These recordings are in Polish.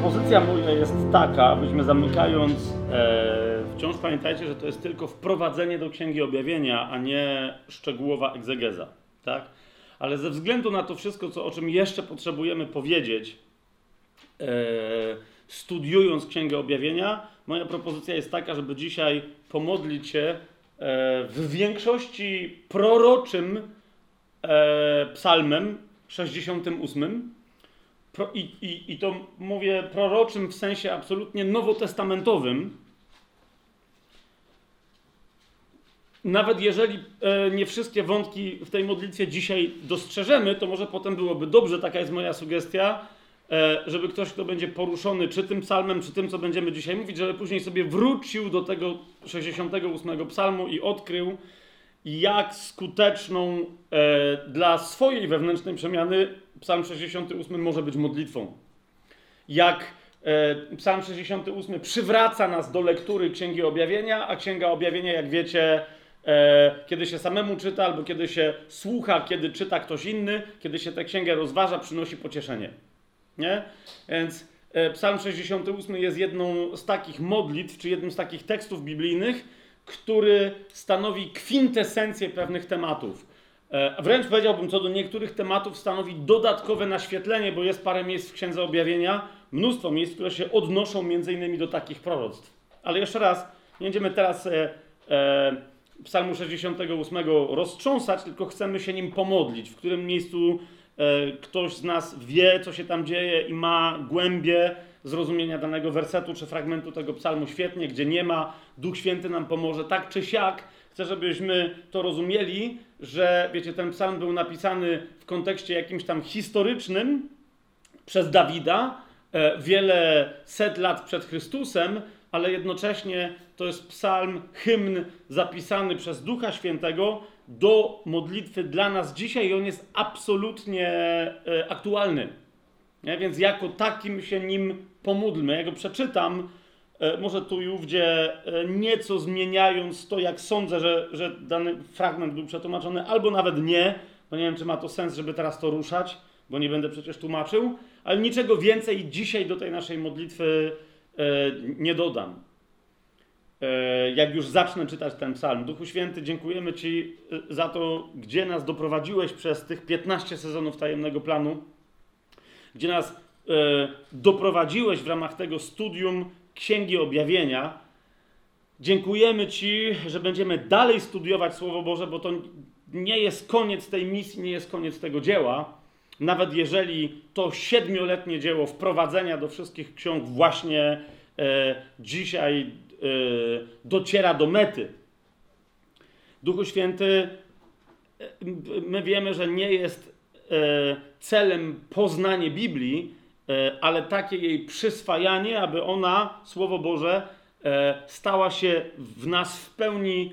propozycja moja jest taka, abyśmy zamykając, e, wciąż pamiętajcie, że to jest tylko wprowadzenie do Księgi Objawienia, a nie szczegółowa egzegeza, tak? Ale ze względu na to wszystko, co, o czym jeszcze potrzebujemy powiedzieć, e, studiując Księgę Objawienia, moja propozycja jest taka, żeby dzisiaj pomodlić się e, w większości proroczym e, psalmem 68, Pro, i, i, I to mówię proroczym w sensie absolutnie nowotestamentowym. Nawet jeżeli e, nie wszystkie wątki w tej modlitwie dzisiaj dostrzeżemy, to może potem byłoby dobrze, taka jest moja sugestia, e, żeby ktoś, kto będzie poruszony czy tym psalmem, czy tym, co będziemy dzisiaj mówić, żeby później sobie wrócił do tego 68 psalmu i odkrył, jak skuteczną e, dla swojej wewnętrznej przemiany Psalm 68 może być modlitwą. Jak e, Psalm 68 przywraca nas do lektury Księgi Objawienia, a Księga Objawienia, jak wiecie, e, kiedy się samemu czyta, albo kiedy się słucha, kiedy czyta ktoś inny, kiedy się tę księgę rozważa, przynosi pocieszenie. Nie? Więc e, Psalm 68 jest jedną z takich modlitw, czy jednym z takich tekstów biblijnych, który stanowi kwintesencję pewnych tematów. E, wręcz powiedziałbym, co do niektórych tematów stanowi dodatkowe naświetlenie, bo jest parę miejsc w Księdze Objawienia, mnóstwo miejsc, które się odnoszą między innymi do takich proroctw. Ale jeszcze raz, nie będziemy teraz e, e, Psalmu 68 roztrząsać, tylko chcemy się nim pomodlić, w którym miejscu e, ktoś z nas wie, co się tam dzieje i ma głębie zrozumienia danego wersetu czy fragmentu tego psalmu świetnie, gdzie nie ma, Duch Święty nam pomoże, tak czy siak. Chcę, żebyśmy to rozumieli, że wiecie, ten psalm był napisany w kontekście jakimś tam historycznym przez Dawida e, wiele set lat przed Chrystusem, ale jednocześnie to jest psalm, hymn zapisany przez Ducha Świętego do modlitwy dla nas dzisiaj i on jest absolutnie e, aktualny. Nie? Więc jako takim się nim pomódlmy. Ja go przeczytam, może tu i ówdzie, e, nieco zmieniając to, jak sądzę, że, że dany fragment był przetłumaczony, albo nawet nie, bo nie wiem, czy ma to sens, żeby teraz to ruszać, bo nie będę przecież tłumaczył, ale niczego więcej dzisiaj do tej naszej modlitwy e, nie dodam. Jak już zacznę czytać ten psalm. Duchu Święty, dziękujemy Ci za to, gdzie nas doprowadziłeś przez tych 15 sezonów tajemnego planu gdzie nas e, doprowadziłeś w ramach tego studium Księgi Objawienia. Dziękujemy Ci, że będziemy dalej studiować Słowo Boże, bo to nie jest koniec tej misji, nie jest koniec tego dzieła. Nawet jeżeli to siedmioletnie dzieło wprowadzenia do wszystkich ksiąg właśnie e, dzisiaj e, dociera do mety. Duchu Święty, e, my wiemy, że nie jest E, celem poznanie Biblii, ale takie jej przyswajanie, aby ona, Słowo Boże, e, stała się w nas w pełni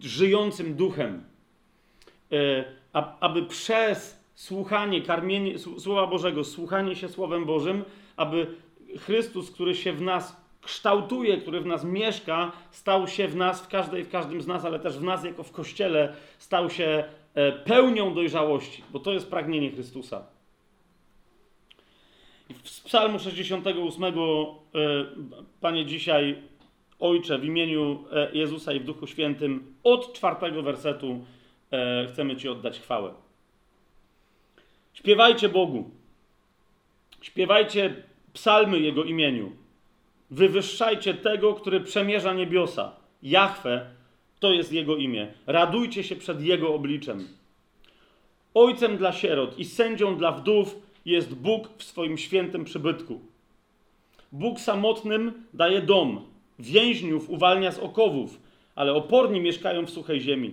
żyjącym duchem. Aby przez słuchanie, karmienie Słowa Bożego, słuchanie się Słowem Bożym, aby Chrystus, który się w nas kształtuje, który w nas mieszka, stał się w nas, w każdej, w każdym z nas, ale też w nas jako w Kościele, stał się e, pełnią dojrzałości, bo to jest pragnienie Chrystusa. W Psalmu 68, e, Panie, dzisiaj Ojcze, w imieniu e, Jezusa i w Duchu Świętym, od czwartego wersetu chcemy Ci oddać chwałę. Śpiewajcie Bogu. Śpiewajcie psalmy Jego imieniu. Wywyższajcie tego, który przemierza niebiosa. Jahwe to jest jego imię. Radujcie się przed jego obliczem. Ojcem dla sierot i sędzią dla wdów jest Bóg w swoim świętym przybytku. Bóg samotnym daje dom, więźniów uwalnia z okowów, ale oporni mieszkają w suchej ziemi.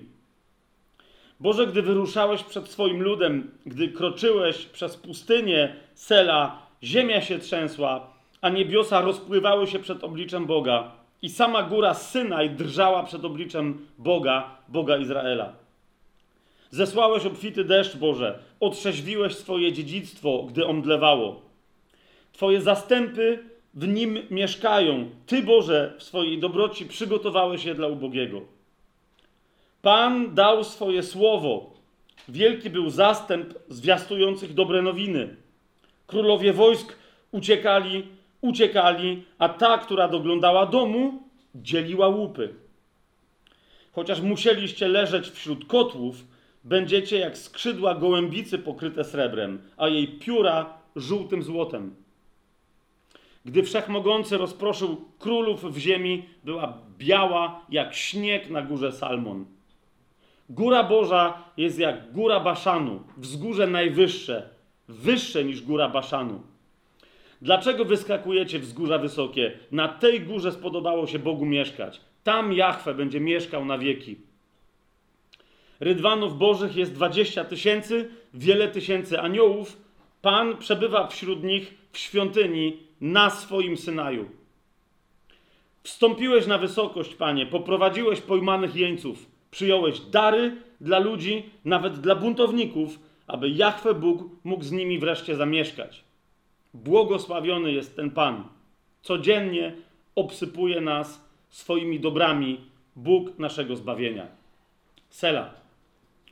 Boże, gdy wyruszałeś przed swoim ludem, gdy kroczyłeś przez pustynię Sela, ziemia się trzęsła, a niebiosa rozpływały się przed obliczem Boga i sama góra Synaj drżała przed obliczem Boga, Boga Izraela. Zesłałeś obfity deszcz, Boże, otrzeźwiłeś swoje dziedzictwo, gdy omdlewało. Twoje zastępy w nim mieszkają. Ty, Boże, w swojej dobroci przygotowałeś je dla ubogiego. Pan dał swoje słowo. Wielki był zastęp zwiastujących dobre nowiny. Królowie wojsk uciekali, uciekali, a ta, która doglądała domu, dzieliła łupy. Chociaż musieliście leżeć wśród kotłów, będziecie jak skrzydła gołębicy pokryte srebrem, a jej pióra żółtym złotem. Gdy wszechmogący rozproszył królów w ziemi, była biała jak śnieg na górze Salmon. Góra Boża jest jak góra Baszanu, wzgórze najwyższe, wyższe niż góra Baszanu. Dlaczego wyskakujecie wzgórza wysokie? Na tej górze spodobało się Bogu mieszkać. Tam Jahwe będzie mieszkał na wieki. Rydwanów Bożych jest dwadzieścia tysięcy, wiele tysięcy aniołów. Pan przebywa wśród nich w świątyni na swoim Synaju. Wstąpiłeś na wysokość, Panie, poprowadziłeś pojmanych jeńców, przyjąłeś dary dla ludzi, nawet dla buntowników, aby Jahwe Bóg mógł z nimi wreszcie zamieszkać. Błogosławiony jest ten Pan. Codziennie obsypuje nas swoimi dobrami Bóg naszego zbawienia. Sela.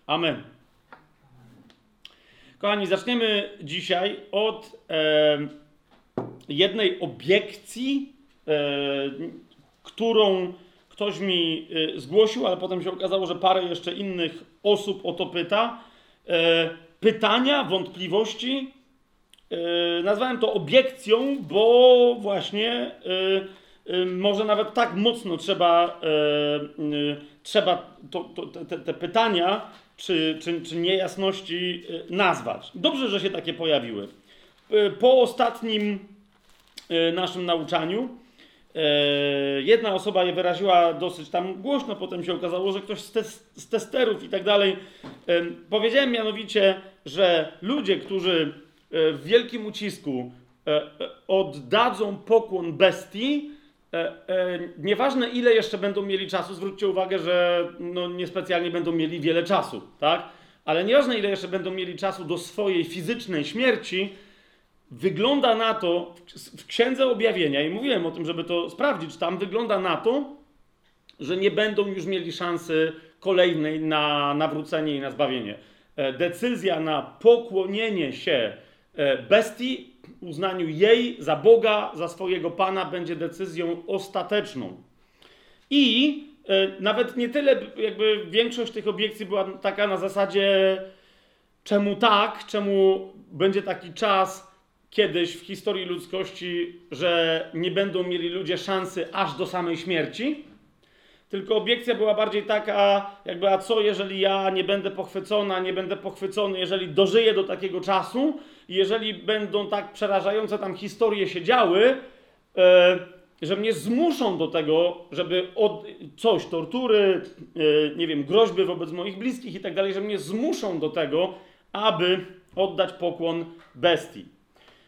Amen. Kochani, zaczniemy dzisiaj od e, jednej obiekcji, e, którą ktoś mi e, zgłosił, ale potem się okazało, że parę jeszcze innych osób o to pyta. E, pytania, wątpliwości. E, nazwałem to obiekcją, bo właśnie e, może nawet tak mocno trzeba, trzeba to, to, te, te pytania czy, czy, czy niejasności nazwać. Dobrze, że się takie pojawiły. Po ostatnim naszym nauczaniu jedna osoba je wyraziła dosyć tam głośno, potem się okazało, że ktoś z, te, z testerów i tak dalej. Powiedziałem mianowicie, że ludzie, którzy w wielkim ucisku oddadzą pokłon bestii, nieważne ile jeszcze będą mieli czasu, zwróćcie uwagę, że no niespecjalnie będą mieli wiele czasu, tak? Ale nieważne ile jeszcze będą mieli czasu do swojej fizycznej śmierci, wygląda na to w Księdze Objawienia, i mówiłem o tym, żeby to sprawdzić, tam wygląda na to, że nie będą już mieli szansy kolejnej na nawrócenie i na zbawienie. Decyzja na pokłonienie się bestii, uznaniu jej za Boga, za swojego Pana, będzie decyzją ostateczną. I nawet nie tyle, jakby większość tych obiekcji była taka na zasadzie, czemu tak, czemu będzie taki czas, kiedyś w historii ludzkości, że nie będą mieli ludzie szansy aż do samej śmierci. Tylko obiekcja była bardziej taka, jakby, a co jeżeli ja nie będę pochwycona, nie będę pochwycony, jeżeli dożyję do takiego czasu, i jeżeli będą tak przerażające tam historie się działy, e, że mnie zmuszą do tego, żeby od, coś, tortury, e, nie wiem, groźby wobec moich bliskich i tak dalej, że mnie zmuszą do tego, aby oddać pokłon bestii.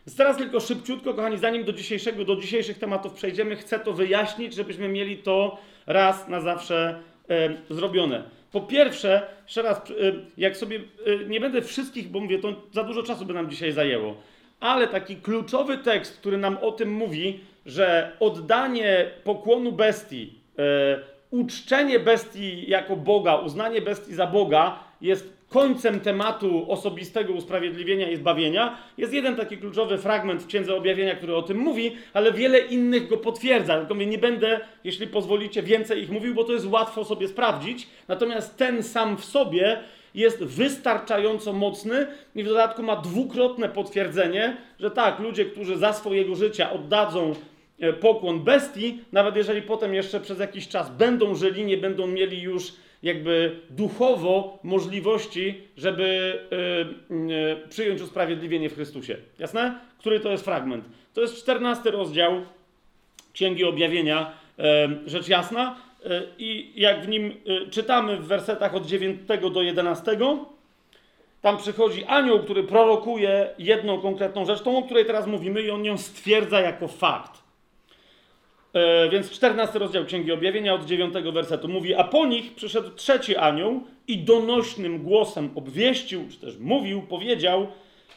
Więc teraz tylko szybciutko, kochani, zanim do dzisiejszego, do dzisiejszych tematów przejdziemy, chcę to wyjaśnić, żebyśmy mieli to raz na zawsze e, zrobione. Po pierwsze, jeszcze raz, e, jak sobie, e, nie będę wszystkich, bo mówię, to za dużo czasu by nam dzisiaj zajęło, ale taki kluczowy tekst, który nam o tym mówi, że oddanie pokłonu bestii, e, uczczenie bestii jako Boga, uznanie bestii za Boga jest końcem tematu osobistego usprawiedliwienia i zbawienia. Jest jeden taki kluczowy fragment w Księdze Objawienia, który o tym mówi, ale wiele innych go potwierdza. Tylko nie będę, jeśli pozwolicie, więcej ich mówił, bo to jest łatwo sobie sprawdzić. Natomiast ten sam w sobie jest wystarczająco mocny i w dodatku ma dwukrotne potwierdzenie, że tak, ludzie, którzy za swojego życia oddadzą e, pokłon bestii, nawet jeżeli potem jeszcze przez jakiś czas będą żyli, nie będą mieli już jakby duchowo możliwości, żeby yy, yy, przyjąć usprawiedliwienie w Chrystusie. Jasne? Który to jest fragment? To jest czternasty rozdział Księgi Objawienia, rzecz jasna. I jak w nim czytamy w wersetach od 9 do 11, tam przychodzi anioł, który prorokuje jedną konkretną rzecz, tą, o której teraz mówimy, i on ją stwierdza jako fakt. E, więc 14 rozdział Księgi Objawienia od 9 wersetu mówi, a po nich przyszedł trzeci anioł i donośnym głosem obwieścił, czy też mówił, powiedział,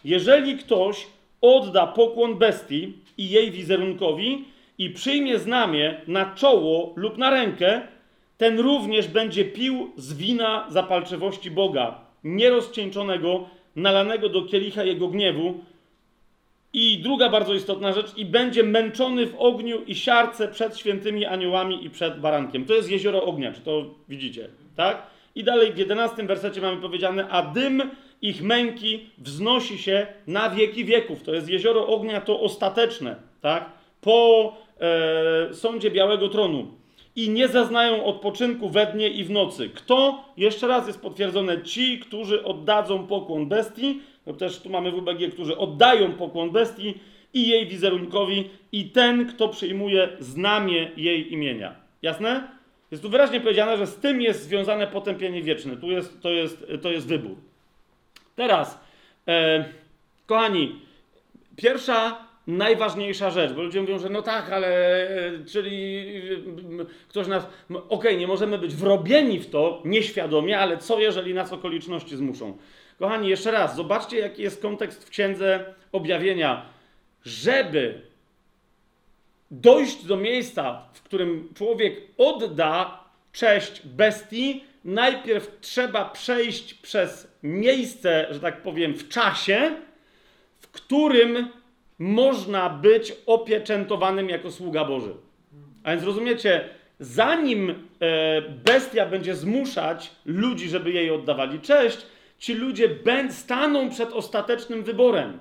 jeżeli ktoś odda pokłon bestii i jej wizerunkowi i przyjmie znamię na czoło lub na rękę, ten również będzie pił z wina zapalczywości Boga, nierozcieńczonego, nalanego do kielicha jego gniewu, I druga bardzo istotna rzecz, i będzie męczony w ogniu i siarce przed świętymi aniołami i przed barankiem. To jest jezioro ognia, czy to widzicie, tak? I dalej w 11 wersecie mamy powiedziane, a dym ich męki wznosi się na wieki wieków. To jest jezioro ognia, to ostateczne, tak? Po e, sądzie Białego Tronu. I nie zaznają odpoczynku we dnie i w nocy. Kto? Jeszcze raz jest potwierdzone, ci, którzy oddadzą pokłon bestii, no też tu mamy WBG, którzy oddają pokłon bestii i jej wizerunkowi, i ten, kto przyjmuje znamię jej imienia. Jasne? Jest tu wyraźnie powiedziane, że z tym jest związane potępienie wieczne. Tu jest, to, jest, to jest wybór. Teraz, e, kochani, pierwsza, najważniejsza rzecz, bo ludzie mówią, że no tak, ale e, czyli e, ktoś nas. Okej, okay, nie możemy być wrobieni w to nieświadomie, ale co jeżeli nas okoliczności zmuszą? Kochani, jeszcze raz, zobaczcie, jaki jest kontekst w księdze objawienia. Żeby dojść do miejsca, w którym człowiek odda cześć bestii, najpierw trzeba przejść przez miejsce, że tak powiem, w czasie, w którym można być opieczętowanym jako sługa Boży. A więc rozumiecie, zanim e, bestia będzie zmuszać ludzi, żeby jej oddawali cześć, ci ludzie staną przed ostatecznym wyborem.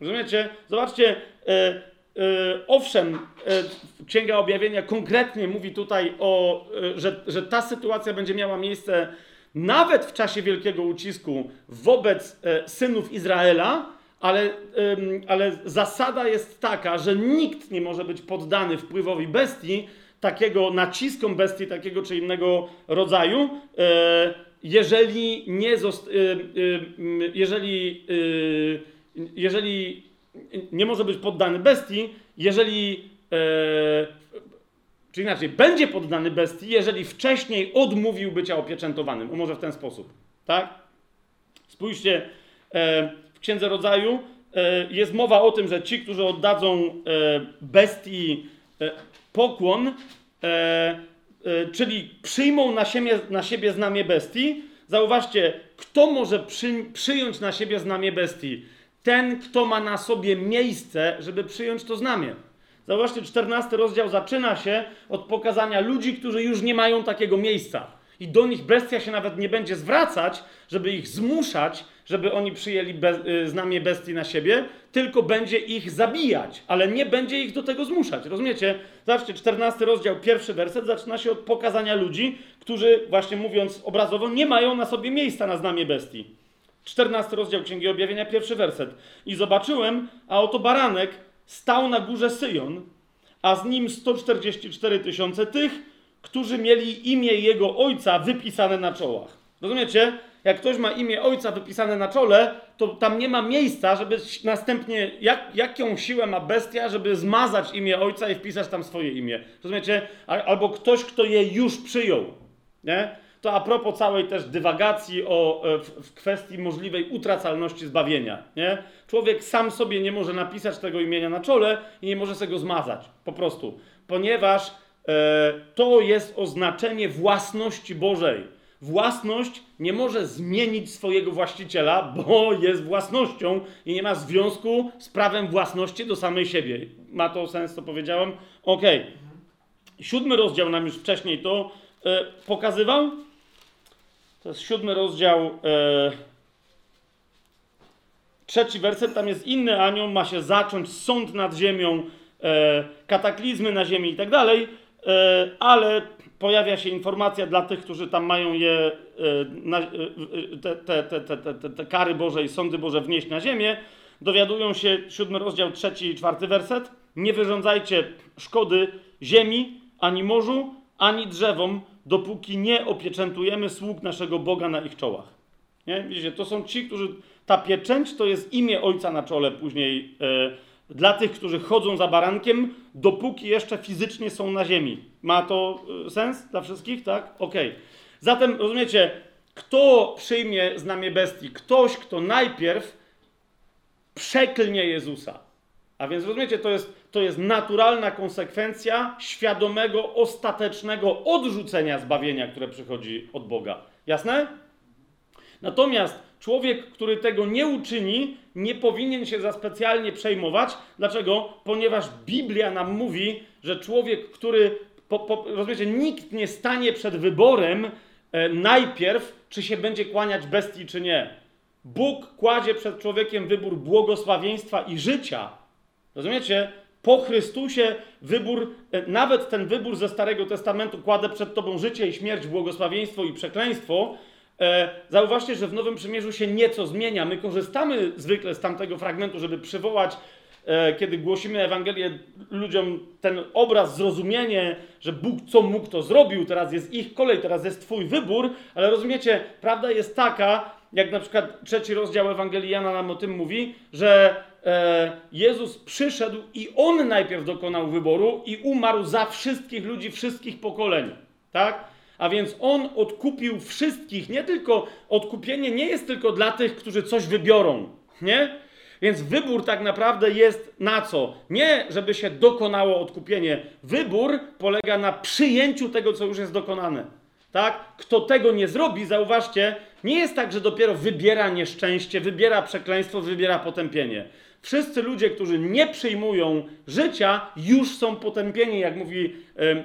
Rozumiecie? Zobaczcie, e, e, owszem, e, Księga Objawienia konkretnie mówi tutaj o, e, że, że ta sytuacja będzie miała miejsce nawet w czasie wielkiego ucisku wobec e, synów Izraela, ale, ale zasada jest taka, że nikt nie może być poddany wpływowi bestii, takiego naciskom bestii, takiego czy innego rodzaju, e, jeżeli nie zost- y, y, jeżeli, y, jeżeli nie może być poddany bestii, jeżeli e, czy inaczej, będzie poddany bestii, jeżeli wcześniej odmówił bycia opieczętowanym. Może w ten sposób, tak? Spójrzcie, e, w Księdze Rodzaju e, jest mowa o tym, że ci, którzy oddadzą bestii pokłon, czyli przyjmą na siebie, na siebie znamię bestii. Zauważcie, kto może przy, przyjąć na siebie znamię bestii? Ten, kto ma na sobie miejsce, żeby przyjąć to znamię. Zauważcie, 14 rozdział zaczyna się od pokazania ludzi, którzy już nie mają takiego miejsca. I do nich bestia się nawet nie będzie zwracać, żeby ich zmuszać, żeby oni przyjęli be, y, znamię bestii na siebie, tylko będzie ich zabijać, ale nie będzie ich do tego zmuszać. Rozumiecie? Zobaczcie, 14 rozdział, pierwszy werset zaczyna się od pokazania ludzi, którzy, właśnie mówiąc obrazowo, nie mają na sobie miejsca na znamię bestii. 14 rozdział Księgi Objawienia, pierwszy werset. I zobaczyłem, a oto baranek stał na górze Syjon, a z nim 144 tysiące tych, którzy mieli imię jego ojca wypisane na czołach. Rozumiecie? Jak ktoś ma imię ojca wypisane na czole, to tam nie ma miejsca, żeby następnie, jak, jaką siłę ma bestia, żeby zmazać imię ojca i wpisać tam swoje imię. Rozumiecie? Albo ktoś, kto je już przyjął. Nie? To a propos całej też dywagacji o, e, w, w kwestii możliwej utracalności zbawienia. Nie? Człowiek sam sobie nie może napisać tego imienia na czole i nie może sobie go zmazać. Po prostu. Ponieważ e, to jest oznaczenie własności Bożej własność nie może zmienić swojego właściciela, bo jest własnością i nie ma związku z prawem własności do samej siebie. Ma to sens, co powiedziałem? Ok. Siódmy rozdział nam już wcześniej to e, pokazywał. To jest siódmy rozdział. E, trzeci werset, tam jest inny anioł, ma się zacząć sąd nad ziemią, e, kataklizmy na ziemi i tak dalej, e, ale pojawia się informacja dla tych, którzy tam mają je, e, e, te, te, te, te, kary Boże i sądy Boże wnieść na ziemię, dowiadują się, siódmy rozdział, trzeci i czwarty werset, nie wyrządzajcie szkody ziemi, ani morzu, ani drzewom, dopóki nie opieczętujemy sług naszego Boga na ich czołach. Nie? Widzicie, to są ci, którzy, ta pieczęć to jest imię Ojca na czole później e, dla tych, którzy chodzą za barankiem, dopóki jeszcze fizycznie są na ziemi. Ma to y, sens dla wszystkich, tak? Okej. Okay. Zatem rozumiecie, kto przyjmie znamie bestii? Ktoś, kto najpierw przeklnie Jezusa. A więc rozumiecie, to jest, to jest naturalna konsekwencja świadomego, ostatecznego odrzucenia zbawienia, które przychodzi od Boga. Jasne? Natomiast człowiek, który tego nie uczyni, nie powinien się za specjalnie przejmować. Dlaczego? Ponieważ Biblia nam mówi, że człowiek, który, po, po, rozumiecie, nikt nie stanie przed wyborem e, najpierw, czy się będzie kłaniać bestii, czy nie. Bóg kładzie przed człowiekiem wybór błogosławieństwa i życia. Rozumiecie? Po Chrystusie wybór, e, nawet ten wybór ze Starego Testamentu kładę przed tobą życie i śmierć, błogosławieństwo i przekleństwo. E, zauważcie, że w Nowym Przymierzu się nieco zmienia. My korzystamy zwykle z tamtego fragmentu, żeby przywołać, e, kiedy głosimy Ewangelię ludziom, ten obraz, zrozumienie, że Bóg co mógł, to zrobił. Teraz jest ich kolej, teraz jest Twój wybór, ale rozumiecie, prawda jest taka, jak na przykład trzeci rozdział Ewangelii Jana nam o tym mówi, że e, Jezus przyszedł i On najpierw dokonał wyboru i umarł za wszystkich ludzi, wszystkich pokoleń. Tak? A więc On odkupił wszystkich, nie tylko odkupienie nie jest tylko dla tych, którzy coś wybiorą, nie? Więc wybór tak naprawdę jest na co? Nie, żeby się dokonało odkupienie. Wybór polega na przyjęciu tego, co już jest dokonane. Tak? Kto tego nie zrobi, zauważcie, nie jest tak, że dopiero wybiera nieszczęście, wybiera przekleństwo, wybiera potępienie. Wszyscy ludzie, którzy nie przyjmują życia, już są potępieni, jak mówi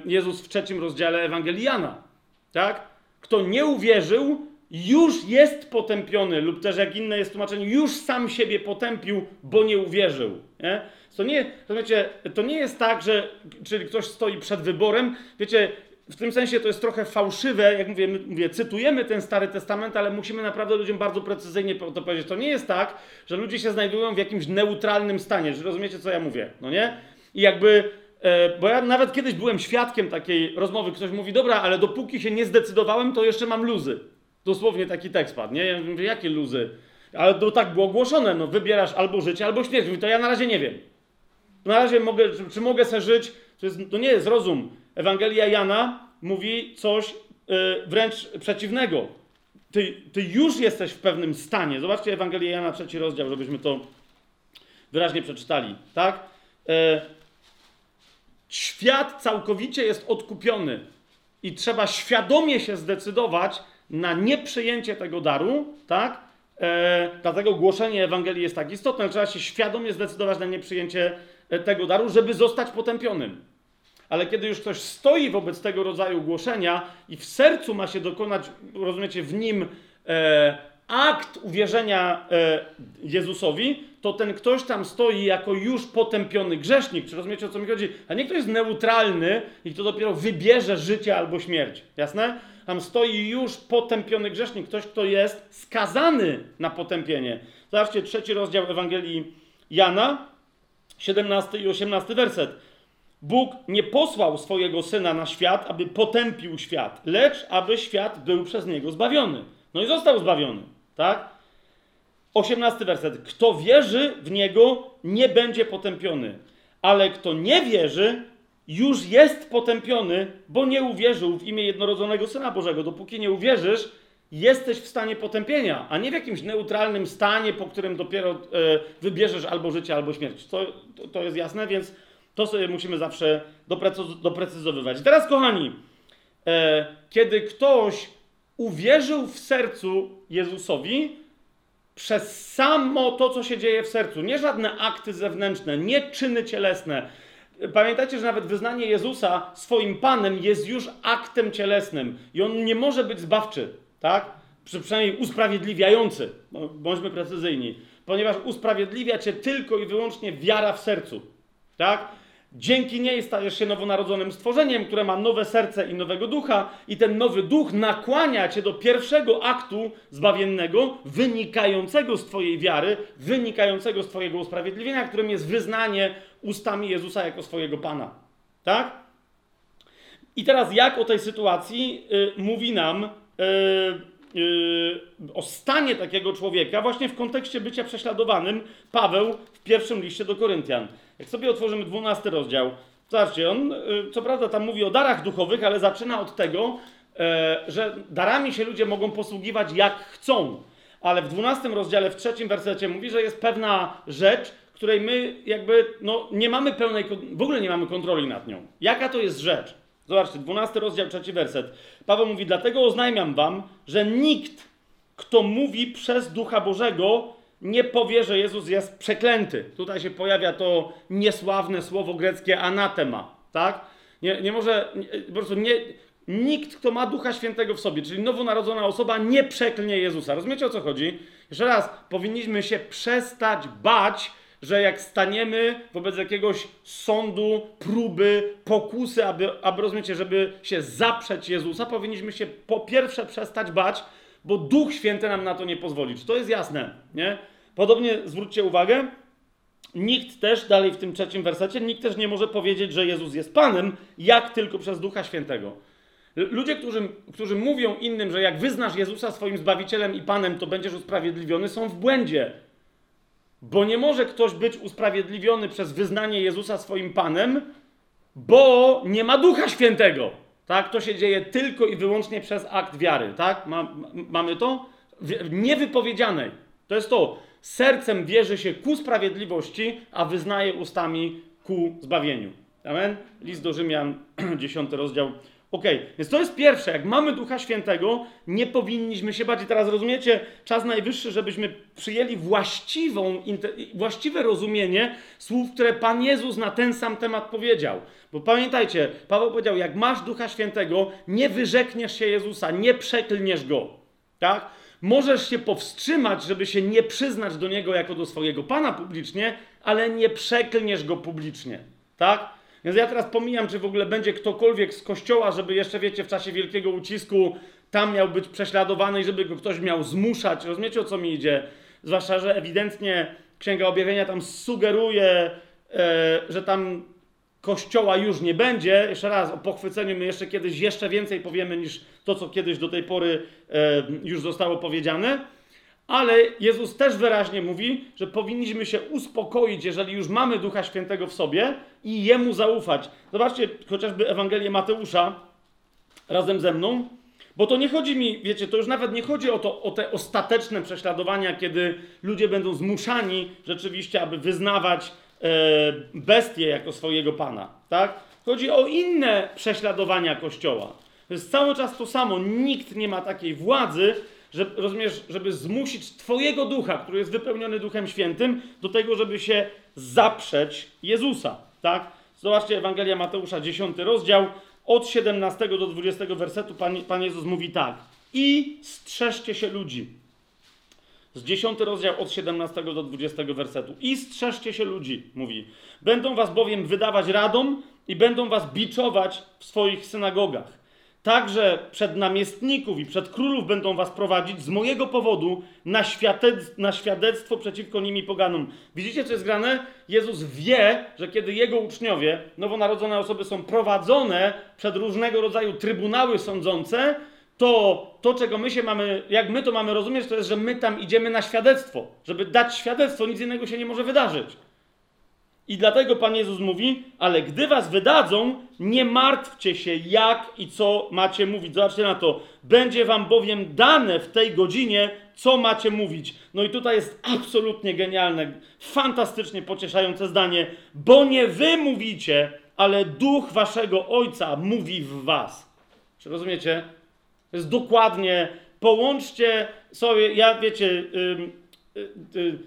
Jezus w trzecim rozdziale Ewangelii Jana. Tak? Kto nie uwierzył, już jest potępiony, lub też jak inne jest tłumaczenie, już sam siebie potępił, bo nie uwierzył. Nie? To, nie, to, wiecie, to nie jest tak, że czyli ktoś stoi przed wyborem. Wiecie, w tym sensie to jest trochę fałszywe, jak mówię, mówię, cytujemy ten Stary Testament, ale musimy naprawdę ludziom bardzo precyzyjnie to powiedzieć. To nie jest tak, że ludzie się znajdują w jakimś neutralnym stanie, że rozumiecie, co ja mówię, no nie? I jakby, bo ja nawet kiedyś byłem świadkiem takiej rozmowy, ktoś mówi, dobra, ale dopóki się nie zdecydowałem, to jeszcze mam luzy. Dosłownie taki tekst padł, nie? Ja mówię, jakie luzy? Ale to tak było ogłoszone, no wybierasz albo życie, albo śmierć. Mówi, to ja na razie nie wiem. Na razie mogę, czy, czy mogę sobie żyć, to, jest, to nie jest rozum. Ewangelia Jana mówi coś yy, wręcz przeciwnego. Ty, ty już jesteś w pewnym stanie. Zobaczcie Ewangelię Jana, trzeci rozdział, żebyśmy to wyraźnie przeczytali. Tak? Yy, świat całkowicie jest odkupiony i trzeba świadomie się zdecydować na nieprzyjęcie tego daru, tak? E, dlatego głoszenie Ewangelii jest tak istotne. Trzeba się świadomie zdecydować na nieprzyjęcie tego daru, żeby zostać potępionym. Ale kiedy już ktoś stoi wobec tego rodzaju głoszenia i w sercu ma się dokonać, rozumiecie, w nim e, akt uwierzenia e, Jezusowi, to ten ktoś tam stoi jako już potępiony grzesznik. Czy rozumiecie o co mi chodzi? A nie ktoś jest neutralny i kto dopiero wybierze życie albo śmierć. Jasne? Tam stoi już potępiony grzesznik, ktoś, kto jest skazany na potępienie. Zobaczcie, trzeci rozdział Ewangelii Jana, 17 i 18 werset. Bóg nie posłał swojego syna na świat, aby potępił świat, lecz aby świat był przez niego zbawiony. No i został zbawiony, tak? 18 werset. Kto wierzy w niego, nie będzie potępiony, ale kto nie wierzy, już jest potępiony, bo nie uwierzył w imię jednorodzonego Syna Bożego. Dopóki nie uwierzysz, jesteś w stanie potępienia, a nie w jakimś neutralnym stanie, po którym dopiero e, wybierzesz albo życie, albo śmierć. To, to, to, jest jasne, więc to sobie musimy zawsze doprecyzowywać. Teraz, kochani, e, kiedy ktoś uwierzył w sercu Jezusowi, przez samo to, co się dzieje w sercu, nie żadne akty zewnętrzne, nie czyny cielesne, Pamiętajcie, że nawet wyznanie Jezusa swoim Panem jest już aktem cielesnym i on nie może być zbawczy, tak? Przynajmniej usprawiedliwiający, bądźmy precyzyjni, ponieważ usprawiedliwia cię tylko i wyłącznie wiara w sercu, tak? Dzięki niej stajesz się nowonarodzonym stworzeniem, które ma nowe serce i nowego ducha, i ten nowy duch nakłania cię do pierwszego aktu zbawiennego, wynikającego z Twojej wiary, wynikającego z Twojego usprawiedliwienia, którym jest wyznanie ustami Jezusa jako swojego Pana. Tak? I teraz, jak o tej sytuacji y, mówi nam y, y, o stanie takiego człowieka, właśnie w kontekście bycia prześladowanym, Paweł w pierwszym liście do Koryntian. Jak sobie otworzymy 12 rozdział, zobaczcie, on y, co prawda tam mówi o darach duchowych, ale zaczyna od tego, e, że darami się ludzie mogą posługiwać jak chcą. Ale w 12 rozdziale, w trzecim wersecie mówi, że jest pewna rzecz, której my jakby no, nie mamy pełnej, w ogóle nie mamy kontroli nad nią. Jaka to jest rzecz? Zobaczcie, 12 rozdział, trzeci werset. Paweł mówi, dlatego oznajmiam wam, że nikt, kto mówi przez Ducha Bożego, nie powie, że Jezus jest przeklęty. Tutaj się pojawia to niesławne słowo greckie anatema, tak? Nie, nie może, nie, po prostu nie, nikt, kto ma Ducha Świętego w sobie, czyli nowonarodzona osoba, nie przeklnie Jezusa. Rozumiecie o co chodzi? Jeszcze raz, powinniśmy się przestać bać, że jak staniemy wobec jakiegoś sądu, próby, pokusy, aby, aby rozumiecie, żeby się zaprzeć Jezusa, powinniśmy się po pierwsze przestać bać, bo Duch Święty nam na to nie pozwoli. Czy to jest jasne? Nie? Podobnie zwróćcie uwagę, nikt też, dalej w tym trzecim wersecie, nikt też nie może powiedzieć, że Jezus jest Panem, jak tylko przez Ducha Świętego. Ludzie, którzy, którzy mówią innym, że jak wyznasz Jezusa swoim Zbawicielem i Panem, to będziesz usprawiedliwiony, są w błędzie. Bo nie może ktoś być usprawiedliwiony przez wyznanie Jezusa swoim Panem, bo nie ma Ducha Świętego. Tak? To się dzieje tylko i wyłącznie przez akt wiary. Tak? Ma, mamy to? Niewypowiedzianej. To jest to. Sercem wierzy się ku sprawiedliwości, a wyznaje ustami ku zbawieniu. Amen? List do Rzymian, 10 rozdział, Ok, więc to jest pierwsze. Jak mamy Ducha Świętego, nie powinniśmy się bać. I teraz rozumiecie, czas najwyższy, żebyśmy przyjęli właściwą, właściwe rozumienie słów, które Pan Jezus na ten sam temat powiedział. Bo pamiętajcie, Paweł powiedział: Jak masz Ducha Świętego, nie wyrzekniesz się Jezusa, nie przeklniesz go. Tak? Możesz się powstrzymać, żeby się nie przyznać do niego jako do swojego Pana publicznie, ale nie przeklniesz go publicznie. Tak? Więc ja teraz pomijam, czy w ogóle będzie ktokolwiek z kościoła, żeby jeszcze, wiecie, w czasie wielkiego ucisku tam miał być prześladowany i żeby go ktoś miał zmuszać. Rozumiecie, o co mi idzie? Zwłaszcza, że ewidentnie Księga Objawienia tam sugeruje, e, że tam kościoła już nie będzie. Jeszcze raz, o pochwyceniu my jeszcze kiedyś jeszcze więcej powiemy niż to, co kiedyś do tej pory e, już zostało powiedziane. Ale Jezus też wyraźnie mówi, że powinniśmy się uspokoić, jeżeli już mamy Ducha Świętego w sobie i Jemu zaufać. Zobaczcie chociażby Ewangelię Mateusza razem ze mną, bo to nie chodzi mi, wiecie, to już nawet nie chodzi o, to, o te ostateczne prześladowania, kiedy ludzie będą zmuszani rzeczywiście, aby wyznawać bestię jako swojego Pana, tak? Chodzi o inne prześladowania Kościoła. To jest cały czas to samo. Nikt nie ma takiej władzy, żeby, rozumiesz, żeby zmusić Twojego ducha, który jest wypełniony Duchem Świętym, do tego, żeby się zaprzeć Jezusa. Tak? Zobaczcie Ewangelia Mateusza, 10 rozdział, od 17 do 20 wersetu Pan, Pan Jezus mówi tak. I strzeżcie się ludzi. Z 10 rozdział od 17 do 20 wersetu. I strzeżcie się ludzi, mówi. Będą was bowiem wydawać radom i będą was biczować w swoich synagogach. Także przed namiestników i przed królów będą was prowadzić z mojego powodu na, na świadectwo przeciwko nimi poganom. Widzicie, co jest grane? Jezus wie, że kiedy jego uczniowie, nowonarodzone osoby są prowadzone przed różnego rodzaju trybunały sądzące, to to, czego my się mamy, jak my to mamy rozumieć, to jest, że my tam idziemy na świadectwo. Żeby dać świadectwo, nic innego się nie może wydarzyć. I dlatego Pan Jezus mówi, ale gdy was wydadzą, nie martwcie się, jak i co macie mówić. Zobaczcie na to. Będzie wam bowiem dane w tej godzinie, co macie mówić. No i tutaj jest absolutnie genialne, fantastycznie pocieszające zdanie, bo nie wy mówicie, ale duch waszego ojca mówi w was. Czy rozumiecie? To jest dokładnie. Połączcie sobie, ja wiecie. Y, y,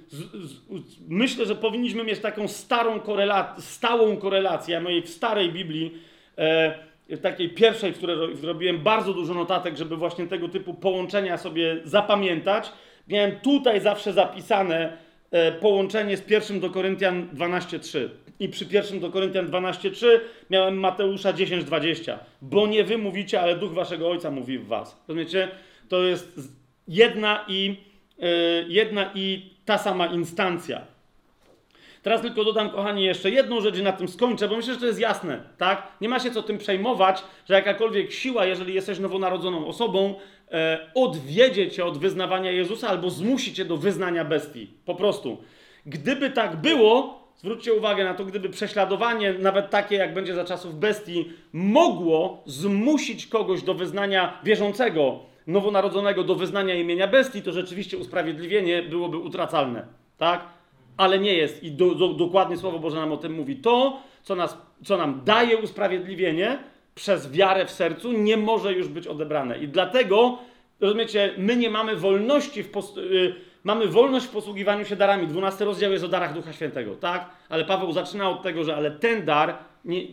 myślę, że powinniśmy mieć taką starą korelację, stałą korelację. Ja mojej w starej Biblii, e, takiej pierwszej, w której zrobiłem bardzo dużo notatek, żeby właśnie tego typu połączenia sobie zapamiętać. Miałem tutaj zawsze zapisane e, połączenie z 1 do Koryntian 12:3. I przy 1 do Koryntian 12:3 miałem Mateusza 10:20. Bo nie wy mówicie, ale duch waszego ojca mówi w was. Rozumiecie? To jest jedna i Y, jedna i ta sama instancja. Teraz tylko dodam, kochani, jeszcze jedną rzecz i na tym skończę, bo myślę, że to jest jasne, tak? Nie ma się co tym przejmować, że jakakolwiek siła, jeżeli jesteś nowonarodzoną osobą, e, odwiedzie cię od wyznawania Jezusa albo zmusi cię do wyznania bestii. Po prostu. Gdyby tak było, zwróćcie uwagę na to, gdyby prześladowanie, nawet takie jak będzie za czasów bestii, mogło zmusić kogoś do wyznania wierzącego, nowonarodzonego do wyznania imienia bestii, to rzeczywiście usprawiedliwienie byłoby utracalne. Tak? Ale nie jest. I do, do, dokładnie Słowo Boże nam o tym mówi. To, co, nas, co nam daje usprawiedliwienie przez wiarę w sercu, nie może już być odebrane. I dlatego rozumiecie, my nie mamy wolności w pos- y, mamy wolność w posługiwaniu się darami. 12 rozdział jest o darach Ducha Świętego, tak? Ale Paweł zaczyna od tego, że ale ten dar nie, y,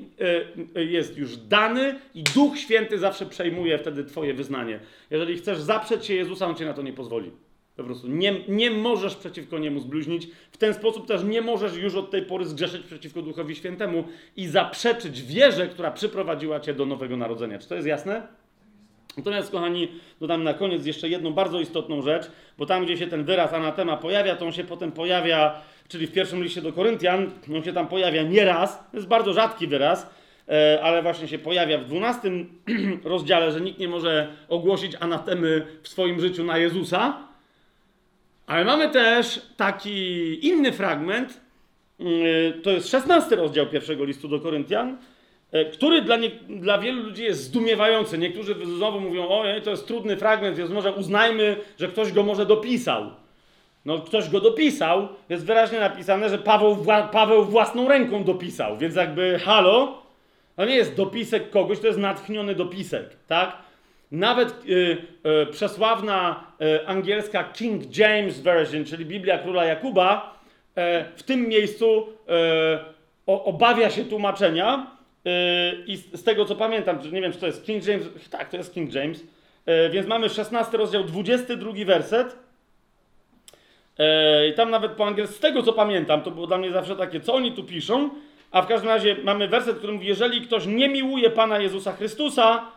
y, jest już dany i Duch Święty zawsze przejmuje wtedy twoje wyznanie. Jeżeli chcesz zaprzeć się Jezusa, on cię na to nie pozwoli. Po prostu nie, nie możesz przeciwko niemu zbluźnić. W ten sposób też nie możesz już od tej pory zgrzeszyć przeciwko Duchowi Świętemu i zaprzeczyć wierze, która przyprowadziła cię do nowego narodzenia. Czy to jest jasne? Natomiast, kochani, dodam na koniec jeszcze jedną bardzo istotną rzecz, bo tam, gdzie się ten wyraz anatema pojawia, to on się potem pojawia, czyli w pierwszym liście do Koryntian, on się tam pojawia nieraz, to jest bardzo rzadki wyraz, e, ale właśnie się pojawia w 12 rozdziale, że nikt nie może ogłosić anatemy w swoim życiu na Jezusa. Ale mamy też taki inny fragment, yy, to jest 16 rozdział pierwszego listu do Koryntian, który dla, nie, dla wielu ludzi jest zdumiewający. Niektórzy znowu mówią, ojej, to jest trudny fragment, więc może uznajmy, że ktoś go może dopisał. No, ktoś go dopisał, jest wyraźnie napisane, że Paweł, wła- Paweł własną ręką dopisał, więc jakby halo, to nie jest dopisek kogoś, to jest natchniony dopisek, tak? Nawet y, y, przesławna y, angielska King James Version, czyli Biblia Króla Jakuba, e, w tym miejscu e, obawia się tłumaczenia i z, tego co pamiętam, nie wiem, czy to jest King James, tak, to jest King James, e, więc mamy 16 rozdział, 22 werset. E, I tam nawet po angielsku, z tego co pamiętam, to było dla mnie zawsze takie, co oni tu piszą, a w każdym razie mamy werset, który mówi, jeżeli ktoś nie miłuje Pana Jezusa Chrystusa,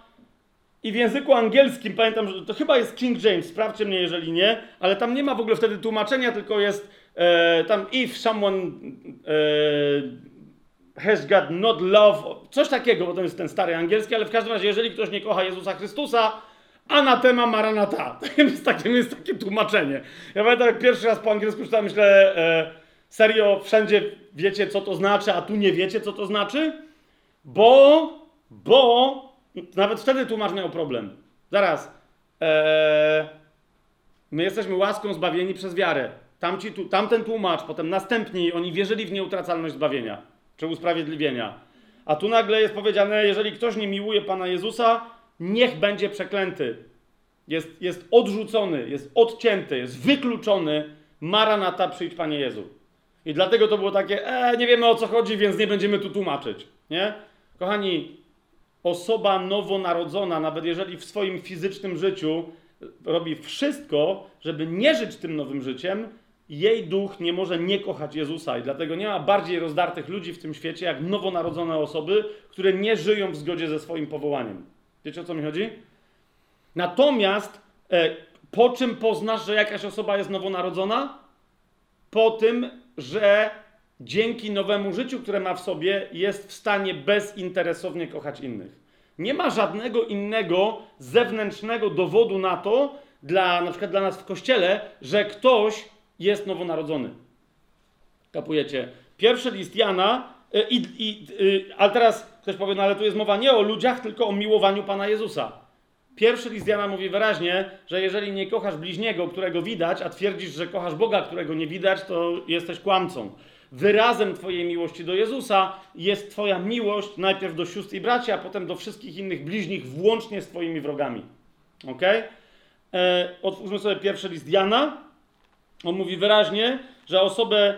i w języku angielskim, pamiętam, że to chyba jest King James, sprawdźcie mnie, jeżeli nie, ale tam nie ma w ogóle wtedy tłumaczenia, tylko jest e, tam if someone e, has got not love, coś takiego, bo to jest ten stary angielski, ale w każdym razie, jeżeli ktoś nie kocha Jezusa Chrystusa, anatema maranata. To jest jest takie tłumaczenie. Ja pamiętam, jak pierwszy raz po angielsku czytałem, myślę, e, serio, wszędzie wiecie, co to znaczy, a tu nie wiecie, co to znaczy? Bo, bo, nawet wtedy tłumacz miał problem. Zaraz, e, my jesteśmy łaską zbawieni przez wiarę. Tamci, tu, tamten tłumacz, potem następni, oni wierzyli w nieutracalność zbawienia, czy usprawiedliwienia. A tu nagle jest powiedziane, jeżeli ktoś nie miłuje Pana Jezusa, niech będzie przeklęty. Jest, jest odrzucony, jest odcięty, jest wykluczony. Maranata, przyjdź Panie Jezu. I dlatego to było takie, e, nie wiemy o co chodzi, więc nie będziemy tu tłumaczyć. Nie? Kochani, osoba nowonarodzona, nawet jeżeli w swoim fizycznym życiu robi wszystko, żeby nie żyć tym nowym życiem, jej duch nie może nie kochać Jezusa. I dlatego nie ma bardziej rozdartych ludzi w tym świecie, jak nowonarodzone osoby, które nie żyją w zgodzie ze swoim powołaniem. Wiecie o co mi chodzi? Natomiast e, po czym poznasz, że jakaś osoba jest nowonarodzona? Po tym, że dzięki nowemu życiu, które ma w sobie, jest w stanie bezinteresownie kochać innych. Nie ma żadnego innego zewnętrznego dowodu na to, dla, na przykład dla nas w kościele, że ktoś jest nowonarodzony. Kapujecie? Pierwszy list Jana, y, i, i, y, ale teraz ktoś powie, no ale tu jest mowa nie o ludziach, tylko o miłowaniu Pana Jezusa. Pierwszy list Jana mówi wyraźnie, że jeżeli nie kochasz bliźniego, którego widać, a twierdzisz, że kochasz Boga, którego nie widać, to jesteś kłamcą. Wyrazem Twojej miłości do Jezusa jest Twoja miłość najpierw do sióstr i braci, a potem do wszystkich innych bliźnich, włącznie z Twoimi wrogami. Ok? E, otwórzmy sobie pierwszy list Jana. On mówi wyraźnie, że osobę,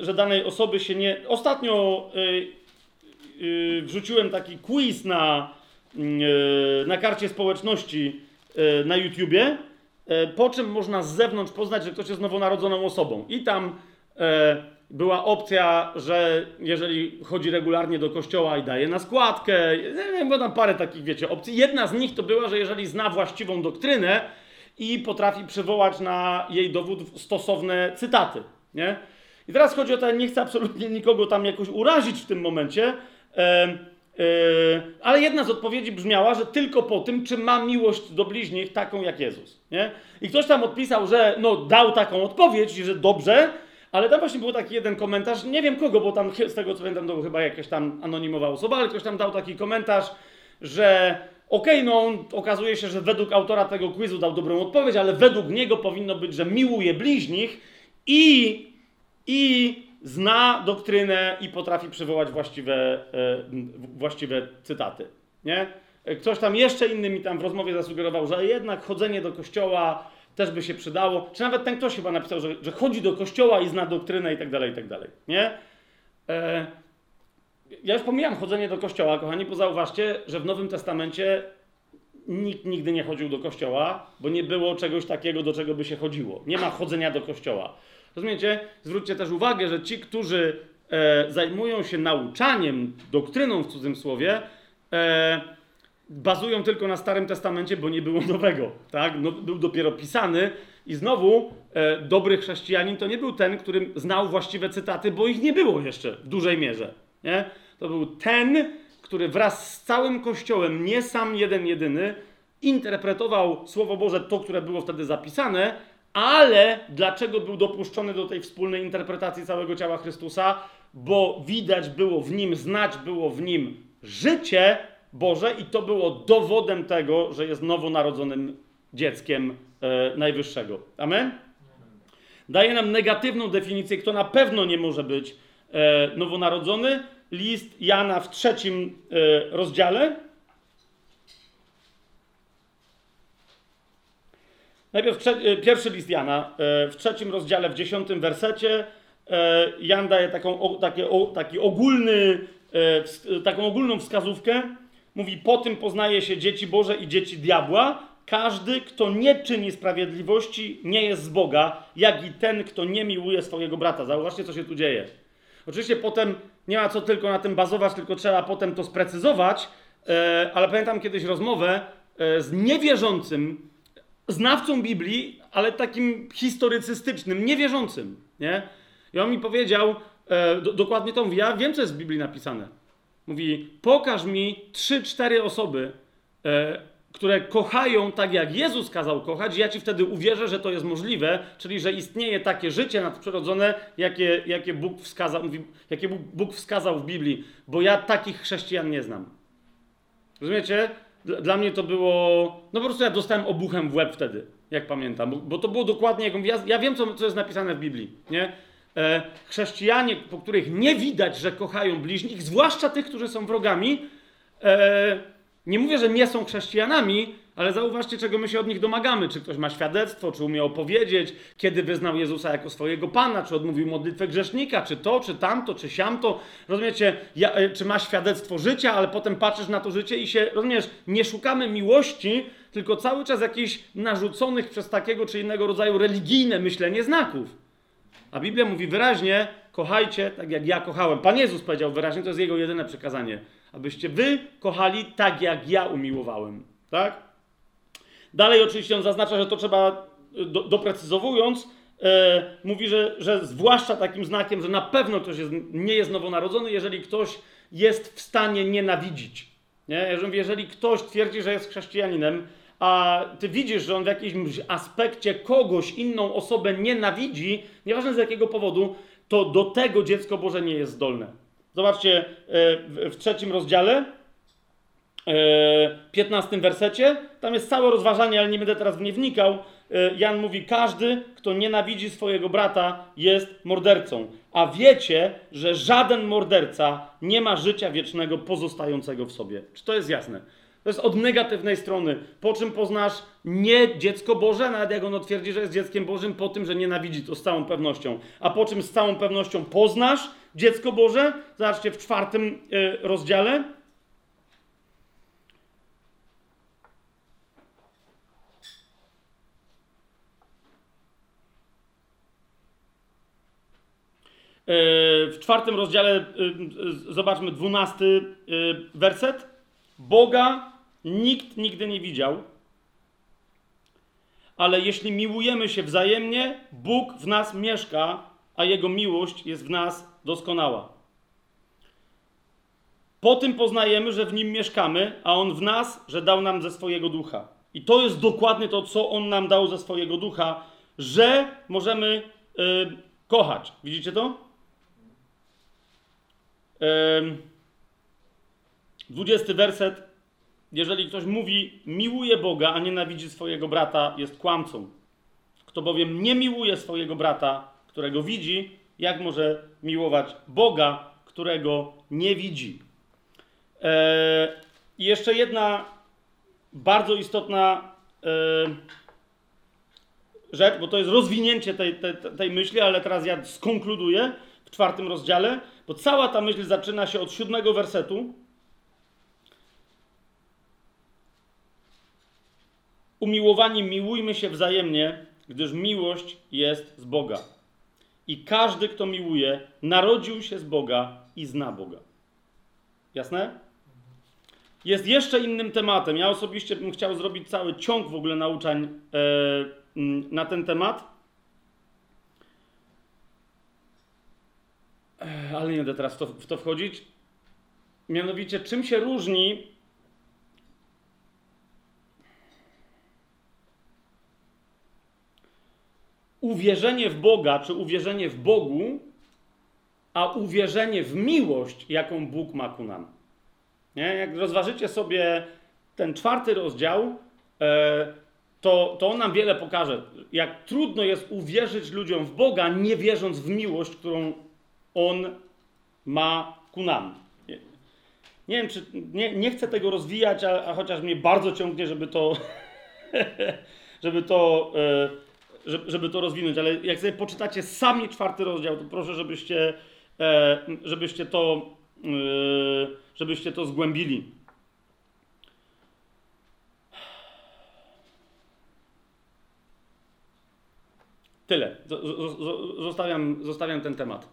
y, że danej osoby się nie. Ostatnio y, y, wrzuciłem taki quiz na, na karcie społeczności na YouTubie, po czym można z zewnątrz poznać, że ktoś jest nowonarodzoną osobą. I tam y, była opcja, że jeżeli chodzi regularnie do kościoła i daje na składkę, bo tam parę takich, wiecie, opcji. Jedna z nich to była, że jeżeli zna właściwą doktrynę, i potrafi przywołać na jej dowód stosowne cytaty. Nie? I teraz chodzi o to, nie chcę absolutnie nikogo tam jakoś urazić w tym momencie, e, e, ale jedna z odpowiedzi brzmiała, że tylko po tym, czy ma miłość do bliźnich taką jak Jezus. Nie? I ktoś tam odpisał, że no, dał taką odpowiedź że dobrze, ale tam właśnie był taki jeden komentarz, nie wiem kogo, bo tam z tego co pamiętam, to chyba jakaś tam anonimowa osoba, ale ktoś tam dał taki komentarz, że Okej, okay, no on okazuje się, że według autora tego quizu dał dobrą odpowiedź, ale według niego powinno być, że miłuje bliźnich i, i zna doktrynę i potrafi przywołać właściwe, e, właściwe cytaty. Nie? E, Ktoś tam jeszcze inny mi tam w rozmowie zasugerował, że jednak chodzenie do kościoła też by się przydało. Czy nawet ten ktoś chyba napisał, że, że chodzi do kościoła i zna doktrynę i tak dalej, i tak dalej. Nie? E, ja już pomijam chodzenie do kościoła, kochani, bo zauważcie, że w Nowym Testamencie nikt nigdy nie chodził do kościoła, bo nie było czegoś takiego, do czego by się chodziło. Nie ma chodzenia do kościoła. Rozumiecie? Zwróćcie też uwagę, że ci, którzy e, zajmują się nauczaniem, doktryną w cudzym słowie, e, bazują tylko na Starym Testamencie, bo nie było nowego. Tak? No, był dopiero pisany i znowu e, dobry chrześcijanin to nie był ten, który znał właściwe cytaty, bo ich nie było jeszcze w dużej mierze. Nie? To był ten, który wraz z całym Kościołem, nie sam jeden jedyny, interpretował Słowo Boże, to, które było wtedy zapisane, ale dlaczego był dopuszczony do tej wspólnej interpretacji całego ciała Chrystusa? Bo widać było w nim, znać było w nim życie Boże i to było dowodem tego, że jest nowonarodzonym dzieckiem e, Najwyższego. Amen? Daje nam negatywną definicję, kto na pewno nie może być e, nowonarodzony. List Jana w trzecim e, rozdziale. Najpierw e, pierwszy list Jana e, w trzecim rozdziale, w dziesiątym wersecie. Jan daje taką, o, taki ogólny, taką ogólną wskazówkę. Mówi, po tym poznaje się dzieci Boże i dzieci diabła. Każdy, kto nie czyni sprawiedliwości, nie jest z Boga, jak i ten, kto nie miłuje swojego brata. Zauważcie, co się tu dzieje. Oczywiście potem nie ma co tylko na tym bazować, tylko trzeba potem to sprecyzować, e, ale pamiętam kiedyś rozmowę e, z niewierzącym, znawcą Biblii, ale takim historycystycznym, niewierzącym, nie? I on mi powiedział, e, do, dokładnie to mówi, ja wiem, co jest w Biblii napisane. Mówi, pokaż mi trzy, cztery osoby, które kochają tak, jak Jezus kazał kochać, ja ci wtedy uwierzę, że to jest możliwe, czyli że istnieje takie życie nadprzyrodzone, jakie, jakie, Bóg wskazał, jakie Bóg, wskazał w Biblii, bo ja takich chrześcijan nie znam. Rozumiecie? Dla, mnie to było. No po prostu ja dostałem obuchem w łeb wtedy, jak pamiętam, bo, bo to było dokładnie jak. Ja, ja wiem, co, co jest napisane w Biblii, nie? E, chrześcijanie, po których nie widać, że kochają bliźnich, zwłaszcza tych, którzy są wrogami, e, nie mówię, że nie są chrześcijanami, ale zauważcie, czego my się od nich domagamy. Czy ktoś ma świadectwo, czy umie opowiedzieć, kiedy wyznał Jezusa jako swojego Pana, czy odmówił modlitwę grzesznika, czy to, czy tamto, czy siamto. Rozumiecie, ja, e, czy ma świadectwo życia, ale potem patrzysz na to życie i się, rozumiesz, nie szukamy miłości, tylko cały czas jakichś narzuconych przez takiego czy innego rodzaju religijne myślenie znaków. A Biblia mówi wyraźnie, kochajcie tak jak ja kochałem. Pan Jezus powiedział wyraźnie, to jest jego jedyne przekazanie. Abyście wy kochali tak jak ja umiłowałem. Tak? Dalej oczywiście on zaznacza, że to trzeba, do, doprecyzowując, e, mówi, że, że zwłaszcza takim znakiem, że na pewno ktoś jest, nie jest nowonarodzony, jeżeli ktoś jest w stanie nienawidzić. Nie? Jeżeli ktoś twierdzi, że jest chrześcijaninem, a ty widzisz, że on w jakimś aspekcie kogoś, inną osobę nienawidzi, nieważne z jakiego powodu, to do tego dziecko Boże nie jest zdolne. Zobaczcie e, w, trzecim rozdziale, e, 15 wersecie, tam jest całe rozważanie, ale nie będę teraz w nie wnikał. E, Jan mówi, każdy, kto nienawidzi swojego brata, jest mordercą. A wiecie, że żaden morderca nie ma życia wiecznego pozostającego w sobie. Czy to jest jasne? To jest od negatywnej strony. Po czym poznasz nie dziecko Boże, nawet jak ono twierdzi, że jest dzieckiem Bożym, po tym, że nienawidzi to z całą pewnością. A po czym z całą pewnością poznasz dziecko Boże? Zobaczcie w czwartym y, rozdziale. w czwartym rozdziale, y, zobaczmy, dwunasty werset. Boga nikt nigdy nie widział, ale jeśli miłujemy się wzajemnie, Bóg w nas mieszka, a Jego miłość jest w nas doskonała. Po tym poznajemy, że w Nim mieszkamy, a On w nas, że dał nam ze swojego ducha. I to jest dokładnie to, co On nam dał ze swojego ducha, że możemy y, kochać. Widzicie to? 20 werset. Jeżeli ktoś mówi, miłuje Boga, a nienawidzi swojego brata, jest kłamcą. Kto bowiem nie miłuje swojego brata, którego widzi, jak może miłować Boga, którego nie widzi? Eee, I jeszcze jedna bardzo istotna e, rzecz, bo to jest rozwinięcie tej, tej, tej myśli, ale teraz ja skonkluduję w czwartym rozdziale, bo cała ta myśl zaczyna się od siódmego wersetu. Umiłowani, miłujmy się wzajemnie, gdyż miłość jest z Boga. I każdy, kto miłuje, narodził się z Boga i zna Boga. Jasne? Jest jeszcze innym tematem. Ja osobiście bym chciał zrobić cały ciąg w ogóle nauczań e, na ten temat. E, ale nie będę teraz w to, w to wchodzić. Mianowicie, czym się różni uwierzenie w Boga, czy uwierzenie w Bogu, a uwierzenie w miłość, jaką Bóg ma ku nam. Nie? Jak rozważycie sobie ten czwarty rozdział, e, to, to on nam wiele pokaże. Jak trudno jest uwierzyć ludziom w Boga, nie wierząc w miłość, którą On ma ku nam. Nie, wiem, czy nie, nie chcę tego rozwijać, a, a, chociaż mnie bardzo ciągnie, żeby to, żeby to, e, żeby, to rozwinąć. Ale jak sobie poczytacie sami czwarty rozdział, to proszę, żebyście, e, żebyście to, e, żebyście to zgłębili. Tyle. Zostawiam, zostawiam ten temat.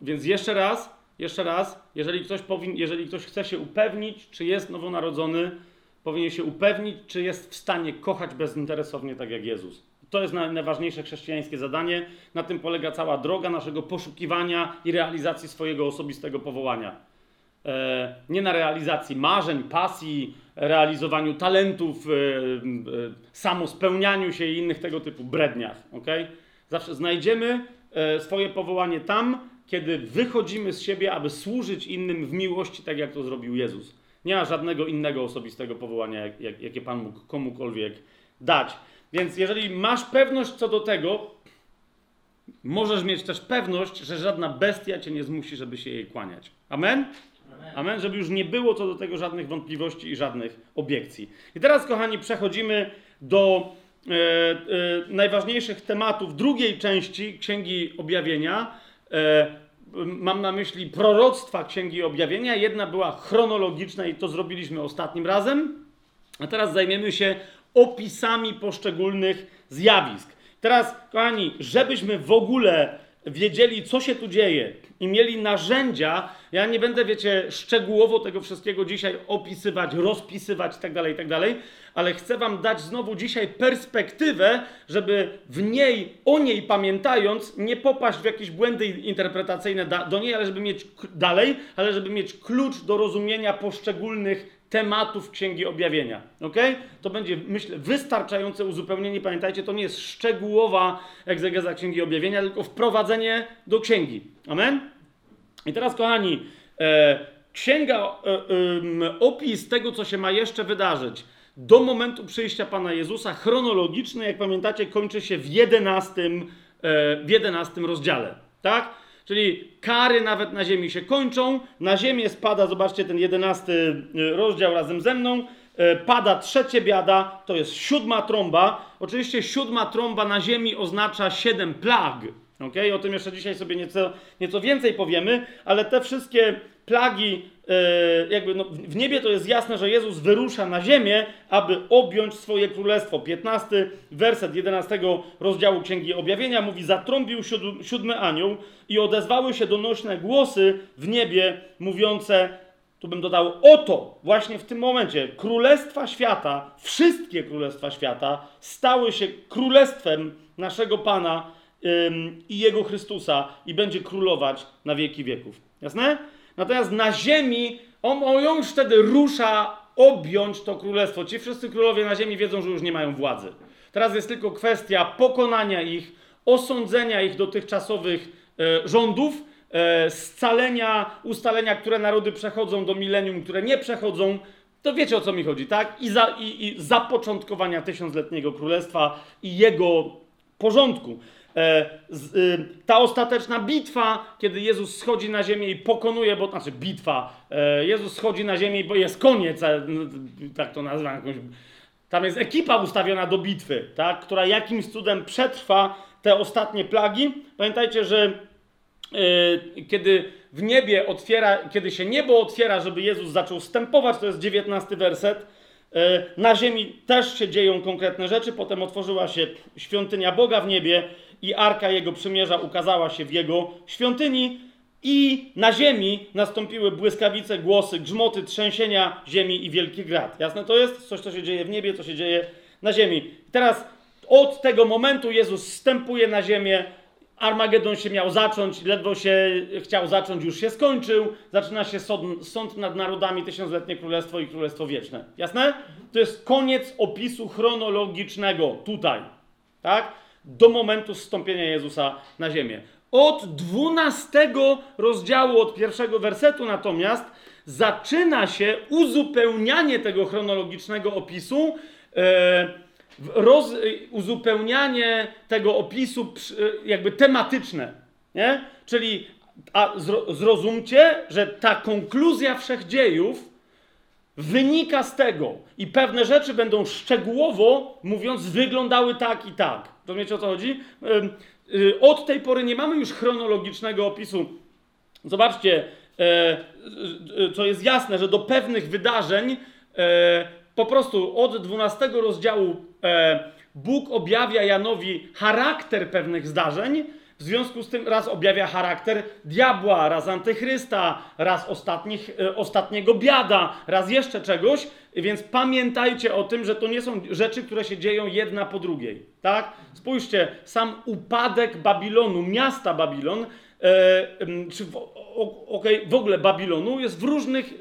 Więc jeszcze raz, jeszcze raz, jeżeli ktoś, powin, jeżeli ktoś chce się upewnić, czy jest nowonarodzony, powinien się upewnić, czy jest w stanie kochać bezinteresownie tak jak Jezus. To jest najważniejsze chrześcijańskie zadanie. Na tym polega cała droga naszego poszukiwania i realizacji swojego osobistego powołania. E, nie na realizacji marzeń, pasji, realizowaniu talentów, e, e, samospełnianiu się i innych tego typu bredniach. Okay? Zawsze znajdziemy swoje powołanie tam, kiedy wychodzimy z siebie, aby służyć innym w miłości, tak jak to zrobił Jezus. Nie ma żadnego innego osobistego powołania, jak, jak, jakie Pan mógł komukolwiek dać. Więc jeżeli masz pewność co do tego, możesz mieć też pewność, że żadna bestia cię nie zmusi, żeby się jej kłaniać. Amen? Amen? Amen? Żeby już nie było co do tego żadnych wątpliwości i żadnych obiekcji. I teraz, kochani, przechodzimy do e, e, najważniejszych tematów drugiej części Księgi Objawienia. E, mam na myśli proroctwa Księgi Objawienia. Jedna była chronologiczna i to zrobiliśmy ostatnim razem. A teraz zajmiemy się opisami poszczególnych zjawisk. Teraz, kochani, żebyśmy w ogóle wiedzieli, co się tu dzieje i mieli narzędzia, ja nie będę, wiecie, szczegółowo tego wszystkiego dzisiaj opisywać, rozpisywać itd., tak itd., tak ale chcę wam dać znowu dzisiaj perspektywę, żeby w niej, o niej pamiętając, nie popaść w jakieś błędy interpretacyjne do niej, ale żeby mieć dalej, ale żeby mieć klucz do rozumienia poszczególnych tematów Księgi Objawienia. Ok? To będzie, myślę, wystarczające uzupełnienie. Pamiętajcie, to nie jest szczegółowa egzegeza Księgi Objawienia, tylko wprowadzenie do Księgi. Amen? I teraz, kochani, e, Księga, e, e, opis tego, co się ma jeszcze wydarzyć do momentu przyjścia Pana Jezusa, chronologiczny, jak pamiętacie, kończy się w 11, e, w 11 rozdziale. Tak? Czyli kary nawet na ziemi się kończą, na ziemię spada, zobaczcie ten jedenasty y, rozdział razem ze mną, y, pada trzecie biada, to jest siódma trąba. Oczywiście siódma trąba na ziemi oznacza siedem plag. Okay? O tym jeszcze dzisiaj sobie nieco, nieco więcej powiemy, ale te wszystkie plagi, e, jakby no, w niebie to jest jasne, że Jezus wyrusza na ziemię, aby objąć swoje królestwo. 15 werset 11 rozdziału Księgi Objawienia mówi: Zatrąbił siódmy anioł i odezwały się donośne głosy w niebie, mówiące, tu bym dodał, oto, właśnie w tym momencie, królestwa świata, wszystkie królestwa świata stały się królestwem naszego Pana i Jego Chrystusa i będzie królować na wieki wieków. Jasne? Natomiast na ziemi on, on już wtedy rusza objąć to królestwo. Ci wszyscy królowie na ziemi wiedzą, że już nie mają władzy. Teraz jest tylko kwestia pokonania ich, osądzenia ich dotychczasowych e, rządów, e, scalenia, ustalenia, które narody przechodzą do milenium, które nie przechodzą. To wiecie o co mi chodzi, tak? I, za, i, i zapoczątkowania tysiącletniego królestwa i jego porządku. E, y, ta ostateczna bitwa, kiedy Jezus schodzi na ziemię i pokonuje, bo znaczy bitwa, e, Jezus schodzi na ziemię, bo jest koniec, no, tak to nazywam jakąś. Tam jest ekipa ustawiona do bitwy, tak, która jakimś cudem przetrwa te ostatnie plagi. Pamiętajcie, że e, kiedy w niebie otwiera, kiedy się niebo otwiera, żeby Jezus zaczął stępować, to jest 19 werset. e, Na ziemi też się dzieją konkretne rzeczy. Potem otworzyła się świątynia Boga w niebie i arka jego przymierza ukazała się w jego świątyni. I na ziemi nastąpiły błyskawice, głosy, grzmoty, trzęsienia ziemi i wielki grad. Jasne to jest? Coś, co się dzieje w niebie, co się dzieje na ziemi. Teraz od tego momentu Jezus wstępuje na ziemię. Armagedon się miał zacząć, ledwo się chciał zacząć, już się skończył. Zaczyna się sąd, sąd nad narodami, tysiącletnie królestwo i królestwo wieczne. Jasne? To jest koniec opisu chronologicznego tutaj. Tak? Do momentu zstąpienia Jezusa na ziemię. Od 12 rozdziału, od pierwszego wersetu natomiast zaczyna się uzupełnianie tego chronologicznego opisu. E, roz, y, uzupełnianie tego opisu y, jakby tematyczne, nie? Czyli a zro, zrozumcie, że ta konkluzja wszechdziejów wynika z tego i pewne rzeczy będą szczegółowo, mówiąc, wyglądały tak i tak. Rozumiecie o co chodzi? Y, Od tej pory nie mamy już chronologicznego opisu. Zobaczcie, e, co jest jasne, że do pewnych wydarzeń e, po prostu od 12 rozdziału e, Bóg objawia Janowi charakter pewnych zdarzeń. W związku z tym raz objawia charakter diabła, raz antychrysta, raz ostatnich, e, ostatniego biada, raz jeszcze czegoś. Więc pamiętajcie o tym, że to nie są rzeczy, które się dzieją jedna po drugiej. Tak? Spójrzcie, sam upadek Babilonu, miasta Babilon, e, czy w, o, okej, w ogóle Babilonu jest w różnych,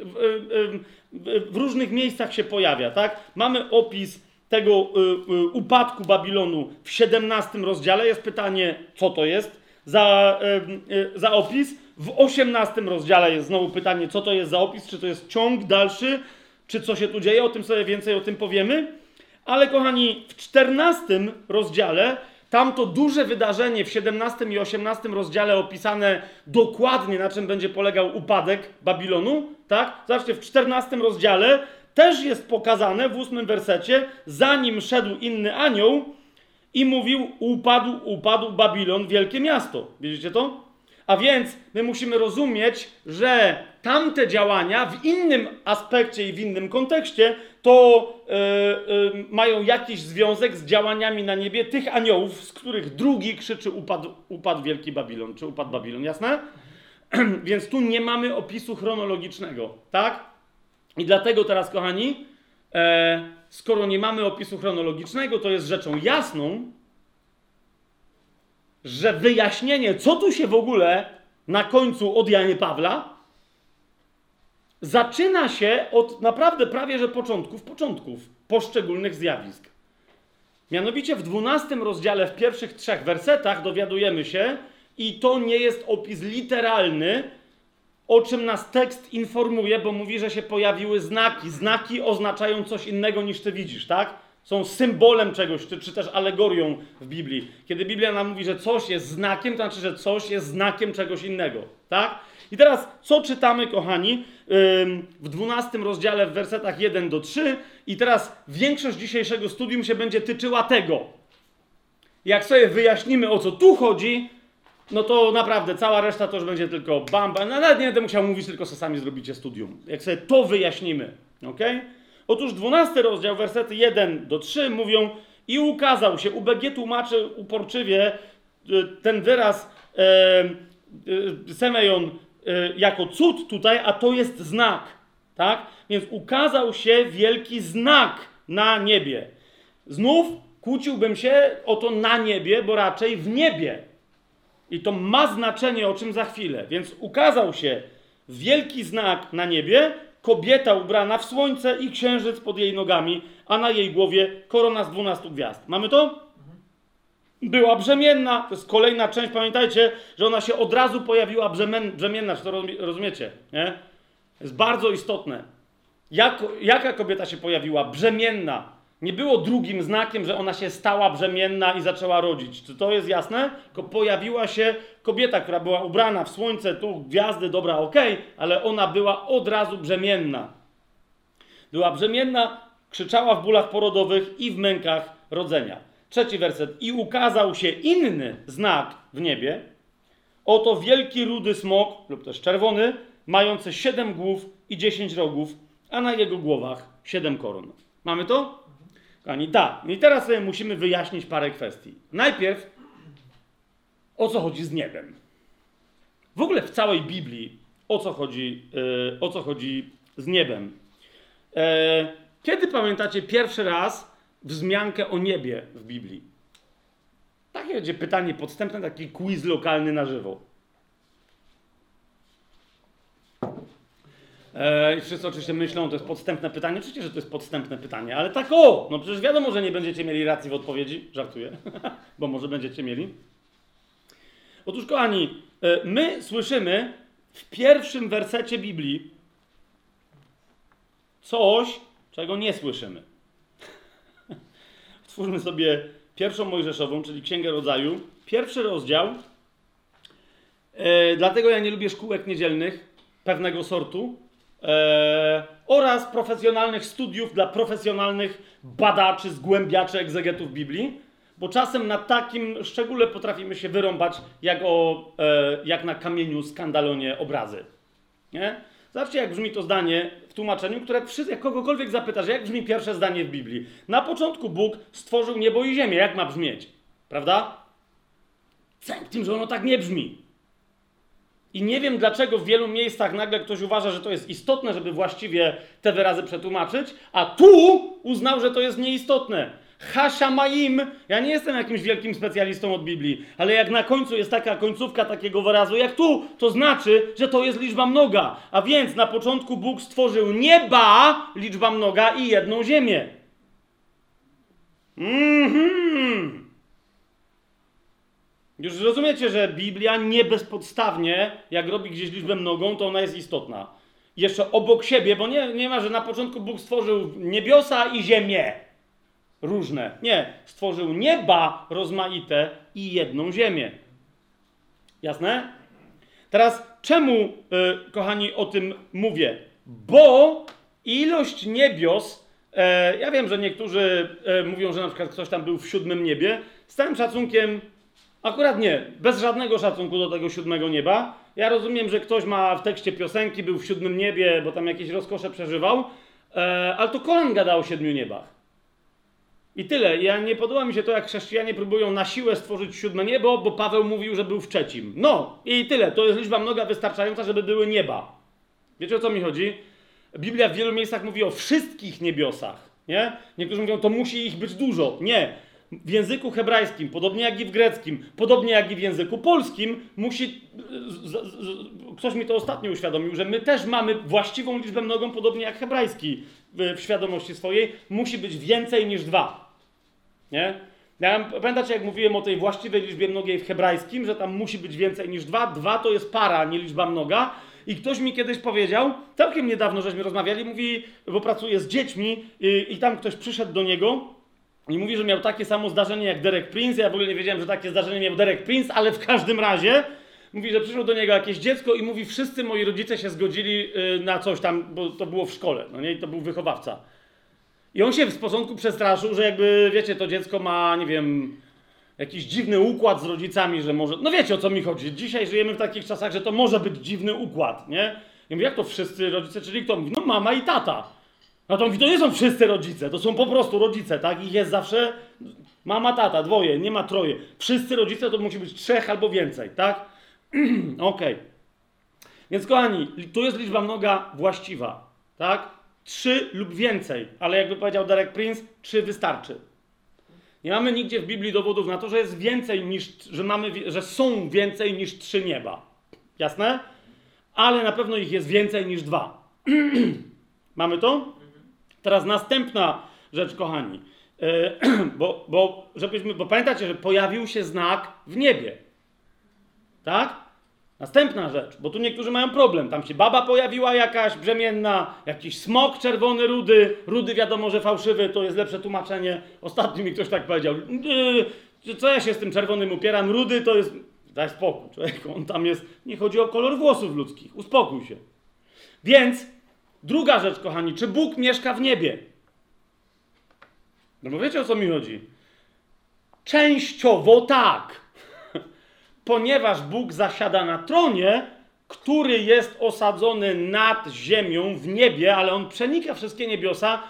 w, w różnych miejscach się pojawia, tak? Mamy opis tego y, y, upadku Babilonu w 17 rozdziale. Jest pytanie, co to jest za, em, y, za opis. W 18 rozdziale jest znowu pytanie, co to jest za opis, czy to jest ciąg dalszy, czy co się tu dzieje, o tym sobie więcej o tym powiemy. Ale kochani, w 14 rozdziale, tam to duże wydarzenie w 17 i 18 rozdziale opisane dokładnie, na czym będzie polegał upadek Babilonu, tak? Zobaczcie, w 14 rozdziale też jest pokazane w 8 wersecie, zanim szedł inny anioł i mówił, upadł, upadł Babilon, wielkie miasto. Widzicie to? A więc my musimy rozumieć, że tamte działania w innym aspekcie i w innym kontekście to e, e, mają jakiś związek z działaniami na niebie tych aniołów, z których drugi krzyczy upadł, upadł wielki Babilon, czy upadł Babilon, jasne? Więc tu nie mamy opisu chronologicznego, tak? I dlatego teraz, kochani, e, skoro nie mamy opisu chronologicznego, to jest rzeczą jasną, że wyjaśnienie, co tu się w ogóle na końcu od Janie Pawla, zaczyna się od naprawdę prawie że początków, początków poszczególnych zjawisk. Mianowicie w 12 rozdziale, w pierwszych trzech wersetach dowiadujemy się, i to nie jest opis literalny, o czym nas tekst informuje, bo mówi, że się pojawiły znaki. Znaki oznaczają coś innego niż ty widzisz, tak? Są symbolem czegoś, czy, czy też alegorią w Biblii. Kiedy Biblia nam mówi, że coś jest znakiem, to znaczy, że coś jest znakiem czegoś innego, tak? I teraz, co czytamy, kochani, w 12 rozdziale, w wersetach 1 do 3, i teraz większość dzisiejszego studium się będzie tyczyła tego. Jak sobie wyjaśnimy, o co tu chodzi, no to naprawdę cała reszta to już będzie tylko bam, bam. No, nawet nie będę musiał mówić, tylko sami zrobicie studium. Jak sobie to wyjaśnimy, ok? Otóż 12 rozdział, wersety 1 do 3 mówią i ukazał się, UBG tłumaczy uporczywie y, ten wyraz e, y, Semejon y, jako cud tutaj, a to jest znak, tak? Więc ukazał się wielki znak na niebie. Znów kłóciłbym się o to na niebie, bo raczej w niebie. I to ma znaczenie, o czym za chwilę. Więc ukazał się wielki znak na niebie, kobieta ubrana w słońce i księżyc pod jej nogami, a na jej głowie korona z dwunastu gwiazd. Mamy to? Była brzemienna. To jest kolejna część. Pamiętajcie, że ona się od razu pojawiła brzemien, brzemienna. Czy to rozumie- rozumiecie? Nie? Jest bardzo istotne. Jak, jaka kobieta się pojawiła? Brzemienna. Nie było drugim znakiem, że ona się stała brzemienna i zaczęła rodzić. Czy to jest jasne? Tylko pojawiła się kobieta, która była ubrana w słońce, tu gwiazdy, dobra, okej, ale ona była od razu brzemienna. Była brzemienna, krzyczała w bólach porodowych i w mękach rodzenia. Trzeci werset. I ukazał się inny znak w niebie. Oto wielki rudy smok, lub też czerwony, mający siedem głów i dziesięć rogów, a na jego głowach siedem koron. Mamy to? Kochani, tak. I teraz sobie musimy wyjaśnić parę kwestii. Najpierw, o co chodzi z niebem? W ogóle w całej Biblii, o co chodzi, yy, o co chodzi z niebem? E, kiedy pamiętacie pierwszy raz wzmiankę o niebie w Biblii? Takie będzie pytanie podstępne, taki quiz lokalny na żywo. I wszyscy oczywiście myślą, to jest podstępne pytanie. Oczywiście, że to jest podstępne pytanie, ale tak o! No przecież wiadomo, że nie będziecie mieli racji w odpowiedzi. Żartuję, bo może będziecie mieli. Otóż, kochani, e, my słyszymy w pierwszym wersecie Biblii coś, czego nie słyszymy. Twórzmy sobie pierwszą Mojżeszową, czyli Księgę Rodzaju, pierwszy rozdział. E, dlatego ja nie lubię szkółek niedzielnych pewnego sortu e, oraz profesjonalnych studiów dla profesjonalnych badaczy, zgłębiaczy, egzegetów Biblii, bo czasem na takim szczególe potrafimy się wyrąbać jak, o, e, jak na kamieniu skandalonie obrazy. Nie? Zobaczcie, jak brzmi to zdanie w tłumaczeniu, które jak kogokolwiek zapytasz, jak brzmi pierwsze zdanie w Biblii. Na początku Bóg stworzył niebo i ziemię. Jak ma brzmieć? Prawda? W tym, że ono tak nie brzmi. I nie wiem, dlaczego w wielu miejscach nagle ktoś uważa, że to jest istotne, żeby właściwie te wyrazy przetłumaczyć, a tu uznał, że to jest nieistotne. Hashamaim. Ja nie jestem jakimś wielkim specjalistą od Biblii, ale jak na końcu jest taka końcówka takiego wyrazu jak tu, to znaczy, że to jest liczba mnoga. A więc na początku Bóg stworzył nieba, liczba mnoga i jedną ziemię. Mhm. Już rozumiecie, że Biblia nie bezpodstawnie, jak robi gdzieś liczbę mnogą, to ona jest istotna. Jeszcze obok siebie, bo nie, nie ma, że na początku Bóg stworzył niebiosa i ziemię różne. Nie, stworzył nieba rozmaite i jedną ziemię. Jasne? Teraz czemu, y, kochani, o tym mówię? Bo ilość niebios, e, ja wiem, że niektórzy e, mówią, że na przykład ktoś tam był w siódmym niebie, z całym szacunkiem, akurat nie, bez żadnego szacunku do tego siódmego nieba. Ja rozumiem, że ktoś ma w tekście piosenki, był w siódmym niebie, bo tam jakieś rozkosze przeżywał, e, ale to Koran gada o siedmiu niebach. I tyle. Ja nie podoba mi się to, jak chrześcijanie próbują na siłę stworzyć siódme niebo, bo Paweł mówił, że był w trzecim. No i tyle. To jest liczba mnoga wystarczająca, żeby były nieba. Wiecie o co mi chodzi? Biblia w wielu miejscach mówi o wszystkich niebiosach. Nie? Niektórzy mówią, to musi ich być dużo. Nie. W języku hebrajskim, podobnie jak i w greckim, podobnie jak i w języku polskim, musi. Z, z, z, ktoś mi to ostatnio uświadomił, że my też mamy właściwą liczbę mnogą, podobnie jak hebrajski w, w świadomości swojej, musi być więcej niż dwa. Nie? Ja, pamiętacie, jak mówiłem o tej właściwej liczbie mnogiej w hebrajskim, że tam musi być więcej niż dwa? Dwa to jest para, nie liczba mnoga. I ktoś mi kiedyś powiedział, całkiem niedawno żeśmy rozmawiali, mówi, bo pracuje z dziećmi i, i tam ktoś przyszedł do niego i mówi, że miał takie samo zdarzenie jak Derek Prince. Ja w ogóle nie wiedziałem, że takie zdarzenie miał Derek Prince, ale w każdym razie mówi, że przyszło do niego jakieś dziecko i mówi, wszyscy moi rodzice się zgodzili y, na coś tam, bo to było w szkole, no nie, i to był wychowawca. I on się w początku przestraszył, że jakby, wiecie, to dziecko ma, nie wiem, jakiś dziwny układ z rodzicami, że może. No wiecie o co mi chodzi. Dzisiaj żyjemy w takich czasach, że to może być dziwny układ, nie? I mówię, jak to wszyscy rodzice, czyli kto mówi? No mama i tata. No to mówi, to nie są wszyscy rodzice, to są po prostu rodzice, tak? Ich jest zawsze mama, tata, dwoje, nie ma troje. Wszyscy rodzice to musi być trzech albo więcej, tak? Okej. Okay. Więc kochani, tu jest liczba mnoga właściwa, tak? Trzy lub więcej, ale jakby powiedział Derek Prince, trzy wystarczy. Nie mamy nigdzie w Biblii dowodów na to, że jest więcej niż, że mamy, że są więcej niż trzy nieba. Jasne? Ale na pewno ich jest więcej niż dwa. mamy to? Teraz następna rzecz, kochani. Yy, bo, bo, żebyśmy, bo pamiętacie, że pojawił się znak w niebie. Tak? Następna rzecz, bo tu niektórzy mają problem. Tam się baba pojawiła jakaś brzemienna, jakiś smok czerwony, rudy. Rudy wiadomo, że fałszywy, to jest lepsze tłumaczenie. Ostatnio mi ktoś tak powiedział. Yy, co ja się z tym czerwonym upieram? Rudy to jest. Daj spokój, człowieku. On tam jest. Nie chodzi o kolor włosów ludzkich. Uspokój się. Więc druga rzecz, kochani, czy Bóg mieszka w niebie? No bo wiecie o co mi chodzi? Częściowo tak. Ponieważ Bóg zasiada na tronie, który jest osadzony nad ziemią w niebie, ale on przenika wszystkie niebiosa,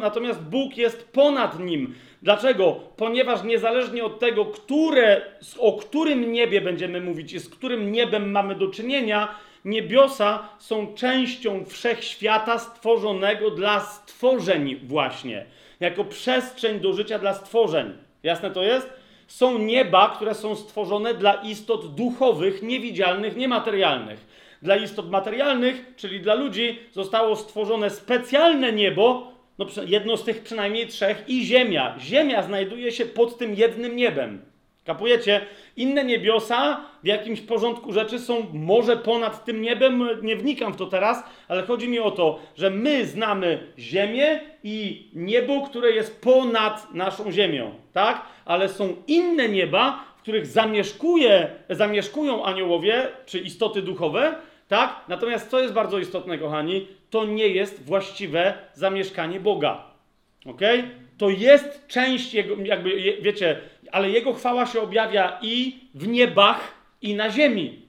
natomiast Bóg jest ponad nim. Dlaczego? Ponieważ niezależnie od tego, które, o którym niebie będziemy mówić i z którym niebem mamy do czynienia, niebiosa są częścią wszechświata stworzonego dla stworzeń właśnie, jako przestrzeń do życia dla stworzeń. Jasne to jest? Są nieba, które są stworzone dla istot duchowych, niewidzialnych, niematerialnych. Dla istot materialnych, czyli dla ludzi, zostało stworzone specjalne niebo, no jedno z tych przynajmniej trzech, i ziemia. Ziemia znajduje się pod tym jednym niebem. Kapujecie? Inne niebiosa w jakimś porządku rzeczy są może ponad tym niebem, nie wnikam w to teraz, ale chodzi mi o to, że my znamy Ziemię i niebo, które jest ponad naszą Ziemią, tak? Ale są inne nieba, w których zamieszkuje, zamieszkują aniołowie czy istoty duchowe, tak? Natomiast co jest bardzo istotne, kochani, to nie jest właściwe zamieszkanie Boga. Ok? To jest część jego, jakby, wiecie, ale jego chwała się objawia i w niebach, i na ziemi.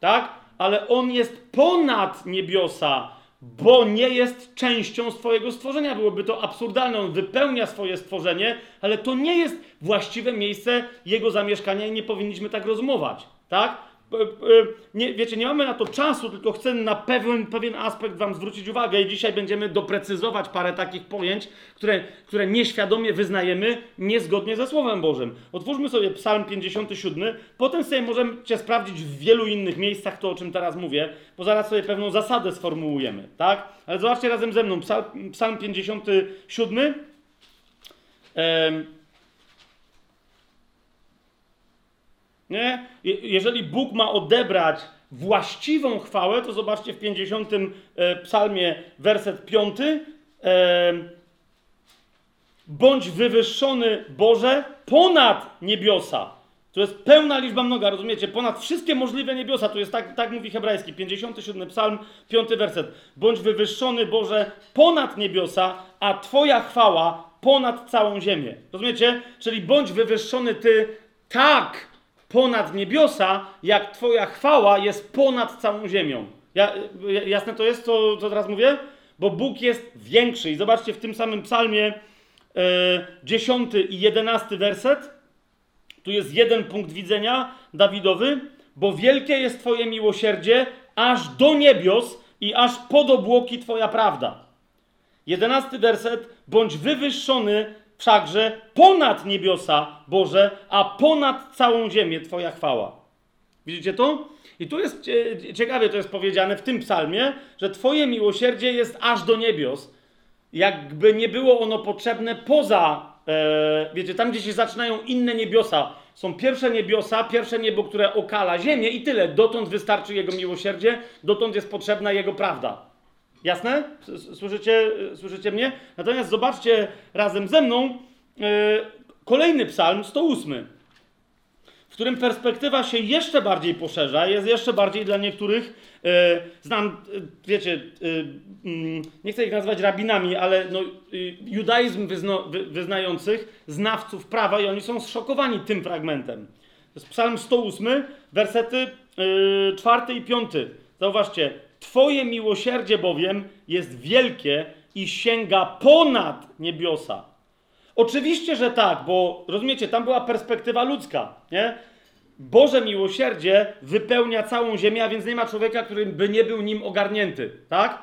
Tak? Ale on jest ponad niebiosa, bo nie jest częścią swojego stworzenia. Byłoby to absurdalne. On wypełnia swoje stworzenie, ale to nie jest właściwe miejsce jego zamieszkania i nie powinniśmy tak rozumować. Tak? Nie, wiecie, nie mamy na to czasu, tylko chcę na pewien, pewien aspekt Wam zwrócić uwagę i dzisiaj będziemy doprecyzować parę takich pojęć, które, które nieświadomie wyznajemy niezgodnie ze Słowem Bożym. Otwórzmy sobie Psalm 57, potem sobie możecie sprawdzić w wielu innych miejscach to, o czym teraz mówię, bo zaraz sobie pewną zasadę sformułujemy, tak? Ale zobaczcie razem ze mną, Psalm, Psalm 57. Ehm, Nie? Jeżeli Bóg ma odebrać właściwą chwałę, to zobaczcie w 50 e, psalmie, werset 5. Bądź wywyższony, Boże, ponad niebiosa. To jest pełna liczba mnoga, rozumiecie? Ponad wszystkie możliwe niebiosa. To jest tak, tak mówi hebrajski, 57 psalm, 5 werset. Bądź wywyższony, Boże, ponad niebiosa, a Twoja chwała ponad całą ziemię. Rozumiecie? Czyli bądź wywyższony Ty tak, ponad niebiosa, jak Twoja chwała jest ponad całą ziemią. Ja, jasne to jest, co, co teraz mówię? Bo Bóg jest większy. I zobaczcie w tym samym psalmie e, 10 i 11 werset. Tu jest jeden punkt widzenia Dawidowy. Bo wielkie jest Twoje miłosierdzie aż do niebios i aż pod obłoki Twoja prawda. Jedenasty werset. Bądź wywyższony wszakże ponad niebiosa Boże, a ponad całą ziemię Twoja chwała. Widzicie to? I tu jest ciekawie to jest powiedziane w tym psalmie, że Twoje miłosierdzie jest aż do niebios. Jakby nie było ono potrzebne poza, e, wiecie, tam gdzie się zaczynają inne niebiosa. Są pierwsze niebiosa, pierwsze niebo, które okala ziemię i tyle. Dotąd wystarczy Jego miłosierdzie, dotąd jest potrzebna Jego prawda. Jasne? Słyszycie, słyszycie mnie? Natomiast zobaczcie razem ze mną yy, kolejny psalm, 108, w którym perspektywa się jeszcze bardziej poszerza, jest jeszcze bardziej dla niektórych, yy, znam, yy, wiecie, mm, nie chcę ich nazwać rabinami, ale no, judaizm wyzno, wy, wyznających, znawców prawa i oni są zszokowani tym fragmentem. To jest psalm 108, wersety czwarty i piąty. Zauważcie, Twoje miłosierdzie bowiem jest wielkie i sięga ponad niebiosa. Oczywiście, że tak, bo rozumiecie, tam była perspektywa ludzka, nie? Boże miłosierdzie wypełnia całą ziemię, a więc nie ma człowieka, który by nie był nim ogarnięty, tak?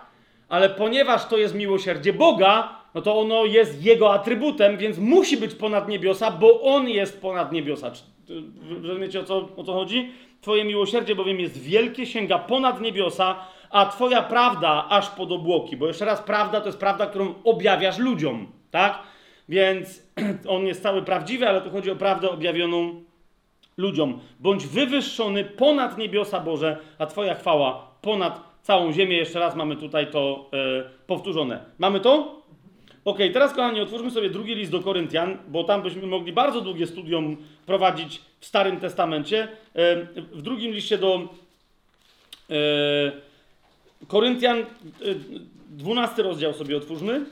Ale ponieważ to jest miłosierdzie Boga, no to ono jest jego atrybutem, więc musi być ponad niebiosa, bo on jest ponad niebiosa. Rozumiecie o co, o co chodzi? Twoje miłosierdzie bowiem jest wielkie, sięga ponad niebiosa, a Twoja prawda aż pod obłoki. Bo jeszcze raz, prawda to jest prawda, którą objawiasz ludziom, tak? Więc on jest cały prawdziwy, ale tu chodzi o prawdę objawioną ludziom. Bądź wywyższony ponad niebiosa Boże, a Twoja chwała ponad całą ziemię. Jeszcze raz mamy tutaj to e, powtórzone. Mamy to? Ok, teraz kochani, otwórzmy sobie drugi list do Koryntian, bo tam byśmy mogli bardzo długie studium prowadzić w Starym Testamencie. E, w drugim liście do e, Koryntian, e, 12 rozdział sobie otwórzmy.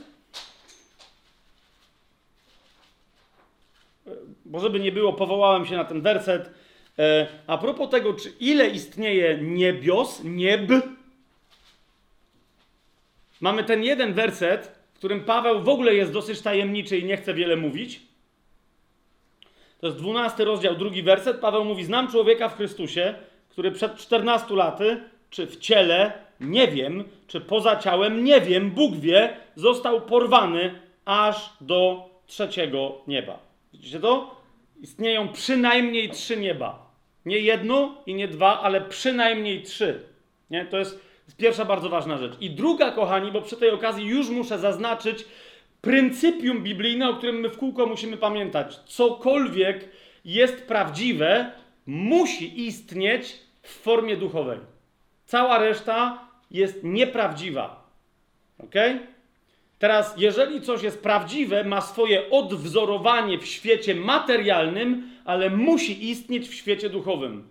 bo żeby nie było, powołałem się na ten werset. E, a propos tego, czy ile istnieje niebios, nieb, mamy ten jeden werset, w którym Paweł w ogóle jest dosyć tajemniczy i nie chce wiele mówić. To jest 12 rozdział, drugi werset. Paweł mówi: Znam człowieka w Chrystusie, który przed 14 laty, czy w ciele, nie wiem, czy poza ciałem, nie wiem, Bóg wie, został porwany aż do trzeciego nieba. Widzicie to? Istnieją przynajmniej trzy nieba. Nie jedno i nie dwa, ale przynajmniej trzy. Nie? To jest, pierwsza bardzo ważna rzecz. I druga, kochani, bo przy tej okazji już muszę zaznaczyć pryncypium biblijne, o którym my w kółko musimy pamiętać. Cokolwiek jest prawdziwe, musi istnieć w formie duchowej. Cała reszta jest nieprawdziwa. Ok? Teraz, jeżeli coś jest prawdziwe, ma swoje odwzorowanie w świecie materialnym, ale musi istnieć w świecie duchowym.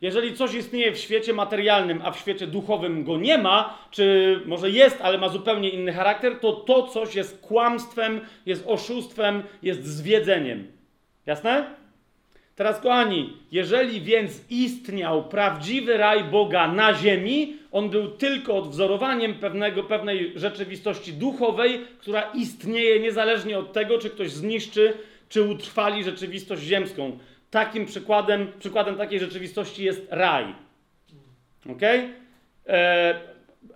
Jeżeli coś istnieje w świecie materialnym, a w świecie duchowym go nie ma, czy może jest, ale ma zupełnie inny charakter, to to coś jest kłamstwem, jest oszustwem, jest zwiedzeniem. Jasne? Teraz, kochani, jeżeli więc istniał prawdziwy raj Boga na ziemi, on był tylko odwzorowaniem pewnego, pewnej rzeczywistości duchowej, która istnieje niezależnie od tego, czy ktoś zniszczy, czy utrwali rzeczywistość ziemską. Takim przykładem, przykładem takiej rzeczywistości jest raj. Ok? E,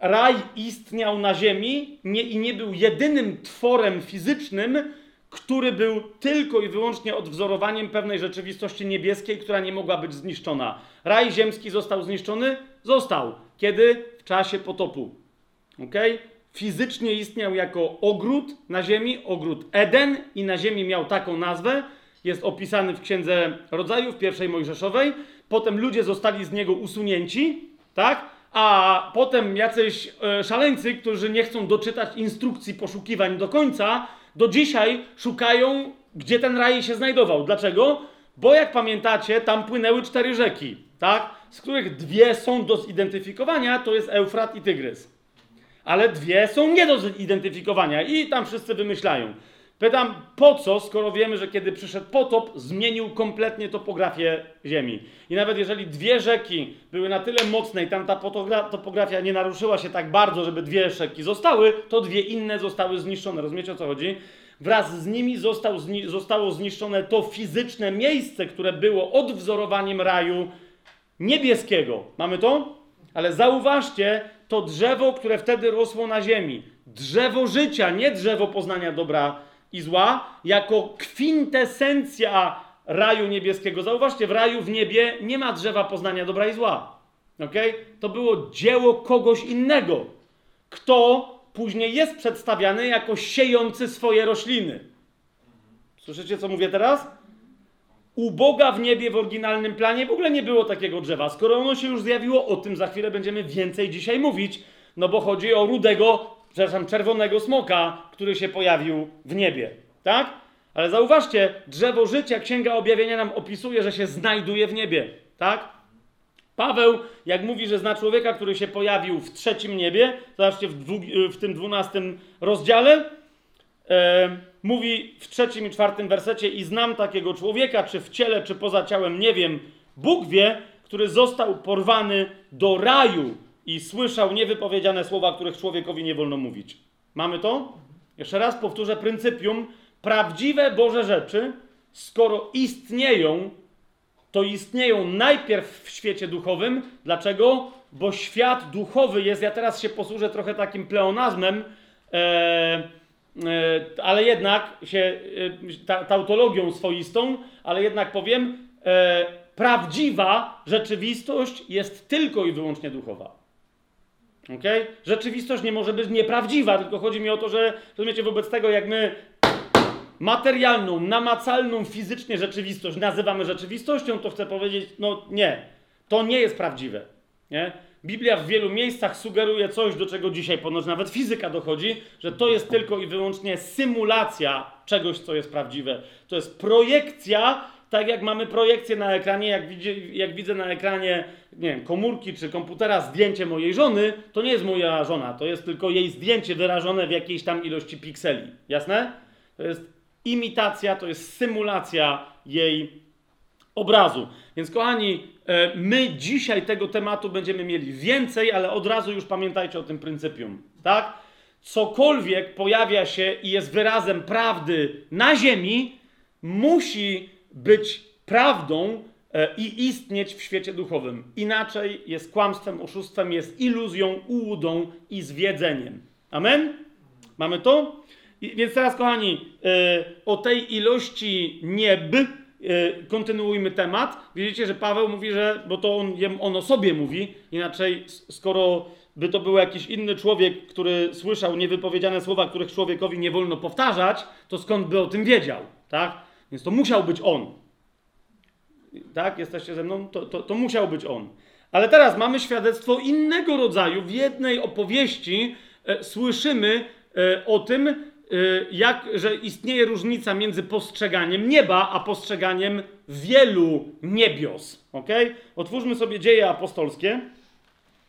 raj istniał na ziemi nie, i nie był jedynym tworem fizycznym, który był tylko i wyłącznie odwzorowaniem pewnej rzeczywistości niebieskiej, która nie mogła być zniszczona. Raj ziemski został zniszczony? Został. Kiedy? W czasie potopu. Ok? Fizycznie istniał jako ogród na ziemi, ogród Eden i na ziemi miał taką nazwę. Jest opisany w Księdze Rodzajów, pierwszej Mojżeszowej. Potem ludzie zostali z niego usunięci, tak? A potem jacyś e, szaleńcy, którzy nie chcą doczytać instrukcji poszukiwań do końca, do dzisiaj szukają, gdzie ten raj się znajdował. Dlaczego? Bo jak pamiętacie, tam płynęły cztery rzeki, tak? Z których dwie są do zidentyfikowania, to jest Eufrat i Tygrys. Ale dwie są nie do zidentyfikowania i tam wszyscy wymyślają. Pytam, po co, skoro wiemy, że kiedy przyszedł potop, zmienił kompletnie topografię Ziemi. I nawet jeżeli dwie rzeki były na tyle mocne i tam ta topografia nie naruszyła się tak bardzo, żeby dwie rzeki zostały, to dwie inne zostały zniszczone. Rozumiecie o co chodzi? Wraz z nimi został, zostało zniszczone to fizyczne miejsce, które było odwzorowaniem raju niebieskiego. Mamy to? Ale zauważcie, to drzewo, które wtedy rosło na ziemi. Drzewo życia, nie drzewo poznania dobra i zła, jako kwintesencja raju niebieskiego. Zauważcie, w raju w niebie nie ma drzewa poznania dobra i zła. Okay? To było dzieło kogoś innego, kto później jest przedstawiany jako siejący swoje rośliny. Słyszycie, co mówię teraz? U Boga w niebie w oryginalnym planie w ogóle nie było takiego drzewa. Skoro ono się już zjawiło, o tym za chwilę będziemy więcej dzisiaj mówić, no bo chodzi o rudego przepraszam, czerwonego smoka, który się pojawił w niebie. Tak? Ale zauważcie, drzewo życia, Księga Objawienia nam opisuje, że się znajduje w niebie. Tak? Paweł, jak mówi, że zna człowieka, który się pojawił w trzecim niebie, zobaczcie w, dwu, w tym dwunastym rozdziale, e, mówi w trzecim i czwartym wersecie i znam takiego człowieka, czy w ciele, czy poza ciałem, nie wiem, Bóg wie, który został porwany do raju i słyszał niewypowiedziane słowa, których człowiekowi nie wolno mówić. Mamy to? Jeszcze raz powtórzę pryncypium. Prawdziwe Boże rzeczy, skoro istnieją, to istnieją najpierw w świecie duchowym. Dlaczego? Bo świat duchowy jest, ja teraz się posłużę trochę takim pleonazmem, e, e, ale jednak się e, ta, tautologią swoistą, ale jednak powiem, e, prawdziwa rzeczywistość jest tylko i wyłącznie duchowa. Okay? Rzeczywistość nie może być nieprawdziwa, tylko chodzi mi o to, że rozumiecie, wobec tego jak my materialną, namacalną fizycznie rzeczywistość nazywamy rzeczywistością, to chcę powiedzieć, no nie, to nie jest prawdziwe. Nie? Biblia w wielu miejscach sugeruje coś, do czego dzisiaj ponoć nawet fizyka dochodzi, że to jest tylko i wyłącznie symulacja czegoś, co jest prawdziwe. To jest projekcja, tak jak mamy projekcję na ekranie, jak, widzi, jak widzę na ekranie, nie wiem, komórki czy komputera zdjęcie mojej żony, to nie jest moja żona, to jest tylko jej zdjęcie wyrażone w jakiejś tam ilości pikseli. Jasne? To jest imitacja, to jest symulacja jej obrazu. Więc kochani, e, my dzisiaj tego tematu będziemy mieli więcej, ale od razu już pamiętajcie o tym pryncypium, tak? Cokolwiek pojawia się i jest wyrazem prawdy na ziemi, musi być prawdą e, i istnieć w świecie duchowym. Inaczej jest kłamstwem, oszustwem, jest iluzją, ułudą i zwiedzeniem. Amen? Mamy to? I, więc teraz, kochani, e, o tej ilości nieb kontynuujmy temat. Widzicie, że Paweł mówi, że, bo to on, on o sobie mówi, inaczej skoro by to był jakiś inny człowiek, który słyszał niewypowiedziane słowa, których człowiekowi nie wolno powtarzać, to skąd by o tym wiedział, tak? Więc to musiał być on. Tak? Jesteście ze mną? To, to, to musiał być on. Ale teraz mamy świadectwo innego rodzaju. W jednej opowieści e, słyszymy e, o tym, Y, jak, że istnieje różnica między postrzeganiem nieba, a postrzeganiem wielu niebios. Ok? Otwórzmy sobie dzieje apostolskie,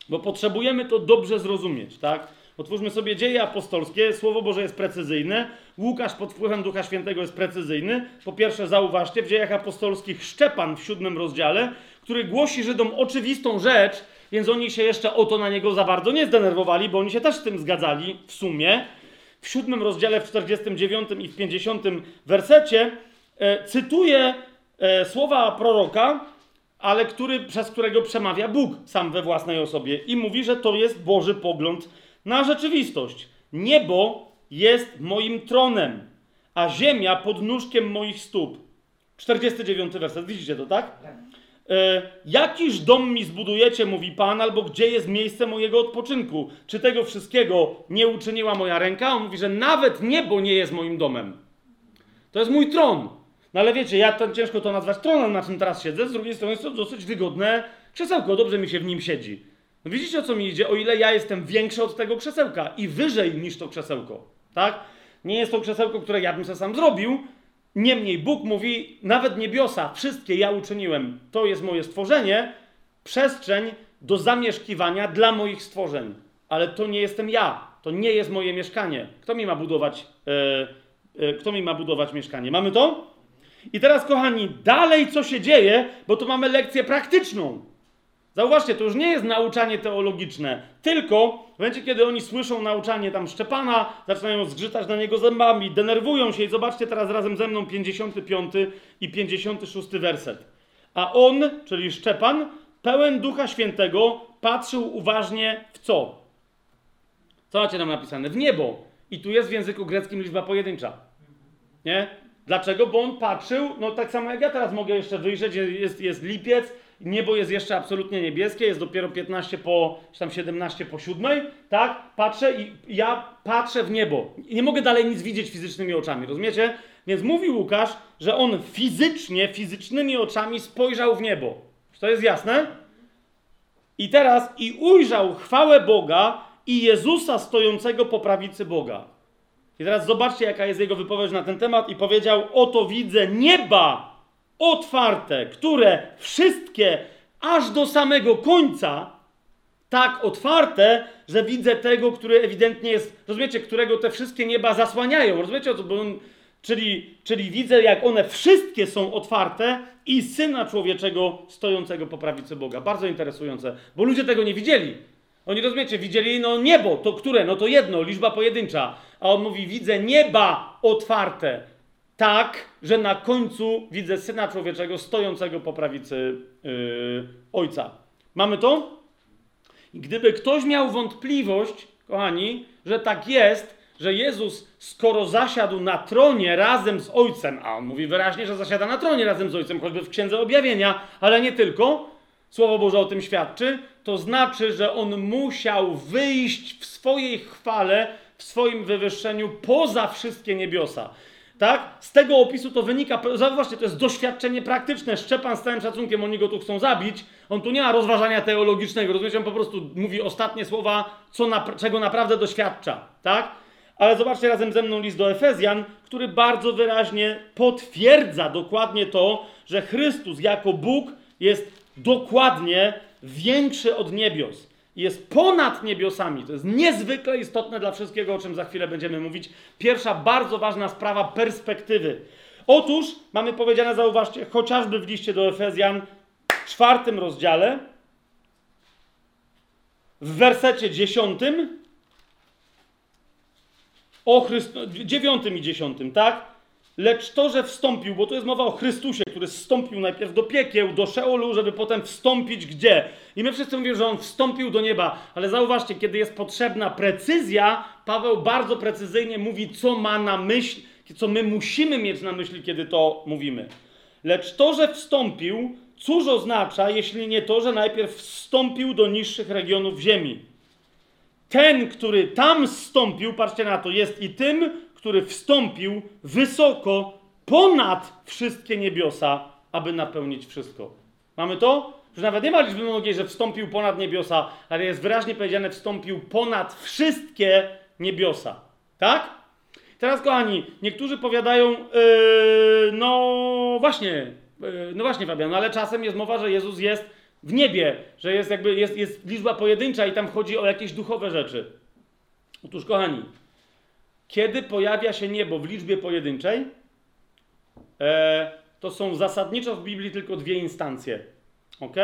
bo potrzebujemy to dobrze zrozumieć, tak? Otwórzmy sobie dzieje apostolskie, Słowo Boże jest precyzyjne, Łukasz pod wpływem Ducha Świętego jest precyzyjny. Po pierwsze, zauważcie, w dziejach apostolskich Szczepan w siódmym rozdziale, który głosi Żydom oczywistą rzecz, więc oni się jeszcze o to na niego za bardzo nie zdenerwowali, bo oni się też z tym zgadzali w sumie w siódmym rozdziale, w 49 i w 50 wersecie e, cytuje e, słowa proroka, ale który, przez którego przemawia Bóg sam we własnej osobie i mówi, że to jest Boży pogląd na rzeczywistość. Niebo jest moim tronem, a ziemia pod nóżkiem moich stóp. 49 werset, widzicie to, tak? E, jakiż dom mi zbudujecie, mówi Pan, albo gdzie jest miejsce mojego odpoczynku? Czy tego wszystkiego nie uczyniła moja ręka? On mówi, że nawet niebo nie jest moim domem. To jest mój tron. No ale wiecie, ja to, ciężko to nazwać tronem, na czym teraz siedzę. Z drugiej strony jest to dosyć wygodne krzesełko, dobrze mi się w nim siedzi. No widzicie o co mi idzie? O ile ja jestem większy od tego krzesełka i wyżej niż to krzesełko, tak? Nie jest to krzesełko, które ja bym sobie sam zrobił, Niemniej Bóg mówi, nawet niebiosa, wszystkie ja uczyniłem, to jest moje stworzenie, przestrzeń do zamieszkiwania dla moich stworzeń. Ale to nie jestem ja, to nie jest moje mieszkanie. Kto mi ma budować, e, e, kto mi ma budować mieszkanie? Mamy to? I teraz, kochani, dalej co się dzieje, bo tu mamy lekcję praktyczną. Zauważcie, to już nie jest nauczanie teologiczne, tylko w momencie, kiedy oni słyszą nauczanie tam Szczepana, zaczynają zgrzytać na niego zębami, denerwują się i zobaczcie teraz razem ze mną 55 i 56 werset. A on, czyli Szczepan, pełen Ducha Świętego, patrzył uważnie w co? Co macie nam napisane? W niebo. I tu jest w języku greckim liczba pojedyncza. Nie? Dlaczego? Bo on patrzył, no tak samo jak ja teraz mogę jeszcze wyjrzeć, jest, jest lipiec, niebo jest jeszcze absolutnie niebieskie, jest dopiero 15 po, czy tam 17 po 7, tak? Patrzę i ja patrzę w niebo. Nie mogę dalej nic widzieć fizycznymi oczami, rozumiecie? Więc mówi Łukasz, że on fizycznie, fizycznymi oczami spojrzał w niebo. Czy to jest jasne? I teraz, i ujrzał chwałę Boga i Jezusa stojącego po prawicy Boga. I teraz zobaczcie, jaka jest jego wypowiedź na ten temat. I powiedział: Oto widzę nieba otwarte, które wszystkie aż do samego końca tak otwarte, że widzę tego, który ewidentnie jest, rozumiecie, którego te wszystkie nieba zasłaniają. Rozumiecie? Bo on, czyli, czyli widzę, jak one wszystkie są otwarte i syna człowieczego stojącego po prawicy Boga. Bardzo interesujące, bo ludzie tego nie widzieli. Oni, rozumiecie, widzieli no niebo, to które? No to jedno, liczba pojedyncza. A on mówi, widzę nieba otwarte tak, że na końcu widzę Syna Człowieczego stojącego po prawicy yy, Ojca. Mamy to? Gdyby ktoś miał wątpliwość, kochani, że tak jest, że Jezus, skoro zasiadł na tronie razem z Ojcem, a on mówi wyraźnie, że zasiada na tronie razem z Ojcem, choćby w Księdze Objawienia, ale nie tylko, Słowo Boże o tym świadczy, to znaczy, że on musiał wyjść w swojej chwale, w swoim wywyższeniu poza wszystkie niebiosa. Tak? Z tego opisu to wynika, zauważcie, to jest doświadczenie praktyczne. Szczepan z całym szacunkiem, oni go tu chcą zabić. On tu nie ma rozważania teologicznego, rozumiecie? On po prostu mówi ostatnie słowa, co na, czego naprawdę doświadcza, tak? Ale zobaczcie razem ze mną list do Efezjan, który bardzo wyraźnie potwierdza dokładnie to, że Chrystus jako Bóg jest dokładnie większy od niebios. Jest ponad niebiosami. To jest niezwykle istotne dla wszystkiego, o czym za chwilę będziemy mówić. Pierwsza bardzo ważna sprawa perspektywy. Otóż mamy powiedziane, zauważcie, chociażby w liście do Efezjan, czwartym rozdziale, w wersecie dziesiątym, o Chrystu... dziewiątym i dziesiątym, tak? Lecz to, że wstąpił, bo tu jest mowa o Chrystusie, który wstąpił najpierw do piekieł, do Szeolu, żeby potem wstąpić gdzie? I my wszyscy mówimy, że on wstąpił do nieba, ale zauważcie, kiedy jest potrzebna precyzja, Paweł bardzo precyzyjnie mówi, co ma na myśli, co my musimy mieć na myśli, kiedy to mówimy. Lecz to, że wstąpił, cóż oznacza, jeśli nie to, że najpierw wstąpił do niższych regionów ziemi? Ten, który tam wstąpił, patrzcie na to, jest i tym, który wstąpił wysoko ponad wszystkie niebiosa, aby napełnić wszystko. Mamy to? Że nawet nie ma liczby mnogiej, że wstąpił ponad niebiosa, ale jest wyraźnie powiedziane, wstąpił ponad wszystkie niebiosa. Tak? Teraz, kochani, niektórzy powiadają, yy, no właśnie, yy, no właśnie, Fabian, no ale czasem jest mowa, że Jezus jest w niebie, że jest jakby jest, jest liczba pojedyncza i tam chodzi o jakieś duchowe rzeczy. Otóż, kochani, kiedy pojawia się niebo w liczbie pojedynczej, e, to są zasadniczo w Biblii tylko dwie instancje. Ok?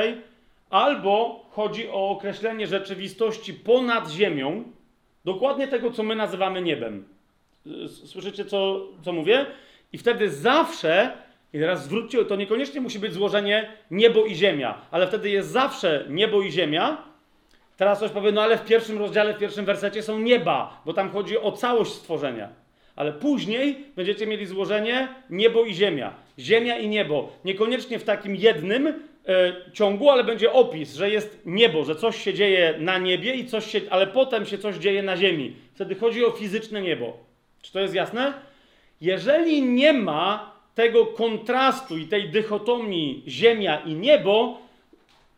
Albo chodzi o określenie rzeczywistości ponad ziemią, dokładnie tego, co my nazywamy niebem. Słyszycie, co, co mówię? I wtedy zawsze, i teraz zwróćcie, to niekoniecznie musi być złożenie niebo i ziemia, ale wtedy jest zawsze niebo i ziemia, Teraz ktoś powie, no ale w pierwszym rozdziale, w pierwszym wersecie są nieba, bo tam chodzi o całość stworzenia. Ale później będziecie mieli złożenie niebo i ziemia. Ziemia i niebo. Niekoniecznie w takim jednym e, ciągu, ale będzie opis, że jest niebo, że coś się dzieje na niebie i coś się, ale potem się coś dzieje na ziemi. Wtedy chodzi o fizyczne niebo. Czy to jest jasne? Jeżeli nie ma tego kontrastu i tej dychotomii ziemia i niebo,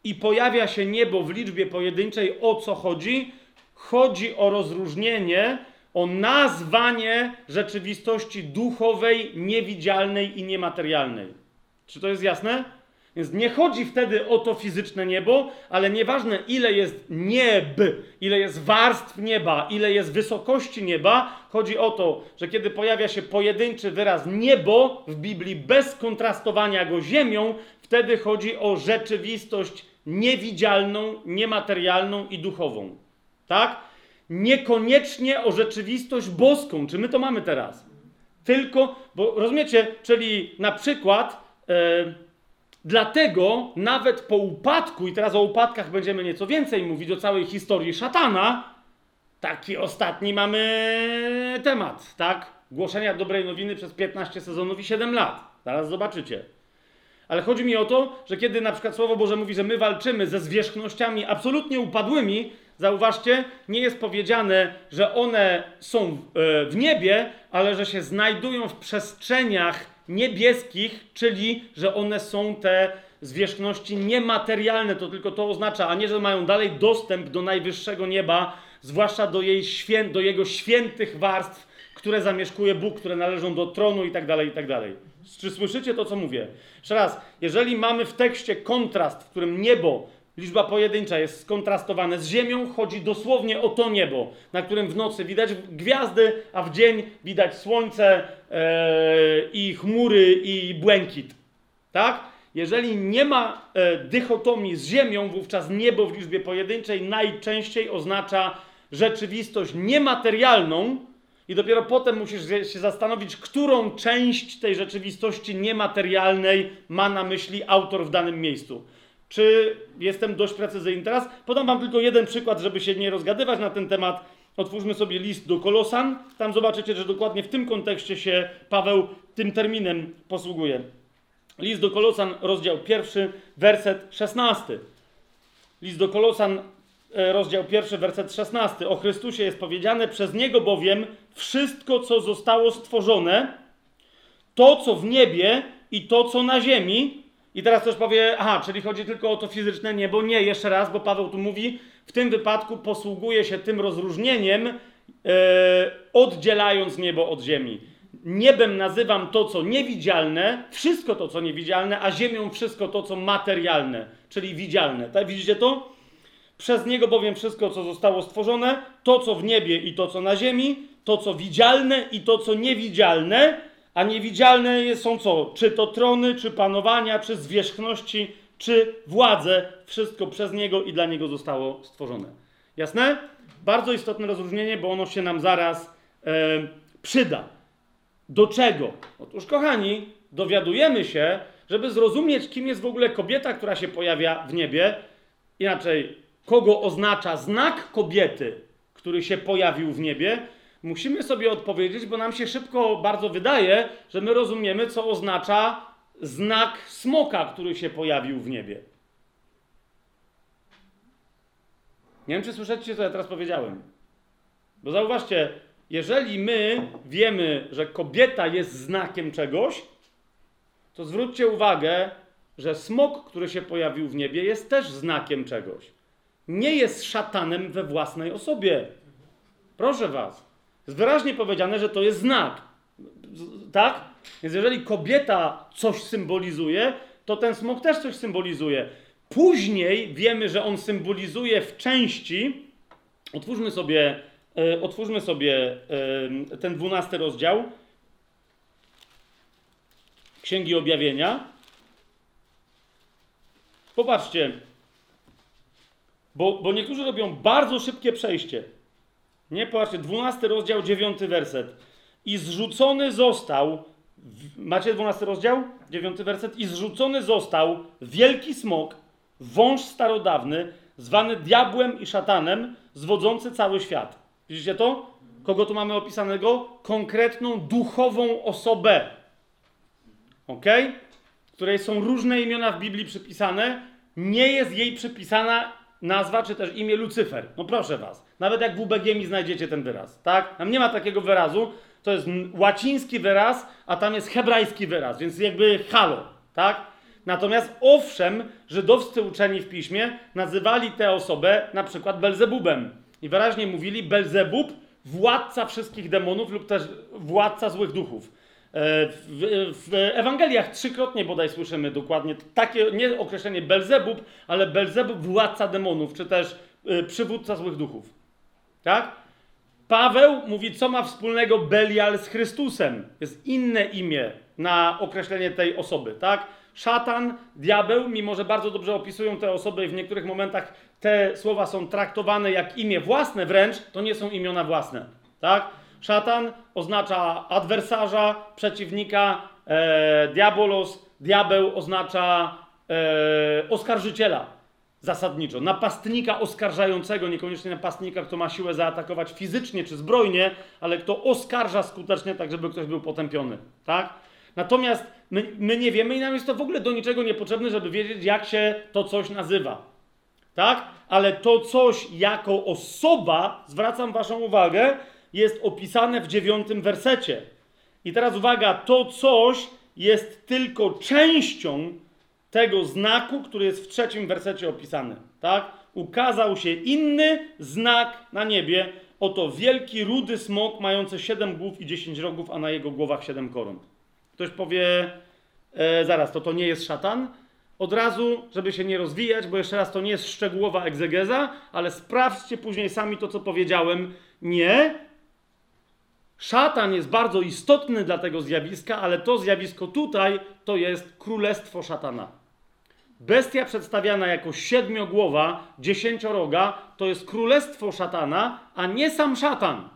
i pojawia się niebo w liczbie pojedynczej, o co chodzi? Chodzi o rozróżnienie, o nazwanie rzeczywistości duchowej, niewidzialnej i niematerialnej. Czy to jest jasne? Więc nie chodzi wtedy o to fizyczne niebo, ale nieważne ile jest nieb, ile jest warstw nieba, ile jest wysokości nieba, chodzi o to, że kiedy pojawia się pojedynczy wyraz niebo w Biblii bez kontrastowania go ziemią, wtedy chodzi o rzeczywistość niewidzialną, niematerialną i duchową. Tak? Niekoniecznie o rzeczywistość boską. Czy my to mamy teraz? Tylko, bo rozumiecie, czyli na przykład e, dlatego nawet po upadku, i teraz o upadkach będziemy nieco więcej mówić, o całej historii szatana, taki ostatni mamy temat, tak? Głoszenia dobrej nowiny przez 15 sezonów i 7 lat. Zaraz zobaczycie. Ale chodzi mi o to, że kiedy na przykład Słowo Boże mówi, że my walczymy ze zwierzchnościami absolutnie upadłymi, zauważcie, nie jest powiedziane, że one są e, w niebie, ale że się znajdują w przestrzeniach niebieskich, czyli że one są te zwierzchności niematerialne. To tylko to oznacza, a nie, że mają dalej dostęp do najwyższego nieba, zwłaszcza do, jej świę, do jego świętych warstw, które zamieszkuje Bóg, które należą do tronu i tak Czy słyszycie to, co mówię? Jeszcze raz, jeżeli mamy w tekście kontrast, w którym niebo, liczba pojedyncza jest skontrastowane z ziemią, chodzi dosłownie o to niebo, na którym w nocy widać gwiazdy, a w dzień widać słońce e, i chmury i błękit. Tak? Jeżeli nie ma e, dychotomii z ziemią, wówczas niebo w liczbie pojedynczej najczęściej oznacza rzeczywistość niematerialną, i dopiero potem musisz się zastanowić, którą część tej rzeczywistości niematerialnej ma na myśli autor w danym miejscu. Czy jestem dość precyzyjny teraz? Podam Wam tylko jeden przykład, żeby się nie rozgadywać na ten temat. Otwórzmy sobie list do Kolosan. Tam zobaczycie, że dokładnie w tym kontekście się Paweł tym terminem posługuje. List do Kolosan, rozdział pierwszy, werset szesnasty. List do Kolosan, rozdział pierwszy, werset 16. O Chrystusie jest powiedziane, przez Niego bowiem wszystko, co zostało stworzone, to, co w niebie i to, co na ziemi. I teraz ktoś powie, aha, czyli chodzi tylko o to fizyczne niebo. Nie, jeszcze raz, bo Paweł tu mówi, w tym wypadku posługuje się tym rozróżnieniem, e, oddzielając niebo od ziemi. Niebem nazywam to, co niewidzialne, wszystko to, co niewidzialne, a ziemią wszystko to, co materialne, czyli widzialne. Tak, widzicie to? Przez niego bowiem wszystko, co zostało stworzone, to, co w niebie i to, co na ziemi, to, co widzialne i to, co niewidzialne, a niewidzialne są co? Czy to trony, czy panowania, czy zwierzchności, czy władze, wszystko przez niego i dla niego zostało stworzone. Jasne? Bardzo istotne rozróżnienie, bo ono się nam zaraz e, przyda. Do czego? Otóż, kochani, dowiadujemy się, żeby zrozumieć, kim jest w ogóle kobieta, która się pojawia w niebie. Inaczej, kogo oznacza znak kobiety, który się pojawił w niebie, musimy sobie odpowiedzieć, bo nam się szybko bardzo wydaje, że my rozumiemy, co oznacza znak smoka, który się pojawił w niebie. Nie wiem, czy słyszycie, co ja teraz powiedziałem. Bo zauważcie, jeżeli my wiemy, że kobieta jest znakiem czegoś, to zwróćcie uwagę, że smok, który się pojawił w niebie, jest też znakiem czegoś. Nie jest szatanem we własnej osobie. Proszę was. Jest wyraźnie powiedziane, że to jest znak. Tak? Więc jeżeli kobieta coś symbolizuje, to ten smok też coś symbolizuje. Później wiemy, że on symbolizuje w części. Otwórzmy sobie, e, otwórzmy sobie e, ten dwunasty rozdział Księgi Objawienia. Popatrzcie, bo, bo niektórzy robią bardzo szybkie przejście. Nie, popatrzcie, 12 rozdział, 9 werset. I zrzucony został, macie 12 rozdział, 9 werset. I zrzucony został wielki smok, wąż starodawny, zwany diabłem i szatanem, zwodzący cały świat. Widzicie to? Kogo tu mamy opisanego? Konkretną duchową osobę. Ok? Której są różne imiona w Biblii przypisane. Nie jest jej przypisana nazwa czy też imię Lucyfer. No proszę was. Nawet jak w UBG mi znajdziecie ten wyraz, tak? Tam nie ma takiego wyrazu. To jest łaciński wyraz, a tam jest hebrajski wyraz, więc jakby halo, tak? Natomiast owszem, żydowscy uczeni w piśmie nazywali tę osobę na przykład Belzebubem. I wyraźnie mówili Belzebub, władca wszystkich demonów lub też władca złych duchów. E, w, w, Ewangeliach trzykrotnie bodaj słyszymy dokładnie takie, nie określenie Belzebub, ale Belzebub władca demonów, czy też y, przywódca złych duchów. Tak? Paweł mówi, co ma wspólnego Belial z Chrystusem. Jest inne imię na określenie tej osoby, tak? Szatan, diabeł, mimo że bardzo dobrze opisują te osoby i w niektórych momentach te słowa są traktowane jak imię własne wręcz, to nie są imiona własne, tak? Szatan oznacza adwersarza, przeciwnika, e, diabolos, diabeł oznacza e, oskarżyciela zasadniczo. Napastnika oskarżającego, niekoniecznie napastnika, kto ma siłę zaatakować fizycznie czy zbrojnie, ale kto oskarża skutecznie, tak żeby ktoś był potępiony. Tak? Natomiast my, my nie wiemy i nam jest to w ogóle do niczego niepotrzebne, żeby wiedzieć, jak się to coś nazywa. Tak? Ale to coś jako osoba, zwracam Waszą uwagę, jest opisane w dziewiątym wersecie. I teraz uwaga, to coś jest tylko częścią tego znaku, który jest w trzecim wersecie opisany. Tak? Ukazał się inny znak na niebie. Oto wielki, rudy smok mający siedem głów i dziesięć rogów, a na jego głowach siedem koron. Ktoś powie, e, zaraz, to to nie jest szatan? Od razu, żeby się nie rozwijać, bo jeszcze raz to nie jest szczegółowa egzegeza, ale sprawdźcie później sami to, co powiedziałem. Nie, Szatan jest bardzo istotny dla tego zjawiska, ale to zjawisko tutaj to jest królestwo szatana. Bestia przedstawiana jako siedmiogłowa, dziesięcioroga, to jest królestwo szatana, a nie sam szatan.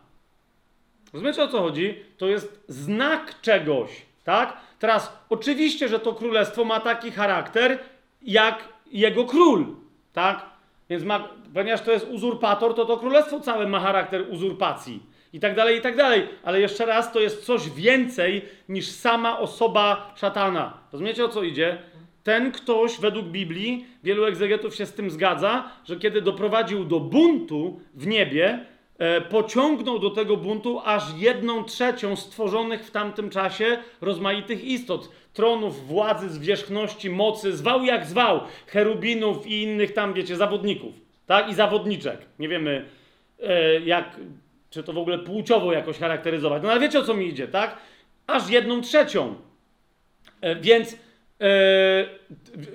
Rozumiecie o co chodzi? To jest znak czegoś, tak? Teraz, oczywiście, że to królestwo ma taki charakter, jak jego król, tak? Więc ma, ponieważ to jest uzurpator, to to królestwo całe ma charakter uzurpacji i tak dalej, i tak dalej. Ale jeszcze raz, to jest coś więcej niż sama osoba szatana. Rozumiecie o co idzie? Ten ktoś, według Biblii, wielu egzegetów się z tym zgadza, że kiedy doprowadził do buntu w niebie, e, pociągnął do tego buntu aż jedną trzecią stworzonych w tamtym czasie rozmaitych istot. Tronów, władzy, zwierzchności, mocy, zwał jak zwał, cherubinów i innych tam, wiecie, zawodników, tak? I zawodniczek. Nie wiemy, e, jak, czy to w ogóle płciowo jakoś charakteryzować. No ale wiecie o co mi idzie, tak? Aż jedną trzecią. E, więc, e,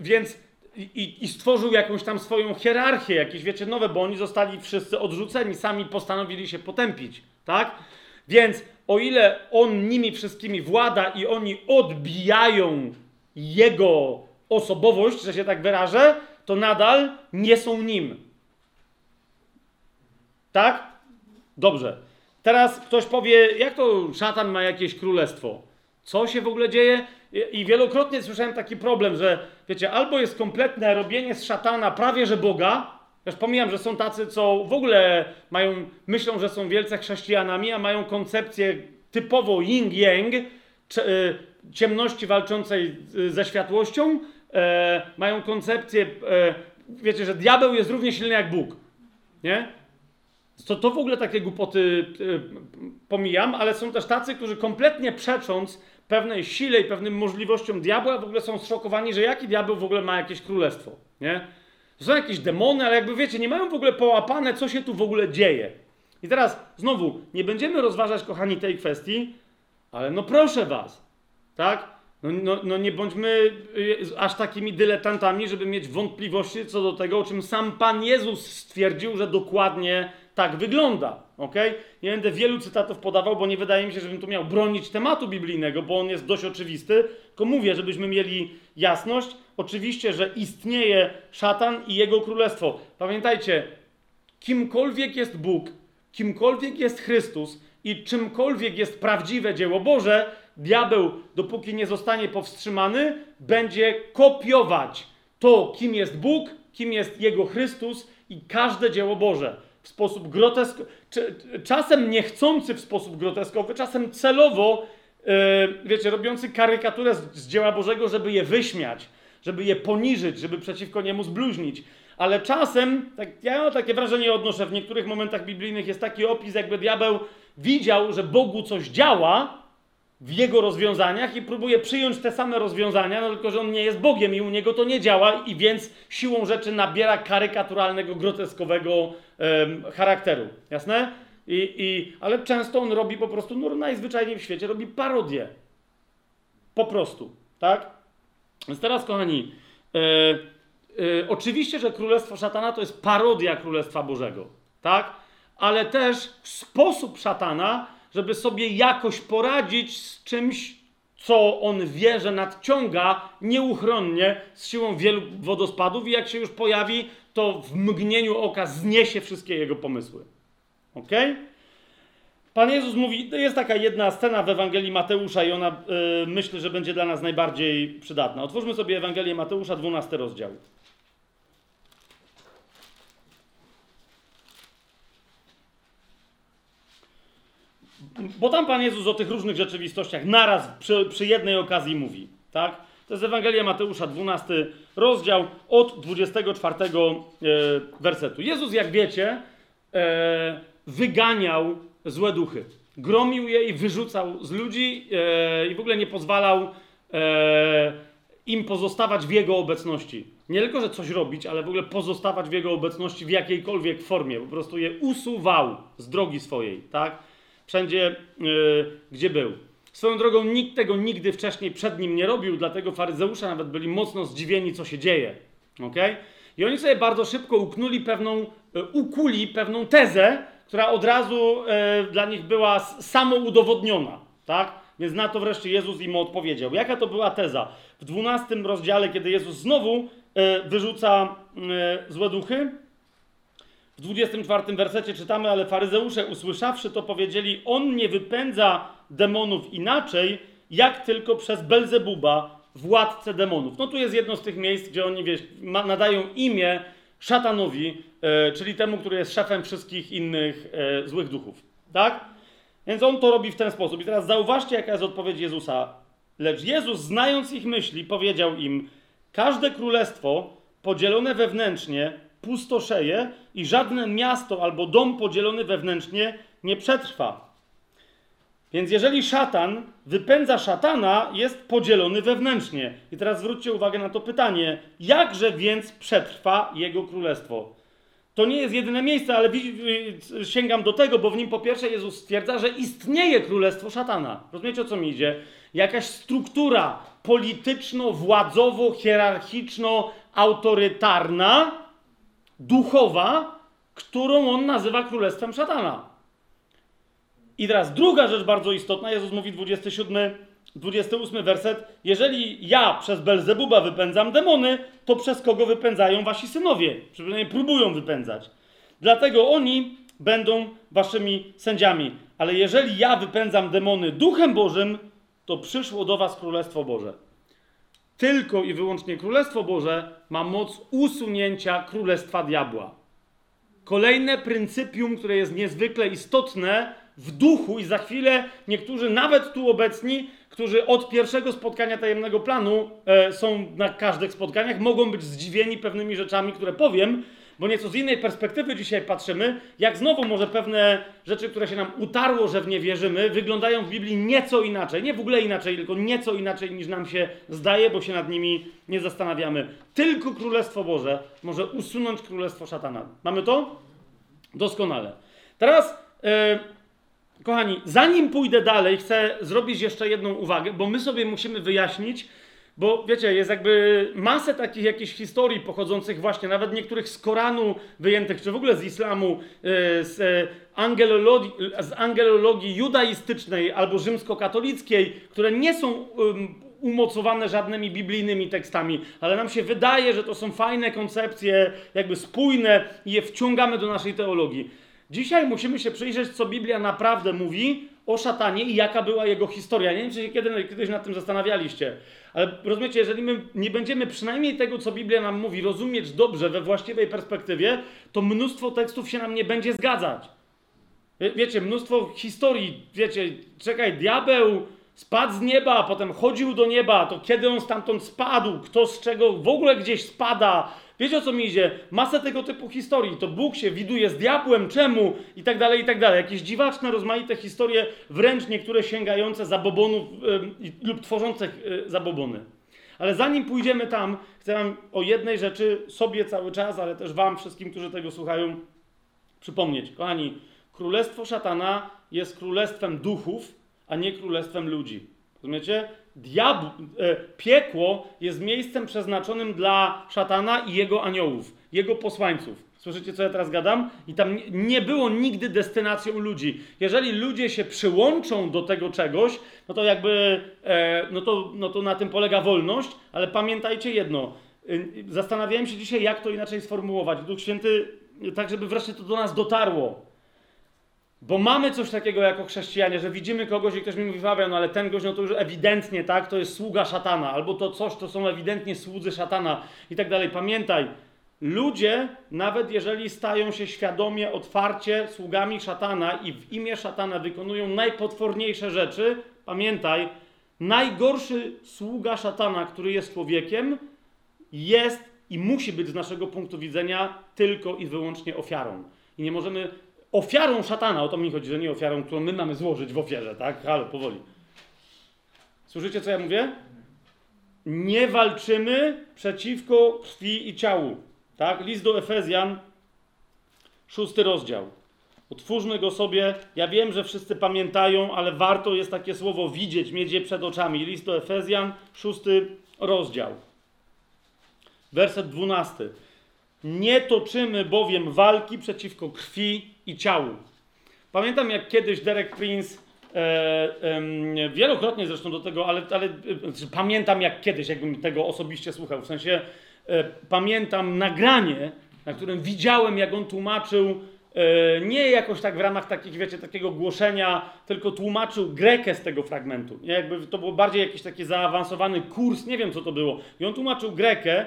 więc i, i stworzył jakąś tam swoją hierarchię, jakieś, wiecie, nowe, bo oni zostali wszyscy odrzuceni, sami postanowili się potępić, tak? Więc o ile on nimi wszystkimi włada i oni odbijają jego osobowość, że się tak wyrażę, to nadal nie są nim. Tak? Dobrze. Teraz ktoś powie, jak to szatan ma jakieś królestwo? Co się w ogóle dzieje? I- wielokrotnie słyszałem taki problem, że wiecie, albo jest kompletne robienie z szatana prawie że Boga, już pomijam, że są tacy, co w ogóle mają, myślą, że są wielce chrześcijanami, a mają koncepcję typowo yin-yang, y, ciemności walczącej ze światłością, e, mają koncepcję, e, wiecie, że diabeł jest równie silny jak Bóg, nie? To, to w ogóle takie głupoty y, pomijam, ale są też tacy, którzy kompletnie przecząc pewnej sile i pewnym możliwościom diabła, w ogóle są zszokowani, że jaki diabeł w ogóle ma jakieś królestwo, nie? Są jakieś demony, ale jakby wiecie, nie mają w ogóle połapane, co się tu w ogóle dzieje. I teraz znowu, nie będziemy rozważać, kochani, tej kwestii, ale no proszę was, tak? No, no, no nie bądźmy y, aż takimi dyletantami, żeby mieć wątpliwości co do tego, o czym sam Pan Jezus stwierdził, że dokładnie tak wygląda. ok? Nie będę wielu cytatów podawał, bo nie wydaje mi się, żebym tu miał bronić tematu biblijnego, bo on jest dość oczywisty. Tylko mówię, żebyśmy mieli jasność. Oczywiście, że istnieje szatan i jego królestwo. Pamiętajcie, kimkolwiek jest Bóg, kimkolwiek jest Chrystus i czymkolwiek jest prawdziwe dzieło Boże, diabeł, dopóki nie zostanie powstrzymany, będzie kopiować to, kim jest Bóg, kim jest Jego Chrystus i każde dzieło Boże. W sposób groteskowy, czasem niechcący w sposób groteskowy, czasem celowo, yy, wiecie, robiący karykaturę z, z dzieła Bożego, żeby je wyśmiać, żeby je poniżyć, żeby przeciwko niemu zbluźnić. Ale czasem, tak, ja takie wrażenie odnoszę, w niektórych momentach biblijnych jest taki opis, jakby diabeł widział, że Bogu coś działa w jego rozwiązaniach i próbuje przyjąć te same rozwiązania, no tylko, że on nie jest Bogiem i u niego to nie działa i więc siłą rzeczy nabiera karykaturalnego, groteskowego charakteru. Jasne? I, i, ale często on robi po prostu, no najzwyczajniej w świecie, robi parodię. Po prostu. Tak? Więc teraz, kochani, e, e, oczywiście, że Królestwo Szatana to jest parodia Królestwa Bożego, tak? Ale też sposób szatana, żeby sobie jakoś poradzić z czymś, co on wie, że nadciąga nieuchronnie z siłą wielu wodospadów i jak się już pojawi, to w mgnieniu oka zniesie wszystkie jego pomysły. Ok? Pan Jezus mówi, jest taka jedna scena w Ewangelii Mateusza i ona y, myślę, że będzie dla nas najbardziej przydatna. Otwórzmy sobie Ewangelię Mateusza, 12 rozdział. Bo tam Pan Jezus o tych różnych rzeczywistościach naraz przy, przy jednej okazji mówi, tak? To jest Ewangelia Mateusza, 12 rozdział od 24 e, wersetu. Jezus, jak wiecie, e, wyganiał złe duchy. Gromił je i wyrzucał z ludzi e, i w ogóle nie pozwalał im pozostawać w Jego obecności. Nie tylko, że coś robić, ale w ogóle pozostawać w Jego obecności w jakiejkolwiek formie. Po prostu je usuwał z drogi swojej, tak? Wszędzie, e, gdzie był. Swoją drogą nikt tego nigdy wcześniej przed nim nie robił, dlatego faryzeusze nawet byli mocno zdziwieni, co się dzieje. Okay? I oni sobie bardzo szybko uknuli pewną, e, ukuli pewną tezę, która od razu e, dla nich była samoudowodniona. Tak? Więc na to wreszcie Jezus im odpowiedział. Jaka to była teza? W 12 rozdziale, kiedy Jezus znowu e, wyrzuca e, złe duchy, w 24 wersecie czytamy, ale faryzeusze usłyszawszy to powiedzieli, on nie wypędza demonów inaczej, jak tylko przez Belzebuba, władcę demonów. No tu jest jedno z tych miejsc, gdzie oni wiesz, nadają imię szatanowi, e, czyli temu, który jest szefem wszystkich innych e, złych duchów. Tak? Więc on to robi w ten sposób. I teraz zauważcie, jaka jest odpowiedź Jezusa. Lecz Jezus, znając ich myśli, powiedział im: Każde królestwo podzielone wewnętrznie spustoszeje i żadne miasto albo dom podzielony wewnętrznie nie przetrwa. Więc jeżeli szatan wypędza szatana, jest podzielony wewnętrznie. I teraz zwróćcie uwagę na to pytanie: jakże więc przetrwa jego królestwo? To nie jest jedyne miejsce, ale sięgam do tego, bo w nim po pierwsze Jezus stwierdza, że istnieje królestwo szatana. Rozumiecie o co mi idzie? Jakaś struktura polityczno-władzowo-hierarchiczno-autorytarna, duchowa, którą on nazywa królestwem szatana. I teraz druga rzecz bardzo istotna, Jezus mówi 27, 28 werset. Jeżeli ja przez Belzebuba wypędzam demony, to przez kogo wypędzają wasi synowie? Przynajmniej próbują wypędzać. Dlatego oni będą waszymi sędziami. Ale jeżeli ja wypędzam demony duchem Bożym, to przyszło do was Królestwo Boże. Tylko i wyłącznie Królestwo Boże ma moc usunięcia Królestwa Diabła. Kolejne pryncypium, które jest niezwykle istotne w duchu, i za chwilę niektórzy, nawet tu obecni, którzy od pierwszego spotkania tajemnego planu e, są na każdych spotkaniach, mogą być zdziwieni pewnymi rzeczami, które powiem, bo nieco z innej perspektywy dzisiaj patrzymy, jak znowu może pewne rzeczy, które się nam utarło, że w nie wierzymy, wyglądają w Biblii nieco inaczej. Nie w ogóle inaczej, tylko nieco inaczej niż nam się zdaje, bo się nad nimi nie zastanawiamy. Tylko Królestwo Boże może usunąć Królestwo Szatana. Mamy to? Doskonale. Teraz, e, kochani, zanim pójdę dalej, chcę zrobić jeszcze jedną uwagę, bo my sobie musimy wyjaśnić, bo wiecie, jest jakby masę takich jakichś historii pochodzących właśnie, nawet niektórych z Koranu wyjętych, czy w ogóle z islamu, e, z e, angelologii, z angelologii judaistycznej albo rzymskokatolickiej, które nie są umocowane żadnymi biblijnymi tekstami, ale nam się wydaje, że to są fajne koncepcje, jakby spójne i je wciągamy do naszej teologii. Dzisiaj musimy się przyjrzeć, co Biblia naprawdę mówi o szatanie i jaka była jego historia. Nie wiem, czy się kiedy, kiedyś nad tym zastanawialiście, ale rozumiecie, jeżeli my nie będziemy przynajmniej tego, co Biblia nam mówi, rozumieć dobrze, we właściwej perspektywie, to mnóstwo tekstów się nam nie będzie zgadzać. Wie, wiecie, mnóstwo historii, wiecie, czekaj, diabeł spadł z nieba, potem chodził do nieba, to kiedy on stamtąd spadł, kto z czego w ogóle gdzieś spada, Wiecie o co mi idzie? Masę tego typu historii. To Bóg się widuje z diabłem, czemu? I tak dalej, i tak dalej. Jakieś dziwaczne, rozmaite historie, wręcz niektóre sięgające zabobonów lub tworzące yy, zabobony. Ale zanim pójdziemy tam, chcę wam o jednej rzeczy sobie cały czas, ale też wam, wszystkim, którzy tego słuchają, przypomnieć. Kochani, królestwo szatana jest królestwem duchów, a nie królestwem ludzi. Rozumiecie? Diab, e, piekło jest miejscem przeznaczonym dla szatana i jego aniołów, jego posłańców. Słyszycie, co ja teraz gadam? I tam nie było nigdy destynacją ludzi. Jeżeli ludzie się przyłączą do tego czegoś, no to jakby, e, no, to, no to na tym polega wolność, ale pamiętajcie jedno. Y, zastanawiałem się dzisiaj, jak to inaczej sformułować. Duch Święty, tak żeby wreszcie to do nas dotarło. Bo mamy coś takiego jako chrześcijanie, że widzimy kogoś i ktoś mi mówi, Fabian, no ale ten gość, no to już ewidentnie, tak, to jest sługa szatana, albo to coś, to są ewidentnie słudzy szatana i tak dalej. Pamiętaj, ludzie, nawet jeżeli stają się świadomie, otwarcie sługami szatana i w imię szatana wykonują najpotworniejsze rzeczy, pamiętaj, najgorszy sługa szatana, który jest człowiekiem, jest i musi być z naszego punktu widzenia tylko i wyłącznie ofiarą. I nie możemy ofiarą szatana, o to mi chodzi, że nie ofiarą, którą my mamy złożyć w ofierze, tak? Halo, powoli. Słyszycie, co ja mówię? Nie walczymy przeciwko krwi i ciału. Tak? List do Efezjan, szósty rozdział. Otwórzmy go sobie. Ja wiem, że wszyscy pamiętają, ale warto jest takie słowo widzieć, mieć je przed oczami. List do Efezjan, szósty rozdział. Werset dwunasty. Nie toczymy bowiem walki przeciwko krwi i ciału. Pamiętam jak kiedyś Derek Prince, e, e, wielokrotnie zresztą do tego, ale, ale e, pamiętam jak kiedyś, jakbym tego osobiście słuchał. W sensie e, pamiętam nagranie, na którym widziałem, jak on tłumaczył e, nie jakoś tak w ramach takich, wiecie, takiego głoszenia, tylko tłumaczył grekę z tego fragmentu. Jakby to było bardziej jakiś taki zaawansowany kurs, nie wiem co to było. I on tłumaczył grekę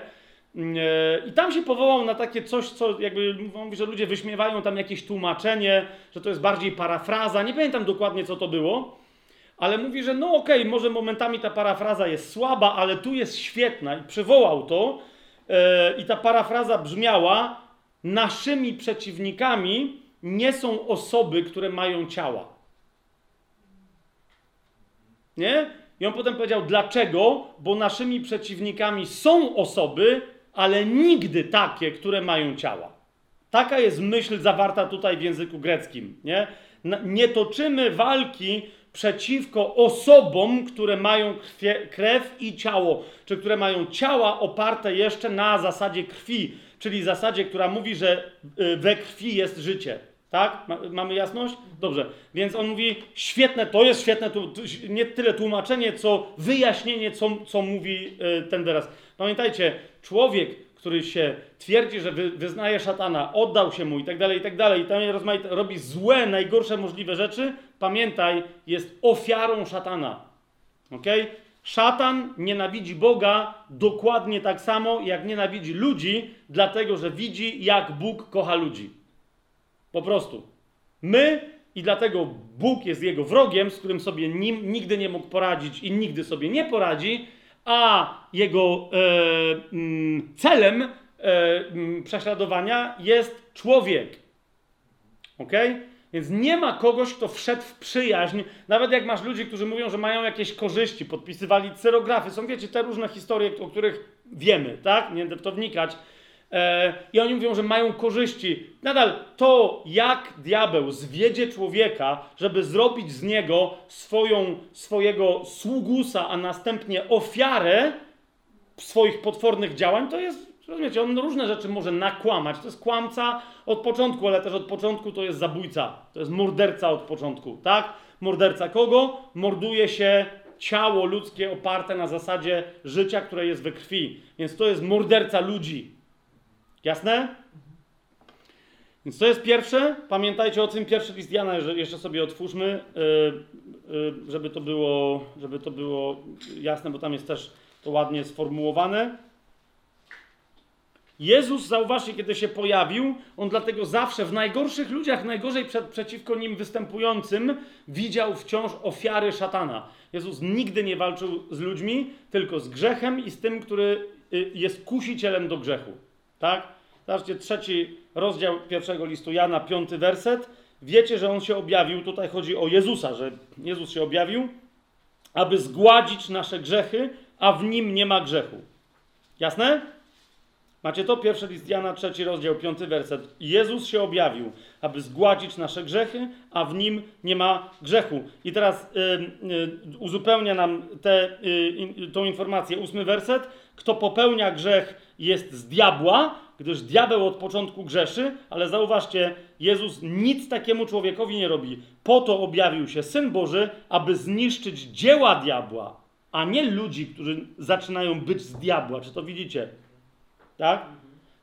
I tam się powołał na takie coś, co jakby mówi, że ludzie wyśmiewają tam jakieś tłumaczenie, że to jest bardziej parafraza. Nie pamiętam dokładnie, co to było, ale mówi, że no okej, okay, może momentami ta parafraza jest słaba, ale tu jest świetna i przywołał to. E, I ta parafraza brzmiała: naszymi przeciwnikami nie są osoby, które mają ciała. Nie? I on potem powiedział, dlaczego? Bo naszymi przeciwnikami są osoby, ale nigdy takie, które mają ciała. Taka jest myśl zawarta tutaj w języku greckim. Nie, nie toczymy walki przeciwko osobom, które mają krwie, krew i ciało, czy które mają ciała oparte jeszcze na zasadzie krwi, czyli zasadzie, która mówi, że y, we krwi jest życie. Tak? Mamy jasność? Dobrze. Więc on mówi, świetne, to jest świetne, tu, nie tyle tłumaczenie, co wyjaśnienie, co, co mówi y, ten wyraz. Pamiętajcie, człowiek, który się twierdzi, że wy, wyznaje szatana, oddał się mu i tak dalej, i tak dalej, i tam rozmaite, robi złe, najgorsze możliwe rzeczy, pamiętaj, jest ofiarą szatana. Ok? Szatan nienawidzi Boga dokładnie tak samo, jak nienawidzi ludzi, dlatego że widzi, jak Bóg kocha ludzi. Po prostu. My i dlatego Bóg jest jego wrogiem, z którym sobie nim, nigdy nie mógł poradzić i nigdy sobie nie poradzi, a jego e, mm, celem e, mm, prześladowania jest człowiek. Ok? Więc nie ma kogoś, kto wszedł w przyjaźń, nawet jak masz ludzi, którzy mówią, że mają jakieś korzyści, podpisywali cyrografy. Są, wiecie, te różne historie, o których wiemy, tak? Nie będę w to wnikać I oni mówią, że mają korzyści. Nadal to, jak diabeł zwiedzie człowieka, żeby zrobić z niego swoją, swojego sługusa, a następnie ofiarę swoich potwornych działań, to jest, rozumiecie, on różne rzeczy może nakłamać. To jest kłamca od początku, ale też od początku to jest zabójca. To jest morderca od początku, tak? Morderca kogo? Morduje się ciało ludzkie oparte na zasadzie życia, które jest we krwi. Więc to jest morderca ludzi. Jasne? Więc to jest pierwsze. Pamiętajcie o tym pierwszy list Jana, jeszcze sobie otwórzmy, y, y, żeby to było, żeby to było jasne, bo tam jest też to ładnie sformułowane. Jezus, zauważcie, kiedy się pojawił, on dlatego zawsze w najgorszych ludziach, najgorzej przed, przeciwko nim występującym, widział wciąż ofiary szatana. Jezus nigdy nie walczył z ludźmi, tylko z grzechem i z tym, który y, jest kusicielem do grzechu. Tak? Zobaczcie, trzeci rozdział pierwszego listu Jana, piąty werset. Wiecie, że on się objawił, tutaj chodzi o Jezusa, że Jezus się objawił, aby zgładzić nasze grzechy, a w nim nie ma grzechu. Jasne? Macie to? Pierwszy list Jana, trzeci rozdział, piąty werset. Jezus się objawił, aby zgładzić nasze grzechy, a w nim nie ma grzechu. I teraz y, y, uzupełnia nam te, y, informację ósmy werset. Kto popełnia grzech, jest z diabła, gdyż diabeł od początku grzeszy, ale zauważcie, Jezus nic takiemu człowiekowi nie robi. Po to objawił się Syn Boży, aby zniszczyć dzieła diabła, a nie ludzi, którzy zaczynają być z diabła. Czy to widzicie? Tak?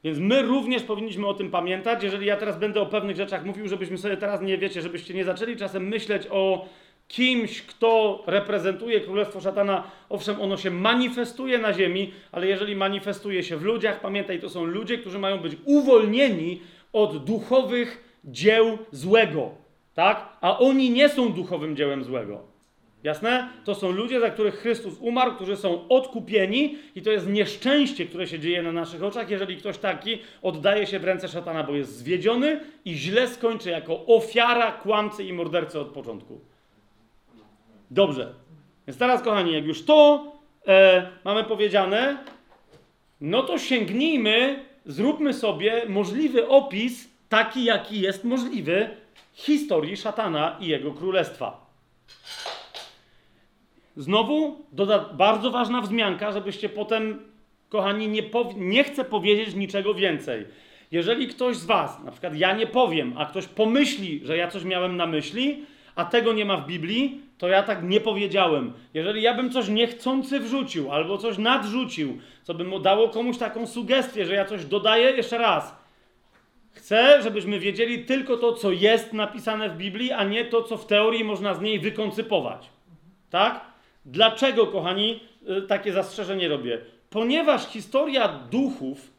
Więc my również powinniśmy o tym pamiętać. Jeżeli ja teraz będę o pewnych rzeczach mówił, żebyśmy sobie teraz nie wiecie, żebyście nie zaczęli czasem myśleć o kimś, kto reprezentuje królestwo szatana. Owszem, ono się manifestuje na ziemi, ale jeżeli manifestuje się w ludziach, pamiętaj, to są ludzie, którzy mają być uwolnieni od duchowych dzieł złego. Tak? A oni nie są duchowym dziełem złego. Jasne? To są ludzie, za których Chrystus umarł, którzy są odkupieni, i to jest nieszczęście, które się dzieje na naszych oczach, jeżeli ktoś taki oddaje się w ręce szatana, bo jest zwiedziony i źle skończy jako ofiara kłamcy i mordercy od początku. Dobrze. Więc teraz, kochani, jak już to e, mamy powiedziane, no to sięgnijmy, zróbmy sobie możliwy opis, taki jaki jest możliwy, historii szatana i jego królestwa. Znowu doda bardzo ważna wzmianka, żebyście potem, kochani, nie, nie chcę powiedzieć niczego więcej. Jeżeli ktoś z Was, na przykład ja nie powiem, a ktoś pomyśli, że ja coś miałem na myśli, a tego nie ma w Biblii, to ja tak nie powiedziałem. Jeżeli ja bym coś niechcący wrzucił albo coś nadrzucił, co by mu dało komuś taką sugestię, że ja coś dodaję, jeszcze raz. Chcę, żebyśmy wiedzieli tylko to, co jest napisane w Biblii, a nie to, co w teorii można z niej wykoncypować. Tak? Dlaczego, kochani, y, takie zastrzeżenie robię? Ponieważ historia duchów,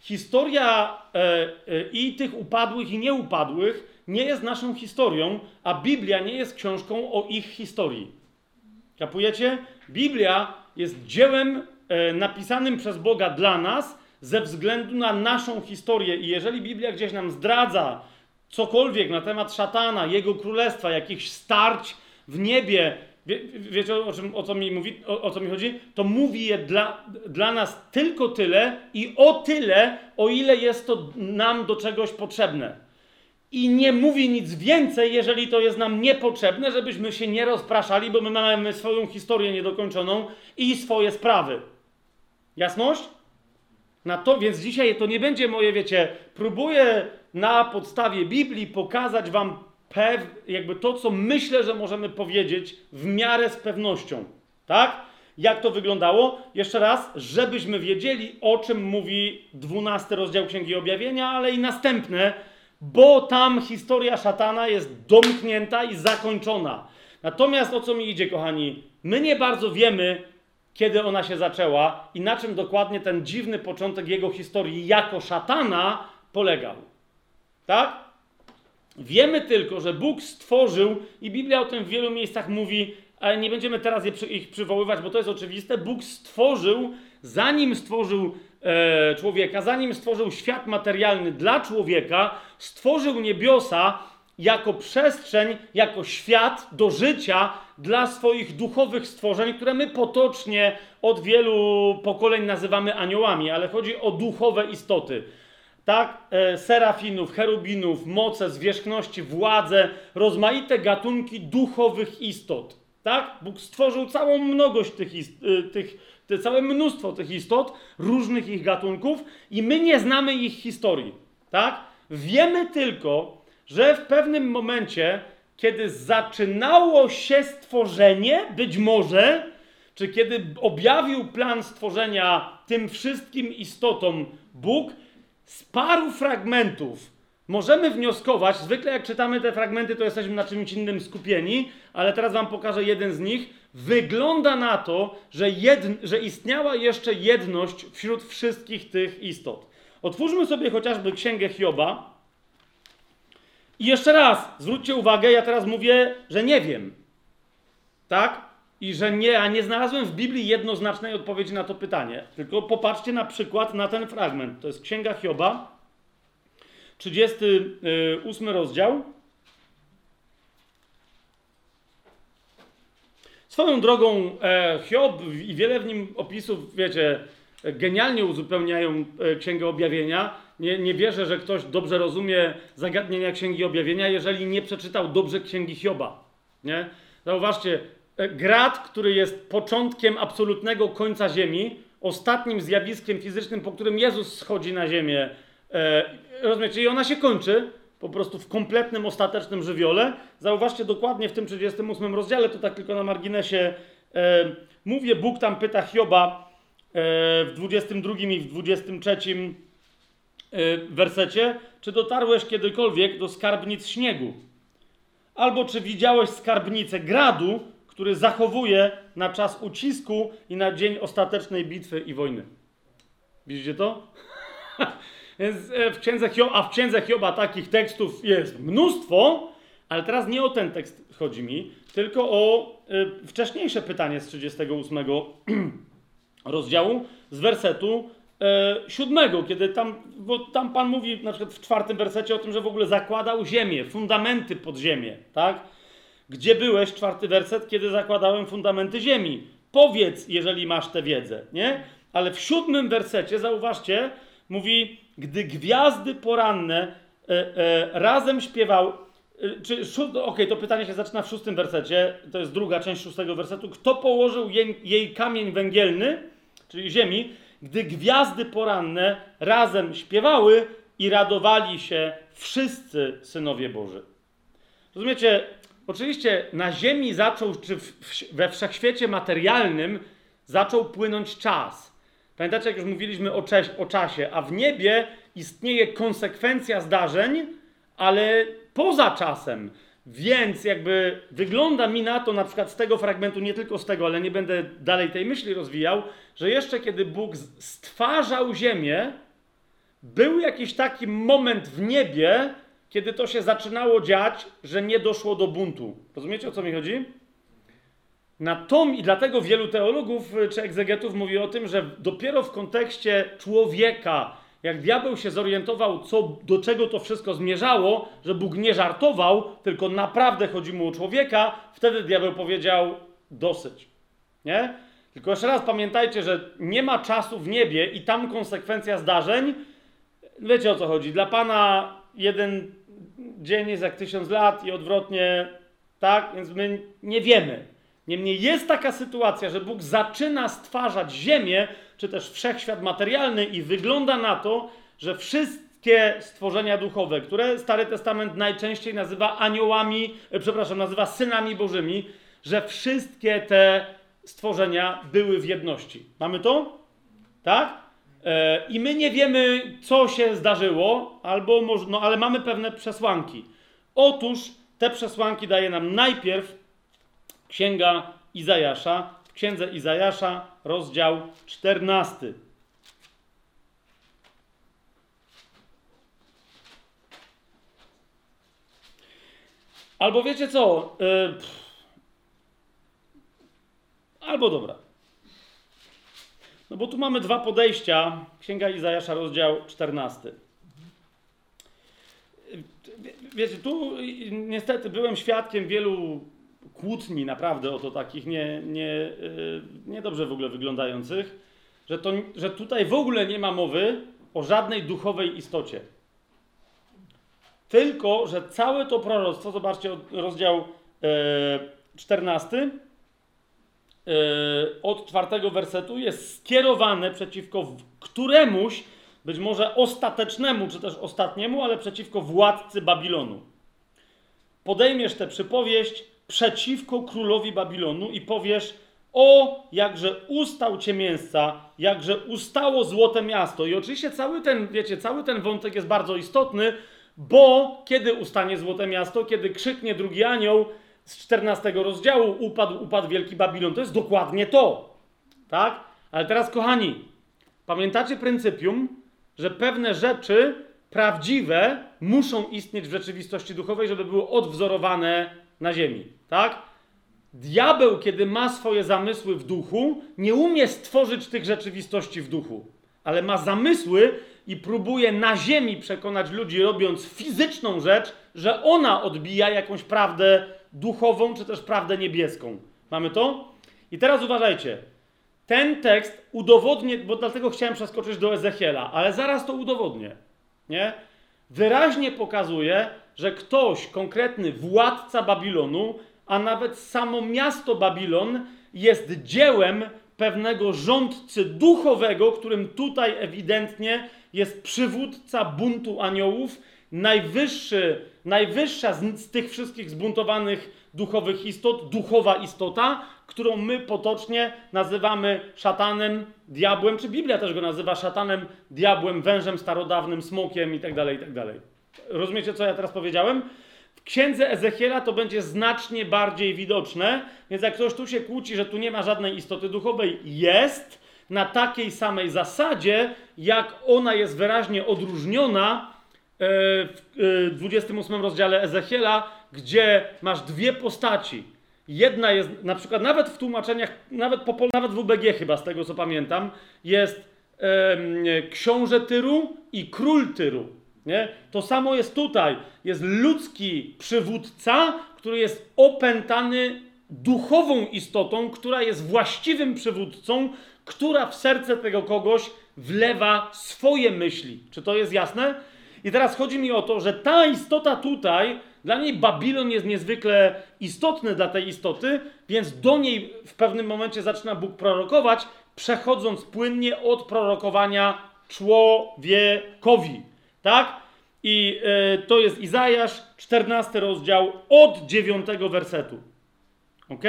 historia e, e, i tych upadłych, i nieupadłych, nie jest naszą historią, a Biblia nie jest książką o ich historii. Kapujecie? Biblia jest dziełem e, napisanym przez Boga dla nas, ze względu na naszą historię. I jeżeli Biblia gdzieś nam zdradza cokolwiek na temat szatana, jego królestwa, jakichś starć w niebie, wie, wiecie o, czym, o, co mi mówi, o, o co mi chodzi? To mówi je dla, dla nas tylko tyle i o tyle, o ile jest to nam do czegoś potrzebne. I nie mówi nic więcej, jeżeli to jest nam niepotrzebne, żebyśmy się nie rozpraszali, bo my mamy swoją historię niedokończoną i swoje sprawy. Jasność? Na to, więc dzisiaj to nie będzie moje, wiecie, próbuję na podstawie Biblii pokazać wam pew, jakby to, co myślę, że możemy powiedzieć w miarę z pewnością. Tak? Jak to wyglądało? Jeszcze raz, żebyśmy wiedzieli, o czym mówi 12 rozdział Księgi Objawienia, ale i następne, bo tam historia szatana jest domknięta i zakończona. Natomiast o co mi idzie, kochani? My nie bardzo wiemy, kiedy ona się zaczęła i na czym dokładnie ten dziwny początek jego historii jako szatana polegał. Tak? Wiemy tylko, że Bóg stworzył, i Biblia o tym w wielu miejscach mówi, ale nie będziemy teraz ich przywoływać, bo to jest oczywiste. Bóg stworzył, zanim stworzył e, człowieka, zanim stworzył świat materialny dla człowieka, stworzył niebiosa jako przestrzeń, jako świat do życia dla swoich duchowych stworzeń, które my potocznie od wielu pokoleń nazywamy aniołami, ale chodzi o duchowe istoty. Tak, e, serafinów, cherubinów, moce, zwierzchności, władze, rozmaite gatunki duchowych istot. Tak? Bóg stworzył całą mnogość tych, ist, y, tych te całe mnóstwo tych istot, różnych ich gatunków i my nie znamy ich historii. Tak? Wiemy tylko, że w pewnym momencie, kiedy zaczynało się stworzenie, być może, czy kiedy objawił plan stworzenia tym wszystkim istotom Bóg, z paru fragmentów możemy wnioskować, zwykle jak czytamy te fragmenty, to jesteśmy na czymś innym skupieni, ale teraz Wam pokażę jeden z nich. Wygląda na to, że, jedn, że istniała jeszcze jedność wśród wszystkich tych istot. Otwórzmy sobie chociażby Księgę Hioba. I jeszcze raz, zwróćcie uwagę, ja teraz mówię, że nie wiem. Tak? I że nie, a nie znalazłem w Biblii jednoznacznej odpowiedzi na to pytanie. Tylko popatrzcie na przykład na ten fragment. To jest Księga Hioba, 38 rozdział. Swoją drogą e, Hiob i wiele w nim opisów, wiecie, genialnie uzupełniają e, Księgę Objawienia. Nie, nie wierzę, że ktoś dobrze rozumie zagadnienia Księgi Objawienia, jeżeli nie przeczytał dobrze Księgi Hioba. Nie? Zauważcie, grad, który jest początkiem absolutnego końca Ziemi, ostatnim zjawiskiem fizycznym, po którym Jezus schodzi na Ziemię. E, rozumiecie? I ona się kończy po prostu w kompletnym, ostatecznym żywiole. Zauważcie dokładnie w tym 38 rozdziale, to tak tylko na marginesie e, mówię, Bóg tam pyta Hioba e, w 22 i w 23 e, wersecie, czy dotarłeś kiedykolwiek do skarbnic śniegu? Albo czy widziałeś skarbnicę gradu, który zachowuje na czas ucisku i na dzień ostatecznej bitwy i wojny? Widzicie to? Więc e, w księdze Hioba, a w księdze Hioba takich tekstów jest mnóstwo, ale teraz nie o ten tekst chodzi mi, tylko o y, wcześniejsze pytanie z 38 rozdziału, z wersetu y, siódmego, kiedy tam, bo tam Pan mówi na przykład w czwartym wersecie o tym, że w ogóle zakładał ziemię, fundamenty pod ziemię, tak? Gdzie byłeś, czwarty werset, kiedy zakładałem fundamenty ziemi? Powiedz, jeżeli masz tę wiedzę, nie? Ale w siódmym wersecie, zauważcie, mówi, gdy gwiazdy poranne e, e, razem śpiewał, e, czy, okej, okay, to pytanie się zaczyna w szóstym wersecie, to jest druga część szóstego wersetu, kto położył jej, jej kamień węgielny, czyli ziemi, gdy gwiazdy poranne razem śpiewały i radowali się wszyscy synowie Boży. Rozumiecie, oczywiście na ziemi zaczął, czy we wszechświecie materialnym zaczął płynąć czas. Pamiętacie, jak już mówiliśmy o, o czasie, a w niebie istnieje konsekwencja zdarzeń, ale poza czasem. Więc jakby wygląda mi na to, na przykład z tego fragmentu, nie tylko z tego, ale nie będę dalej tej myśli rozwijał, że jeszcze kiedy Bóg stwarzał ziemię, był jakiś taki moment w niebie, kiedy to się zaczynało dziać, że nie doszło do buntu. Rozumiecie o co mi chodzi? Na tom i dlatego wielu teologów y, czy egzegetów mówi o tym, że dopiero w kontekście człowieka, jak diabeł się zorientował, co, do czego to wszystko zmierzało, że Bóg nie żartował, tylko naprawdę chodzi mu o człowieka, wtedy diabeł powiedział dosyć. Nie? Tylko jeszcze raz pamiętajcie, że nie ma czasu w niebie i tam konsekwencja zdarzeń. Wiecie o co chodzi. Dla Pana jeden dzień jest jak tysiąc lat i odwrotnie, tak? Więc my nie wiemy. Niemniej jest taka sytuacja, że Bóg zaczyna stwarzać ziemię, czy też wszechświat materialny, i wygląda na to, że wszystkie stworzenia duchowe, które Stary Testament najczęściej nazywa aniołami, e, przepraszam, nazywa synami bożymi, że wszystkie te stworzenia były w jedności. Mamy to? Tak? E, I my nie wiemy, co się zdarzyło, albo może, no, ale mamy pewne przesłanki. Otóż te przesłanki daje nam najpierw Księga Izajasza, w Księdze Izajasza, rozdział 14. Albo wiecie co? Pff. Albo dobra. No bo tu mamy dwa podejścia. Księga Izajasza, rozdział 14. Wie- Wiecie, tu niestety byłem świadkiem wielu kłótni naprawdę o to takich nie, nie, yy, niedobrze w ogóle wyglądających, że, to, że tutaj w ogóle nie ma mowy o żadnej duchowej istocie. Tylko, że całe to proroctwo, zobaczcie rozdział e, 14, e, od czwartego wersetu, jest skierowane przeciwko któremuś, być może ostatecznemu, czy też ostatniemu, ale przeciwko władcy Babilonu podejmiesz tę przypowieść przeciwko królowi Babilonu i powiesz: O, jakże ustał cię mięsca, jakże ustało złote miasto. I oczywiście cały ten, wiecie, cały ten wątek jest bardzo istotny, bo kiedy ustanie złote miasto, kiedy krzyknie drugi anioł z 14 rozdziału, upadł, upadł wielki Babilon. To jest dokładnie to. Tak? Ale teraz, kochani, pamiętacie pryncypium, że pewne rzeczy prawdziwe muszą istnieć w rzeczywistości duchowej, żeby były odwzorowane na ziemi. Tak? Diabeł, kiedy ma swoje zamysły w duchu, nie umie stworzyć tych rzeczywistości w duchu, ale ma zamysły i próbuje na ziemi przekonać ludzi, robiąc fizyczną rzecz, że ona odbija jakąś prawdę duchową, czy też prawdę niebieską. Mamy to? I teraz uważajcie. Ten tekst udowodnię, bo dlatego chciałem przeskoczyć do Ezechiela, ale zaraz to udowodnię. Nie? Wyraźnie pokazuje, że ktoś, konkretny władca Babilonu, a nawet samo miasto Babilon jest dziełem pewnego rządcy duchowego, którym tutaj ewidentnie jest przywódca buntu aniołów, najwyższy, najwyższa z, z tych wszystkich zbuntowanych duchowych istot, duchowa istota, którą my potocznie nazywamy szatanem, diabłem, czy Biblia też go nazywa szatanem, diabłem, wężem starodawnym, smokiem itd., itd. Rozumiecie, co ja teraz powiedziałem? W księdze Ezechiela to będzie znacznie bardziej widoczne, więc jak ktoś tu się kłóci, że tu nie ma żadnej istoty duchowej, jest na takiej samej zasadzie, jak ona jest wyraźnie odróżniona w e, 28 rozdziale Ezechiela, gdzie masz dwie postaci. Jedna jest, na przykład nawet w tłumaczeniach, nawet, po, nawet w UBG chyba, z tego co pamiętam, jest książę Tyru i król Tyru. Nie? To samo jest tutaj. Jest ludzki przywódca, który jest opętany duchową istotą, która jest właściwym przywódcą, która w serce tego kogoś wlewa swoje myśli. Czy to jest jasne? I teraz chodzi mi o to, że ta istota tutaj, dla niej Babilon jest niezwykle istotny dla tej istoty, więc do niej w pewnym momencie zaczyna Bóg prorokować, przechodząc płynnie od prorokowania człowiekowi. Tak? I e, to jest Izajasz, 14 rozdział, od 9 wersetu. Ok?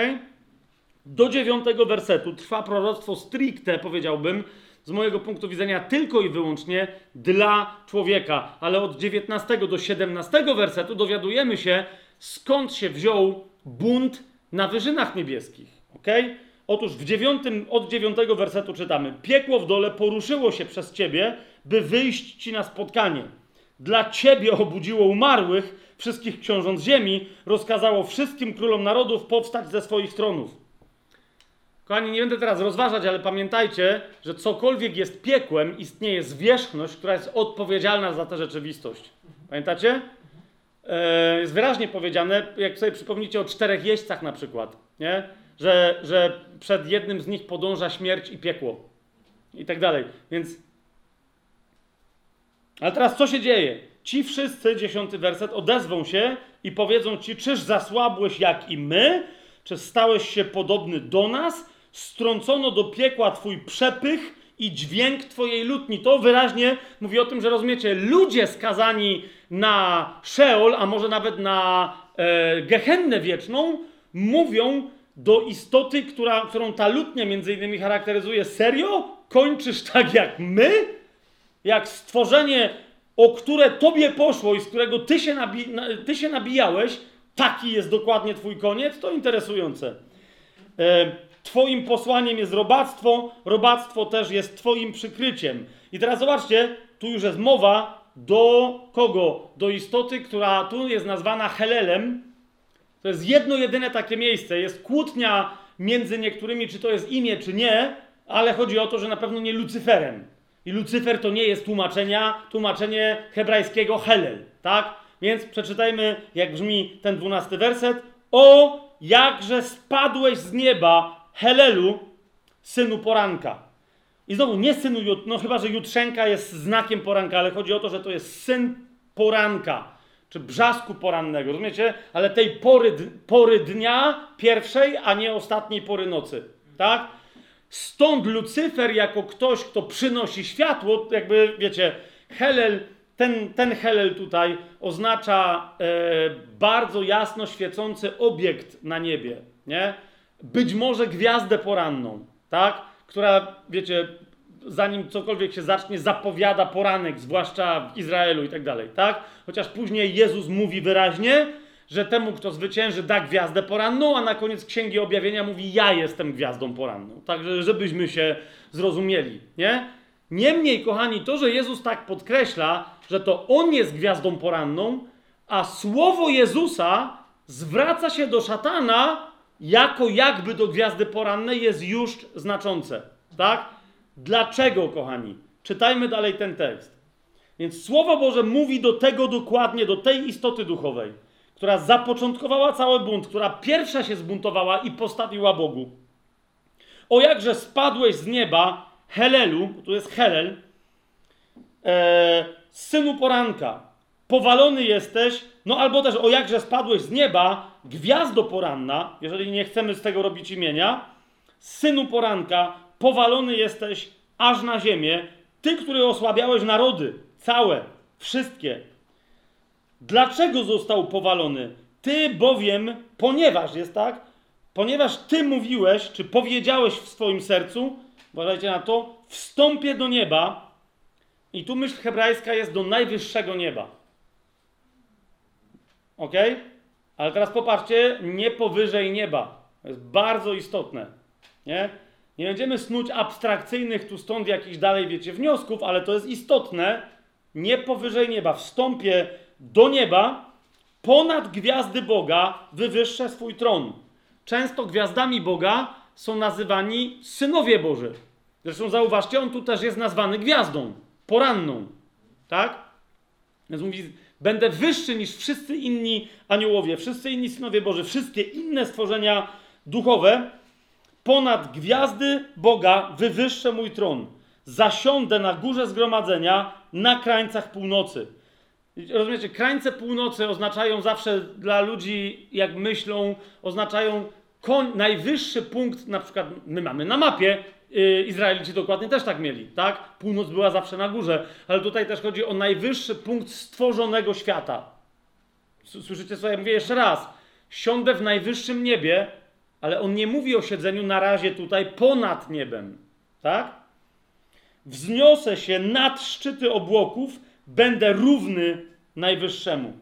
Do 9 wersetu trwa proroctwo stricte, powiedziałbym, z mojego punktu widzenia tylko i wyłącznie dla człowieka. Ale od 19 do 17 wersetu dowiadujemy się, skąd się wziął bunt na wyżynach niebieskich. Ok? Otóż w 9, od 9 wersetu czytamy: Piekło w dole poruszyło się przez ciebie, by wyjść ci na spotkanie. Dla ciebie obudziło umarłych, wszystkich książąt ziemi, rozkazało wszystkim królom narodów powstać ze swoich tronów. Kochani, nie będę teraz rozważać, ale pamiętajcie, że cokolwiek jest piekłem, istnieje zwierzchność, która jest odpowiedzialna za tę rzeczywistość. Pamiętacie? E, jest wyraźnie powiedziane, jak sobie przypomnicie o czterech jeźdźcach na przykład, nie? Że, że przed jednym z nich podąża śmierć i piekło. I tak dalej. Więc. Ale teraz co się dzieje? Ci wszyscy, dziesiąty werset, odezwą się i powiedzą ci, czyż zasłabłeś jak i my? Czy stałeś się podobny do nas? Strącono do piekła twój przepych i dźwięk twojej lutni. To wyraźnie mówi o tym, że rozumiecie, ludzie skazani na Szeol, a może nawet na e, Gehennę wieczną, mówią do istoty, która, którą ta lutnia między innymi charakteryzuje. Serio? Kończysz tak jak my? Jak stworzenie, o które tobie poszło i z którego ty się, nabi ty się nabijałeś, taki jest dokładnie twój koniec? To interesujące. E, twoim posłaniem jest robactwo, robactwo też jest twoim przykryciem. I teraz zobaczcie, tu już jest mowa do kogo? Do istoty, która tu jest nazwana Helelem. To jest jedno jedyne takie miejsce. Jest kłótnia między niektórymi, czy to jest imię, czy nie, ale chodzi o to, że na pewno nie Lucyferem. I Lucyfer to nie jest tłumaczenia, tłumaczenie hebrajskiego Helel, tak? Więc przeczytajmy, jak brzmi ten dwunasty werset. O, jakże spadłeś z nieba, Helelu, synu poranka. I znowu, nie synu, no chyba, że jutrzenka jest znakiem poranka, ale chodzi o to, że to jest syn poranka, czy brzasku porannego, rozumiecie? Ale tej pory, pory dnia pierwszej, a nie ostatniej pory nocy, tak? Stąd Lucyfer jako ktoś, kto przynosi światło, jakby, wiecie, Helel, ten, ten Helel tutaj oznacza e, bardzo jasno świecący obiekt na niebie, nie? Być może gwiazdę poranną, tak? Która, wiecie, zanim cokolwiek się zacznie, zapowiada poranek, zwłaszcza w Izraelu i tak dalej, tak? Chociaż później Jezus mówi wyraźnie, że temu, kto zwycięży, da gwiazdę poranną, a na koniec Księgi Objawienia mówi, ja jestem gwiazdą poranną. Także, żebyśmy się zrozumieli, nie? Niemniej, kochani, to, że Jezus tak podkreśla, że to On jest gwiazdą poranną, a słowo Jezusa zwraca się do szatana jako jakby do gwiazdy porannej jest już znaczące, tak? Dlaczego, kochani? Czytajmy dalej ten tekst. Więc Słowo Boże mówi do tego dokładnie, do tej istoty duchowej która zapoczątkowała cały bunt, która pierwsza się zbuntowała i postawiła Bogu. O jakże spadłeś z nieba, Helelu, tu jest Helel, e, synu poranka, powalony jesteś, no albo też o jakże spadłeś z nieba, gwiazdo poranna, jeżeli nie chcemy z tego robić imienia, synu poranka, powalony jesteś aż na ziemię, ty, który osłabiałeś narody, całe, wszystkie, Dlaczego został powalony? Ty bowiem, ponieważ jest tak, ponieważ ty mówiłeś, czy powiedziałeś w swoim sercu, uważajcie na to, wstąpię do nieba, i tu myśl hebrajska jest do najwyższego nieba. Ok? Ale teraz popatrzcie, nie powyżej nieba. To jest bardzo istotne. Nie? Nie będziemy snuć abstrakcyjnych tu stąd jakichś dalej, wiecie, wniosków, ale to jest istotne. Nie powyżej nieba. Wstąpię do nieba, ponad gwiazdy Boga wywyższę swój tron. Często gwiazdami Boga są nazywani synowie Boży. Zresztą zauważcie, on tu też jest nazwany gwiazdą, poranną. Tak? Więc mówi, będę wyższy niż wszyscy inni aniołowie, wszyscy inni synowie Boży, wszystkie inne stworzenia duchowe. Ponad gwiazdy Boga wywyższę mój tron. Zasiądę na górze zgromadzenia na krańcach północy. Rozumiecie, krańce północy oznaczają zawsze dla ludzi, jak myślą, oznaczają koń, najwyższy punkt, na przykład my mamy na mapie, Izraelici dokładnie też tak mieli, tak? Północ była zawsze na górze, ale tutaj też chodzi o najwyższy punkt stworzonego świata. Słyszycie co ja mówię jeszcze raz? Siądę w najwyższym niebie, ale on nie mówi o siedzeniu na razie tutaj ponad niebem, tak? Wzniosę się nad szczyty obłoków, będę równy Najwyższemu.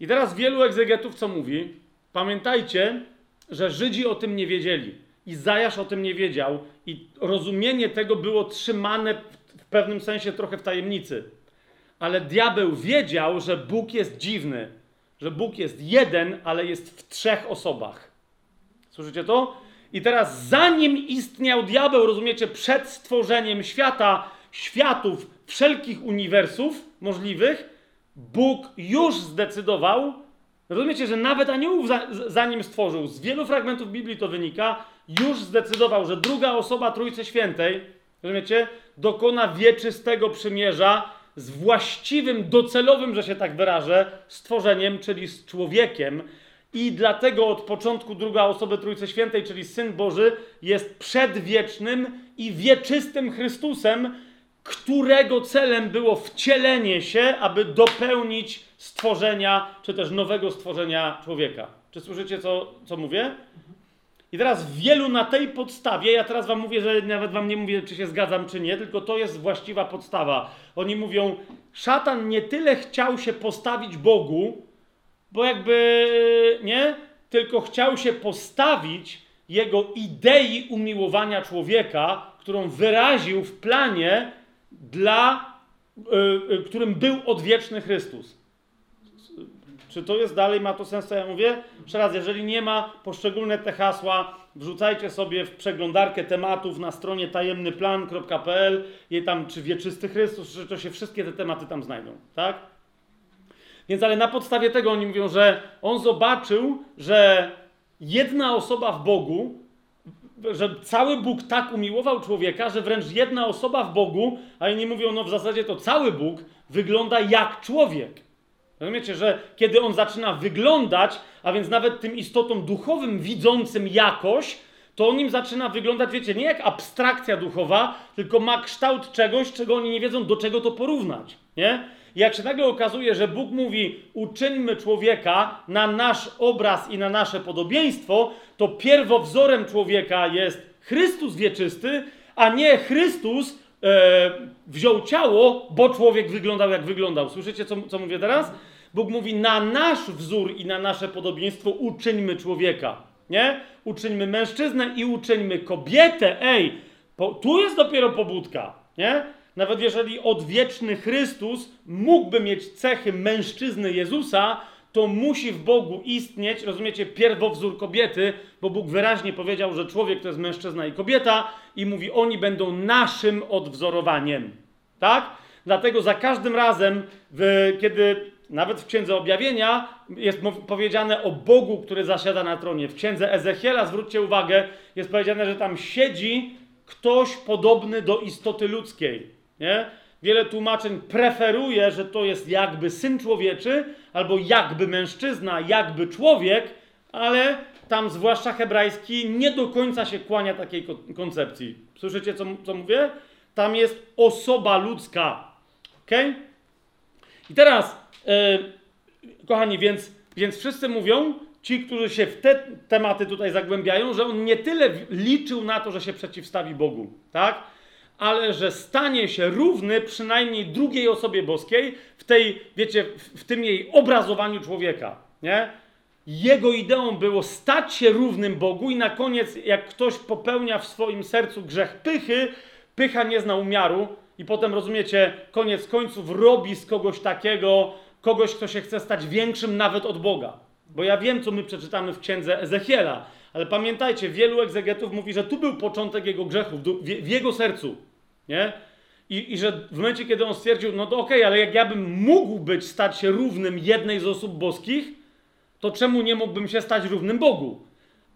I teraz wielu egzegetów co mówi? Pamiętajcie, że Żydzi o tym nie wiedzieli. Izajasz o tym nie wiedział i rozumienie tego było trzymane w pewnym sensie trochę w tajemnicy. Ale diabeł wiedział, że Bóg jest dziwny, że Bóg jest jeden, ale jest w trzech osobach. Słyszycie to? I teraz, zanim istniał diabeł, rozumiecie, przed stworzeniem świata, światów, wszelkich uniwersów możliwych, Bóg już zdecydował, rozumiecie, że nawet aniołów za, zanim stworzył, z wielu fragmentów Biblii to wynika, już zdecydował, że druga osoba Trójcy Świętej, rozumiecie, dokona wieczystego przymierza z właściwym, docelowym, że się tak wyrażę, stworzeniem, czyli z człowiekiem. I dlatego od początku druga osoba Trójcy Świętej, czyli Syn Boży, jest przedwiecznym i wieczystym Chrystusem, którego celem było wcielenie się, aby dopełnić stworzenia, czy też nowego stworzenia człowieka. Czy słyszycie, co, co mówię? I teraz wielu na tej podstawie, ja teraz wam mówię, że nawet wam nie mówię, czy się zgadzam, czy nie, tylko to jest właściwa podstawa. Oni mówią, szatan nie tyle chciał się postawić Bogu, bo jakby nie, tylko chciał się postawić jego idei umiłowania człowieka, którą wyraził w planie, dla y, y, którym był odwieczny Chrystus. Czy to jest dalej, ma to sens, co ja mówię? Jeszcze raz, jeżeli nie ma, poszczególne te hasła wrzucajcie sobie w przeglądarkę tematów na stronie tajemnyplan.pl i tam, czy wieczysty Chrystus, czy to się wszystkie te tematy tam znajdą, tak? Więc ale na podstawie tego oni mówią, że on zobaczył, że jedna osoba w Bogu, że cały Bóg tak umiłował człowieka, że wręcz jedna osoba w Bogu, a inni mówią, no w zasadzie to cały Bóg wygląda jak człowiek. Rozumiecie, że kiedy on zaczyna wyglądać, a więc nawet tym istotom duchowym widzącym jakoś, to on im zaczyna wyglądać, wiecie, nie jak abstrakcja duchowa, tylko ma kształt czegoś, czego oni nie wiedzą, do czego to porównać. Nie? Jak się nagle okazuje, że Bóg mówi, uczyńmy człowieka na nasz obraz i na nasze podobieństwo, to pierwowzorem człowieka jest Chrystus wieczysty, a nie Chrystus e, wziął ciało, bo człowiek wyglądał jak wyglądał. Słyszycie, co, co mówię teraz? Bóg mówi, na nasz wzór i na nasze podobieństwo uczyńmy człowieka. Nie? Uczyńmy mężczyznę i uczyńmy kobietę. Ej, po, tu jest dopiero pobudka. Nie? Nawet jeżeli odwieczny Chrystus mógłby mieć cechy mężczyzny Jezusa, to musi w Bogu istnieć, rozumiecie, pierwowzór kobiety, bo Bóg wyraźnie powiedział, że człowiek to jest mężczyzna i kobieta i mówi, oni będą naszym odwzorowaniem. Tak? Dlatego za każdym razem, kiedy nawet w Księdze Objawienia jest powiedziane o Bogu, który zasiada na tronie. W Księdze Ezechiela, zwróćcie uwagę, jest powiedziane, że tam siedzi ktoś podobny do istoty ludzkiej. Nie? Wiele tłumaczeń preferuje, że to jest jakby syn człowieczy, albo jakby mężczyzna, jakby człowiek, ale tam zwłaszcza hebrajski nie do końca się kłania takiej koncepcji. Słyszycie, co, co mówię? Tam jest osoba ludzka. ok? I teraz kochani, więc, więc wszyscy mówią, ci, którzy się w te tematy tutaj zagłębiają, że on nie tyle liczył na to, że się przeciwstawi Bogu, tak? Ale że stanie się równy przynajmniej drugiej osobie boskiej w tej, wiecie, w, w tym jej obrazowaniu człowieka, nie? Jego ideą było stać się równym Bogu i na koniec, jak ktoś popełnia w swoim sercu grzech pychy, pycha nie zna umiaru i potem, rozumiecie, koniec końców robi z kogoś takiego kogoś, kto się chce stać większym nawet od Boga. Bo ja wiem, co my przeczytamy w księdze Ezechiela, ale pamiętajcie, wielu egzegetów mówi, że tu był początek jego grzechów, w jego sercu. Nie? I, I że w momencie, kiedy on stwierdził, no to okej, okay, ale jak ja bym mógł być, stać się równym jednej z osób boskich, to czemu nie mógłbym się stać równym Bogu?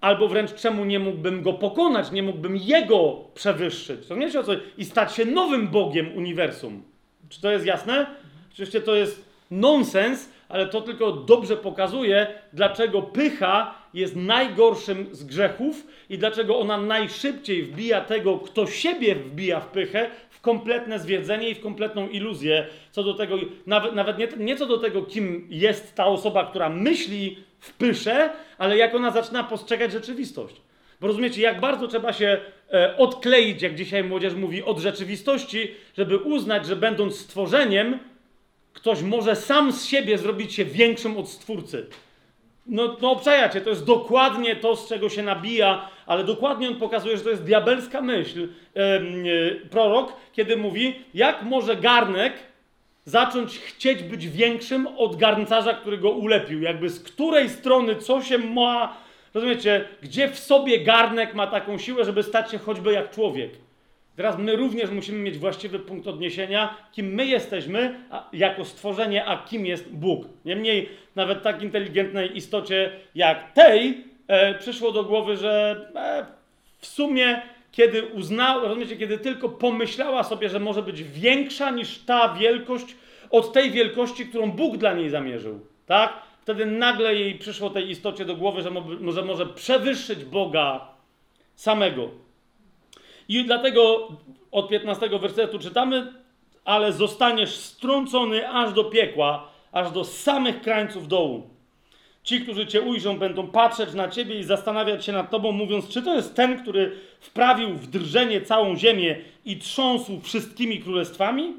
Albo wręcz czemu nie mógłbym go pokonać, nie mógłbym jego przewyższyć? Nie o co? I stać się nowym Bogiem uniwersum. Czy to jest jasne? Oczywiście to jest nonsens, ale to tylko dobrze pokazuje, dlaczego pycha jest najgorszym z grzechów i dlaczego ona najszybciej wbija tego, kto siebie wbija w pychę, w kompletne zwiedzenie i w kompletną iluzję. Co do tego, nawet, nawet nie, nie co do tego, kim jest ta osoba, która myśli w pysze, ale jak ona zaczyna postrzegać rzeczywistość. Bo rozumiecie, jak bardzo trzeba się e, odkleić, jak dzisiaj młodzież mówi, od rzeczywistości, żeby uznać, że będąc stworzeniem, ktoś może sam z siebie zrobić się większym od Stwórcy. No, no obczajacie, to jest dokładnie to, z czego się nabija, ale dokładnie on pokazuje, że to jest diabelska myśl. Yy, prorok, kiedy mówi, jak może garnek zacząć chcieć być większym od garncarza, który go ulepił. Jakby z której strony co się ma, Rozumiecie, gdzie w sobie garnek ma taką siłę, żeby stać się choćby jak człowiek. Teraz my również musimy mieć właściwy punkt odniesienia, kim my jesteśmy a, jako stworzenie, a kim jest Bóg. Niemniej nawet tak inteligentnej istocie jak tej e, przyszło do głowy, że e, w sumie kiedy uznała, rozumiecie, kiedy tylko pomyślała sobie, że może być większa niż ta wielkość, od tej wielkości, którą Bóg dla niej zamierzył, tak? Wtedy nagle jej przyszło tej istocie do głowy, że może, może przewyższyć Boga samego. I dlatego od 15 wersetu czytamy, ale zostaniesz strącony aż do piekła, aż do samych krańców dołu. Ci, którzy cię ujrzą, będą patrzeć na ciebie i zastanawiać się nad tobą, mówiąc, czy to jest ten, który wprawił w drżenie całą ziemię i trząsł wszystkimi królestwami?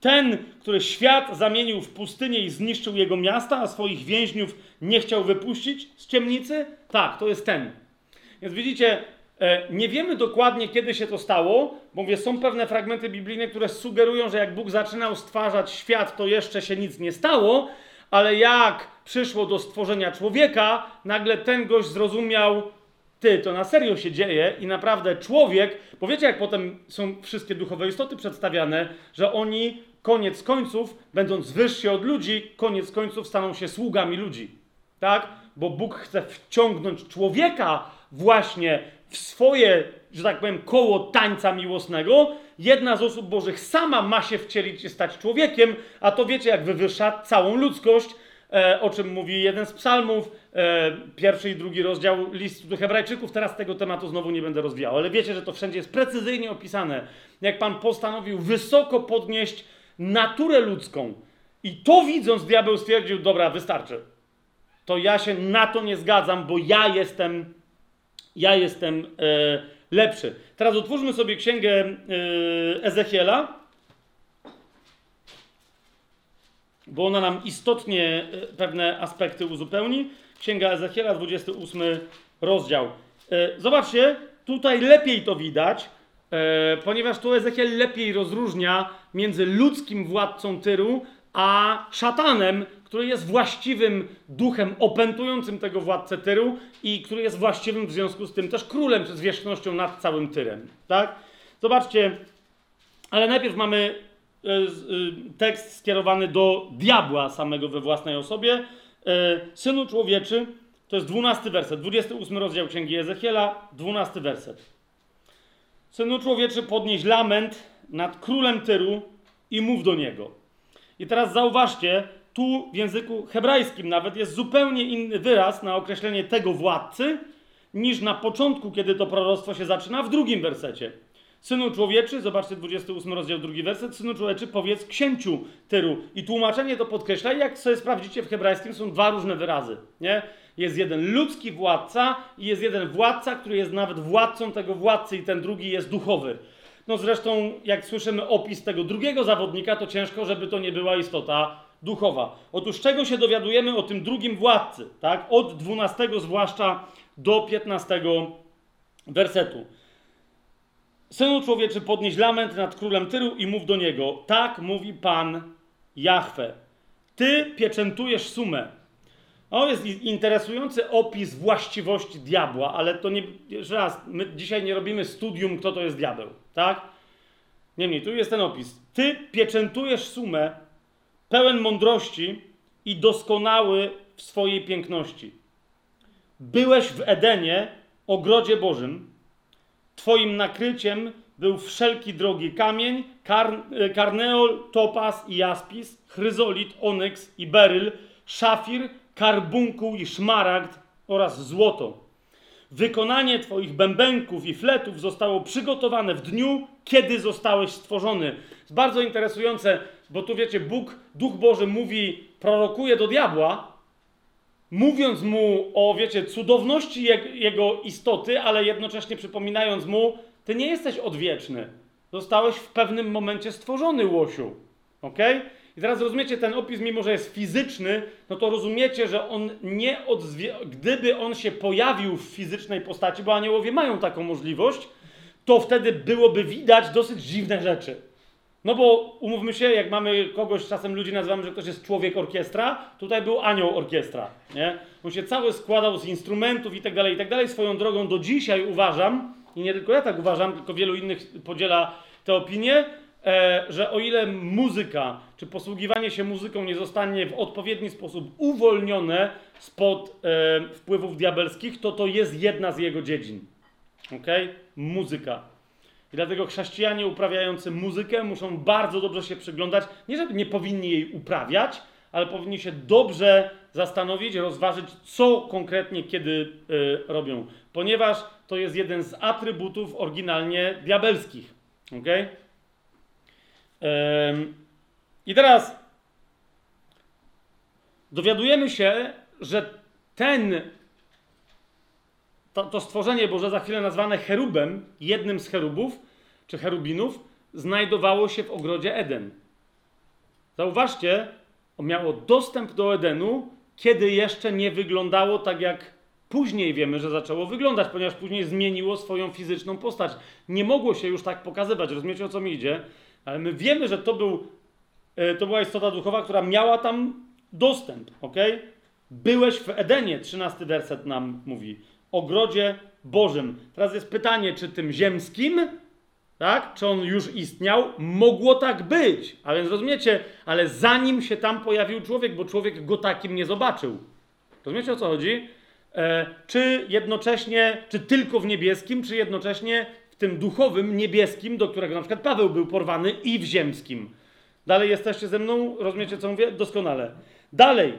Ten, który świat zamienił w pustynię i zniszczył jego miasta, a swoich więźniów nie chciał wypuścić z ciemnicy? Tak, to jest ten. Więc widzicie, nie wiemy dokładnie, kiedy się to stało, bo mówię, są pewne fragmenty biblijne, które sugerują, że jak Bóg zaczynał stwarzać świat, to jeszcze się nic nie stało, ale jak przyszło do stworzenia człowieka, nagle ten gość zrozumiał, ty, to na serio się dzieje i naprawdę człowiek, bo wiecie, jak potem są wszystkie duchowe istoty przedstawiane, że oni koniec końców, będąc wyżsi od ludzi, koniec końców staną się sługami ludzi. Tak? Bo Bóg chce wciągnąć człowieka właśnie w swoje, że tak powiem, koło tańca miłosnego. Jedna z osób Bożych sama ma się wcielić i stać człowiekiem, a to wiecie, jak wywyższa całą ludzkość, e, o czym mówi jeden z psalmów, e, pierwszy i drugi rozdział listu do Hebrajczyków. Teraz tego tematu znowu nie będę rozwijał, ale wiecie, że to wszędzie jest precyzyjnie opisane, jak Pan postanowił wysoko podnieść naturę ludzką. I to widząc, diabeł stwierdził: Dobra, wystarczy. To ja się na to nie zgadzam, bo ja jestem, ja jestem e, lepszy. Teraz otwórzmy sobie księgę e, Ezechiela, bo ona nam istotnie e, pewne aspekty uzupełni. Księga Ezechiela, 28 rozdział. Zobaczcie, tutaj lepiej to widać, ponieważ tu Ezechiel lepiej rozróżnia między ludzkim władcą Tyru a szatanem, który jest właściwym duchem opętującym tego władcę Tyru i który jest właściwym w związku z tym też królem z zwierzchnością nad całym Tyrem. Tak? Zobaczcie, ale najpierw mamy e, e, tekst skierowany do diabła samego we własnej osobie. E, Synu człowieczy, to jest 12 werset, 28 rozdział Księgi Ezechiela, 12 werset. Synu człowieczy, podnieś lament nad królem Tyru i mów do niego. I teraz zauważcie, tu w języku hebrajskim nawet jest zupełnie inny wyraz na określenie tego władcy, niż na początku, kiedy to proroctwo się zaczyna, w drugim wersecie. Synu człowieczy, zobaczcie 28 rozdział, drugi werset, synu człowieczy, powiedz księciu Tyru. I tłumaczenie to podkreśla, jak sobie sprawdzicie w hebrajskim, są dwa różne wyrazy, nie? Jest jeden ludzki władca i jest jeden władca, który jest nawet władcą tego władcy i ten drugi jest duchowy. No zresztą, jak słyszymy opis tego drugiego zawodnika, to ciężko, żeby to nie była istota duchowa. Otóż czego się dowiadujemy o tym drugim władcy, tak? Od 12 zwłaszcza do 15 wersetu. Synu człowieczy, podnieś lament nad królem Tyru i mów do niego. Tak mówi Pan Jahwe. Ty pieczętujesz sumę. O, jest interesujący opis właściwości diabła, ale to nie, jeszcze raz, my dzisiaj nie robimy studium, kto to jest diabeł, tak? Niemniej, tu jest ten opis. Ty pieczętujesz sumę, pełen mądrości i doskonały w swojej piękności. Byłeś w Edenie, ogrodzie Bożym. Twoim nakryciem był wszelki drogi kamień, kar, karneol, topaz i jaspis, chryzolit, onyks i beryl, szafir, karbunkuł i szmaragd oraz złoto. Wykonanie Twoich bębenków i fletów zostało przygotowane w dniu, kiedy zostałeś stworzony. Jest bardzo interesujące, bo tu wiecie, Bóg, Duch Boży mówi, prorokuje do diabła, mówiąc mu o, wiecie, cudowności jego istoty, ale jednocześnie przypominając mu, ty nie jesteś odwieczny. Zostałeś w pewnym momencie stworzony, łosiu. ok? I teraz rozumiecie, ten opis, mimo że jest fizyczny, no to rozumiecie, że on nie odzwie... Gdyby on się pojawił w fizycznej postaci, bo aniołowie mają taką możliwość, to wtedy byłoby widać dosyć dziwne rzeczy. No bo umówmy się, jak mamy kogoś, czasem ludzi nazywamy, że ktoś jest człowiek orkiestra, tutaj był anioł orkiestra, nie? On się cały składał z instrumentów i tak dalej, i tak dalej. Swoją drogą do dzisiaj uważam, i nie tylko ja tak uważam, tylko wielu innych podziela tę opinię, e, że o ile muzyka, czy posługiwanie się muzyką nie zostanie w odpowiedni sposób uwolnione spod e, wpływów diabelskich, to to jest jedna z jego dziedzin. Ok? Muzyka. I dlatego chrześcijanie uprawiający muzykę muszą bardzo dobrze się przyglądać. Nie, żeby nie powinni jej uprawiać, ale powinni się dobrze zastanowić, rozważyć, co konkretnie kiedy y, robią. Ponieważ to jest jeden z atrybutów oryginalnie diabelskich. Ok? Ym, I teraz dowiadujemy się, że ten to, to stworzenie Boże, za chwilę nazwane cherubem, jednym z cherubów, czy cherubinów, znajdowało się w ogrodzie Eden. Zauważcie, miało dostęp do Edenu, kiedy jeszcze nie wyglądało tak, jak później wiemy, że zaczęło wyglądać, ponieważ później zmieniło swoją fizyczną postać. Nie mogło się już tak pokazywać, rozumiecie o co mi idzie? Ale my wiemy, że to, był, e, to była istota duchowa, która miała tam dostęp, ok? Byłeś w Edenie, 13 werset nam mówi ogrodzie Bożym. Teraz jest pytanie, czy tym ziemskim, tak? Czy on już istniał? Mogło tak być. A więc rozumiecie, ale zanim się tam pojawił człowiek, bo człowiek go takim nie zobaczył. Rozumiecie o co chodzi? E, czy jednocześnie, czy tylko w niebieskim, czy jednocześnie w tym duchowym niebieskim, do którego na przykład Paweł był porwany, i w ziemskim. Dalej jesteście ze mną? Rozumiecie, co mówię? Doskonale. Dalej,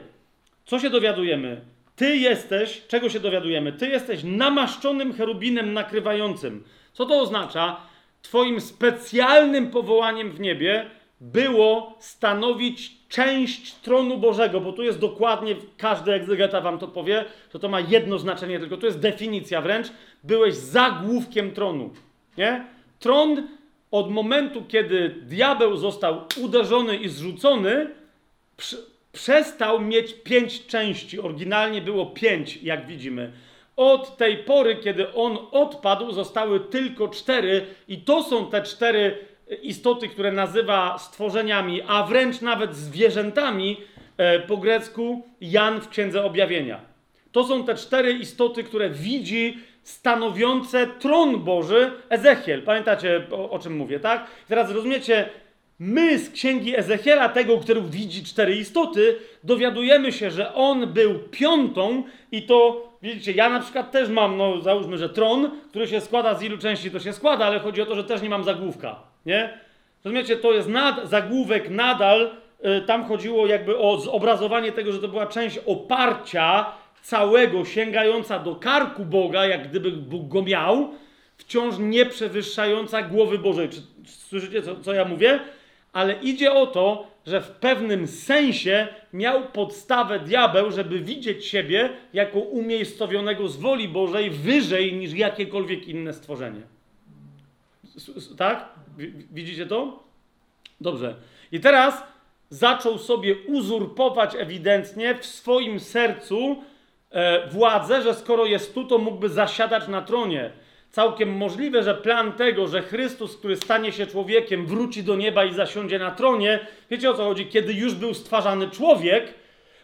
co się dowiadujemy? Ty jesteś, czego się dowiadujemy? Ty jesteś namaszczonym cherubinem nakrywającym. Co to oznacza? Twoim specjalnym powołaniem w niebie było stanowić część tronu Bożego, bo tu jest dokładnie, każdy egzegeta wam to powie, że to ma jedno znaczenie, tylko to jest definicja wręcz. Byłeś zagłówkiem tronu. Nie? Tron od momentu, kiedy diabeł został uderzony i zrzucony, przestał mieć pięć części. Oryginalnie było pięć, jak widzimy. Od tej pory, kiedy on odpadł, zostały tylko cztery, i to są te cztery istoty, które nazywa stworzeniami, a wręcz nawet zwierzętami e, po grecku Jan w Księdze Objawienia. To są te cztery istoty, które widzi stanowiące tron Boży Ezechiel. Pamiętacie o, o czym mówię, tak? Teraz rozumiecie, My z księgi Ezechiela, tego, który widzi cztery istoty, dowiadujemy się, że on był piątą i to, widzicie, ja na przykład też mam, no załóżmy, że tron, który się składa z ilu części to się składa, ale chodzi o to, że też nie mam zagłówka, nie? Rozumiecie, to jest nad, zagłówek nadal, y, tam chodziło jakby o zobrazowanie tego, że to była część oparcia całego, sięgająca do karku Boga, jak gdyby Bóg go miał, wciąż nie przewyższająca głowy Bożej. Czy słyszycie, co, co ja mówię? Ale idzie o to, że w pewnym sensie miał podstawę diabeł, żeby widzieć siebie jako umiejscowionego z woli Bożej wyżej niż jakiekolwiek inne stworzenie. Tak? Widzicie to? Dobrze. I teraz zaczął sobie uzurpować ewidentnie w swoim sercu e, władzę, że skoro jest tu, to mógłby zasiadać na tronie całkiem możliwe, że plan tego, że Chrystus, który stanie się człowiekiem, wróci do nieba i zasiądzie na tronie, wiecie o co chodzi? Kiedy już był stwarzany człowiek,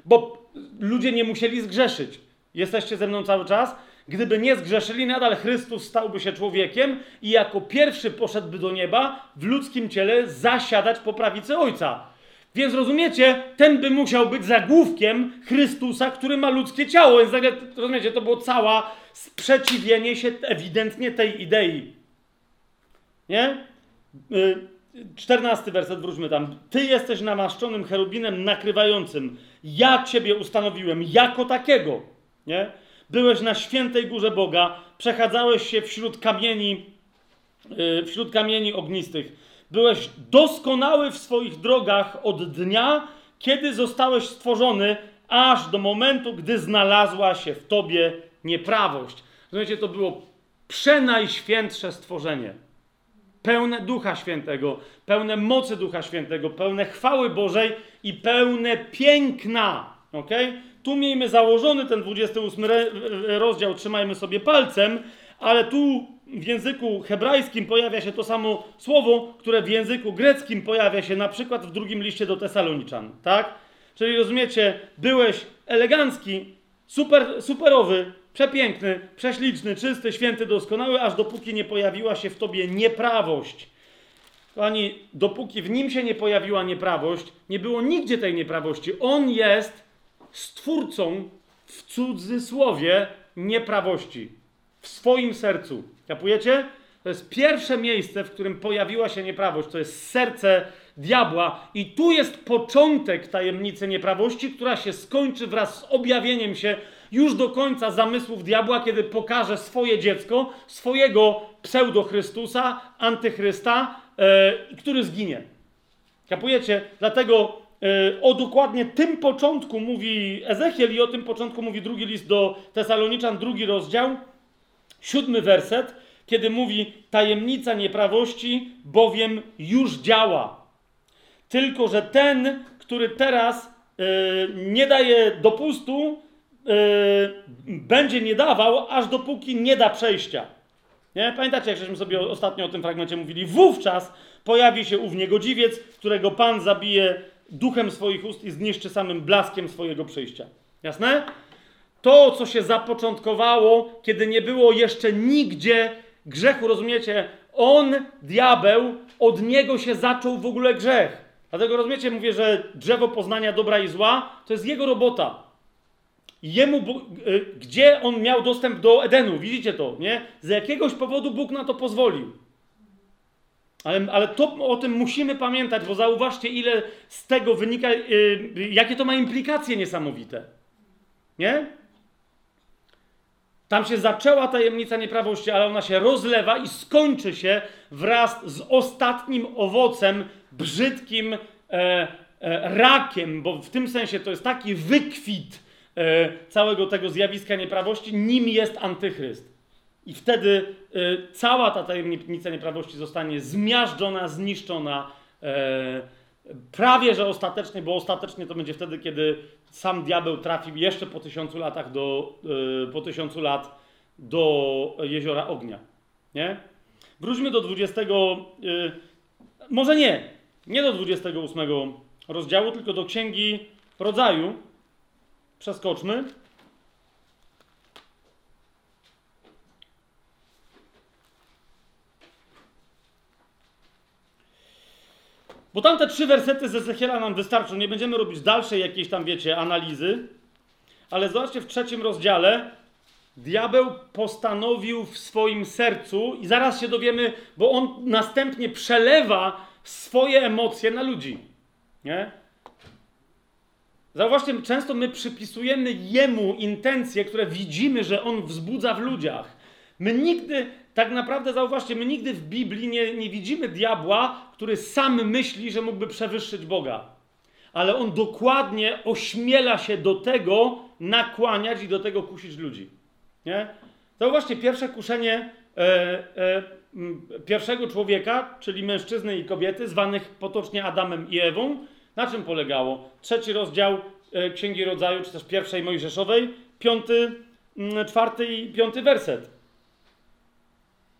bo ludzie nie musieli zgrzeszyć. Jesteście ze mną cały czas? Gdyby nie zgrzeszyli, nadal Chrystus stałby się człowiekiem i jako pierwszy poszedłby do nieba w ludzkim ciele zasiadać po prawicy Ojca. Więc rozumiecie, ten by musiał być zagłówkiem Chrystusa, który ma ludzkie ciało. Więc rozumiecie, to było cała sprzeciwienie się ewidentnie tej idei. Nie? Y, czternasty werset, wróćmy tam. Ty jesteś namaszczonym cherubinem nakrywającym. Ja ciebie ustanowiłem jako takiego. Nie? Byłeś na świętej górze Boga, przechadzałeś się wśród kamieni, y, wśród kamieni ognistych Byłeś doskonały w swoich drogach od dnia, kiedy zostałeś stworzony, aż do momentu, gdy znalazła się w tobie nieprawość. Rozumiecie, to było przenajświętsze stworzenie. Pełne Ducha Świętego, pełne mocy Ducha Świętego, pełne chwały Bożej i pełne piękna. Okay? Tu miejmy założony ten 28 rozdział, trzymajmy sobie palcem, ale tu w języku hebrajskim pojawia się to samo słowo, które w języku greckim pojawia się na przykład w drugim liście do Tesaloniczan, tak? Czyli rozumiecie, byłeś elegancki, super, superowy, przepiękny, prześliczny, czysty, święty, doskonały, aż dopóki nie pojawiła się w tobie nieprawość. Kochani, dopóki w nim się nie pojawiła nieprawość, nie było nigdzie tej nieprawości. On jest stwórcą w cudzysłowie nieprawości w swoim sercu. Kapujecie? To jest pierwsze miejsce, w którym pojawiła się nieprawość. To jest serce diabła. I tu jest początek tajemnicy nieprawości, która się skończy wraz z objawieniem się już do końca zamysłów diabła, kiedy pokaże swoje dziecko, swojego pseudo-Chrystusa, antychrysta, yy, który zginie. Kapujecie? Dlatego yy, o dokładnie tym początku mówi Ezechiel i o tym początku mówi drugi list do Tesaloniczan, drugi rozdział, siódmy werset, kiedy mówi tajemnica nieprawości, bowiem już działa. Tylko, że ten, który teraz yy, nie daje dopustu, yy, będzie nie dawał, aż dopóki nie da przejścia. Nie? Pamiętacie, jak żeśmy sobie ostatnio o tym fragmencie mówili? Wówczas pojawi się ów niegodziwiec, którego Pan zabije duchem swoich ust i zniszczy samym blaskiem swojego przyjścia. Jasne? To, co się zapoczątkowało, kiedy nie było jeszcze nigdzie grzechu, rozumiecie? On, diabeł, od niego się zaczął w ogóle grzech. Dlatego rozumiecie, mówię, że drzewo poznania dobra i zła to jest jego robota. Jemu, y, gdzie on miał dostęp do Edenu, widzicie to, nie? Z jakiegoś powodu Bóg na to pozwolił. Ale, ale to, o tym musimy pamiętać, bo zauważcie, ile z tego wynika, yy, jakie to ma implikacje niesamowite. Nie? Tam się zaczęła tajemnica nieprawości, ale ona się rozlewa i skończy się wraz z ostatnim owocem, brzydkim e, e, rakiem, bo w tym sensie to jest taki wykwit e, całego tego zjawiska nieprawości, nim jest antychryst. I wtedy e, cała ta tajemnica nieprawości zostanie zmiażdżona, zniszczona, e, prawie że ostatecznie, bo ostatecznie to będzie wtedy, kiedy sam diabeł trafi jeszcze po tysiącu latach do, e, po tysiącu lat do jeziora ognia. Nie? Wróćmy do 20. Może nie, nie do 28 rozdziału, tylko do księgi rodzaju. Przeskoczmy. Bo tam te trzy wersety z Ezechiela nam wystarczą. Nie będziemy robić dalszej jakiejś tam, wiecie, analizy. Ale zobaczcie, w trzecim rozdziale diabeł postanowił w swoim sercu, i zaraz się dowiemy, bo on następnie przelewa swoje emocje na ludzi. Nie? Zauważcie, często my przypisujemy jemu intencje, które widzimy, że on wzbudza w ludziach. My nigdy, tak naprawdę zauważcie, my nigdy w Biblii nie, nie widzimy diabła, który sam myśli, że mógłby przewyższyć Boga. Ale on dokładnie ośmiela się do tego nakłaniać i do tego kusić ludzi. Nie? Zauważcie, pierwsze kuszenie e, e, pierwszego człowieka, czyli mężczyzny i kobiety, zwanych potocznie Adamem i Ewą, na czym polegało? Trzeci rozdział e, Księgi Rodzaju, czy też pierwszej Mojżeszowej, piąty, czwarty i piąty werset.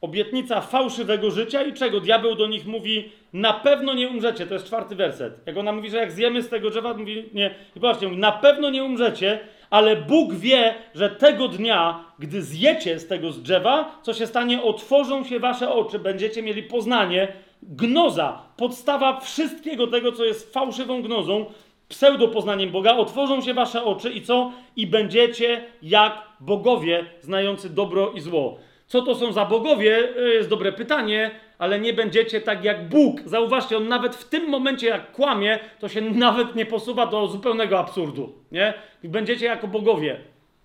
Obietnica fałszywego życia i czego? Diabeł do nich mówi, na pewno nie umrzecie. To jest czwarty werset. Jak ona mówi, że jak zjemy z tego drzewa, mówi, nie. I popatrzcie, mówi, na pewno nie umrzecie, ale Bóg wie, że tego dnia, gdy zjecie z tego z drzewa, co się stanie, otworzą się wasze oczy, będziecie mieli poznanie, gnoza, podstawa wszystkiego tego, co jest fałszywą gnozą, pseudopoznaniem Boga, otworzą się wasze oczy i co? I będziecie jak bogowie, znający dobro i zło. Co to są za bogowie? Jest dobre pytanie, ale nie będziecie tak jak Bóg. Zauważcie, on nawet w tym momencie, jak kłamie, to się nawet nie posuwa do zupełnego absurdu. Nie? Będziecie jako bogowie.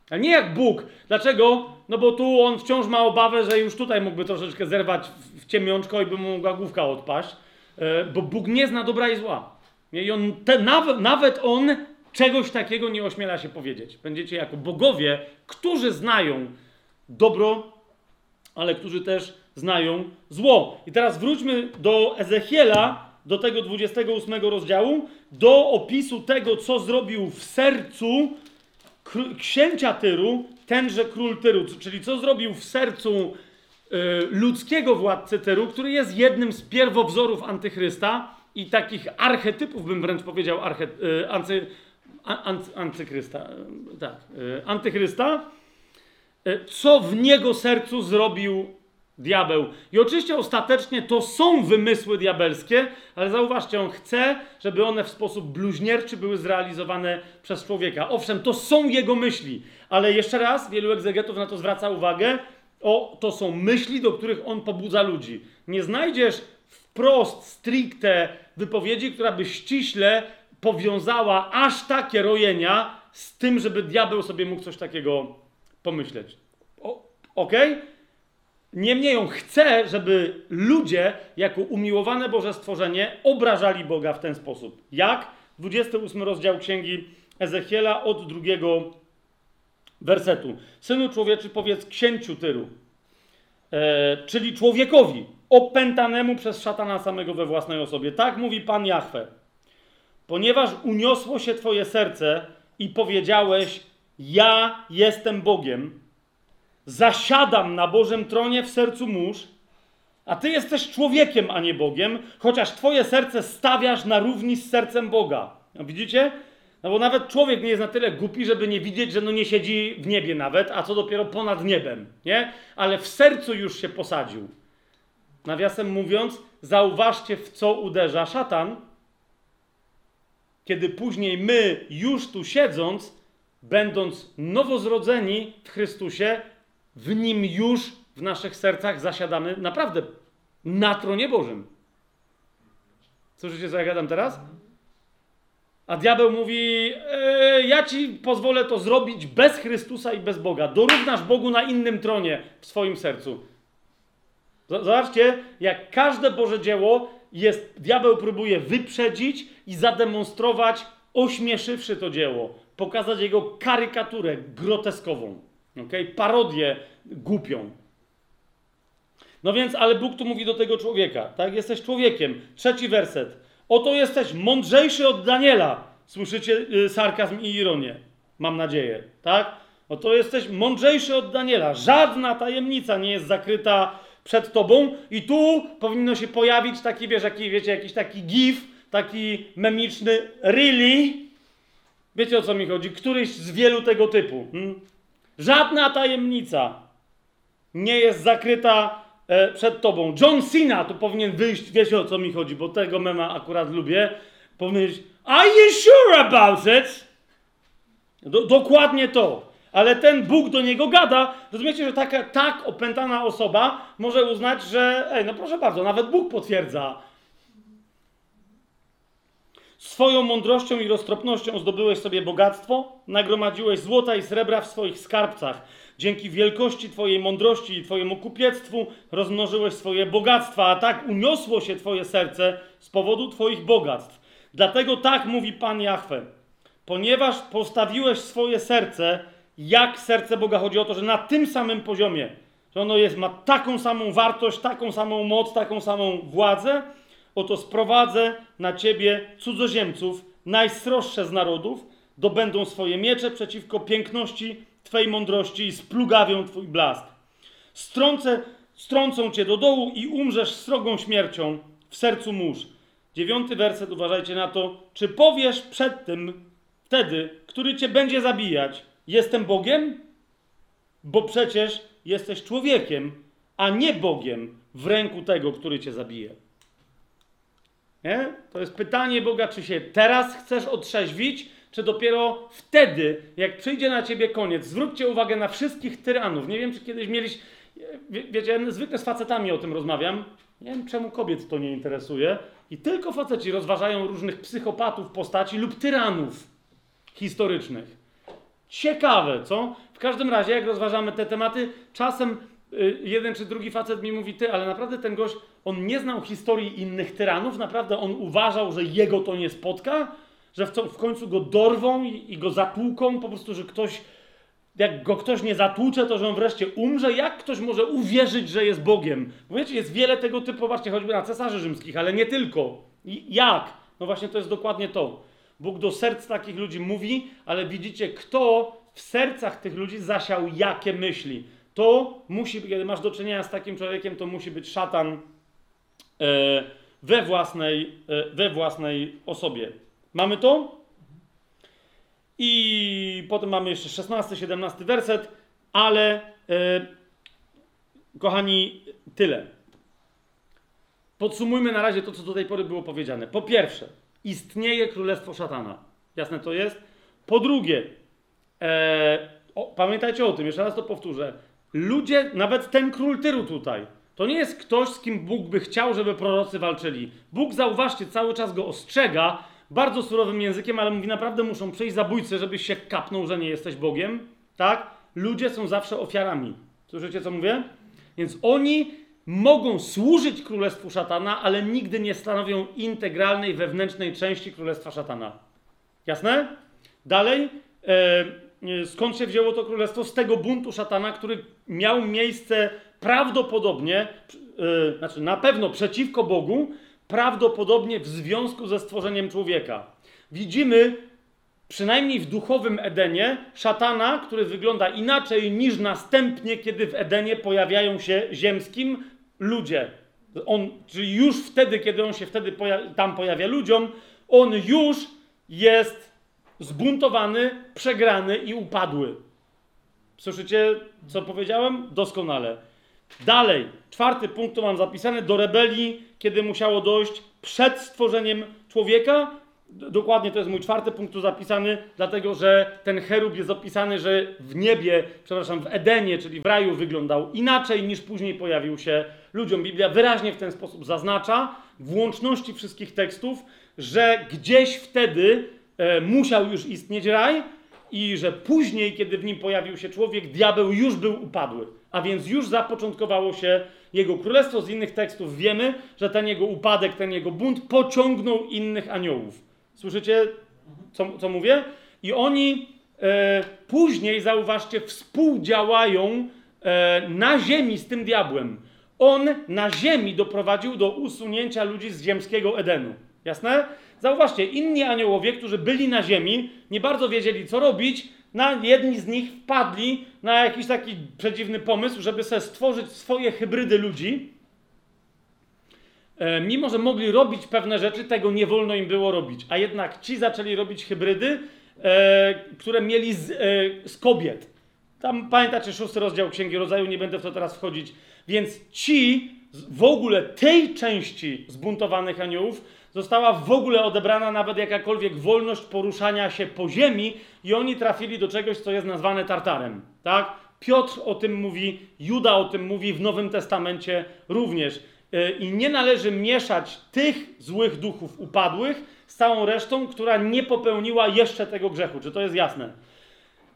A nie jak Bóg. Dlaczego? No bo tu on wciąż ma obawę, że już tutaj mógłby troszeczkę zerwać w ciemiączko i by mu główka odpaść. E, bo Bóg nie zna dobra i zła. I on, te, nawet on czegoś takiego nie ośmiela się powiedzieć. Będziecie jako bogowie, którzy znają dobro ale którzy też znają zło. I teraz wróćmy do Ezechiela, do tego 28 rozdziału, do opisu tego, co zrobił w sercu księcia Tyru, tenże król Tyru, czyli co zrobił w sercu ludzkiego władcy Tyru, który jest jednym z pierwowzorów antychrysta i takich archetypów, bym wręcz powiedział, arche, y, anty, an, y, tak, y, antychrysta, co w niego sercu zrobił diabeł. I oczywiście ostatecznie to są wymysły diabelskie, ale zauważcie, on chce, żeby one w sposób bluźnierczy były zrealizowane przez człowieka. Owszem, to są jego myśli, ale jeszcze raz, wielu egzegetów na to zwraca uwagę, o, to są myśli, do których on pobudza ludzi. Nie znajdziesz wprost, stricte wypowiedzi, która by ściśle powiązała aż takie rojenia z tym, żeby diabeł sobie mógł coś takiego pomyśleć. Ok? Niemniej on chce, żeby ludzie, jako umiłowane Boże stworzenie, obrażali Boga w ten sposób. Jak? 28 rozdział księgi Ezechiela od drugiego wersetu. Synu człowieczy, powiedz księciu Tyru, e, czyli człowiekowi opętanemu przez szatana samego we własnej osobie. Tak mówi Pan Jahwe. Ponieważ uniosło się Twoje serce i powiedziałeś, ja jestem Bogiem, zasiadam na Bożym tronie w sercu mórz, a Ty jesteś człowiekiem, a nie Bogiem, chociaż Twoje serce stawiasz na równi z sercem Boga. No widzicie? No bo nawet człowiek nie jest na tyle głupi, żeby nie widzieć, że no nie siedzi w niebie nawet, a co dopiero ponad niebem, nie? Ale w sercu już się posadził. Nawiasem mówiąc, zauważcie, w co uderza szatan, kiedy później my, już tu siedząc, będąc nowozrodzeni w Chrystusie, w nim już w naszych sercach zasiadamy naprawdę na tronie Bożym. Słyszycie, co ja gadam teraz? A diabeł mówi: Ja ci pozwolę to zrobić bez Chrystusa i bez Boga. Dorównasz Bogu na innym tronie w swoim sercu. Zobaczcie, jak każde Boże dzieło jest, diabeł próbuje wyprzedzić i zademonstrować, ośmieszywszy to dzieło, pokazać jego karykaturę groteskową, okay? parodię głupią. No więc, ale Bóg tu mówi do tego człowieka, tak? Jesteś człowiekiem. Trzeci werset. Oto jesteś mądrzejszy od Daniela. Słyszycie y, sarkazm i ironię. Mam nadzieję, tak? Oto jesteś mądrzejszy od Daniela. Żadna tajemnica nie jest zakryta przed tobą i tu powinno się pojawić taki, wiesz, jaki, wiecie, jakiś taki gif, taki memiczny really. Wiecie o co mi chodzi? Któryś z wielu tego typu. Hmm? Żadna tajemnica nie jest zakryta e, przed tobą. John Cena tu powinien wyjść, wiecie o co mi chodzi, bo tego mema akurat lubię. Powinien are you sure about it? Do, dokładnie to ale ten Bóg do niego gada. Rozumiecie, że taka, tak opętana osoba może uznać, że, ej, no proszę bardzo, nawet Bóg potwierdza. Swoją mądrością i roztropnością zdobyłeś sobie bogactwo, nagromadziłeś złota i srebra w swoich skarbcach. Dzięki wielkości Twojej mądrości i Twojemu kupiectwu rozmnożyłeś swoje bogactwa, a tak uniosło się Twoje serce z powodu Twoich bogactw. Dlatego tak mówi Pan Jahwe. Ponieważ postawiłeś swoje serce jak serce Boga chodzi o to, że na tym samym poziomie, że ono jest, ma taką samą wartość, taką samą moc, taką samą władzę, oto sprowadzę na ciebie cudzoziemców, najsroższe z narodów, dobędą swoje miecze przeciwko piękności Twej mądrości i splugawią Twój blask. Strącę, strącą Cię do dołu i umrzesz srogą śmiercią w sercu mórz. Dziewiąty werset, uważajcie na to. Czy powiesz przed tym, wtedy, który Cię będzie zabijać, Jestem Bogiem? Bo przecież jesteś człowiekiem, a nie Bogiem w ręku tego, który cię zabije. Nie? To jest pytanie Boga, czy się teraz chcesz otrzeźwić, czy dopiero wtedy, jak przyjdzie na ciebie koniec. Zwróćcie uwagę na wszystkich tyranów. Nie wiem, czy kiedyś mieliś. Wie, wiecie, ja zwykle z facetami o tym rozmawiam. Nie wiem, czemu kobiet to nie interesuje. I tylko faceci rozważają różnych psychopatów postaci lub tyranów historycznych. Ciekawe, co? W każdym razie, jak rozważamy te tematy, czasem jeden czy drugi facet mi mówi, ty, ale naprawdę ten gość, on nie znał historii innych tyranów, naprawdę on uważał, że jego to nie spotka, że w, co, w końcu go dorwą i, i, go zatłuką, po prostu, że ktoś, jak go ktoś nie zatłucze, to że on wreszcie umrze. Jak ktoś może uwierzyć, że jest Bogiem? Bo wiecie, jest wiele tego typu, popatrzcie, choćby na cesarzy rzymskich, ale nie tylko. I jak? No właśnie to jest dokładnie to. Bóg do serc takich ludzi mówi, ale widzicie, kto w sercach tych ludzi zasiał jakie myśli. To musi, kiedy masz do czynienia z takim człowiekiem, to musi być szatan e, we, własnej, e, we własnej osobie. Mamy to? I potem mamy jeszcze 16, 17 werset, ale e, kochani, tyle. Podsumujmy na razie to, co do tej pory było powiedziane. Po pierwsze, istnieje królestwo szatana. Jasne to jest? Po drugie, e, o, pamiętajcie o tym, jeszcze raz to powtórzę. Ludzie, nawet ten król Tyru tutaj, to nie jest ktoś, z kim Bóg by chciał, żeby prorocy walczyli. Bóg, zauważcie, cały czas go ostrzega bardzo surowym językiem, ale mówi, naprawdę muszą przyjść zabójcy, żebyś się kapnął, że nie jesteś Bogiem. Tak? Ludzie są zawsze ofiarami. Słyszycie, co mówię? Więc oni mogą służyć królestwu szatana, ale nigdy nie stanowią integralnej, wewnętrznej części królestwa szatana. Jasne? Dalej, e, skąd się wzięło to królestwo? Z tego buntu szatana, który miał miejsce prawdopodobnie, e, znaczy na pewno przeciwko Bogu, prawdopodobnie w związku ze stworzeniem człowieka. Widzimy przynajmniej w duchowym Edenie, szatana, który wygląda inaczej niż następnie, kiedy w Edenie pojawiają się ziemskim ludzie. On, czyli już wtedy, kiedy on się wtedy poja tam pojawia ludziom, on już jest zbuntowany, przegrany i upadły. Słyszycie, co powiedziałem? Doskonale. Dalej, czwarty punkt to mam zapisane, do rebelii, kiedy musiało dojść przed stworzeniem człowieka, Dokładnie to jest mój czwarty punkt tu zapisany, dlatego że ten cherub jest opisany, że w niebie, przepraszam, w Edenie, czyli w raju wyglądał inaczej niż później pojawił się ludziom. Biblia wyraźnie w ten sposób zaznacza, w łączności wszystkich tekstów, że gdzieś wtedy musiał już istnieć raj i że później, kiedy w nim pojawił się człowiek, diabeł już był upadły. A więc już zapoczątkowało się jego królestwo. Z innych tekstów wiemy, że ten jego upadek, ten jego bunt pociągnął innych aniołów. Słyszycie, co, co mówię? I oni e, później, zauważcie, współdziałają e, na ziemi z tym diabłem. On na ziemi doprowadził do usunięcia ludzi z ziemskiego Edenu. Jasne? Zauważcie, inni aniołowie, którzy byli na ziemi, nie bardzo wiedzieli, co robić. Na, jedni z nich wpadli na jakiś taki przedziwny pomysł, żeby sobie stworzyć swoje hybrydy ludzi E, mimo że mogli robić pewne rzeczy, tego nie wolno im było robić. A jednak ci zaczęli robić hybrydy, e, które mieli z, e, z, kobiet. Tam pamiętacie szósty rozdział Księgi Rodzaju, nie będę w to teraz wchodzić. Więc ci, w ogóle tej części zbuntowanych aniołów, została w ogóle odebrana nawet jakakolwiek wolność poruszania się po ziemi i oni trafili do czegoś, co jest nazwane Tartarem. Tak? Piotr o tym mówi, Juda o tym mówi, w Nowym Testamencie również. E, I nie należy mieszać tych złych duchów upadłych z całą resztą, która nie popełniła jeszcze tego grzechu. Czy to jest jasne?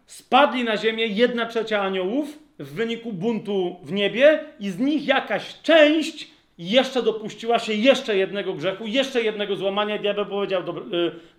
Spadli na ziemię jedna trzecia aniołów w wyniku buntu w niebie, i z nich jakaś część jeszcze dopuściła się jeszcze jednego grzechu, jeszcze jednego złamania. Diabeł powiedział, e,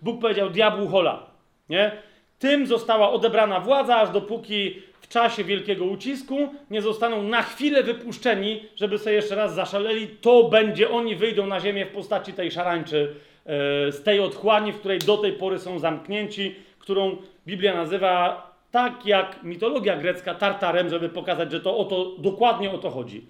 Bóg powiedział diabłu hola. Nie? Tym została odebrana władza, aż dopóki czasie wielkiego ucisku nie zostaną na chwilę wypuszczeni, żeby sobie jeszcze raz zaszaleli, to będzie, oni wyjdą na ziemię w postaci tej szarańczy, e, z tej otchłani, w której do tej pory są zamknięci, którą Biblia nazywa tak jak mitologia grecka Tartarem, żeby pokazać, że to o to, dokładnie o to chodzi.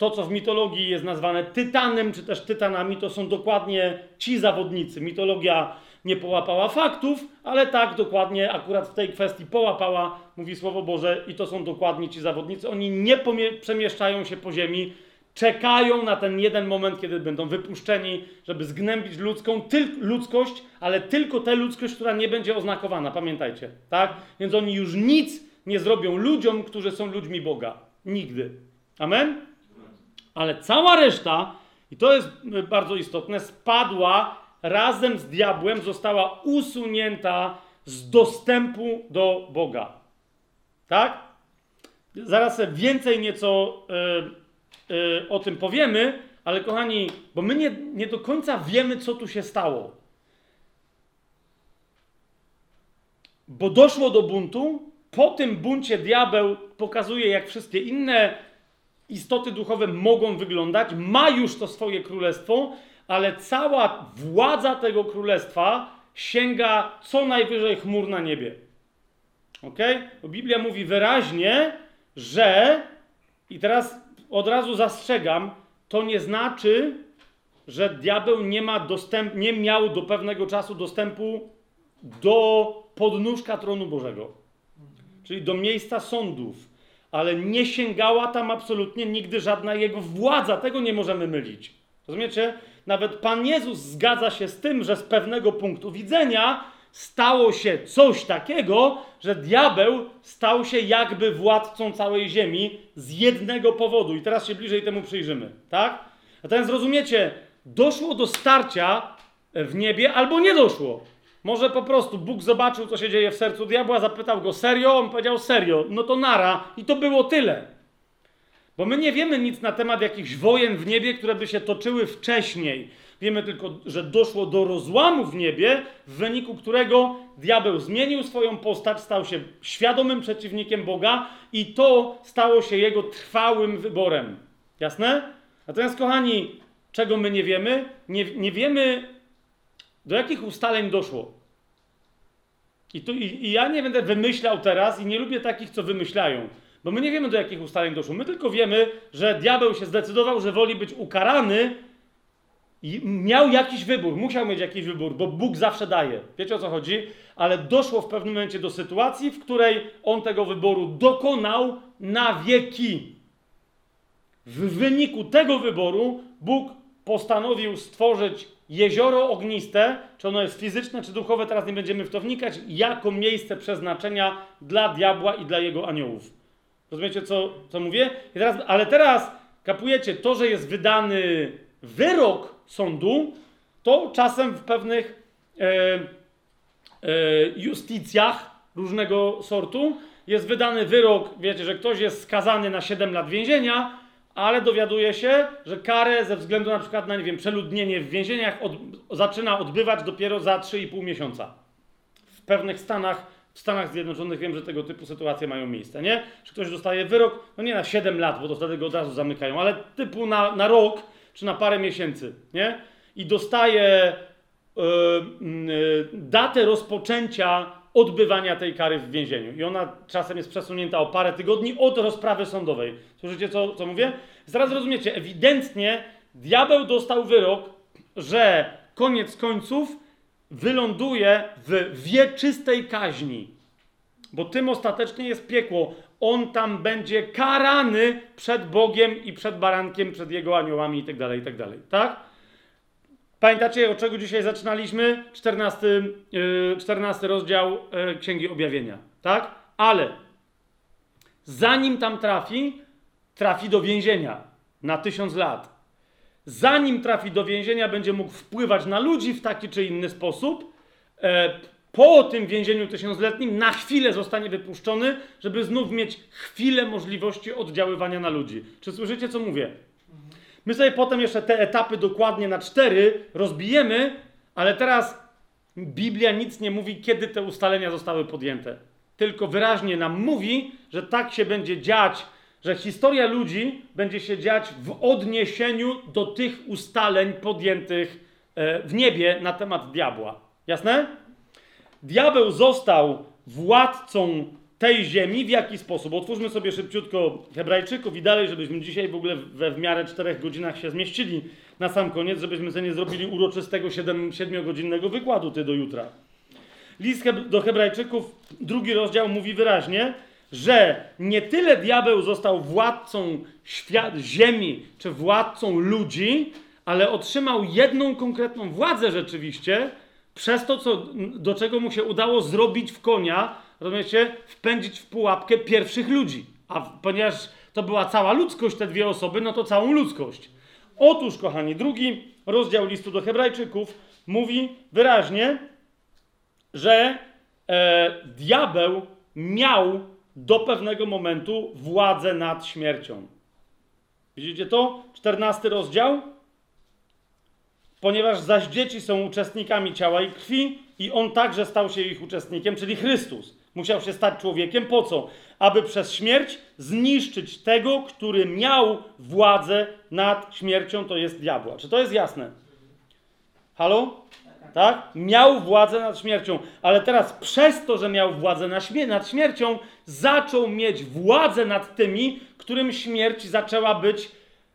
To, co w mitologii jest nazwane tytanem, czy też tytanami, to są dokładnie ci zawodnicy. Mitologia nie połapała faktów, ale tak dokładnie akurat w tej kwestii połapała, mówi Słowo Boże, i to są dokładnie ci zawodnicy. Oni nie przemieszczają się po ziemi, czekają na ten jeden moment, kiedy będą wypuszczeni, żeby zgnębić ludzką, ludzkość, ale tylko tę ludzkość, która nie będzie oznakowana, pamiętajcie, tak? Więc oni już nic nie zrobią ludziom, którzy są ludźmi Boga. Nigdy. Amen? Ale cała reszta, i to jest bardzo istotne, spadła razem z diabłem została usunięta z dostępu do Boga. Tak? Zaraz więcej nieco yy, yy, o tym powiemy, ale kochani, bo my nie, nie do końca wiemy, co tu się stało. Bo doszło do buntu, po tym buncie diabeł pokazuje, jak wszystkie inne istoty duchowe mogą wyglądać, ma już to swoje królestwo ale cała władza tego królestwa sięga co najwyżej chmur na niebie. Ok? Biblia mówi wyraźnie, że, i teraz od razu zastrzegam, to nie znaczy, że diabeł nie, ma dostęp, nie miał do pewnego czasu dostępu do podnóżka tronu Bożego, czyli do miejsca sądów, ale nie sięgała tam absolutnie nigdy żadna jego władza. Tego nie możemy mylić. Rozumiecie? Nawet Pan Jezus zgadza się z tym, że z pewnego punktu widzenia stało się coś takiego, że diabeł stał się jakby władcą całej ziemi z jednego powodu. I teraz się bliżej temu przyjrzymy, tak? Teraz rozumiecie, doszło do starcia w niebie albo nie doszło. Może po prostu Bóg zobaczył, co się dzieje w sercu diabła, zapytał go serio, on powiedział serio, no to nara i to było tyle. Bo my nie wiemy nic na temat jakichś wojen w niebie, które by się toczyły wcześniej. Wiemy tylko, że doszło do rozłamu w niebie, w wyniku którego diabeł zmienił swoją postać, stał się świadomym przeciwnikiem Boga i to stało się jego trwałym wyborem. Jasne? Natomiast, kochani, czego my nie wiemy? Nie, nie wiemy, do jakich ustaleń doszło. I, tu, i, I ja nie będę wymyślał teraz i nie lubię takich, co wymyślają. Bo my nie wiemy, do jakich ustaleń doszło. My tylko wiemy, że diabeł się zdecydował, że woli być ukarany i miał jakiś wybór, musiał mieć jakiś wybór, bo Bóg zawsze daje. Wiecie o co chodzi? Ale doszło w pewnym momencie do sytuacji, w której on tego wyboru dokonał na wieki. W wyniku tego wyboru Bóg postanowił stworzyć jezioro ogniste, czy ono jest fizyczne, czy duchowe, teraz nie będziemy w to wnikać, jako miejsce przeznaczenia dla diabła i dla jego aniołów. Rozumiecie, co, co mówię? I teraz, ale teraz kapujecie, to, że jest wydany wyrok sądu, to czasem w pewnych e, e, justicjach różnego sortu jest wydany wyrok, wiecie, że ktoś jest skazany na 7 lat więzienia, ale dowiaduje się, że karę ze względu na przykład na, nie wiem, przeludnienie w więzieniach od, zaczyna odbywać dopiero za 3,5 miesiąca. W pewnych stanach, w Stanach Zjednoczonych wiem, że tego typu sytuacje mają miejsce, nie? Że ktoś dostaje wyrok, no nie na 7 lat, bo to wtedy go od razu zamykają, ale typu na, na rok czy na parę miesięcy, nie? I dostaje yy, yy, datę rozpoczęcia odbywania tej kary w więzieniu. I ona czasem jest przesunięta o parę tygodni od rozprawy sądowej. Słyszycie, co, co mówię? Zaraz rozumiecie, ewidentnie diabeł dostał wyrok, że koniec końców wyląduje w wieczystej kaźni. Bo tym ostatecznie jest piekło. On tam będzie karany przed Bogiem i przed barankiem, przed jego aniołami itd., tak itd. Tak, tak? Pamiętacie, od czego dzisiaj zaczynaliśmy? 14, yy, 14 rozdział yy, Księgi Objawienia. Tak? Ale zanim tam trafi, trafi do więzienia na tysiąc lat. Zanim trafi do więzienia, będzie mógł wpływać na ludzi w taki czy inny sposób. E, po tym więzieniu tysiącletnim na chwilę zostanie wypuszczony, żeby znów mieć chwilę możliwości oddziaływania na ludzi. Czy słyszycie, co mówię? My sobie potem jeszcze te etapy dokładnie na cztery rozbijemy, ale teraz Biblia nic nie mówi, kiedy te ustalenia zostały podjęte. Tylko wyraźnie nam mówi, że tak się będzie dziać, że historia ludzi będzie się dziać w odniesieniu do tych ustaleń podjętych e, w niebie na temat diabła. Jasne? Diabeł został władcą tej ziemi w jaki sposób? Otwórzmy sobie szybciutko Hebrajczyków i dalej, żebyśmy dzisiaj w ogóle we w miarę czterech godzinach się zmieścili na sam koniec, żebyśmy sobie nie zrobili uroczystego siedem, siedmiogodzinnego wykładu ty do jutra. List do Hebrajczyków, drugi rozdział mówi wyraźnie, że nie tyle diabeł został władcą świat, ziemi czy władcą ludzi, ale otrzymał jedną konkretną władzę rzeczywiście przez to, co, do czego mu się udało zrobić w konia, rozumiecie, wpędzić w pułapkę pierwszych ludzi. A ponieważ to była cała ludzkość, te dwie osoby, no to całą ludzkość. Otóż, kochani, drugi rozdział listu do Hebrajczyków mówi wyraźnie, że e, diabeł miał do pewnego momentu władzę nad śmiercią. Widzicie to? 14 rozdział. Ponieważ zaś dzieci są uczestnikami ciała i krwi, i on także stał się ich uczestnikiem, czyli Chrystus. Musiał się stać człowiekiem po co? Aby przez śmierć zniszczyć tego, który miał władzę nad śmiercią, to jest diabła. Czy to jest jasne? Halo? tak? Miał władzę nad śmiercią, ale teraz przez to, że miał władzę nad śmiercią, zaczął mieć władzę nad tymi, którym śmierć zaczęła być,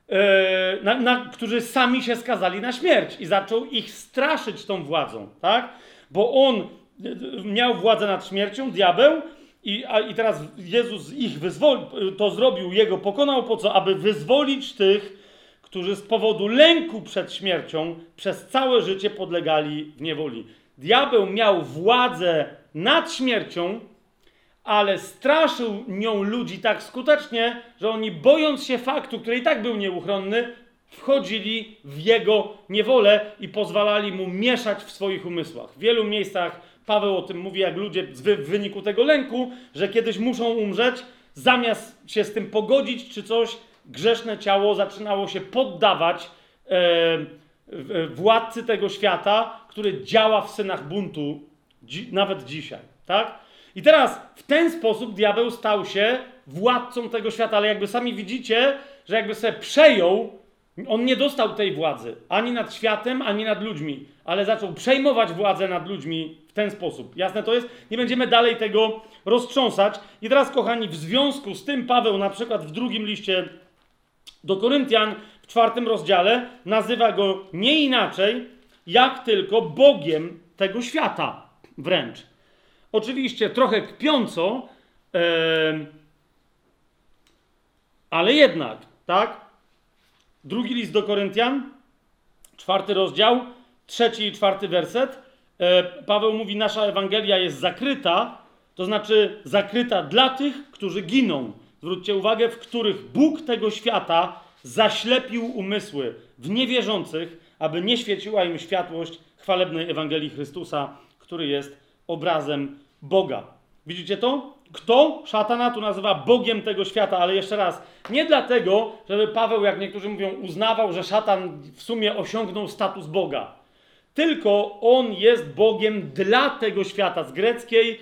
e, na, na, którzy sami się skazali na śmierć i zaczął ich straszyć tą władzą, tak? Bo on miał władzę nad śmiercią, diabeł, i, a, I teraz Jezus ich wyzwolił, to zrobił, jego pokonał po co? Aby wyzwolić tych, którzy z powodu lęku przed śmiercią przez całe życie podlegali w niewoli. Diabeł miał władzę nad śmiercią, ale straszył nią ludzi tak skutecznie, że oni bojąc się faktu, który i tak był nieuchronny, wchodzili w jego niewolę i pozwalali mu mieszać w swoich umysłach. W wielu miejscach Paweł o tym mówi, jak ludzie w wyniku tego lęku, że kiedyś muszą umrzeć, zamiast się z tym pogodzić czy coś, grzeszne ciało zaczynało się poddawać e, władcy tego świata, który działa w synach buntu dzi nawet dzisiaj, tak? I teraz w ten sposób diabeł stał się władcą tego świata, ale jakby sami widzicie, że jakby sobie przejął, on nie dostał tej władzy ani nad światem, ani nad ludźmi, ale zaczął przejmować władzę nad ludźmi w ten sposób. Jasne to jest? Nie będziemy dalej tego roztrząsać. I teraz, kochani, w związku z tym Paweł na przykład w drugim liście do Koryntian w czwartym rozdziale nazywa go nie inaczej, jak tylko Bogiem tego świata wręcz. Oczywiście trochę kpiąco, ee, ale jednak, tak? Drugi list do Koryntian, czwarty rozdział, trzeci i czwarty werset. E, Paweł mówi: Nasza Ewangelia jest zakryta, to znaczy zakryta dla tych, którzy giną. Zwróćcie uwagę, w których Bóg tego świata zaślepił umysły w niewierzących, aby nie świeciła im światłość chwalebnej Ewangelii Chrystusa, który jest obrazem Boga. Widzicie to? Kto szatana tu nazywa Bogiem tego świata, ale jeszcze raz, nie dlatego, żeby Paweł, jak niektórzy mówią, uznawał, że szatan w sumie osiągnął status Boga. Tylko on jest Bogiem dla tego świata. Z greckiej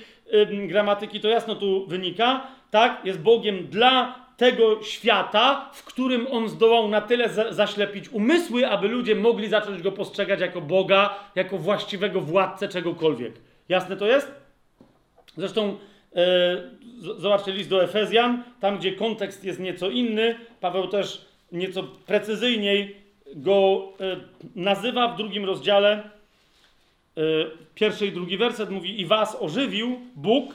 gramatyki to jasno tu wynika, tak? Jest Bogiem dla tego świata, w którym on zdołał na tyle za zaślepić umysły, aby ludzie mogli zacząć go postrzegać jako Boga, jako właściwego władcę czegokolwiek. Jasne to jest? Zresztą zobaczcie list do Efezjan, tam gdzie kontekst jest nieco inny, Paweł też nieco precyzyjniej go e, nazywa w drugim rozdziale. E, pierwszy i drugi werset mówi: I was ożywił Bóg,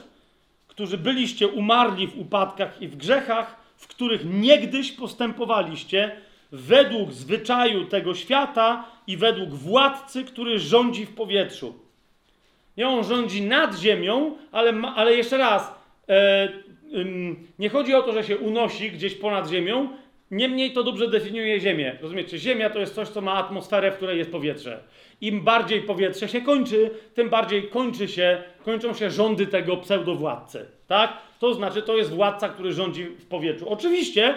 którzy byliście umarli w upadkach i w grzechach, w których niegdyś postępowaliście, według zwyczaju tego świata i według władcy, który rządzi w powietrzu. On rządzi nad ziemią, ale, ale jeszcze raz, e, nie chodzi o to, że się unosi gdzieś ponad ziemią, niemniej to dobrze definiuje ziemię. Rozumiecie? Ziemia to jest coś, co ma atmosferę, w której jest powietrze. Im bardziej powietrze się kończy, tym bardziej kończy się, kończą się rządy tego pseudowładcy. Tak? To znaczy, to jest władca, który rządzi w powietrzu. Oczywiście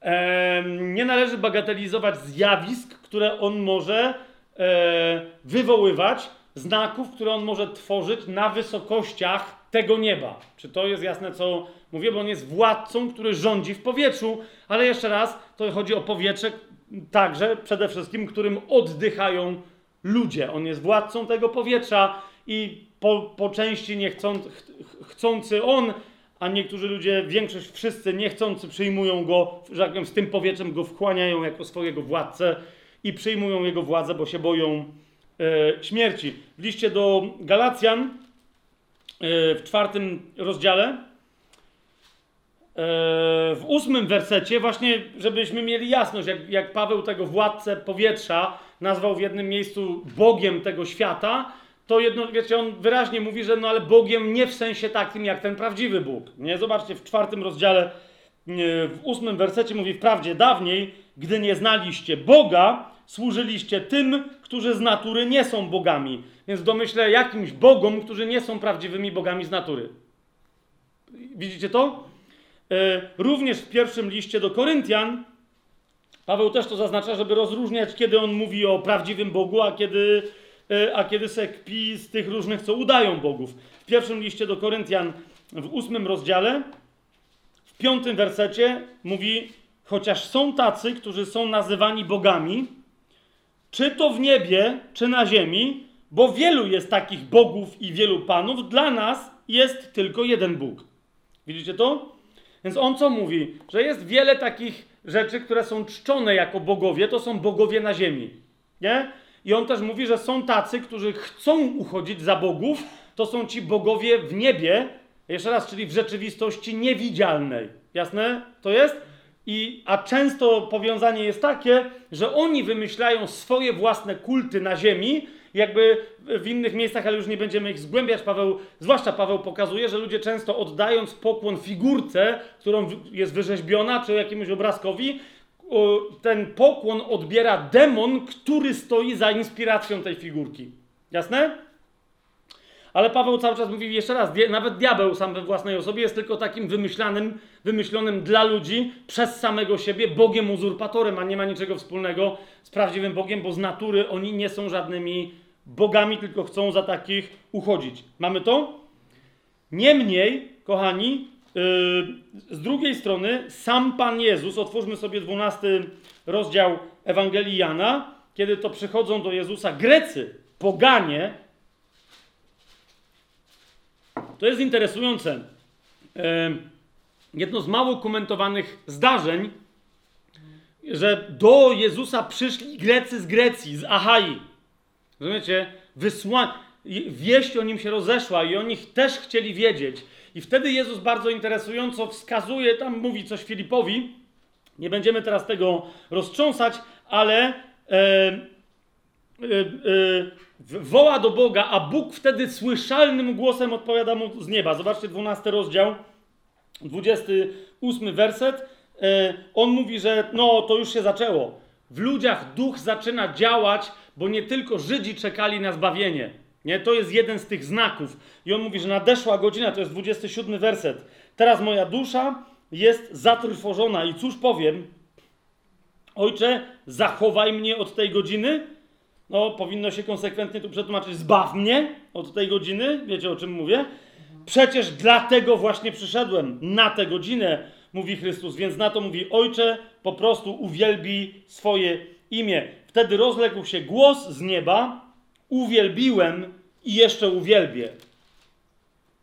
e, nie należy bagatelizować zjawisk, które on może e, wywoływać, znaków, które on może tworzyć na wysokościach tego nieba. Czy to jest jasne, co mówię? Bo on jest władcą, który rządzi w powietrzu, ale jeszcze raz, to chodzi o powietrze także przede wszystkim, którym oddychają ludzie. On jest władcą tego powietrza i po, po części niechcący, chcący on, a niektórzy ludzie, większość, wszyscy niechcący przyjmują go, że tak powiem, z tym powietrzem go wchłaniają jako swojego władcę i przyjmują jego władzę, bo się boją śmierci. W liście do Galacjan e, w czwartym rozdziale, e, w ósmym wersecie, właśnie żebyśmy mieli jasność, jak, jak Paweł tego władcę powietrza nazwał w jednym miejscu Bogiem tego świata, to jedno, wiecie, on wyraźnie mówi, że no ale Bogiem nie w sensie takim jak ten prawdziwy Bóg. Nie? Zobaczcie, w czwartym rozdziale, w ósmym wersecie mówi, wprawdzie dawniej, gdy nie znaliście Boga, służyliście tym, którzy z natury nie są bogami. Więc w domyśle jakimś bogom, którzy nie są prawdziwymi bogami z natury. Widzicie to? E, również w pierwszym liście do Koryntian Paweł też to zaznacza, żeby rozróżniać, kiedy on mówi o prawdziwym Bogu, a kiedy, e, a kiedy se kpi z tych różnych, co udają bogów. W pierwszym liście do Koryntian w ósmym rozdziale, w piątym wersecie mówi, chociaż są tacy, którzy są nazywani bogami, czy to w niebie, czy na ziemi, bo wielu jest takich bogów i wielu panów, dla nas jest tylko jeden Bóg. Widzicie to? Więc on co mówi? Że jest wiele takich rzeczy, które są czczone jako bogowie, to są bogowie na ziemi. Nie? I on też mówi, że są tacy, którzy chcą uchodzić za bogów, to są ci bogowie w niebie, jeszcze raz, czyli w rzeczywistości niewidzialnej. Jasne? To jest? I, a często powiązanie jest takie, że oni wymyślają swoje własne kulty na ziemi, jakby w innych miejscach, ale już nie będziemy ich zgłębiać. Paweł, zwłaszcza Paweł pokazuje, że ludzie często oddając pokłon figurce, którą jest wyrzeźbiona, czy jakiemuś obrazkowi, ten pokłon odbiera demon, który stoi za inspiracją tej figurki. Jasne? Ale Paweł cały czas mówi jeszcze raz, nawet diabeł sam we własnej osobie jest tylko takim wymyślanym, wymyślonym dla ludzi przez samego siebie Bogiem uzurpatorem, a nie ma niczego wspólnego z prawdziwym Bogiem, bo z natury oni nie są żadnymi bogami, tylko chcą za takich uchodzić. Mamy to? Niemniej, kochani, yy, z drugiej strony, sam Pan Jezus, otwórzmy sobie 12 rozdział Ewangelii Jana, kiedy to przychodzą do Jezusa Grecy, poganie, to jest interesujące. Jedno z mało komentowanych zdarzeń, że do Jezusa przyszli Grecy z Grecji, z Achai. Rozumiecie? Wysła... Wieść o nim się rozeszła i o nich też chcieli wiedzieć. I wtedy Jezus bardzo interesująco wskazuje, tam mówi coś Filipowi. Nie będziemy teraz tego roztrząsać, ale e, e, e, woła do Boga, a Bóg wtedy słyszalnym głosem odpowiada mu z nieba. Zobaczcie 12 rozdział, 28 werset. E, on mówi, że no to już się zaczęło. W ludziach duch zaczyna działać, bo nie tylko Żydzi czekali na zbawienie. Nie, to jest jeden z tych znaków. I on mówi, że nadeszła godzina, to jest 27 werset. Teraz moja dusza jest zatrwożona i cóż powiem? Ojcze, zachowaj mnie od tej godziny, no powinno się konsekwentnie tu przetłumaczyć, zbaw mnie od tej godziny, wiecie o czym mówię? Przecież dlatego właśnie przyszedłem, na tę godzinę, mówi Chrystus, więc na to mówi Ojcze, po prostu uwielbi swoje imię. Wtedy rozległ się głos z nieba, uwielbiłem i jeszcze uwielbię.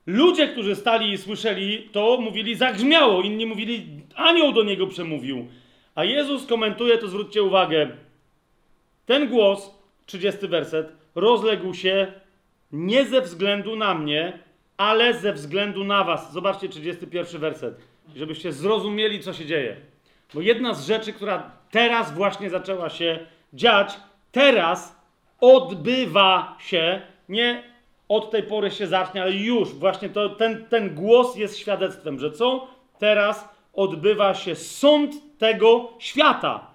Ludzie, którzy stali i słyszeli to, mówili zagrzmiało, inni mówili anioł do niego przemówił. A Jezus komentuje to, zwróćcie uwagę, ten głos 30 werset, rozległ się nie ze względu na mnie, ale ze względu na was. Zobaczcie 31 werset, żebyście zrozumieli, co się dzieje. Bo jedna z rzeczy, która teraz właśnie zaczęła się dziać, teraz odbywa się, nie od tej pory się zacznie, ale już właśnie to, ten, ten głos jest świadectwem, że co? Teraz odbywa się sąd tego świata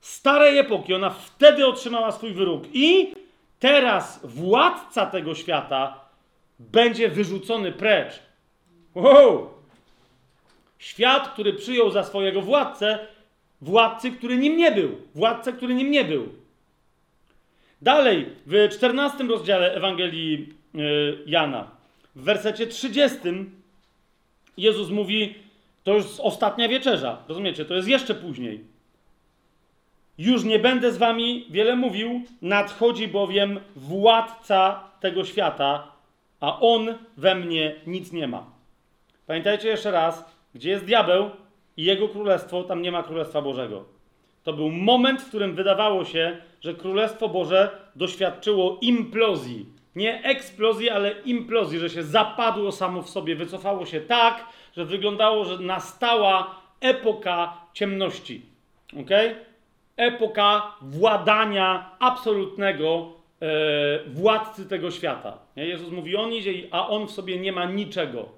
starej epoki. Ona wtedy otrzymała swój wyrok. I teraz władca tego świata będzie wyrzucony precz. Wow! Świat, który przyjął za swojego władcę, władcy, który nim nie był. Władcę, który nim nie był. Dalej, w 14 rozdziale Ewangelii e, Jana, w wersecie 30, Jezus mówi, to już ostatnia wieczerza, rozumiecie, to jest jeszcze później. Już nie będę z wami wiele mówił, nadchodzi bowiem władca tego świata, a on we mnie nic nie ma. Pamiętajcie jeszcze raz, gdzie jest diabeł i jego królestwo, tam nie ma królestwa Bożego. To był moment, w którym wydawało się, że królestwo Boże doświadczyło implozji. Nie eksplozji, ale implozji, że się zapadło samo w sobie, wycofało się tak, że wyglądało, że nastała epoka ciemności. Okay? epoka władania absolutnego władcy tego świata. Jezus mówi, on idzie, a on w sobie nie ma niczego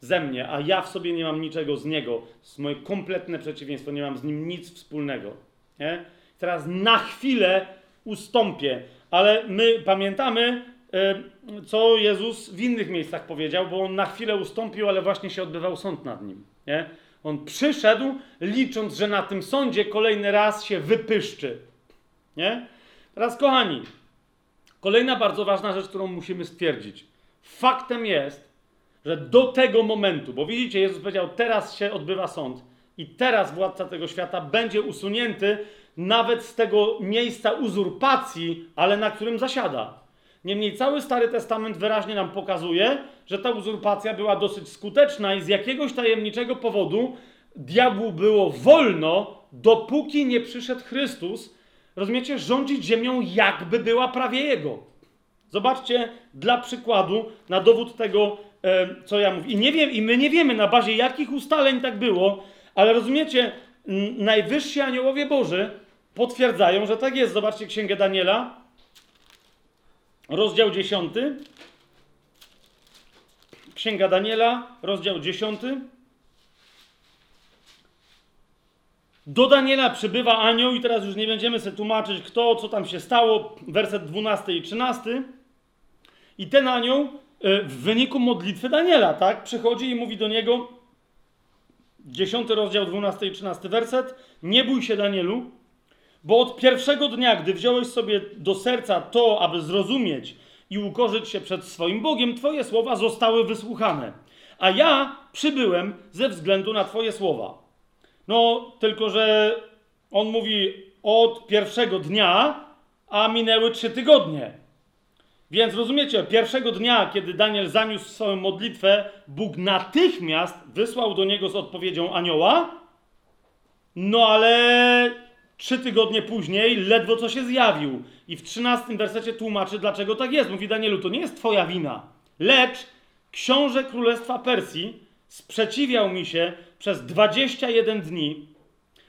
ze mnie, a ja w sobie nie mam niczego z niego. To jest moje kompletne przeciwieństwo, nie mam z nim nic wspólnego. Nie? Teraz na chwilę ustąpię, ale my pamiętamy, e, co Jezus w innych miejscach powiedział, bo on na chwilę ustąpił, ale właśnie się odbywał sąd nad nim. Nie? On przyszedł, licząc, że na tym sądzie kolejny raz się wypyszczy. Nie? Teraz, kochani, kolejna bardzo ważna rzecz, którą musimy stwierdzić. Faktem jest, że do tego momentu, bo widzicie, Jezus powiedział, teraz się odbywa sąd i teraz władca tego świata będzie usunięty nawet z tego miejsca uzurpacji, ale na którym zasiada. Niemniej cały Stary Testament wyraźnie nam pokazuje, że ta uzurpacja była dosyć skuteczna i z jakiegoś tajemniczego powodu diabłu było wolno, dopóki nie przyszedł Chrystus, rozumiecie, rządzić ziemią jakby była prawie jego. Zobaczcie dla przykładu, na dowód tego, e, co ja mówię. I nie wiem, i my nie wiemy na bazie jakich ustaleń tak było, ale rozumiecie, najwyżsi aniołowie Boży potwierdzają, że tak jest. Zobaczcie Księgę Daniela, rozdział 10. Księga Daniela, rozdział 10. Do Daniela przybywa anioł i teraz już nie będziemy sobie tłumaczyć kto, co tam się stało, werset 12 i 13. I ten anioł e, w wyniku modlitwy Daniela, tak, przychodzi i mówi do niego, 10 rozdział 12 i 13 werset, nie bój się Danielu, bo od pierwszego dnia, gdy wziąłeś sobie do serca to, aby zrozumieć i ukorzyć się przed swoim Bogiem, twoje słowa zostały wysłuchane. A ja przybyłem ze względu na twoje słowa. No, tylko że on mówi od pierwszego dnia, a minęły trzy tygodnie. Więc rozumiecie, pierwszego dnia, kiedy Daniel zaniósł swoją modlitwę, Bóg natychmiast wysłał do niego z odpowiedzią anioła, no ale trzy tygodnie później ledwo co się zjawił. I w trzynastym wersecie tłumaczy, dlaczego tak jest. Mówi Danielu, to nie jest twoja wina, lecz książę Królestwa Persji sprzeciwiał mi się przez 21 dni,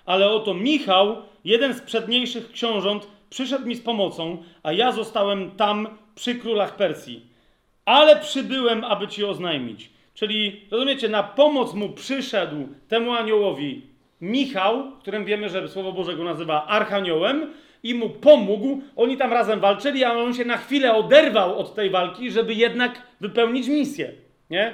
ale oto Michał, jeden z przedniejszych książąt, przyszedł mi z pomocą, a ja zostałem tam przy królach Persji. Ale przybyłem, aby ci oznajmić. Czyli, rozumiecie, na pomoc mu przyszedł temu aniołowi Michał, którym wiemy, że Słowo Boże go nazywa Archaniołem, i mu pomógł. Oni tam razem walczyli, a on się na chwilę oderwał od tej walki, żeby jednak wypełnić misję. Nie?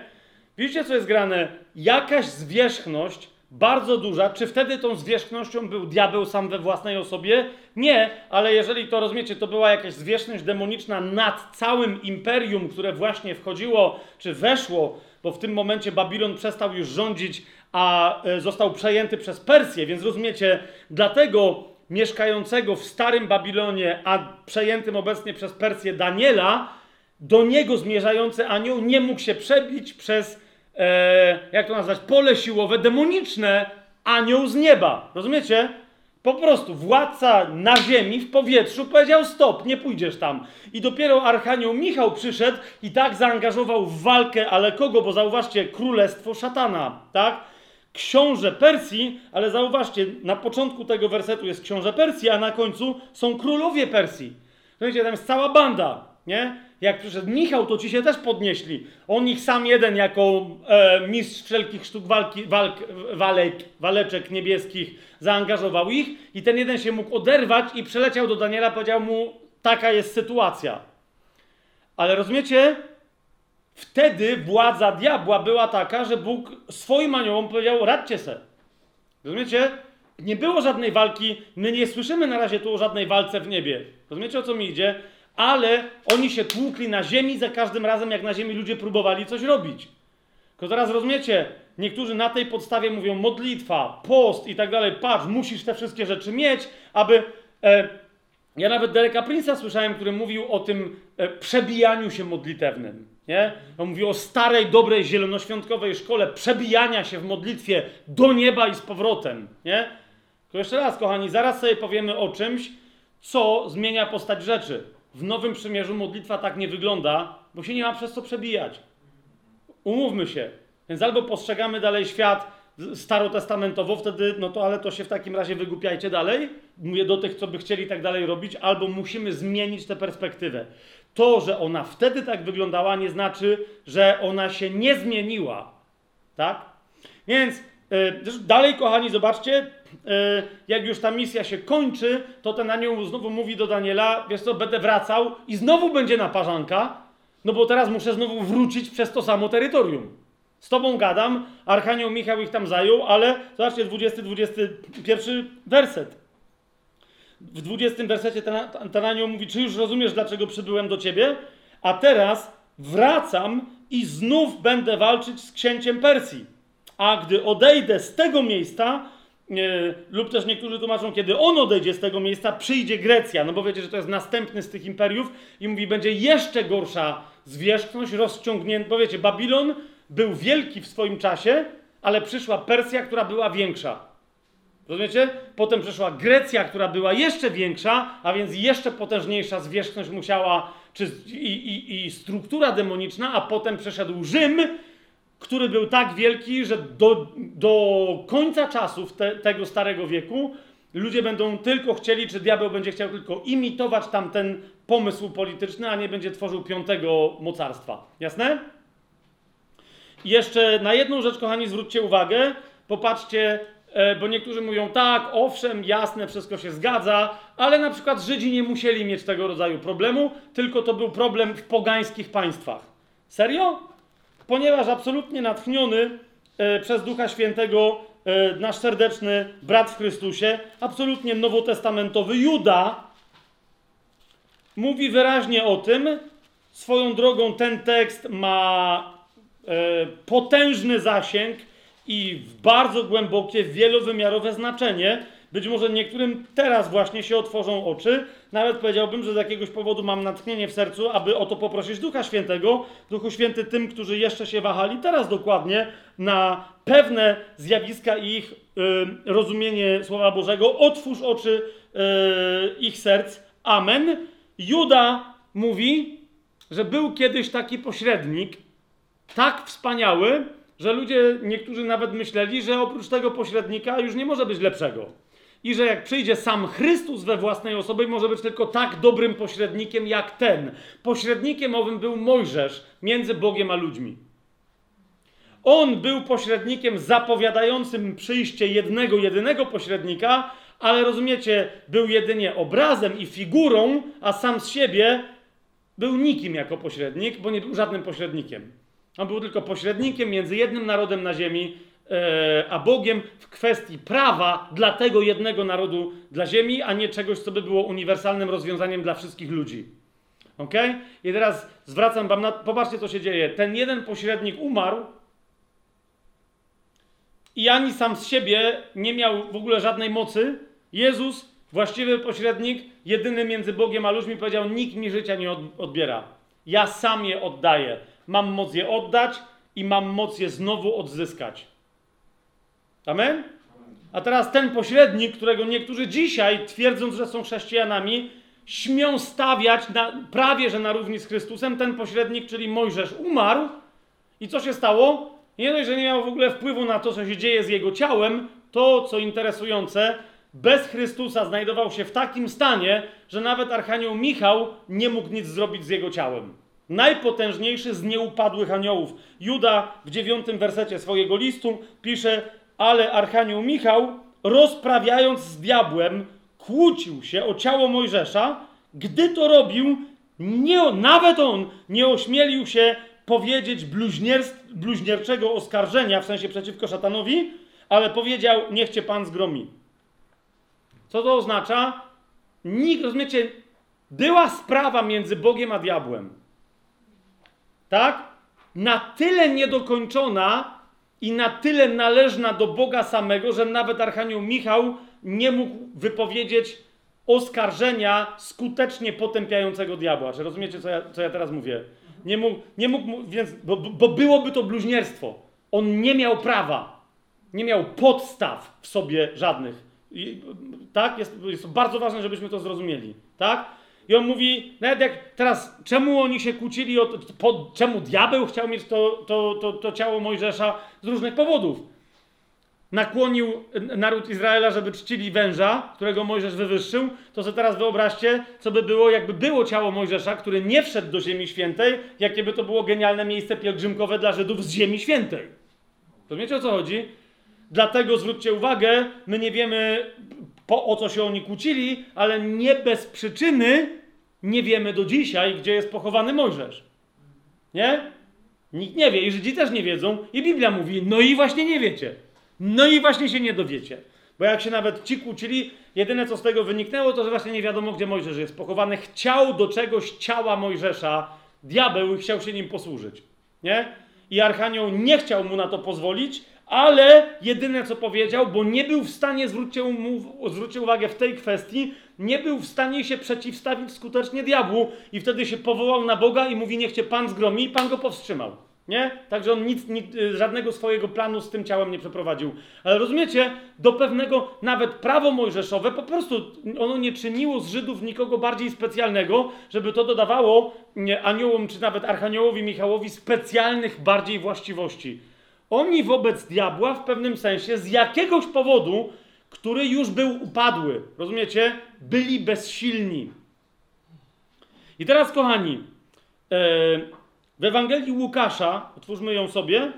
Widzicie, co jest grane? Jakaś zwierzchność, bardzo duża. Czy wtedy tą zwierzchnością był diabeł sam we własnej osobie? Nie, ale jeżeli to rozumiecie, to była jakaś zwierzchność demoniczna nad całym imperium, które właśnie wchodziło, czy weszło, bo w tym momencie Babilon przestał już rządzić, a e, został przejęty przez Persję, więc rozumiecie, dlatego mieszkającego w starym Babilonie, a przejętym obecnie przez Persję Daniela, do niego zmierzający anioł nie mógł się przebić przez, e, jak to nazwać, pole siłowe, demoniczne, anioł z nieba. Rozumiecie? Po prostu władca na ziemi, w powietrzu powiedział stop, nie pójdziesz tam. I dopiero Archanioł Michał przyszedł i tak zaangażował w walkę, ale kogo? Bo zauważcie, królestwo szatana, tak? Książę Persji, ale zauważcie, na początku tego wersetu jest książę Persji, a na końcu są królowie Persji. Wiecie, tam jest cała banda, nie? Jak przyszedł Michał, to ci się też podnieśli. On ich sam jeden jako e, mistrz wszelkich sztuk walki, walk, walek, waleczek niebieskich zaangażował ich i ten jeden się mógł oderwać i przeleciał do Daniela, powiedział mu, taka jest sytuacja. Ale rozumiecie? Wtedy władza diabła była taka, że Bóg swoim aniołom powiedział, radźcie se. Rozumiecie? Nie było żadnej walki, my nie słyszymy na razie tu o żadnej walce w niebie. Rozumiecie, o co mi idzie? Ale oni się tłukli na ziemi za każdym razem, jak na ziemi ludzie próbowali coś robić. Tylko teraz rozumiecie, niektórzy na tej podstawie mówią modlitwa, post i tak dalej. Patrz, musisz te wszystkie rzeczy mieć, aby. E, ja nawet Dereka Prince'a słyszałem, który mówił o tym e, przebijaniu się modlitewnym. Nie? On mówi o starej, dobrej, zielonoświątkowej szkole przebijania się w modlitwie do nieba i z powrotem. Nie? To jeszcze raz, kochani, zaraz sobie powiemy o czymś, co zmienia postać rzeczy. W Nowym Przymierzu modlitwa tak nie wygląda, bo się nie ma przez co przebijać. Umówmy się. Więc albo postrzegamy dalej świat starotestamentowo, wtedy, no to ale to się w takim razie wygłupiajcie dalej. Mówię do tych, co by chcieli tak dalej robić, albo musimy zmienić tę perspektywę. To, że ona wtedy tak wyglądała, nie znaczy, że ona się nie zmieniła. Tak? Więc dalej, kochani, zobaczcie, E, jak już ta misja się kończy, to ten anioł znowu mówi do Daniela, wiesz co, będę wracał i znowu będzie naparzanka, no bo teraz muszę znowu wrócić przez to samo terytorium. Z tobą gadam, Archanioł Michał ich tam zajął, ale zobaczcie, 20-21 werset. W 20 wersecie ten, ten anioł mówi, czy już rozumiesz, dlaczego przybyłem do ciebie? A teraz wracam i znów będę walczyć z księciem Persji. A gdy odejdę z tego miejsca, e, lub też niektórzy tłumaczą, kiedy on odejdzie z tego miejsca, przyjdzie Grecja, no bo wiecie, że to jest następny z tych imperiów i mówi, będzie jeszcze gorsza zwierzchność, rozciągnięta, bo wiecie, Babilon był wielki w swoim czasie, ale przyszła Persja, która była większa. Rozumiecie? Potem przyszła Grecja, która była jeszcze większa, a więc jeszcze potężniejsza zwierzchność musiała, czy, i, i, i struktura demoniczna, a potem przeszedł Rzym, który był tak wielki, że do, do końca czasów te, tego starego wieku ludzie będą tylko chcieli, czy diabeł będzie chciał tylko imitować tamten pomysł polityczny, a nie będzie tworzył piątego mocarstwa. Jasne? I jeszcze na jedną rzecz, kochani, zwróćcie uwagę. Popatrzcie, e, bo niektórzy mówią tak, owszem, jasne, wszystko się zgadza, ale na przykład Żydzi nie musieli mieć tego rodzaju problemu, tylko to był problem w pogańskich państwach. Serio? Ponieważ absolutnie natchniony e, przez Ducha Świętego e, nasz serdeczny brat w Chrystusie, absolutnie nowotestamentowy Juda, mówi wyraźnie o tym. Swoją drogą ten tekst ma e, potężny zasięg i bardzo głębokie, wielowymiarowe znaczenie. Być może niektórym teraz właśnie się otworzą oczy. Nawet powiedziałbym, że z jakiegoś powodu mam natchnienie w sercu, aby o to poprosić Ducha Świętego. Duchu Święty tym, którzy jeszcze się wahali, teraz dokładnie na pewne zjawiska i ich y, rozumienie Słowa Bożego. Otwórz oczy y, ich serc. Amen. Juda mówi, że był kiedyś taki pośrednik, tak wspaniały, że ludzie, niektórzy nawet myśleli, że oprócz tego pośrednika już nie może być lepszego. I że jak przyjdzie sam Chrystus we własnej osobie, może być tylko tak dobrym pośrednikiem jak ten. Pośrednikiem owym był Mojżesz między Bogiem a ludźmi. On był pośrednikiem zapowiadającym przyjście jednego, jedynego pośrednika, ale rozumiecie, był jedynie obrazem i figurą, a sam z siebie był nikim jako pośrednik, bo nie był żadnym pośrednikiem. On był tylko pośrednikiem między jednym narodem na ziemi a Bogiem w kwestii prawa dla tego jednego narodu dla ziemi, a nie czegoś, co by było uniwersalnym rozwiązaniem dla wszystkich ludzi. Ok? I teraz zwracam wam na. Popatrzcie, co się dzieje. Ten jeden pośrednik umarł i ani sam z siebie nie miał w ogóle żadnej mocy. Jezus, właściwy pośrednik, jedyny między Bogiem a ludźmi, powiedział: Nikt mi życia nie odbiera. Ja sam je oddaję. Mam moc je oddać i mam moc je znowu odzyskać. Amen? A teraz ten pośrednik, którego niektórzy dzisiaj, twierdząc, że są chrześcijanami, śmią stawiać na, prawie że na równi z Chrystusem, ten pośrednik, czyli Mojżesz, umarł. I co się stało? Nie dość, że nie miał w ogóle wpływu na to, co się dzieje z jego ciałem, to, co interesujące, bez Chrystusa znajdował się w takim stanie, że nawet Archanioł Michał nie mógł nic zrobić z jego ciałem. Najpotężniejszy z nieupadłych aniołów. Juda w dziewiątym wersecie swojego listu pisze, ale Archanioł Michał, rozprawiając z diabłem, kłócił się o ciało Mojżesza. Gdy to robił, nie, nawet on nie ośmielił się powiedzieć bluźnierczego oskarżenia, w sensie przeciwko szatanowi, ale powiedział, niech cię Pan zgromi. Co to oznacza? Nikt, rozumiecie, była sprawa między Bogiem a diabłem. Tak? Na tyle niedokończona i na tyle należna do Boga samego, że nawet Archanioł Michał nie mógł wypowiedzieć oskarżenia skutecznie potępiającego diabła. Czy rozumiecie, co ja, co ja teraz mówię? Nie mógł, nie mógł więc, bo, bo byłoby to bluźnierstwo. On nie miał prawa, nie miał podstaw w sobie żadnych. I, tak? Jest, jest bardzo ważne, żebyśmy to zrozumieli. Tak? I on mówi, nawet jak teraz, czemu oni się kłócili, o to, po, czemu diabeł chciał mieć to, to, to, to ciało Mojżesza z różnych powodów. Nakłonił naród Izraela, żeby czcili węża, którego Mojżesz wywyższył, to sobie teraz wyobraźcie, co by było, jakby było ciało Mojżesza, który nie wszedł do Ziemi Świętej, jakie by to było genialne miejsce pielgrzymkowe dla Żydów z Ziemi Świętej. Rozumiecie o co chodzi? Dlatego zwróćcie uwagę, my nie wiemy po, o co się oni kłócili, ale nie bez przyczyny nie wiemy do dzisiaj, gdzie jest pochowany Mojżesz. Nie? Nikt nie wie i Żydzi też nie wiedzą i Biblia mówi, no i właśnie nie wiecie. No i właśnie się nie dowiecie. Bo jak się nawet ci kłócili, jedyne co z tego wyniknęło, to że właśnie nie wiadomo, gdzie Mojżesz jest pochowany. Chciał do czegoś ciała Mojżesza diabeł i chciał się nim posłużyć. Nie? I Archanioł nie chciał mu na to pozwolić, ale jedyne co powiedział, bo nie był w stanie, zwróćcie, mu, zwróćcie uwagę w tej kwestii, nie był w stanie się przeciwstawić skutecznie diabłu i wtedy się powołał na Boga i mówi, niech cię Pan zgromi i Pan go powstrzymał. Nie? Także on nic, nic, żadnego swojego planu z tym ciałem nie przeprowadził. Ale rozumiecie, do pewnego, nawet prawo mojżeszowe, po prostu ono nie czyniło z Żydów nikogo bardziej specjalnego, żeby to dodawało aniołom, czy nawet archaniołowi Michałowi specjalnych bardziej właściwości. Oni wobec diabła w pewnym sensie z jakiegoś powodu, który już był upadły, rozumiecie, byli bezsilni. I teraz, kochani, yy, w Ewangelii Łukasza, otwórzmy ją sobie,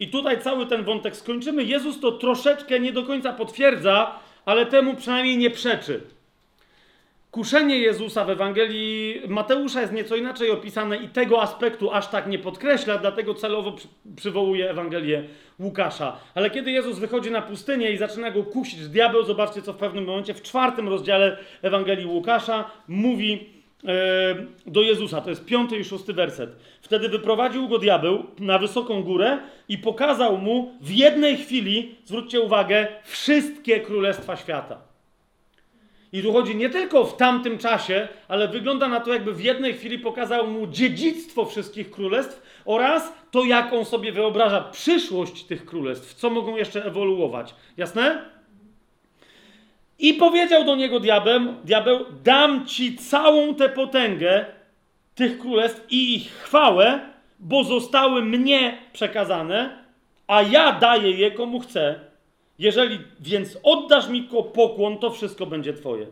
i tutaj cały ten wątek skończymy. Jezus to troszeczkę nie do końca potwierdza, ale temu przynajmniej nie przeczy. Kuszenie Jezusa w Ewangelii Mateusza jest nieco inaczej opisane i tego aspektu aż tak nie podkreśla, dlatego celowo przy, przywołuje Ewangelię Łukasza. Ale kiedy Jezus wychodzi na pustynię i zaczyna go kusić diabeł, zobaczcie co w pewnym momencie w czwartym rozdziale Ewangelii Łukasza mówi do Jezusa. To jest piąty i szósty werset. Wtedy wyprowadził go diabeł na wysoką górę i pokazał mu w jednej chwili, zwróćcie uwagę, wszystkie królestwa świata. I tu chodzi nie tylko w tamtym czasie, ale wygląda na to, jakby w jednej chwili pokazał mu dziedzictwo wszystkich królestw oraz to, jak on sobie wyobraża przyszłość tych królestw, co mogą jeszcze ewoluować. Jasne? I powiedział do niego diabeł, diabeł, dam ci całą tę potęgę tych królestw i ich chwałę, bo zostały mnie przekazane, a ja daję je komu chcę. Jeżeli więc oddasz mi pokłon, to wszystko będzie twoje.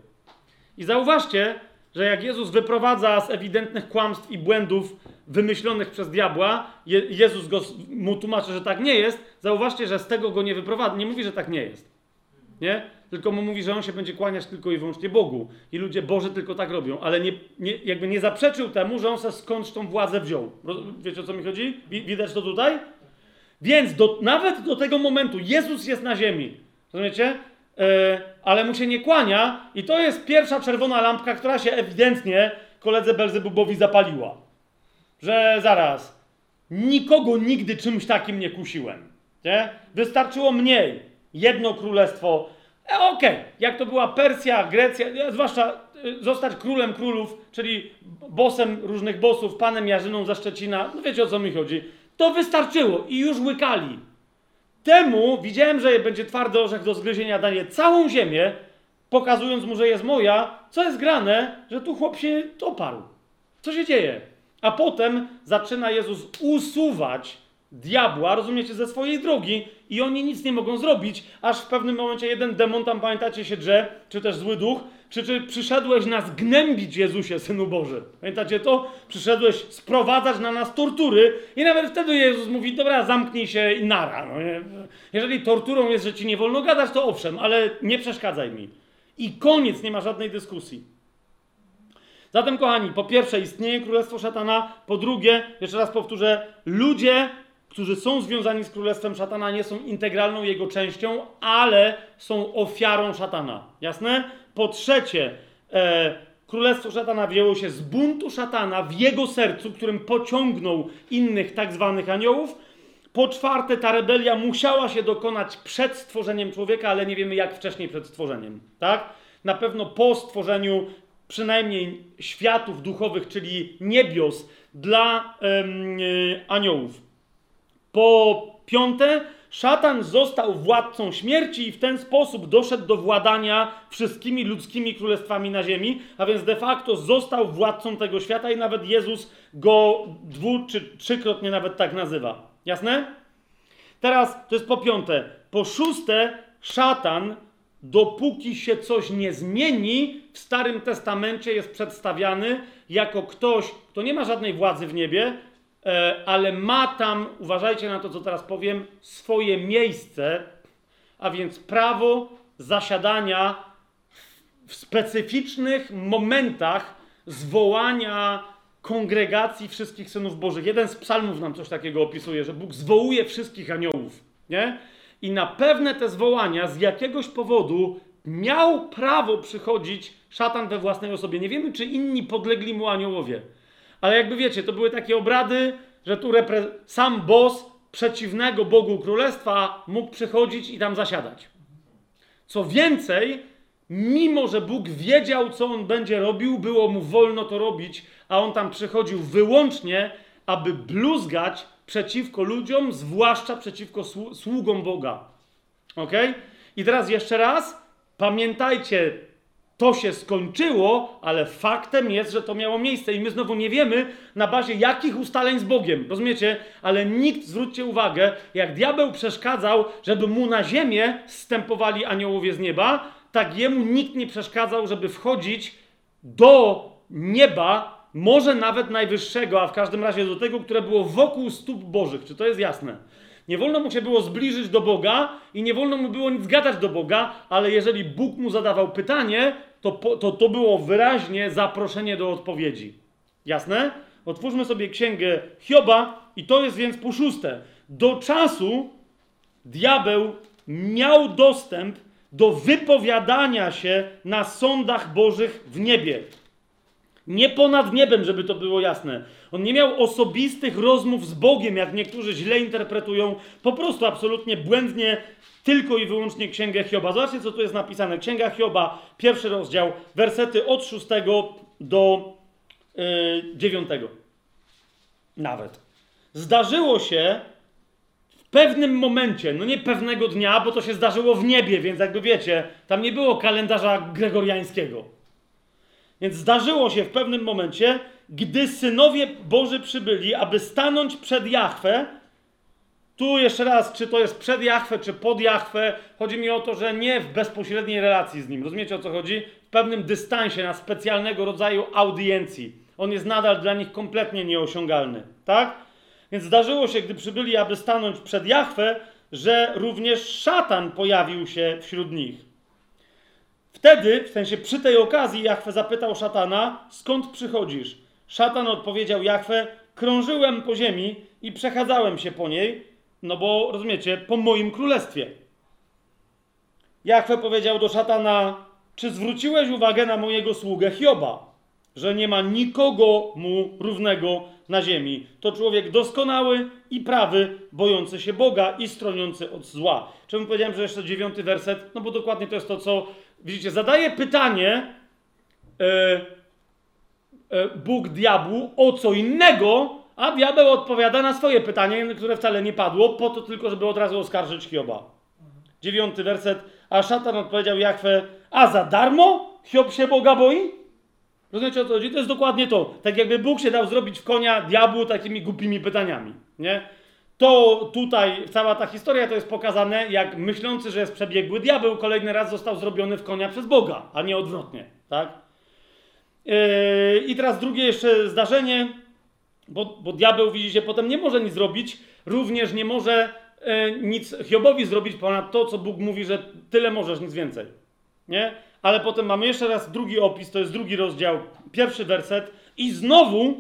I zauważcie, że jak Jezus wyprowadza z ewidentnych kłamstw i błędów wymyślonych przez diabła, Je Jezus go, mu tłumaczy, że tak nie jest, zauważcie, że z tego go nie wyprowadza. Nie mówi, że tak nie jest. Nie? tylko mu mówi, że on się będzie kłaniać tylko i wyłącznie Bogu. I ludzie Boże tylko tak robią, ale nie, nie, jakby nie zaprzeczył temu, że on se skądś tą władzę wziął. Wiecie o co mi chodzi? Widać to tutaj? Więc do, nawet do tego momentu Jezus jest na ziemi. Rozumiecie? E, ale mu się nie kłania i to jest pierwsza czerwona lampka, która się ewidentnie koledze Belzebubowi zapaliła. Że zaraz, nikogo nigdy czymś takim nie kusiłem. Nie? Wystarczyło mniej. Jedno królestwo E, Okej, okay. jak to była Persja, Grecja, e, zwłaszcza e, zostać królem królów, czyli bosem różnych bosów, panem Jarzyną ze Szczecina, no wiecie o co mi chodzi, to wystarczyło i już łykali. Temu widziałem, że będzie twardy orzech do zgryzienia, daje całą ziemię, pokazując mu, że jest moja, co jest grane, że tu chłop się oparł. Co się dzieje? A potem zaczyna Jezus usuwać diabła, rozumiecie, ze swojej drogi i oni nic nie mogą zrobić, aż w pewnym momencie jeden demon tam, pamiętacie, się drze, czy też zły duch, czy, przyszedłeś nas gnębić, Jezusie, Synu Boży. Pamiętacie to? Przyszedłeś sprowadzać na nas tortury i nawet wtedy Jezus mówi, dobra, zamknij się i nara. No? Jeżeli torturą jest, że ci nie wolno gadać, to owszem, ale nie przeszkadzaj mi. I koniec, nie ma żadnej dyskusji. Zatem, kochani, po pierwsze istnieje królestwo szatana, po drugie, jeszcze raz powtórzę, ludzie którzy są związani z królestwem szatana, nie są integralną jego częścią, ale są ofiarą szatana. Jasne? Po trzecie, e, królestwo szatana wzięło się z buntu szatana w jego sercu, którym pociągnął innych tak zwanych aniołów. Po czwarte, ta rebelia musiała się dokonać przed stworzeniem człowieka, ale nie wiemy jak wcześniej przed stworzeniem. Tak? Na pewno po stworzeniu przynajmniej światów duchowych, czyli niebios dla aniołów. Po piąte, szatan został władcą śmierci i w ten sposób doszedł do władania wszystkimi ludzkimi królestwami na ziemi, a więc de facto został władcą tego świata i nawet Jezus go dwu czy trzykrotnie nawet tak nazywa. Jasne? Teraz to jest po piąte. Po szóste, szatan, dopóki się coś nie zmieni, w Starym Testamencie jest przedstawiany jako ktoś, kto nie ma żadnej władzy w niebie, ale ma tam, uważajcie na to, co teraz powiem, swoje miejsce, a więc prawo zasiadania w specyficznych momentach zwołania kongregacji wszystkich synów Bożych. Jeden z psalmów nam coś takiego opisuje, że Bóg zwołuje wszystkich aniołów, nie? I na pewne te zwołania z jakiegoś powodu miał prawo przychodzić szatan we własnej osobie. Nie wiemy, czy inni podlegli mu aniołowie. Ale jakby wiecie, to były takie obrady, że tu sam boss przeciwnego Bogu Królestwa mógł przychodzić i tam zasiadać. Co więcej, mimo że Bóg wiedział, co on będzie robił, było mu wolno to robić, a on tam przychodził wyłącznie, aby bluzgać przeciwko ludziom, zwłaszcza przeciwko słu- sługom Boga. Ok? I teraz jeszcze raz, pamiętajcie, to się skończyło, ale faktem jest, że to miało miejsce i my znowu nie wiemy na bazie jakich ustaleń z Bogiem, rozumiecie? Ale nikt, zwróćcie uwagę, jak diabeł przeszkadzał, żeby mu na ziemię stępowali aniołowie z nieba, tak jemu nikt nie przeszkadzał, żeby wchodzić do nieba, może nawet najwyższego, a w każdym razie do tego, które było wokół stóp Bożych. Czy to jest jasne? Nie wolno mu się było zbliżyć do Boga i nie wolno mu było nic gadać do Boga, ale jeżeli Bóg mu zadawał pytanie, to to, to było wyraźnie zaproszenie do odpowiedzi. Jasne? Otwórzmy sobie księgę Hioba i to jest więc po szóste. Do czasu diabeł miał dostęp do wypowiadania się na sądach Bożych w niebie. Nie ponad niebem, żeby to było jasne. On nie miał osobistych rozmów z Bogiem, jak niektórzy źle interpretują, po prostu absolutnie błędnie, tylko i wyłącznie Księgę Hioba. Zobaczcie, co tu jest napisane. Księga Hioba, pierwszy rozdział, wersety od 6 do yy, 9. Nawet. Zdarzyło się w pewnym momencie, no nie pewnego dnia, bo to się zdarzyło w niebie, więc jakby wiecie, tam nie było kalendarza gregoriańskiego. Więc zdarzyło się w pewnym momencie, gdy synowie Boży przybyli, aby stanąć przed Jahwe. Tu jeszcze raz, czy to jest przed Jahwe, czy pod Jahwe. Chodzi mi o to, że nie w bezpośredniej relacji z nim. Rozumiecie o co chodzi? W pewnym dystansie, na specjalnego rodzaju audiencji. On jest nadal dla nich kompletnie nieosiągalny. Tak? Więc zdarzyło się, gdy przybyli, aby stanąć przed Jahwe, że również szatan pojawił się wśród nich. Wtedy, w sensie przy tej okazji, Jachwę zapytał szatana, skąd przychodzisz? Szatan odpowiedział Jachwę, krążyłem po ziemi i przechadzałem się po niej, no bo rozumiecie, po moim królestwie. Jachwę powiedział do szatana, czy zwróciłeś uwagę na mojego sługę Hioba, że nie ma nikogo mu równego na ziemi. To człowiek doskonały i prawy, bojący się Boga i stroniący od zła. Czemu powiedziałem, że jeszcze dziewiąty werset? No bo dokładnie to jest to, co widzicie. Zadaje pytanie e, e, Bóg diabłu o co innego, a diabeł odpowiada na swoje pytanie, które wcale nie padło, po to tylko, żeby od razu oskarżyć Hioba. Dziewiąty werset. A szatan odpowiedział Jachwę, a za darmo Hiob się Boga boi? Rozumiecie o co chodzi? To jest dokładnie to. Tak jakby Bóg się dał zrobić w konia diabłu takimi głupimi pytaniami, nie? To tutaj, cała ta historia to jest pokazane, jak myślący, że jest przebiegły diabeł, kolejny raz został zrobiony w konia przez Boga, a nie odwrotnie, tak? Yy, I teraz drugie jeszcze zdarzenie, bo, bo diabeł, widzicie, potem nie może nic zrobić, również nie może yy, nic Hiobowi zrobić ponad to, co Bóg mówi, że tyle możesz, nic więcej, nie? Ale potem mamy jeszcze raz drugi opis, to jest drugi rozdział, pierwszy werset i znowu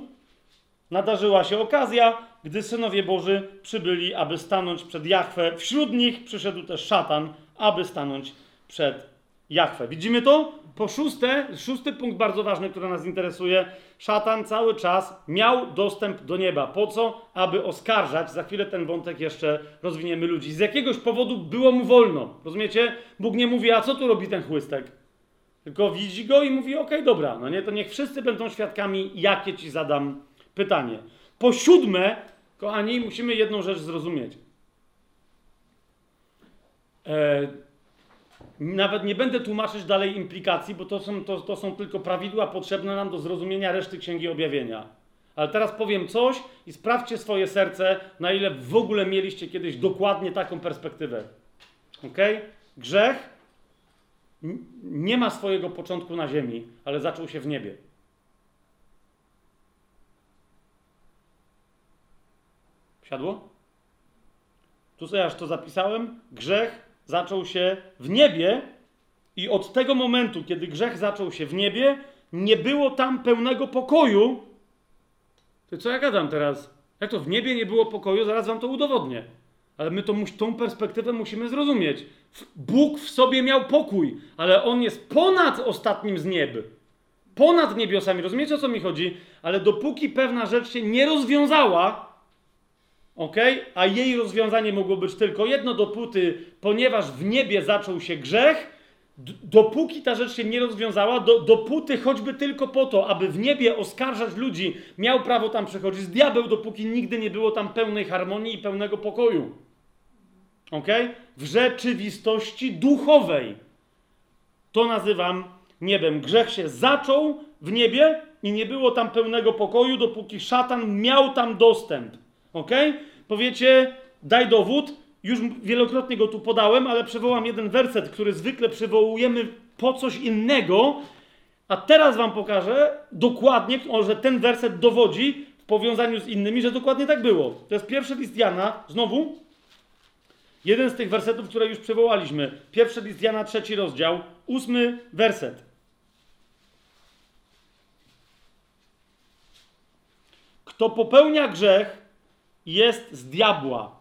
nadarzyła się okazja, gdy synowie Boży przybyli, aby stanąć przed Jachwę. Wśród nich przyszedł też szatan, aby stanąć przed Jachwę. Widzimy to? Po szóste, szósty punkt bardzo ważny, który nas interesuje. Szatan cały czas miał dostęp do nieba. Po co? Aby oskarżać. Za chwilę ten wątek jeszcze rozwiniemy ludzi. Z jakiegoś powodu było mu wolno. Rozumiecie? Bóg nie mówi, a co tu robi ten chłystek? Tylko widzi go i mówi, okej, okay, dobra, no nie, to niech wszyscy będą świadkami, jakie ci zadam pytanie. Po siódme, kochani, musimy jedną rzecz zrozumieć. E, nawet nie będę tłumaczyć dalej implikacji, bo to są, to, to są tylko prawidła potrzebne nam do zrozumienia reszty Księgi Objawienia. Ale teraz powiem coś i sprawdźcie swoje serce, na ile w ogóle mieliście kiedyś dokładnie taką perspektywę. Ok? Grzech nie ma swojego początku na ziemi, ale zaczął się w niebie. Siadło? Tu sobie aż to zapisałem. Grzech zaczął się w niebie i od tego momentu, kiedy grzech zaczął się w niebie, nie było tam pełnego pokoju. To co ja gadam teraz? Jak to w niebie nie było pokoju? Zaraz wam to udowodnię. Ale my to, tą perspektywę musimy zrozumieć. Bóg w sobie miał pokój, ale On jest ponad ostatnim z nieb. Ponad niebiosami. Rozumiecie, o co mi chodzi? Ale dopóki pewna rzecz się nie rozwiązała, ok? A jej rozwiązanie mogło być tylko jedno, dopóty, ponieważ w niebie zaczął się grzech, dopóki ta rzecz się nie rozwiązała, do, dopóty choćby tylko po to, aby w niebie oskarżać ludzi, miał prawo tam przechodzić diabeł, dopóki nigdy nie było tam pełnej harmonii i pełnego pokoju. Ok? W rzeczywistości duchowej. To nazywam niebem. Grzech się zaczął w niebie i nie było tam pełnego pokoju, dopóki szatan miał tam dostęp. Ok? Powiecie, daj dowód. Już wielokrotnie go tu podałem, ale przywołam jeden werset, który zwykle przywołujemy po coś innego. A teraz wam pokażę dokładnie, że ten werset dowodzi w powiązaniu z innymi, że dokładnie tak było. To jest pierwszy list Jana, znowu, jeden z tych wersetów, które już przywołaliśmy. Pierwszy list Jana, trzeci rozdział, ósmy werset. Kto popełnia grzech, jest z diabła.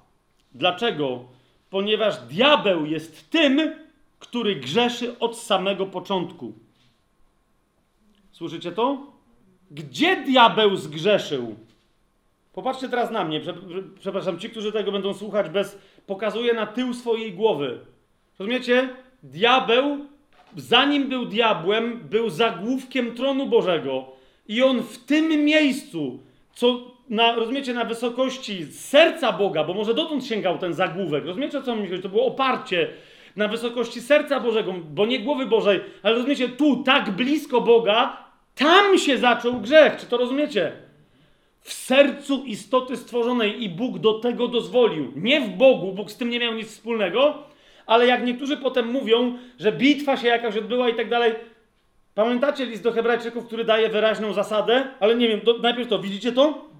Dlaczego? Ponieważ diabeł jest tym, który grzeszy od samego początku. Słyszycie to? Gdzie diabeł zgrzeszył? Popatrzcie teraz na mnie. Prze- prze- Przepraszam, ci, którzy tego będą słuchać bez. Pokazuję na tył swojej głowy. Rozumiecie? Diabeł, zanim był diabłem, był zagłówkiem tronu Bożego. I on w tym miejscu, co na, rozumiecie, na wysokości serca Boga, bo może dotąd sięgał ten zagłówek. Rozumiecie, co mi chodzi? To było oparcie na wysokości serca Bożego, bo nie głowy Bożej, ale rozumiecie, tu, tak blisko Boga, tam się zaczął grzech. Czy to rozumiecie? w sercu istoty stworzonej i Bóg do tego dozwolił. Nie w Bogu, Bóg z tym nie miał nic wspólnego, ale jak niektórzy potem mówią, że bitwa się jakaś odbyła i tak dalej. Pamiętacie list do Hebrajczyków, który daje wyraźną zasadę, ale nie wiem, to, najpierw to widzicie to?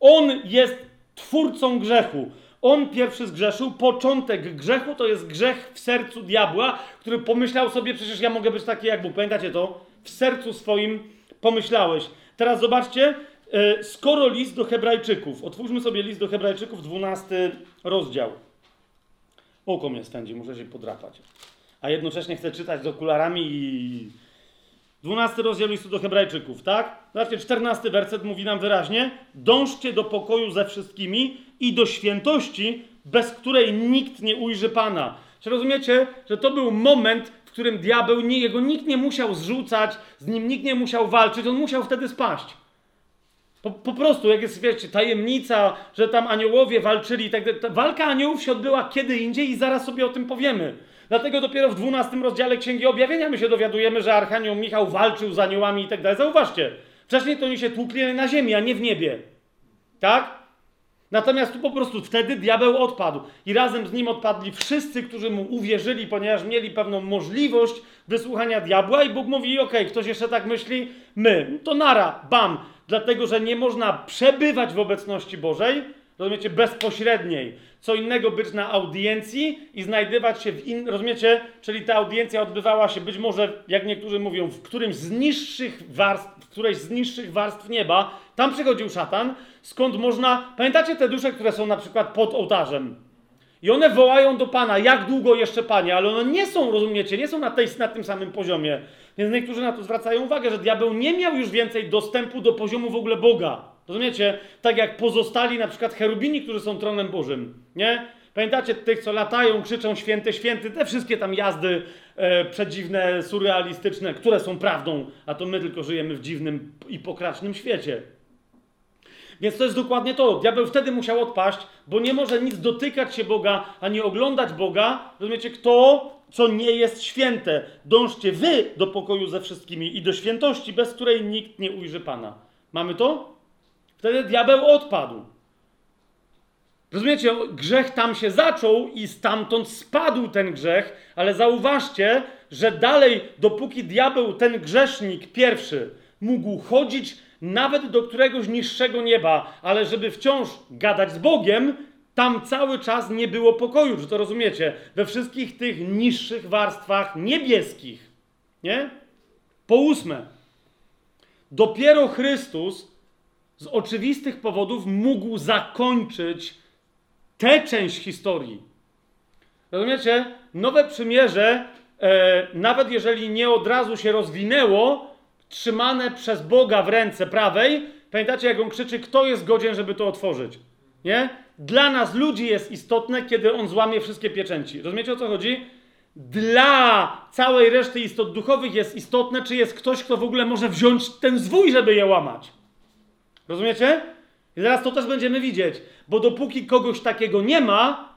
On jest twórcą grzechu. On pierwszy zgrzeszył. Początek grzechu to jest grzech w sercu diabła, który pomyślał sobie, przecież ja mogę być taki jak Bóg. Pamiętacie to? W sercu swoim pomyślałeś. Teraz zobaczcie, e, skoro list do Hebrajczyków, otwórzmy sobie list do Hebrajczyków, 12 rozdział. Oko mnie stędzi, muszę się podrapać. A jednocześnie chcę czytać z okularami i 12 rozdział listu do Hebrajczyków, tak? Zobaczcie, 14 werset mówi nam wyraźnie: Dążcie do pokoju ze wszystkimi i do świętości, bez której nikt nie ujrzy Pana. Czy rozumiecie, że to był moment, w którym diabeł, jego nikt nie musiał zrzucać, z nim nikt nie musiał walczyć, on musiał wtedy spaść. Po, po prostu, jak jest, wiecie, tajemnica, że tam aniołowie walczyli i tak dalej. Walka aniołów się odbyła kiedy indziej i zaraz sobie o tym powiemy. Dlatego dopiero w 12 rozdziale Księgi Objawienia my się dowiadujemy, że Archanioł Michał walczył z aniołami i tak dalej. Zauważcie, wcześniej to oni się tłukli na ziemi, a nie w niebie. Tak? Natomiast tu po prostu wtedy diabeł odpadł i razem z nim odpadli wszyscy, którzy mu uwierzyli, ponieważ mieli pewną możliwość wysłuchania diabła i Bóg mówi, okej, ktoś jeszcze tak myśli? My. To nara, bam. Dlatego, że nie można przebywać w obecności Bożej, rozumiecie, bezpośredniej. Co innego być na audiencji i znajdywać się w in... rozumiecie? Czyli ta audiencja odbywała się być może, jak niektórzy mówią, w którymś z niższych warstw, w którejś z niższych warstw nieba. Tam przychodził szatan, skąd można... Pamiętacie te dusze, które są na przykład pod ołtarzem? I one wołają do Pana, jak długo jeszcze Panie, ale one nie są, rozumiecie, nie są na, tej, na tym samym poziomie. Więc niektórzy na to zwracają uwagę, że diabeł nie miał już więcej dostępu do poziomu w ogóle Boga. Rozumiecie? Tak jak pozostali na przykład cherubini, którzy są tronem Bożym, nie? Pamiętacie tych, co latają, krzyczą święty, święty, te wszystkie tam jazdy e, przedziwne, surrealistyczne, które są prawdą, a to my tylko żyjemy w dziwnym i pokracznym świecie. Więc to jest dokładnie to. Diabeł wtedy musiał odpaść, bo nie może nic dotykać się Boga, ani oglądać Boga. Rozumiecie, kto, co nie jest święte. Dążcie wy do pokoju ze wszystkimi i do świętości, bez której nikt nie ujrzy Pana. Mamy to? Wtedy diabeł odpadł. Rozumiecie, grzech tam się zaczął i stamtąd spadł ten grzech, ale zauważcie, że dalej, dopóki diabeł, ten grzesznik pierwszy, mógł chodzić nawet do któregoś niższego nieba, ale żeby wciąż gadać z Bogiem, tam cały czas nie było pokoju, czy to rozumiecie? We wszystkich tych niższych warstwach niebieskich, nie? Po ósme, dopiero Chrystus z oczywistych powodów mógł zakończyć tę część historii. Rozumiecie? Nowe przymierze, e, nawet jeżeli nie od razu się rozwinęło, trzymane przez Boga w ręce prawej, pamiętacie jak on krzyczy, kto jest godzien, żeby to otworzyć? Nie? dla nas ludzi jest istotne, kiedy on złamie wszystkie pieczęci. Rozumiecie o co chodzi? Dla całej reszty istot duchowych jest istotne, czy jest ktoś, kto w ogóle może wziąć ten zwój, żeby je łamać. Rozumiecie? I zaraz to też będziemy widzieć, bo dopóki kogoś takiego nie ma,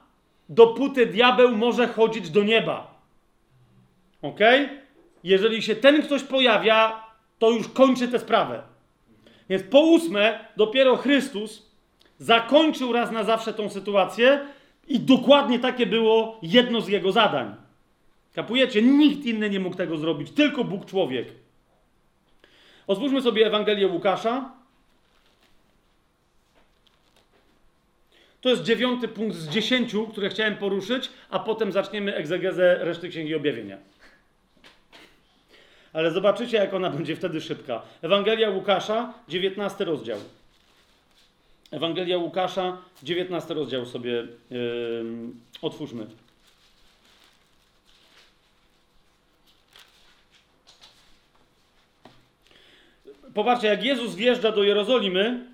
dopóty diabeł może chodzić do nieba. Ok? Jeżeli się ten ktoś pojawia, to już kończy tę sprawę. Więc po ósme, dopiero Chrystus zakończył raz na zawsze tą sytuację i dokładnie takie było jedno z jego zadań. Kapujecie? Nikt inny nie mógł tego zrobić, tylko Bóg człowiek. Otwórzmy sobie Ewangelię Łukasza. To jest dziewiąty punkt z dziesięciu, które chciałem poruszyć, a potem zaczniemy egzegezę reszty Księgi Objawienia. Ale zobaczycie, jak ona będzie wtedy szybka. Ewangelia Łukasza, 19 rozdział. Ewangelia Łukasza, 19 rozdział sobie yy, otwórzmy. Popatrzcie, jak Jezus wjeżdża do Jerozolimy,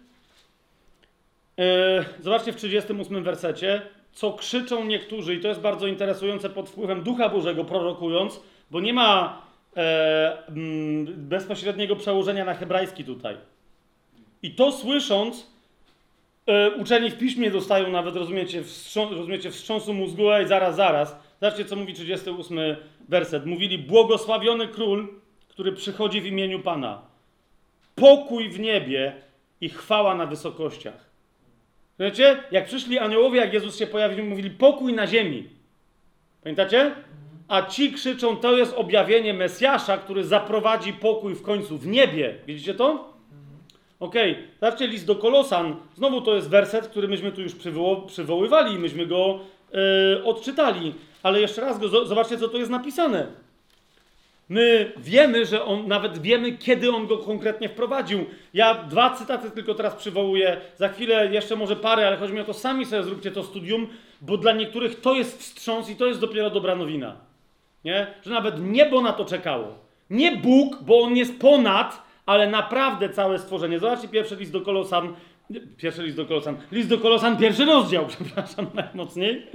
zobaczcie w 38 wersecie, co krzyczą niektórzy, i to jest bardzo interesujące pod wpływem Ducha Bożego prorokując, bo nie ma e, mm, bezpośredniego przełożenia na hebrajski tutaj. I to słysząc, e, uczeni w piśmie dostają nawet, rozumiecie, wstrząs, rozumiecie, wstrząsu mózgu, i zaraz, zaraz. Zobaczcie, co mówi 38 werset. Mówili, błogosławiony król, który przychodzi w imieniu Pana. Pokój w niebie i chwała na wysokościach. Wiecie, jak przyszli aniołowie, jak Jezus się pojawił, mówili pokój na ziemi. Pamiętacie? A ci krzyczą, to jest objawienie Mesjasza, który zaprowadzi pokój w końcu w niebie. Widzicie to? Okej, okay. zobaczcie list do Kolosan. Znowu to jest werset, który myśmy tu już przywoł przywoływali i myśmy go yy, odczytali. Ale jeszcze raz go, zobaczcie, co tu jest napisane. My wiemy, że on, nawet wiemy, kiedy on go konkretnie wprowadził. Ja dwa cytaty tylko teraz przywołuję, za chwilę jeszcze może parę, ale chodzi mi o to, sami sobie zróbcie to studium, bo dla niektórych to jest wstrząs i to jest dopiero dobra nowina. Nie? Że nawet niebo na to czekało. Nie Bóg, bo on jest ponad, ale naprawdę całe stworzenie. Zobaczcie pierwszy list do Kolosan. Pierwszy list do Kolosan. List do Kolosan, pierwszy rozdział, przepraszam najmocniej.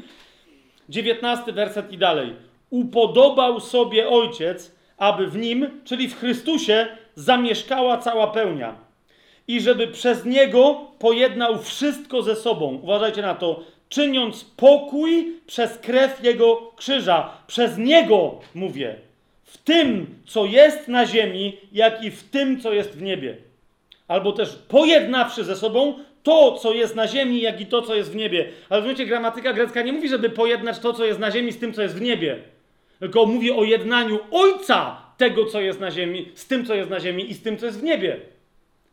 Dziewiętnasty werset i dalej. Upodobał sobie ojciec, aby w nim, czyli w Chrystusie, zamieszkała cała pełnia. I żeby przez niego pojednał wszystko ze sobą. Uważajcie na to czyniąc pokój przez krew Jego krzyża. Przez Niego mówię. W tym, co jest na ziemi, jak i w tym, co jest w niebie. Albo też pojednawszy ze sobą to, co jest na ziemi, jak i to, co jest w niebie. Ale rozumiecie, gramatyka grecka nie mówi, żeby pojednać to, co jest na ziemi, z tym, co jest w niebie. Tylko mówi o jednaniu Ojca tego, co jest na ziemi, z tym, co jest na ziemi i z tym, co jest w niebie.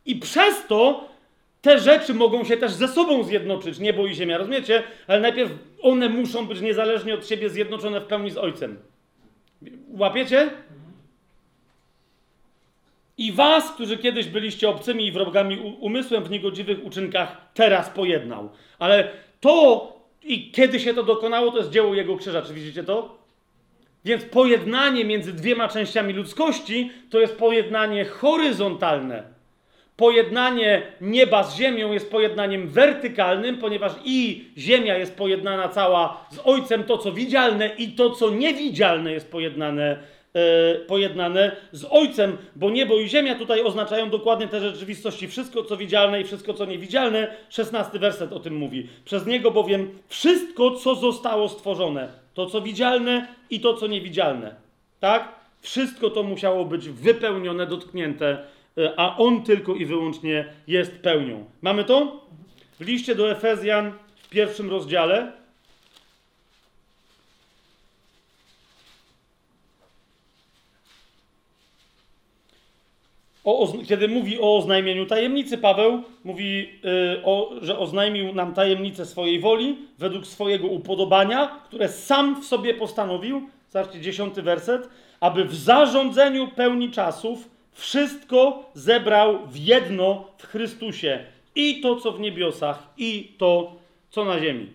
I przez to te rzeczy mogą się też ze sobą zjednoczyć, niebo i ziemia, rozumiecie? Ale najpierw one muszą być niezależnie od siebie zjednoczone w pełni z Ojcem. Łapiecie? I was, którzy kiedyś byliście obcymi i wrogami umysłem w niegodziwych uczynkach, teraz pojednał. Ale to i kiedy się to dokonało, to jest dzieło Jego krzyża. Czy widzicie to? Więc pojednanie między dwiema częściami ludzkości to jest pojednanie horyzontalne pojednanie nieba z ziemią jest pojednaniem wertykalnym, ponieważ i ziemia jest pojednana cała z Ojcem, to co widzialne, i to co niewidzialne jest pojednane, e, pojednane z Ojcem, bo niebo i ziemia tutaj oznaczają dokładnie te rzeczywistości. Wszystko co widzialne i wszystko co niewidzialne. Szesnasty werset o tym mówi. Przez niego bowiem wszystko, co zostało stworzone, to co widzialne i to co niewidzialne. Tak? Wszystko to musiało być wypełnione, dotknięte E, a on tylko i wyłącznie jest pełnią. Mamy to? W liście do Efezjan w pierwszym rozdziale. O, kiedy mówi o oznajmieniu tajemnicy, Paweł mówi, yy, o, że oznajmił nam tajemnicę swojej woli według swojego upodobania, które sam w sobie postanowił. Zobaczcie, dziesiąty werset. Aby w zarządzeniu pełni czasów wszystko zebrał w jedno w Chrystusie. I to, co w niebiosach, i to, co na ziemi.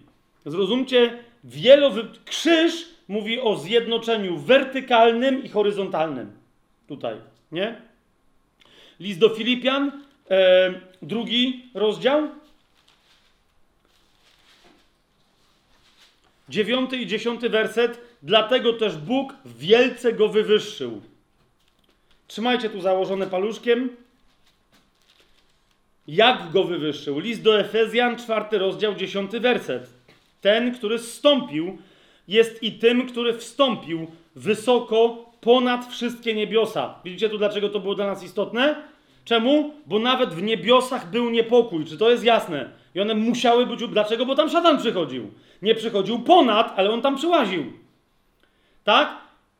Zrozumcie, wielowy... krzyż mówi o zjednoczeniu wertykalnym i horyzontalnym. Tutaj, nie? List do Filipian, e, drugi rozdział. dziewiąty i dziesiąty werset. Dlatego też Bóg wielce go wywyższył. Trzymajcie tu założone paluszkiem. Jak go wywyższył? List do Efezjan, czwarty rozdział, dziesiąty werset. Ten, który zstąpił, jest i tym, który wstąpił wysoko ponad wszystkie niebiosa. Widzicie tu, dlaczego to było dla nas istotne? Czemu? Bo nawet w niebiosach był niepokój. Czy to jest jasne? I one musiały być. Dlaczego? Bo tam szatan przychodził. Nie przychodził ponad, ale on tam przyłaził. Tak?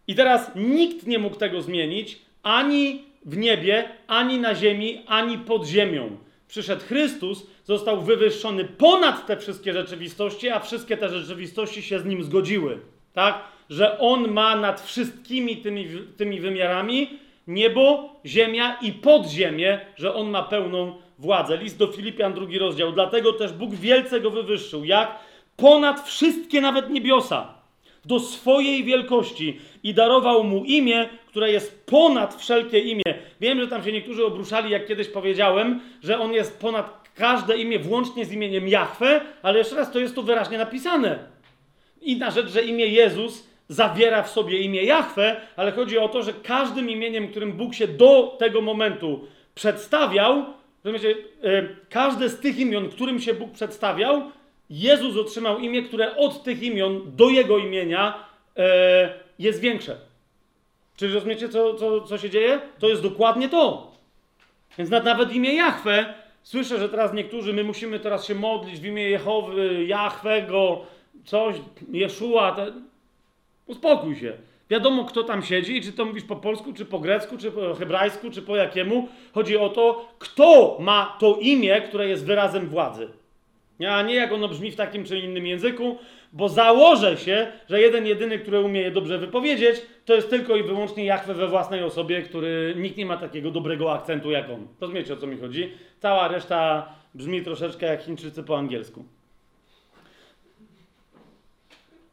I teraz nikt nie mógł tego zmienić ani w niebie, ani na ziemi, ani pod ziemią. Przyszedł Chrystus, został wywyższony ponad te wszystkie rzeczywistości, a wszystkie te rzeczywistości się z nim zgodziły. Tak? Że on ma nad wszystkimi tymi, tymi wymiarami niebo, ziemia i podziemie, że on ma pełną władzę. List do Filipian, drugi rozdział. Dlatego też Bóg wielce go wywyższył. Jak? Ponad wszystkie nawet niebiosa. Do swojej wielkości i darował mu imię, które jest ponad wszelkie imię. Wiem, że tam się niektórzy obruszali, jak kiedyś powiedziałem, że on jest ponad każde imię, włącznie z imieniem Jahwe, ale jeszcze raz to jest tu wyraźnie napisane. Inna rzecz, że imię Jezus zawiera w sobie imię Jahwe, ale chodzi o to, że każdym imieniem, którym Bóg się do tego momentu przedstawiał, rozumiecie, e, każde z tych imion, którym się Bóg przedstawiał, Jezus otrzymał imię, które od tych imion do jego imienia e, jest większe. Czy rozumiecie, co, co, co się dzieje? To jest dokładnie to. Więc nawet imię Jahwe, słyszę, że teraz niektórzy, my musimy teraz się modlić w imię Jehowy, Jahwego, coś, Jeszua. Uspokój się. Wiadomo, kto tam siedzi i czy to mówisz po polsku, czy po grecku, czy po hebrajsku, czy po jakiemu. Chodzi o to, kto ma to imię, które jest wyrazem władzy. A nie jak ono brzmi w takim czy innym języku, bo założę się, że jeden jedyny, który umie je dobrze wypowiedzieć, to jest tylko i wyłącznie Jachwę we własnej osobie, który nikt nie ma takiego dobrego akcentu jak on. Rozumiecie o co mi chodzi? Cała reszta brzmi troszeczkę jak Chińczycy po angielsku.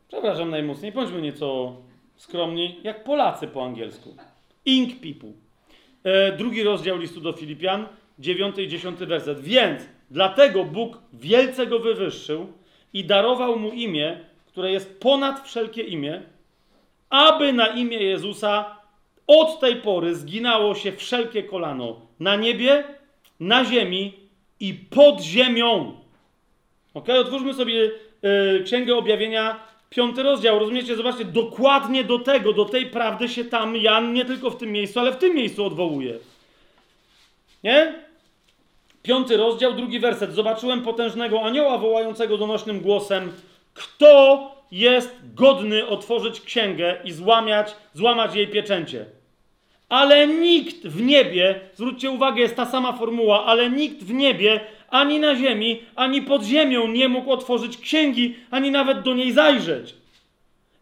Przepraszam najmocniej, bądźmy nieco skromni, jak Polacy po angielsku. Ink people. E, drugi rozdział listu do Filipian, dziewiąty i dziesiąty werset. Więc dlatego Bóg wielce go wywyższył i darował mu imię, które jest ponad wszelkie imię, aby na imię Jezusa od tej pory zginało się wszelkie kolano na niebie, na ziemi i pod ziemią. Ok, otwórzmy sobie y, Księgę Objawienia, piąty rozdział. Rozumiecie? Zobaczcie, dokładnie do tego, do tej prawdy się tam Jan nie tylko w tym miejscu, ale w tym miejscu odwołuje. Nie? Piąty rozdział, drugi werset. Zobaczyłem potężnego anioła wołającego donośnym głosem: Kto jest godny otworzyć księgę i złamać, złamać jej pieczęcie? Ale nikt w niebie, zwróćcie uwagę, jest ta sama formuła, ale nikt w niebie, ani na ziemi, ani pod ziemią nie mógł otworzyć księgi, ani nawet do niej zajrzeć.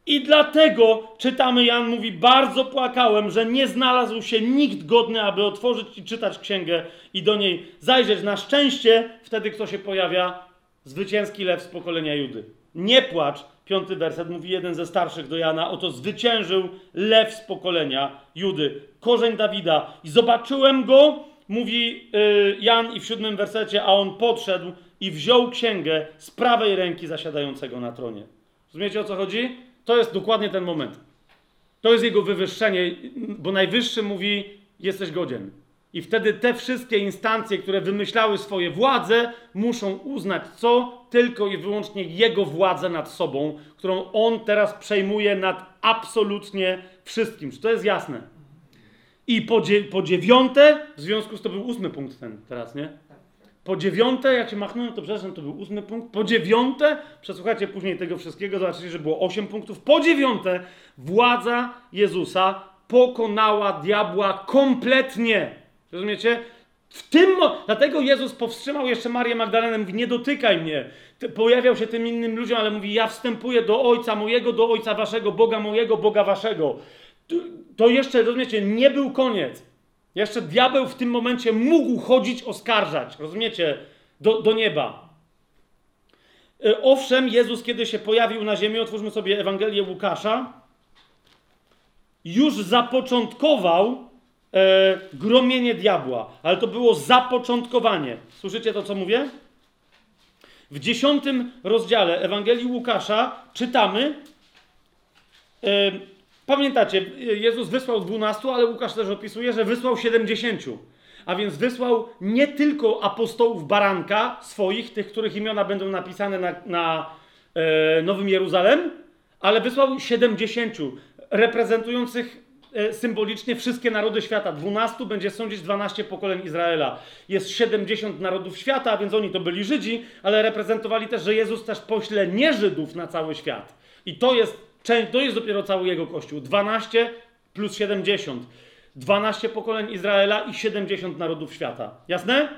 I dlatego, czytamy, Jan mówi, bardzo płakałem, że nie znalazł się nikt godny, aby otworzyć i czytać księgę i do niej zajrzeć. Na szczęście wtedy kto się pojawia? Zwycięski lew z pokolenia Judy. Nie płacz, piąty werset mówi jeden ze starszych do Jana, oto zwyciężył lew z pokolenia Judy, korzeń Dawida. I zobaczyłem go, mówi yy, Jan i w siódmym wersecie, a on podszedł i wziął księgę z prawej ręki zasiadającego na tronie. Rozumiecie o co chodzi? To jest dokładnie ten moment. To jest jego wywyższenie, bo najwyższy mówi: Jesteś godzien. I wtedy te wszystkie instancje, które wymyślały swoje władze, muszą uznać co? Tylko i wyłącznie jego władzę nad sobą, którą on teraz przejmuje nad absolutnie wszystkim. Czy to jest jasne? I po, po dziewiąte, w związku z to był ósmy punkt ten teraz, nie? Po dziewiąte, jak się machnąłem, to przepraszam, to był ósmy punkt. Po dziewiąte, przesłuchajcie później tego wszystkiego, zobaczycie, że było osiem punktów. Po dziewiąte, władza Jezusa pokonała diabła kompletnie. Rozumiecie? W tym, dlatego Jezus powstrzymał jeszcze Marię Magdalenę, mówi, nie dotykaj mnie. Pojawiał się tym innym ludziom, ale mówi, ja wstępuję do Ojca mojego, do Ojca waszego, Boga mojego, Boga waszego. To jeszcze, rozumiecie, nie był koniec. Jeszcze diabeł w tym momencie mógł chodzić, oskarżać, rozumiecie, do, do nieba. E, owszem, Jezus, kiedy się pojawił na ziemi, otwórzmy sobie Ewangelię Łukasza, już zapoczątkował e, gromienie diabła, ale to było zapoczątkowanie. Słyszycie to, co mówię? W dziesiątym rozdziale Ewangelii Łukasza czytamy, e, pamiętacie, Jezus wysłał dwunastu, ale Łukasz też opisuje, że wysłał siedemdziesięciu. A więc wysłał nie tylko apostołów baranka swoich, tych, których imiona będą napisane na, na e, Nowym Jeruzalem, ale wysłał 70 reprezentujących e, symbolicznie wszystkie narody świata. 12 będzie sądzić 12 pokoleń Izraela. Jest 70 narodów świata, a więc oni to byli Żydzi, ale reprezentowali też, że Jezus też pośle nie Żydów na cały świat. I to jest, to jest dopiero cały jego kościół. 12 plus 70. 12 pokoleń Izraela i 70 narodów świata. Jasne?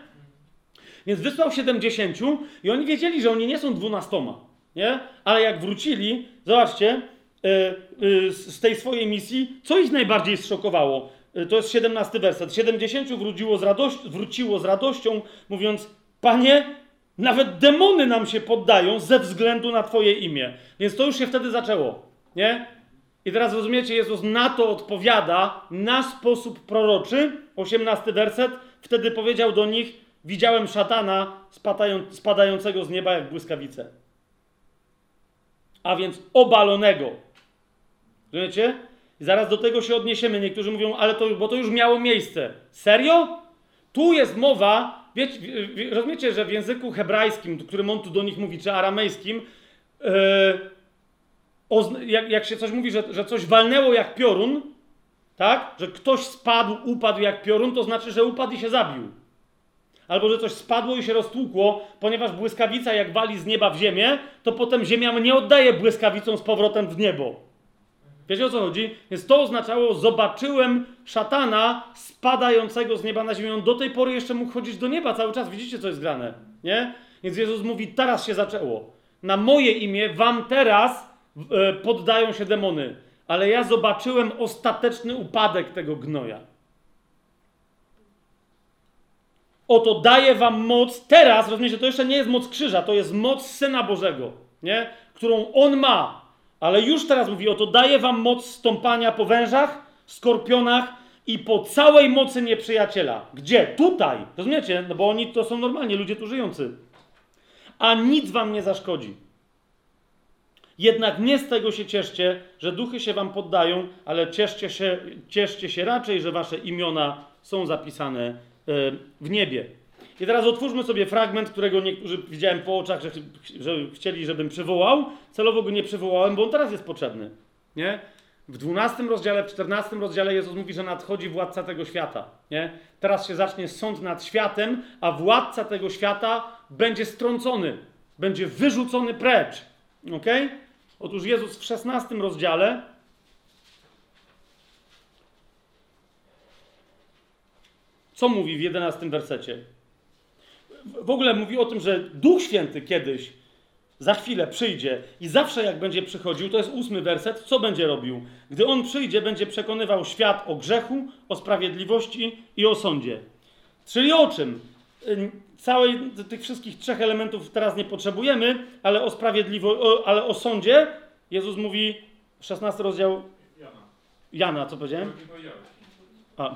Więc wysłał 70 i oni wiedzieli, że oni nie są dwunastoma. Nie? Ale jak wrócili, zobaczcie, yy, yy, z tej swojej misji, co ich najbardziej zszokowało? Yy, to jest 17 werset. 70 wróciło z, wróciło z radością, mówiąc: Panie, nawet demony nam się poddają ze względu na Twoje imię. Więc to już się wtedy zaczęło. Nie? I teraz rozumiecie, Jezus na to odpowiada na sposób proroczy. 18 werset. Wtedy powiedział do nich: Widziałem szatana spadającego z nieba jak błyskawice. A więc obalonego. Rozumiecie? I zaraz do tego się odniesiemy. Niektórzy mówią, ale to, bo to już miało miejsce. Serio? Tu jest mowa, wiecie, rozumiecie, że w języku hebrajskim, którym on tu do nich mówi, czy aramejskim, yy, jak, jak, się coś mówi, że, że coś walnęło jak piorun, tak? Że ktoś spadł, upadł jak piorun, to znaczy, że upadł i się zabił. Albo że coś spadło i się roztłukło, ponieważ błyskawica jak wali z nieba w ziemię, to potem ziemia nie oddaje błyskawicą z powrotem w niebo. Wiecie o co chodzi? Więc to oznaczało, zobaczyłem szatana spadającego z nieba na ziemię. On do tej pory jeszcze mógł chodzić do nieba cały czas. Widzicie, co jest grane, nie? Więc Jezus mówi, teraz się zaczęło. Na moje imię wam teraz poddają się demony. Ale ja zobaczyłem ostateczny upadek tego gnoja. Oto daję wam moc teraz, rozumiecie, to jeszcze nie jest moc krzyża, to jest moc Syna Bożego, nie? którą On ma. Ale już teraz mówi, oto daję wam moc stąpania po wężach, skorpionach i po całej mocy nieprzyjaciela. Gdzie? Tutaj. Rozumiecie? No bo oni to są normalnie ludzie tu żyjący. A nic wam nie zaszkodzi. Jednak nie z tego się cieszcie, że duchy się wam poddają, ale cieszcie się, cieszcie się raczej, że wasze imiona są zapisane w niebie. I teraz otwórzmy sobie fragment, którego niektórzy widziałem po oczach, że, że chcieli, żebym przywołał. Celowo go nie przywołałem, bo on teraz jest potrzebny. Nie? W 12 rozdziale, w 14 rozdziale Jezus mówi, że nadchodzi władca tego świata. Nie? Teraz się zacznie sąd nad światem, a władca tego świata będzie strącony, będzie wyrzucony precz. Ok? Otóż Jezus w 16 rozdziale Co mówi w 11 wersecie? W ogóle mówi o tym, że Duch Święty kiedyś, za chwilę przyjdzie i zawsze jak będzie przychodził, to jest ósmy werset, co będzie robił? Gdy On przyjdzie, będzie przekonywał świat o grzechu, o sprawiedliwości i o sądzie. Czyli o czym? Całej tych wszystkich trzech elementów teraz nie potrzebujemy, ale o sprawiedliwości, ale o sądzie Jezus mówi, 16 rozdział Jana. Jana, co powiedziałem? A.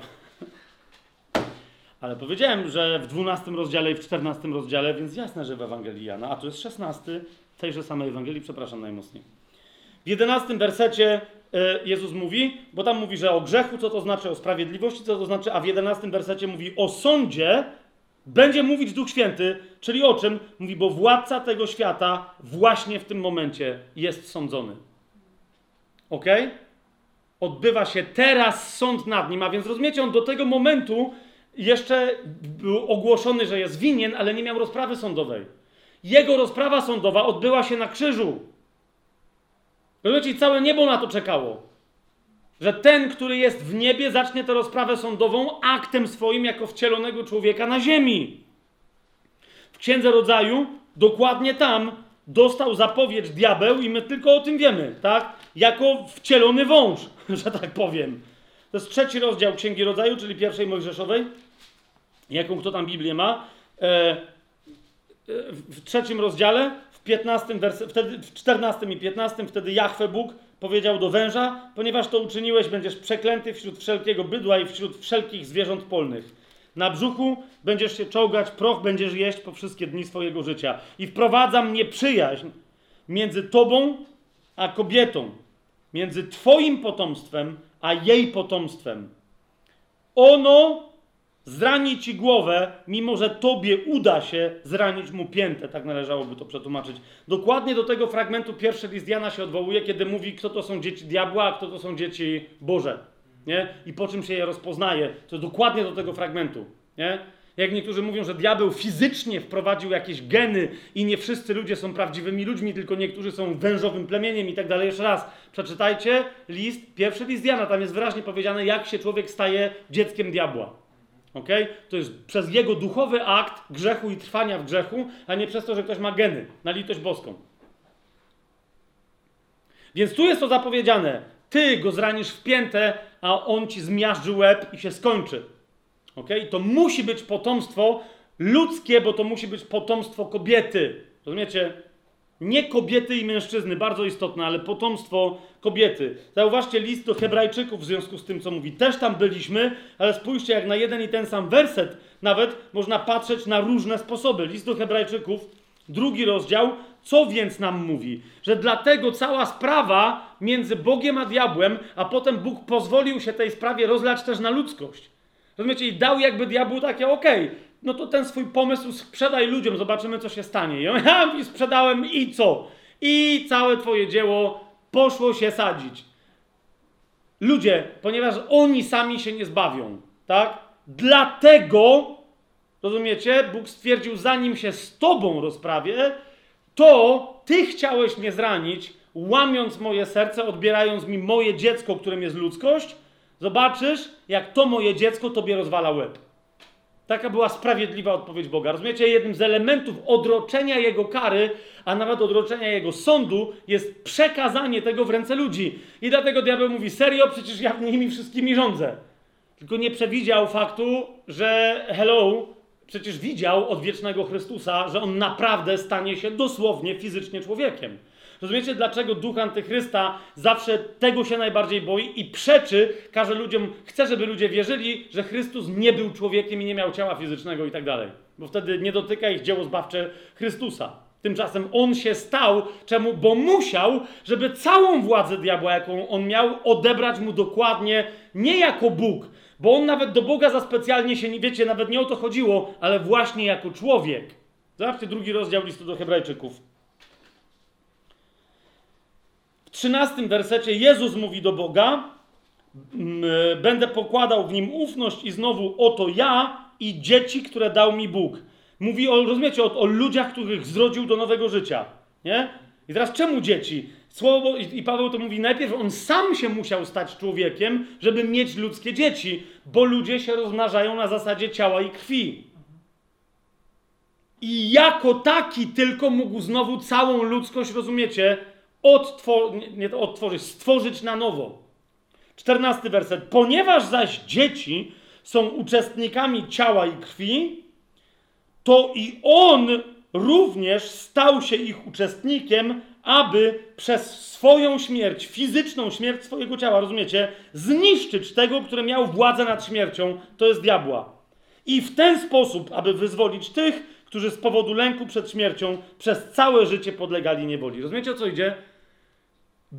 Ale powiedziałem, że w 12 rozdziale i w 14 rozdziale, więc jasne, że w Ewangelii Jana, a tu jest 16 tejże samej Ewangelii, przepraszam najmocniej. W 11 wersecie e, Jezus mówi, bo tam mówi, że o grzechu, co to znaczy, o sprawiedliwości, co to znaczy, a w 11 wersecie mówi o sądzie, będzie mówić Duch Święty, czyli o czym? Mówi, bo władca tego świata właśnie w tym momencie jest sądzony. Ok? Odbywa się teraz sąd nad nim, a więc rozumiecie, on do tego momentu jeszcze był ogłoszony, że jest winien, ale nie miał rozprawy sądowej. Jego rozprawa sądowa odbyła się na krzyżu. Rozumiecie, całe niebo na to czekało. Że ten, który jest w niebie, zacznie tę rozprawę sądową aktem swoim jako wcielonego człowieka na ziemi. W Księdze Rodzaju, dokładnie tam, dostał zapowiedź diabeł i my tylko o tym wiemy, tak? Jako wcielony wąż, że tak powiem. To jest trzeci rozdział Księgi Rodzaju, czyli pierwszej Mojżeszowej jaką kto tam Biblię ma, e, e, w trzecim rozdziale, w 15 werse, wtedy, w 14 i 15 wtedy Jahwe Bóg powiedział do węża, ponieważ to uczyniłeś, będziesz przeklęty wśród wszelkiego bydła i wśród wszelkich zwierząt polnych. Na brzuchu będziesz się czołgać, proch będziesz jeść po wszystkie dni swojego życia. I wprowadzam nieprzyjaźń między tobą a kobietą, między twoim potomstwem a jej potomstwem. Ono zrani ci głowę, mimo że tobie uda się zranić mu piętę. Tak należałoby to przetłumaczyć. Dokładnie do tego fragmentu pierwszy list Jana się odwołuje, kiedy mówi, kto to są dzieci diabła, a kto to są dzieci Boże. Nie? I po czym się je rozpoznaje. To dokładnie do tego fragmentu. Nie? Jak niektórzy mówią, że diabeł fizycznie wprowadził jakieś geny i nie wszyscy ludzie są prawdziwymi ludźmi, tylko niektórzy są wężowym plemieniem i tak dalej. Jeszcze raz, przeczytajcie list, pierwszy list Jana, tam jest wyraźnie powiedziane, jak się człowiek staje dzieckiem diabła. Ok? To jest przez jego duchowy akt grzechu i trwania w grzechu, a nie przez to, że ktoś ma geny na litość boską. Więc tu jest to zapowiedziane. Ty go zranisz w piętę, a on ci zmiażdży łeb i się skończy. Ok? To musi być potomstwo ludzkie, bo to musi być potomstwo kobiety. Rozumiecie? Nie kobiety i mężczyzny, bardzo istotne, ale potomstwo kobiety. Zauważcie list do Hebrajczyków w związku z tym, co mówi. Też tam byliśmy, ale spójrzcie, jak na jeden i ten sam werset nawet można patrzeć na różne sposoby. List do Hebrajczyków, drugi rozdział, co więc nam mówi? Że dlatego cała sprawa między Bogiem a diabłem, a potem Bóg pozwolił się tej sprawie rozlać też na ludzkość. Rozumiecie? I dał jakby diabłu takie, okej, okay, no to ten swój pomysł sprzedaj ludziom, zobaczymy, co się stanie. I on, ja sprzedałem i co? I całe twoje dzieło poszło się sadzić. Ludzie, ponieważ oni sami się nie zbawią, tak? Dlatego, rozumiecie, Bóg stwierdził, zanim się z tobą rozprawię, to ty chciałeś mnie zranić, łamiąc moje serce, odbierając mi moje dziecko, którym jest ludzkość, zobaczysz, jak to moje dziecko tobie rozwala łeb. Taka była sprawiedliwa odpowiedź Boga. Rozumiecie, jednym z elementów odroczenia Jego kary, a nawet odroczenia Jego sądu jest przekazanie tego w ręce ludzi. I dlatego diabeł mówi, serio, przecież ja nimi wszystkimi rządzę. Tylko nie przewidział faktu, że hello, przecież widział od wiecznego Chrystusa, że On naprawdę stanie się dosłownie fizycznie człowiekiem. Rozumiecie, dlaczego duch antychrysta zawsze tego się najbardziej boi i przeczy, każe ludziom, chce, żeby ludzie wierzyli, że Chrystus nie był człowiekiem i nie miał ciała fizycznego i tak dalej. Bo wtedy nie dotyka ich dzieło zbawcze Chrystusa. Tymczasem on się stał, czemu? Bo musiał, żeby całą władzę diabła, jaką on miał, odebrać mu dokładnie, nie jako Bóg, bo on nawet do Boga za specjalnie się, nie wiecie, nawet nie o to chodziło, ale właśnie jako człowiek. Zobaczcie drugi rozdział listu do Hebrajczyków. 13 wersecie Jezus mówi do Boga: Będę pokładał w nim ufność, i znowu oto ja i dzieci, które dał mi Bóg. Mówi o, rozumiecie, o, o ludziach, których zrodził do nowego życia. Nie? I teraz czemu dzieci? Słowo, i Paweł to mówi, najpierw on sam się musiał stać człowiekiem, żeby mieć ludzkie dzieci, bo ludzie się rozmnażają na zasadzie ciała i krwi. I jako taki tylko mógł znowu całą ludzkość, rozumiecie, odtwor nie odtworzyć, stworzyć na nowo. Czternasty werset. Ponieważ zaś dzieci są uczestnikami ciała i krwi, to i on również stał się ich uczestnikiem, aby przez swoją śmierć, fizyczną śmierć swojego ciała, rozumiecie, zniszczyć tego, który miał władzę nad śmiercią, to jest diabła. I w ten sposób, aby wyzwolić tych, którzy z powodu lęku przed śmiercią przez całe życie podlegali niewoli. Rozumiecie o co idzie?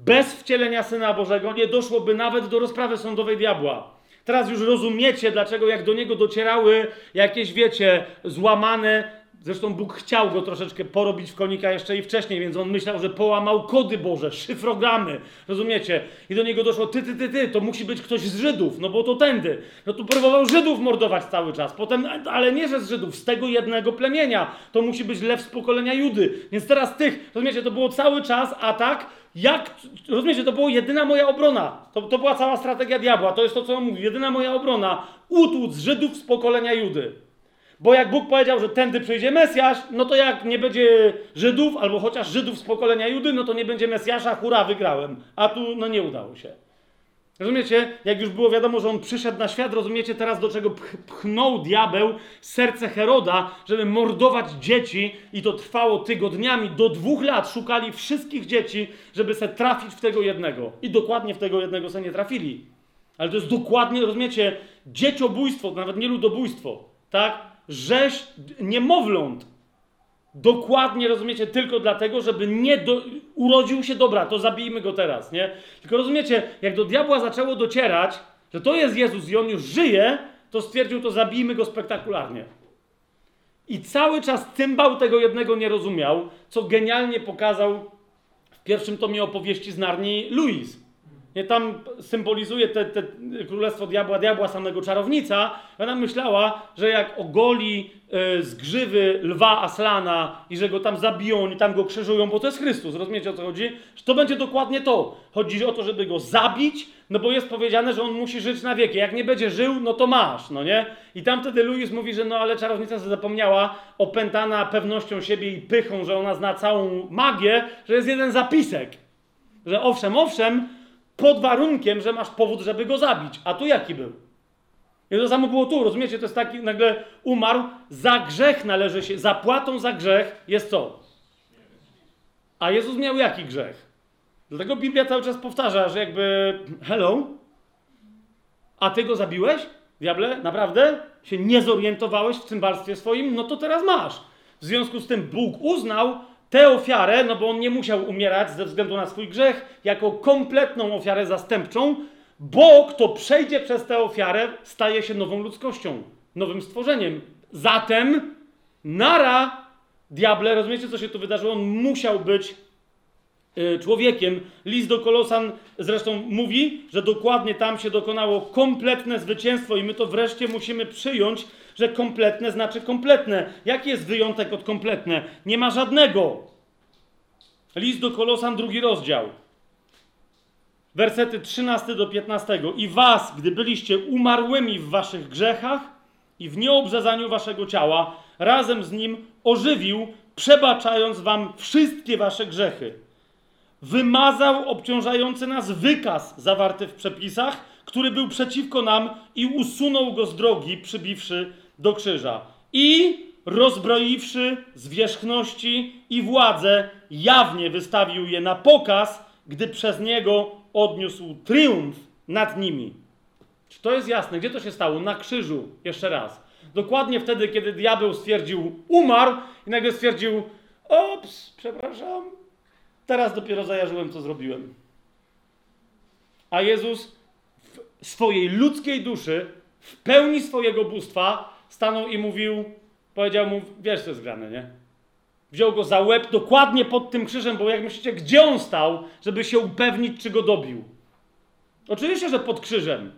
Bez wcielenia Syna Bożego nie doszłoby nawet do rozprawy sądowej diabła. Teraz już rozumiecie, dlaczego jak do niego docierały jakieś, wiecie, złamane. Zresztą Bóg chciał go troszeczkę porobić w konika jeszcze i wcześniej, więc on myślał, że połamał kody Boże, szyfrogramy. Rozumiecie? I do niego doszło, ty, ty, ty, ty, to musi być ktoś z Żydów, no bo to tędy. No tu próbował Żydów mordować cały czas. Potem, ale nie, że z Żydów, z tego jednego plemienia. To musi być lew z pokolenia Judy. Więc teraz tych, rozumiecie, to było cały czas atak jak, rozumiecie, to była jedyna moja obrona. To, to była cała strategia diabła. To jest to, co on mówi. Jedyna moja obrona. Utłuc Żydów z pokolenia Judy. Bo jak Bóg powiedział, że tędy przyjdzie Mesjasz, no to jak nie będzie Żydów, albo chociaż Żydów z pokolenia Judy, no to nie będzie Mesjasza, hura, wygrałem. A tu, no nie udało się. Rozumiecie? Jak już było wiadomo, że on przyszedł na świat, rozumiecie teraz do czego pchnął diabeł serce Heroda, żeby mordować dzieci i to trwało tygodniami. Do dwóch lat szukali wszystkich dzieci, żeby se trafić w tego jednego. I dokładnie w tego jednego se nie trafili. Ale to jest dokładnie, rozumiecie, dzieciobójstwo, nawet nie ludobójstwo, tak? Rzeź niemowląt. Dokładnie, rozumiecie, tylko dlatego, żeby nie do... urodził się, dobra, to zabijmy go teraz, nie? Tylko rozumiecie, jak do diabła zaczęło docierać, że to jest Jezus i on już żyje, to stwierdził, to zabijmy go spektakularnie. I cały czas cymbał tego jednego nie rozumiał, co genialnie pokazał w pierwszym tomie opowieści z Narni Louis. Nie, tam symbolizuje te, te królestwo diabła, diabła samego czarownica. Ona myślała, że jak ogoli y, z grzywy lwa Aslana i że go tam zabiją, oni tam go krzyżują, bo to jest Chrystus, rozumiecie o co chodzi? Że to będzie dokładnie to. Chodzi o to, żeby go zabić, no bo jest powiedziane, że on musi żyć na wieki. Jak nie będzie żył, no to masz, no nie? I tam wtedy Louis mówi, że no ale czarownica zapomniała, opętana pewnością siebie i pychą, że ona zna całą magię, że jest jeden zapisek. Że owszem, owszem, pod warunkiem, że masz powód, żeby go zabić. A tu jaki był? I to samo było tu, rozumiecie? To jest taki, nagle umarł, za grzech należy się, zapłatą za grzech jest co? A Jezus miał jaki grzech? Dlatego Biblia cały czas powtarza, że jakby, hello, a ty go zabiłeś? Diable, naprawdę? Się nie zorientowałeś w cymbalstwie swoim? No to teraz masz. W związku z tym Bóg uznał, tę ofiarę, no bo on nie musiał umierać ze względu na swój grzech, jako kompletną ofiarę zastępczą, bo kto przejdzie przez tę ofiarę, staje się nową ludzkością, nowym stworzeniem. Zatem, nara, diable, rozumiecie, co się tu wydarzyło? On musiał być y, człowiekiem. List do Kolosan zresztą mówi, że dokładnie tam się dokonało kompletne zwycięstwo i my to wreszcie musimy przyjąć, że kompletne znaczy kompletne. Jaki jest wyjątek od kompletne? Nie ma żadnego. List do Kolosan, drugi rozdział. Wersety 13 do 15. I was, gdy byliście umarłymi w waszych grzechach i w nieobrzezaniu waszego ciała, razem z nim ożywił, przebaczając wam wszystkie wasze grzechy. Wymazał obciążający nas wykaz zawarty w przepisach, który był przeciwko nam i usunął go z drogi, przybiwszy do krzyża. I rozbroiwszy zwierzchności i władzę, jawnie wystawił je na pokaz, gdy przez niego odniósł triumf nad nimi. Czy to jest jasne? Gdzie to się stało? Na krzyżu. Jeszcze raz. Dokładnie wtedy, kiedy diabeł stwierdził, umarł i nagle stwierdził, ops, przepraszam, teraz dopiero zajarzyłem, co zrobiłem. A Jezus w swojej ludzkiej duszy, w pełni swojego bóstwa, stanął i mówił, powiedział mu, wiesz co jest grane, nie? Wziął go za łeb dokładnie pod tym krzyżem, bo jak myślicie, gdzie on stał, żeby się upewnić, czy go dobił? Oczywiście, że pod krzyżem.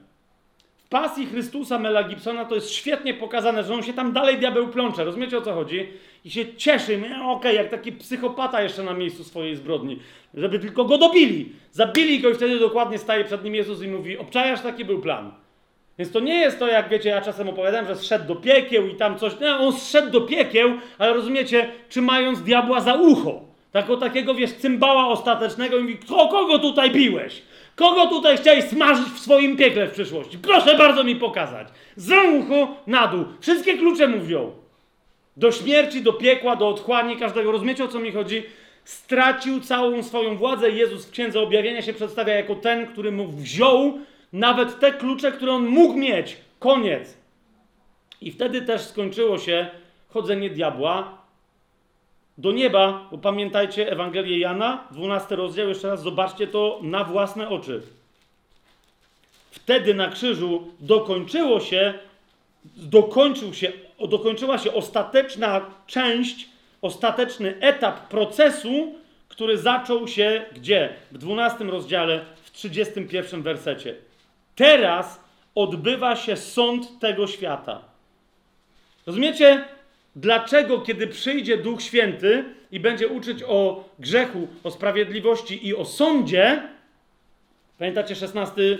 W pasji Chrystusa Mela Gibsona to jest świetnie pokazane, że on się tam dalej diabeł plącze, rozumiecie o co chodzi? I się cieszy, okej, okay, jak taki psychopata jeszcze na miejscu swojej zbrodni, żeby tylko go dobili. Zabili go i wtedy dokładnie staje przed nim Jezus i mówi, obczajasz, taki był plan. Więc to nie jest to, jak wiecie, ja czasem opowiadałem, że zszedł do piekieł i tam coś. No, on zszedł do piekieł, ale rozumiecie, trzymając diabła za ucho. Tako, takiego, wiesz, cymbała ostatecznego i mówi, o kogo tutaj biłeś? Kogo tutaj chciałeś smażyć w swoim piekle w przyszłości? Proszę bardzo mi pokazać. Za ucho na dół. Wszystkie klucze mu wziął. Do śmierci, do piekła, do otchłani każdego. Rozumiecie, o co mi chodzi? Stracił całą swoją władzę. Jezus w Księdze Objawienia się przedstawia jako ten, który mu wziął nawet te klucze, które on mógł mieć. Koniec. I wtedy też skończyło się chodzenie diabła do nieba, bo pamiętajcie Ewangelię Jana, 12 rozdział, jeszcze raz zobaczcie to na własne oczy. Wtedy na krzyżu dokończyło się, dokończył się, dokończyła się ostateczna część, ostateczny etap procesu, który zaczął się gdzie? W 12 rozdziale, w 31 wersecie. Teraz odbywa się sąd tego świata. Rozumiecie, dlaczego, kiedy przyjdzie Duch Święty i będzie uczyć o grzechu, o sprawiedliwości i o sądzie, pamiętacie 16, yy,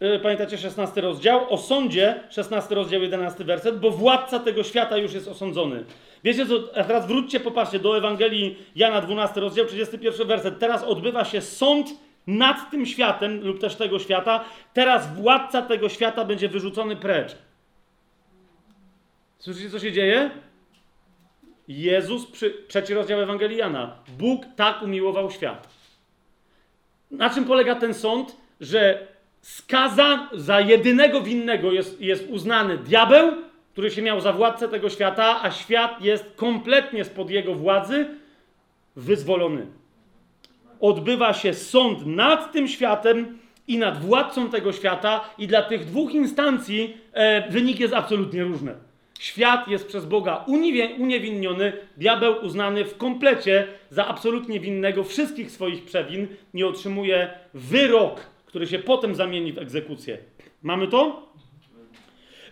yy, pamiętacie 16 rozdział? O sądzie, 16 rozdział, 11 werset, bo władca tego świata już jest osądzony. Wiecie co, a teraz wróćcie, popatrzcie, do Ewangelii Jana 12 rozdział, 31 werset. Teraz odbywa się sąd nad tym światem lub też tego świata, teraz władca tego świata będzie wyrzucony precz. Słyszycie, co się dzieje? Jezus, przy, trzeci rozdział Ewangelii Jana. Bóg tak umiłował świat. Na czym polega ten sąd? Że skazan za jedynego winnego jest, jest uznany diabeł, który się miał za władcę tego świata, a świat jest kompletnie spod jego władzy wyzwolony. Odbywa się sąd nad tym światem i nad władcą tego świata, i dla tych dwóch instancji e, wynik jest absolutnie różny. Świat jest przez Boga uniewinniony, diabeł uznany w komplecie za absolutnie winnego wszystkich swoich przewin, nie otrzymuje wyrok, który się potem zamieni w egzekucję. Mamy to?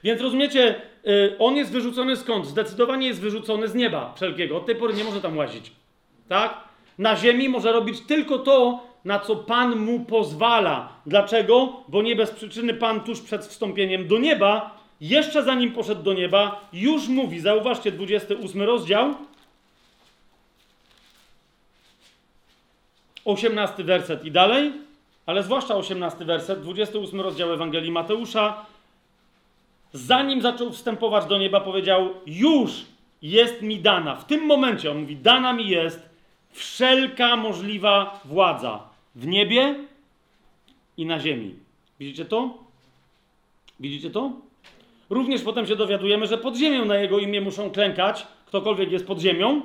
Więc rozumiecie, y, on jest wyrzucony skąd? Zdecydowanie jest wyrzucony z nieba wszelkiego. Od tej pory nie może tam łazić. Tak? Na ziemi może robić tylko to, na co Pan mu pozwala. Dlaczego? Bo nie bez przyczyny Pan tuż przed wstąpieniem do nieba, jeszcze zanim poszedł do nieba, już mówi, zauważcie 28 rozdział, 18 werset i dalej, ale zwłaszcza 18 werset, 28 rozdział Ewangelii Mateusza, zanim zaczął wstępować do nieba, powiedział: Już jest mi dana. W tym momencie on mówi: Dana mi jest wszelka możliwa władza w niebie i na ziemi. Widzicie to? Widzicie to? Również potem się dowiadujemy, że pod ziemią na jego imię muszą klękać, ktokolwiek jest pod ziemią,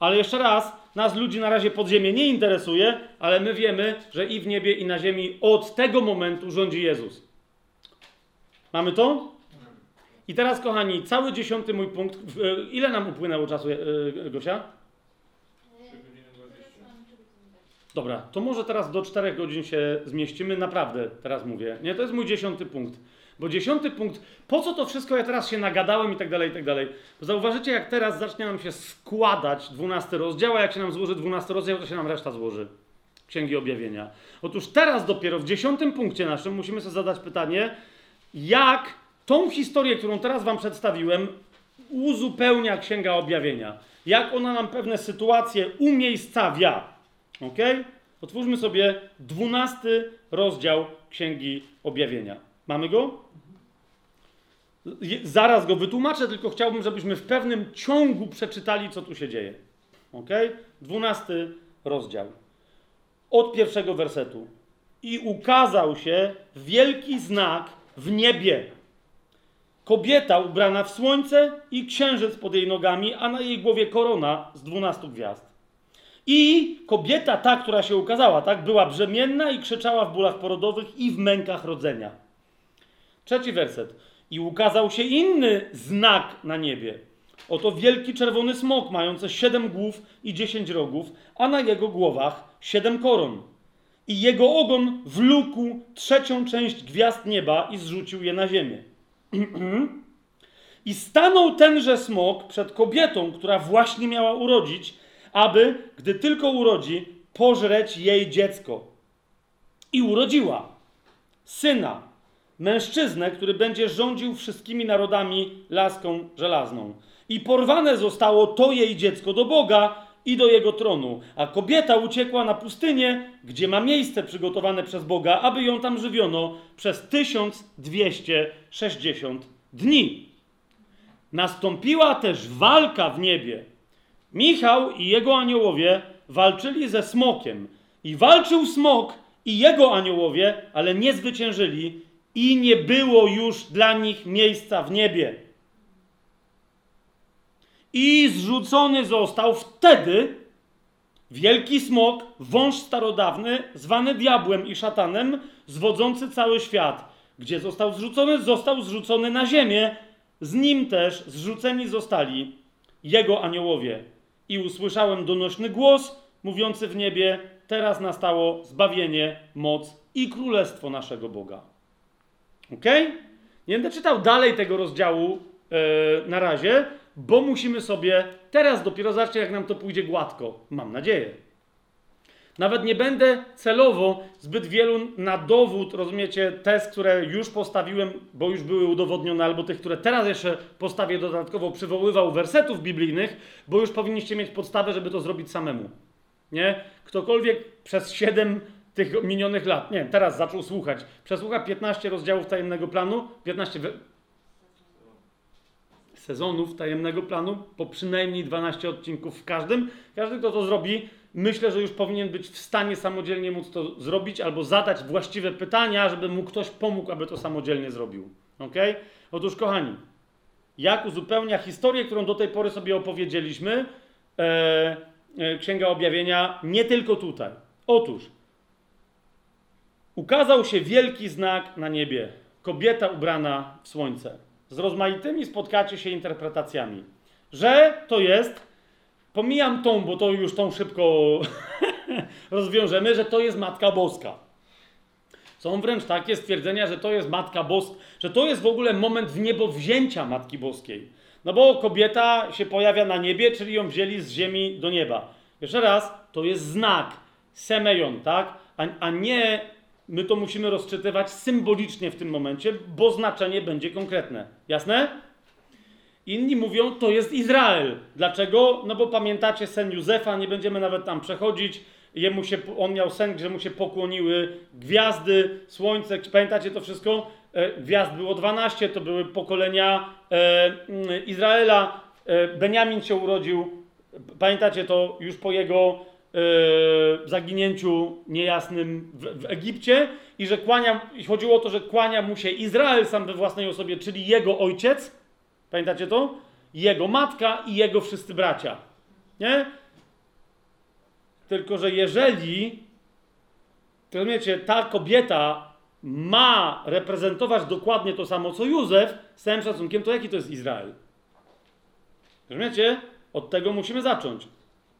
ale jeszcze raz, nas ludzi na razie podziemie nie interesuje, ale my wiemy, że i w niebie, i na ziemi od tego momentu rządzi Jezus. Mamy to? I teraz, kochani, cały dziesiąty mój punkt. W- Ile nam upłynęło czasu, e, Gosia? Dobra, to może teraz do 4 godzin się zmieścimy. Naprawdę, teraz mówię. Nie, to jest mój dziesiąty punkt. Bo dziesiąty punkt, po co to wszystko ja teraz się nagadałem i tak dalej, i tak dalej. Zauważycie, jak teraz zacznie nam się składać dwunasty rozdział, a jak się nam złoży dwunasty rozdział, to się nam reszta złoży. Księgi Objawienia. Otóż teraz dopiero w dziesiątym punkcie naszym musimy sobie zadać pytanie, jak tą historię, którą teraz wam przedstawiłem, uzupełnia Księga Objawienia. Jak ona nam pewne sytuacje umiejscawia. Ok? Otwórzmy sobie dwunasty rozdział Księgi Objawienia. Mamy go? Zaraz go wytłumaczę, tylko chciałbym, żebyśmy w pewnym ciągu przeczytali, co tu się dzieje. Ok? Dwunasty rozdział. Od pierwszego wersetu. I ukazał się wielki znak w niebie. Kobieta ubrana w słońce i księżyc pod jej nogami, a na jej głowie korona z dwunastu gwiazd. I kobieta ta, która się ukazała, tak, była brzemienna i krzyczała w bólach porodowych i w mękach rodzenia. Trzeci werset. I ukazał się inny znak na niebie. Oto wielki czerwony smok, mający siedem głów i dziesięć rogów, a na jego głowach siedem koron. I jego ogon wlókł trzecią część gwiazd nieba i zrzucił je na ziemię. I stanął tenże smok przed kobietą, która właśnie miała urodzić, aby, gdy tylko urodzi, pożreć jej dziecko. I urodziła syna, mężczyznę, który będzie rządził wszystkimi narodami laską żelazną. I porwane zostało to jej dziecko do Boga i do jego tronu, a kobieta uciekła na pustynię, gdzie ma miejsce przygotowane przez Boga, aby ją tam żywiono przez 1260 dni. Nastąpiła też walka w niebie. Michał i jego aniołowie walczyli ze smokiem. I walczył smok i jego aniołowie, ale nie zwyciężyli i nie było już dla nich miejsca w niebie. I zrzucony został wtedy wielki smok, wąż starodawny, zwany diabłem i szatanem, zwodzący cały świat. Gdzie został zrzucony? Został zrzucony na ziemię. Z nim też zrzuceni zostali jego aniołowie. I usłyszałem donośny głos mówiący w niebie: Teraz nastało zbawienie, moc i królestwo naszego Boga. Ok? Nie będę czytał dalej tego rozdziału e, na razie, bo musimy sobie teraz dopiero zobaczcie, jak nam to pójdzie gładko. Mam nadzieję. Nawet nie będę celowo zbyt wielu na dowód, rozumiecie, test, które już postawiłem, bo już były udowodnione, albo tych, które teraz jeszcze postawię dodatkowo, przywoływał wersetów biblijnych, bo już powinniście mieć podstawę, żeby to zrobić samemu. Nie? Ktokolwiek przez 7 tych minionych lat, nie, teraz zaczął słuchać, przesłucha 15 rozdziałów tajemnego planu, 15 we... sezonów tajemnego planu, po przynajmniej 12 odcinków w każdym. Każdy, kto to zrobi, myślę, że już powinien być w stanie samodzielnie móc to zrobić albo zadać właściwe pytania, żeby mu ktoś pomógł, aby to samodzielnie zrobił. Ok? Otóż, kochani, jak uzupełnia historię, którą do tej pory sobie opowiedzieliśmy, e, e, Księga Objawienia, nie tylko tutaj. Otóż, ukazał się wielki znak na niebie. Kobieta ubrana w słońce. Z rozmaitymi spotkacie się interpretacjami. Że to jest, pomijam tą, bo to już tą szybko rozwiążemy, że to jest Matka Boska. Są wręcz takie stwierdzenia, że to jest Matka Boska, że to jest w ogóle moment w niebo wzięcia Matki Boskiej. No bo kobieta się pojawia na niebie, czyli ją wzięli z ziemi do nieba. Jeszcze raz, to jest znak, semejon, tak? A, a nie my to musimy rozczytywać symbolicznie w tym momencie, bo znaczenie będzie konkretne. Jasne? Inni mówią, to jest Izrael. Dlaczego? No bo pamiętacie sen Józefa, nie będziemy nawet tam przechodzić. Jemu się, on miał sen, że mu się pokłoniły gwiazdy, słońce. Pamiętacie to wszystko? E, gwiazd było 12, to były pokolenia e, mm, Izraela. E, Beniamin się urodził. Pamiętacie to już po jego zaginięciu niejasnym w, w Egipcie i że kłania, chodziło o to, że kłania mu się Izrael sam we własnej osobie, czyli jego ojciec. Pamiętacie to? Jego matka i jego wszyscy bracia. Nie? Tylko, że jeżeli, rozumiecie, ta kobieta ma reprezentować dokładnie to samo co Józef, z całym szacunkiem, to jaki to jest Izrael? Rozumiecie? Od tego musimy zacząć.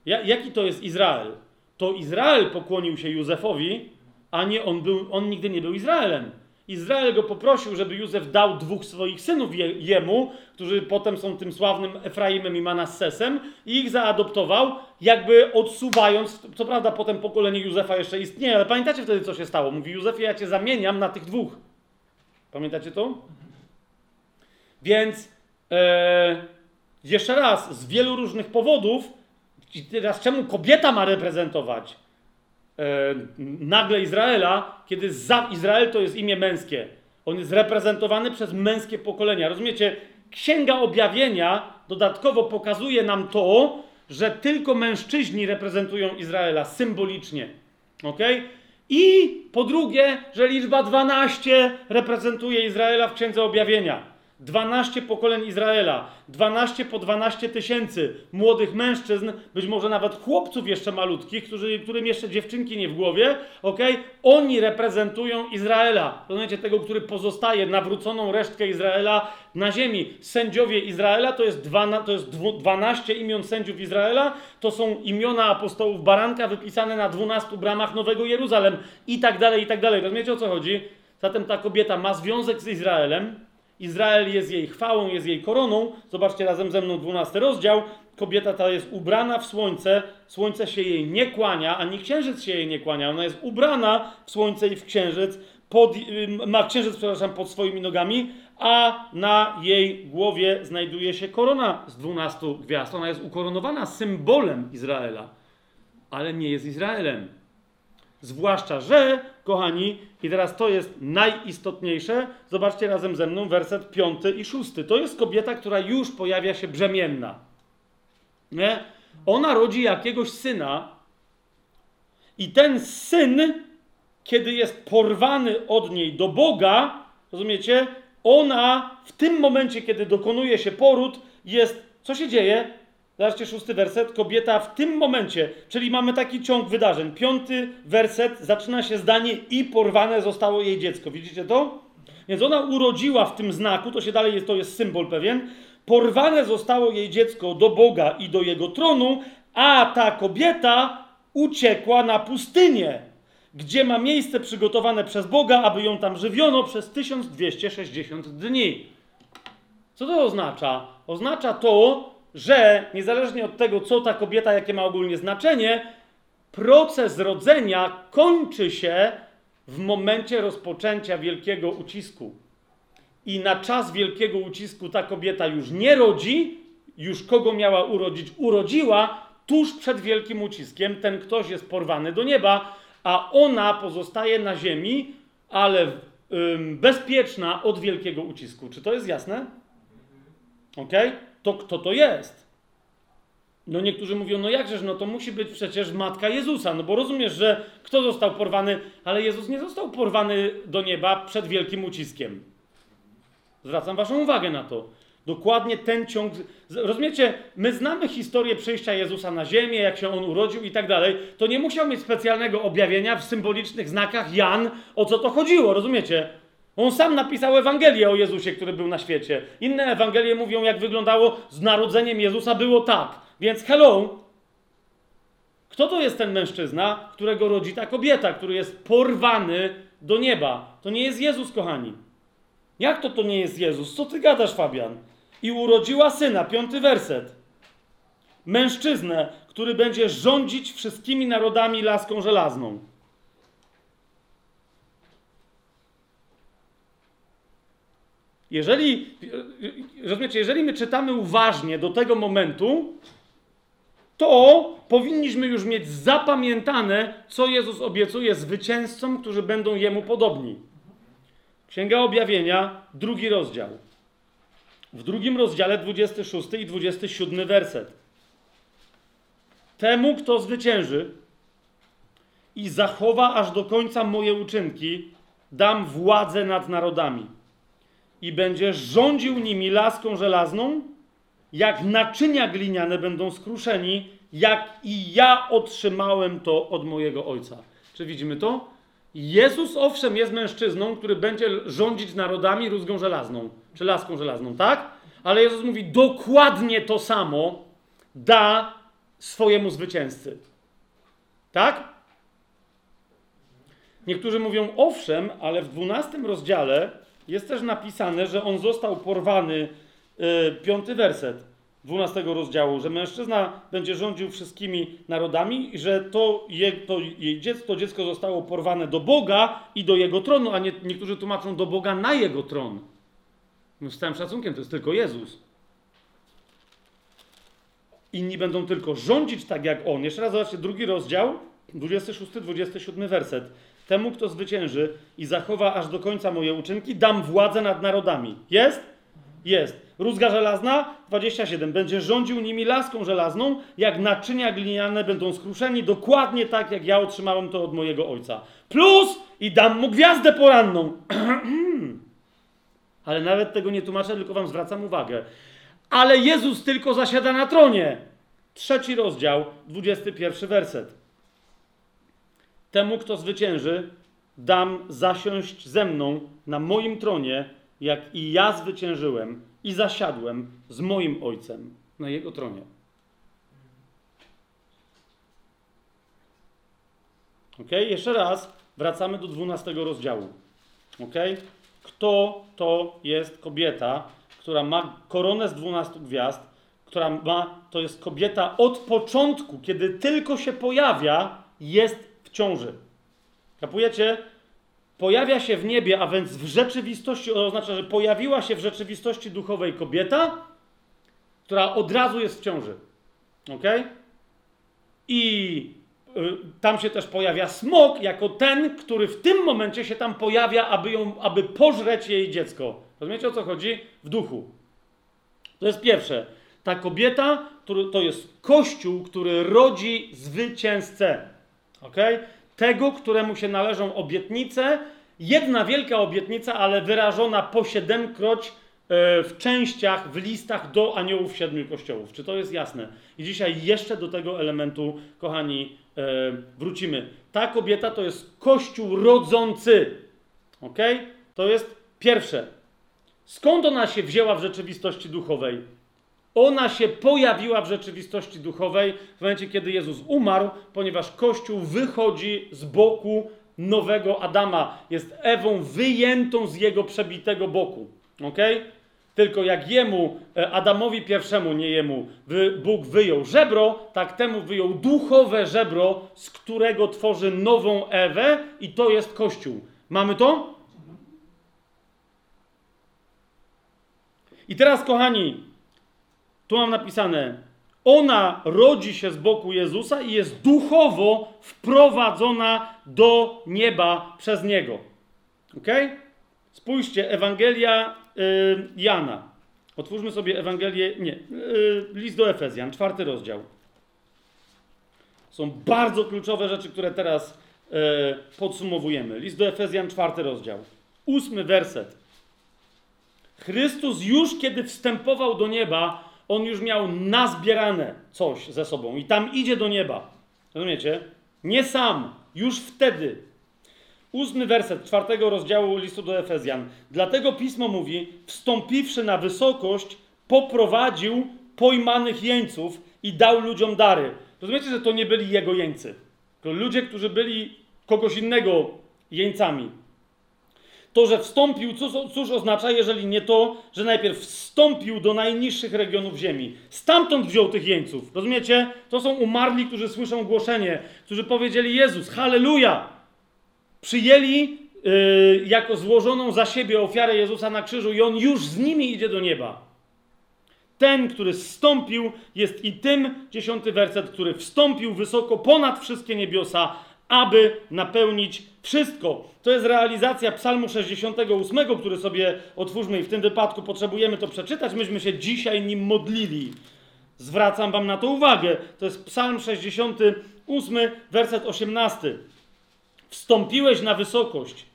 Ja, jaki to jest Izrael? To Izrael pokłonił się Józefowi, a nie on, był, on nigdy nie był Izraelem. Izrael go poprosił, żeby Józef dał dwóch swoich synów je, jemu, którzy potem są tym sławnym Efraimem i Manassesem, i ich zaadoptował, jakby odsuwając, co prawda potem pokolenie Józefa jeszcze istnieje, ale pamiętacie wtedy, co się stało? Mówi Józefie, ja cię zamieniam na tych dwóch. Pamiętacie to? Więc e, jeszcze raz, z wielu różnych powodów, i teraz czemu kobieta ma reprezentować nagle Izraela, kiedy za Izrael to jest imię męskie. On jest reprezentowany przez męskie pokolenia. Rozumiecie? Księga Objawienia dodatkowo pokazuje nam to, że tylko mężczyźni reprezentują Izraela symbolicznie. Ok? I po drugie, że liczba 12 reprezentuje Izraela w Księdze Objawienia. 12 pokoleń Izraela, 12 po 12 tysięcy młodych mężczyzn, być może nawet chłopców jeszcze malutkich, którzy, którym jeszcze dziewczynki nie w głowie, ok? Oni reprezentują Izraela. Rozumiecie, tego, który pozostaje, nawróconą resztkę Izraela na ziemi. Sędziowie Izraela to jest, dwa, to jest 12 imion sędziów Izraela, to są imiona apostołów Baranka wypisane na 12 bramach Nowego Jeruzalem i tak dalej, i tak dalej. Rozumiecie, o co chodzi? Zatem ta kobieta ma związek z Izraelem, Izrael jest jej chwałą, jest jej koroną. Zobaczcie razem ze mną 12 rozdział. Kobieta ta jest ubrana w słońce, słońce się jej nie kłania, ani księżyc się jej nie kłania. Ona jest ubrana w słońce i w księżyc, pod, ma księżyc, przepraszam, pod swoimi nogami, a na jej głowie znajduje się korona z 12 gwiazd. Ona jest ukoronowana symbolem Izraela, ale nie jest Izraelem. Zwłaszcza, że, kochani, i teraz to jest najistotniejsze, zobaczcie razem ze mną werset piąty i szósty. To jest kobieta, która już pojawia się brzemienna. Nie? Ona rodzi jakiegoś syna i ten syn, kiedy jest porwany od niej do Boga, rozumiecie, ona w tym momencie, kiedy dokonuje się poród, jest, co się dzieje? Zobaczcie szósty werset. Kobieta w tym momencie, czyli mamy taki ciąg wydarzeń. Piąty werset zaczyna się zdanie i porwane zostało jej dziecko. Widzicie to? Więc ona urodziła w tym znaku, to się dalej jest, to jest symbol pewien. Porwane zostało jej dziecko do Boga i do jego tronu, a ta kobieta uciekła na pustynię, gdzie ma miejsce przygotowane przez Boga, aby ją tam żywiono przez 1260 dni. Co to oznacza? Oznacza to, że niezależnie od tego, co ta kobieta, jakie ma ogólnie znaczenie, proces rodzenia kończy się w momencie rozpoczęcia wielkiego ucisku. I na czas wielkiego ucisku ta kobieta już nie rodzi, już kogo miała urodzić, urodziła tuż przed wielkim uciskiem. Ten ktoś jest porwany do nieba, a ona pozostaje na ziemi, ale bezpieczna od wielkiego ucisku. Czy to jest jasne? Ok? To kto to jest. No niektórzy mówią, no jakżeż, no to musi być przecież matka Jezusa, no bo rozumiesz, że kto został porwany, ale Jezus nie został porwany do nieba przed wielkim uciskiem. Zwracam waszą uwagę na to. Dokładnie ten ciąg. Rozumiecie, my znamy historię przyjścia Jezusa na ziemię, jak się on urodził i tak dalej. To nie musiał mieć specjalnego objawienia w symbolicznych znakach Jan, o co to chodziło, rozumiecie? On sam napisał Ewangelię o Jezusie, który był na świecie. Inne Ewangelie mówią, jak wyglądało z narodzeniem Jezusa, było tak. Więc hello, kto to jest ten mężczyzna, którego rodzi ta kobieta, który jest porwany do nieba? To nie jest Jezus, kochani. Jak to to nie jest Jezus? Co ty gadasz, Fabian? I urodziła syna, piąty werset. Mężczyznę, który będzie rządzić wszystkimi narodami laską żelazną. Jeżeli, rozumiecie, jeżeli my czytamy uważnie do tego momentu, to powinniśmy już mieć zapamiętane, co Jezus obiecuje zwycięzcom, którzy będą Jemu podobni. Księga Objawienia, drugi rozdział. W drugim rozdziale 26 i 27 werset. Temu, kto zwycięży i zachowa aż do końca moje uczynki, dam władzę nad narodami i będzie rządził nimi laską żelazną, jak naczynia gliniane będą skruszeni, jak i ja otrzymałem to od mojego ojca. Czy widzimy to? Jezus owszem jest mężczyzną, który będzie rządzić narodami rózgą żelazną, czy laską żelazną, tak? Ale Jezus mówi dokładnie to samo da swojemu zwycięzcy. Tak? Niektórzy mówią owszem, ale w 12 rozdziale jest też napisane, że on został porwany, yy, piąty werset 12 rozdziału, że mężczyzna będzie rządził wszystkimi narodami i że to, je, to jej dziecko, to dziecko zostało porwane do Boga i do jego tronu, a nie, niektórzy tłumaczą do Boga na jego tron. No z całym szacunkiem, to jest tylko Jezus. Inni będą tylko rządzić tak jak on. Jeszcze raz zobaczcie, drugi rozdział, 26-27 werset. Temu, kto zwycięży i zachowa aż do końca moje uczynki, dam władzę nad narodami. Jest? Jest. Rózga żelazna, 27. Będzie rządził nimi laską żelazną, jak naczynia gliniane będą skruszeni, dokładnie tak, jak ja otrzymałem to od mojego ojca. Plus i dam mu gwiazdę poranną. Ale nawet tego nie tłumaczę, tylko wam zwracam uwagę. Ale Jezus tylko zasiada na tronie. Trzeci rozdział, 21 werset. Temu, kto zwycięży, dam zasiąść ze mną na moim tronie, jak i ja zwyciężyłem i zasiadłem z moim ojcem na jego tronie. Ok? Jeszcze raz wracamy do 12 rozdziału. Ok? Kto to jest kobieta, która ma koronę z 12 gwiazd, która ma, to jest kobieta od początku, kiedy tylko się pojawia, jest ciąży. Kapujecie? Pojawia się w niebie, a więc w rzeczywistości, oznacza, że pojawiła się w rzeczywistości duchowej kobieta, która od razu jest w ciąży. Ok? I y, tam się też pojawia smok, jako ten, który w tym momencie się tam pojawia, aby, ją, aby pożreć jej dziecko. Rozumiecie o co chodzi? W duchu. To jest pierwsze. Ta kobieta to jest kościół, który rodzi zwycięzcę. Ok? Tego, któremu się należą obietnice, jedna wielka obietnica, ale wyrażona po siedemkroć e, w częściach, w listach do aniołów siedmiu kościołów. Czy to jest jasne? I dzisiaj jeszcze do tego elementu, kochani, e, wrócimy. Ta kobieta to jest kościół rodzący. Ok? To jest pierwsze. Skąd ona się wzięła w rzeczywistości duchowej? Ona się pojawiła w rzeczywistości duchowej w momencie, kiedy Jezus umarł, ponieważ Kościół wychodzi z boku nowego Adama. Jest Ewą wyjętą z jego przebitego boku. Ok? Tylko jak jemu, e, Adamowi pierwszemu, nie jemu, Bóg wyjął żebro, tak temu wyjął duchowe żebro, z którego tworzy nową Ewę, i to jest Kościół. Mamy to? I teraz, kochani, tu mam napisane, ona rodzi się z boku Jezusa i jest duchowo wprowadzona do nieba przez Niego. Ok? Spójrzcie, Ewangelia y, Jana, Otwórzmy sobie Ewangelię, nie, yy, list do Efezjan, czwarty rozdział. Są bardzo kluczowe rzeczy, które teraz yy, podsumowujemy. List do Efezjan, czwarty rozdział. Ósmy werset. Chrystus już kiedy wstępował do nieba, on już miał nazbierane coś ze sobą i tam idzie do nieba. Rozumiecie? Nie sam, już wtedy. Ósmy werset czwartego rozdziału listu do Efezjan. Dlatego pismo mówi: Wstąpiwszy na wysokość, poprowadził pojmanych jeńców i dał ludziom dary. Rozumiecie, że to nie byli jego jeńcy, tylko ludzie, którzy byli kogoś innego jeńcami. To, że wstąpił, cóż, oznacza, jeżeli nie to, że najpierw wstąpił do najniższych regionów ziemi. Stamtąd wziął tych jeńców. Rozumiecie? To są umarli, którzy słyszą głoszenie, którzy powiedzieli Jezus, halleluja! Przyjęli yy, jako złożoną za siebie ofiarę Jezusa na krzyżu i on już z nimi idzie do nieba. Ten, który zstąpił, jest i tym, dziesiąty werset, który wstąpił wysoko ponad wszystkie niebiosa, aby napełnić wszystko. To jest realizacja Psalmu 68, który sobie otwórzmy i w tym wypadku potrzebujemy to przeczytać. Myśmy się dzisiaj nim modlili. Zwracam Wam na to uwagę. To jest Psalm 68, werset 18. Wstąpiłeś na wysokość,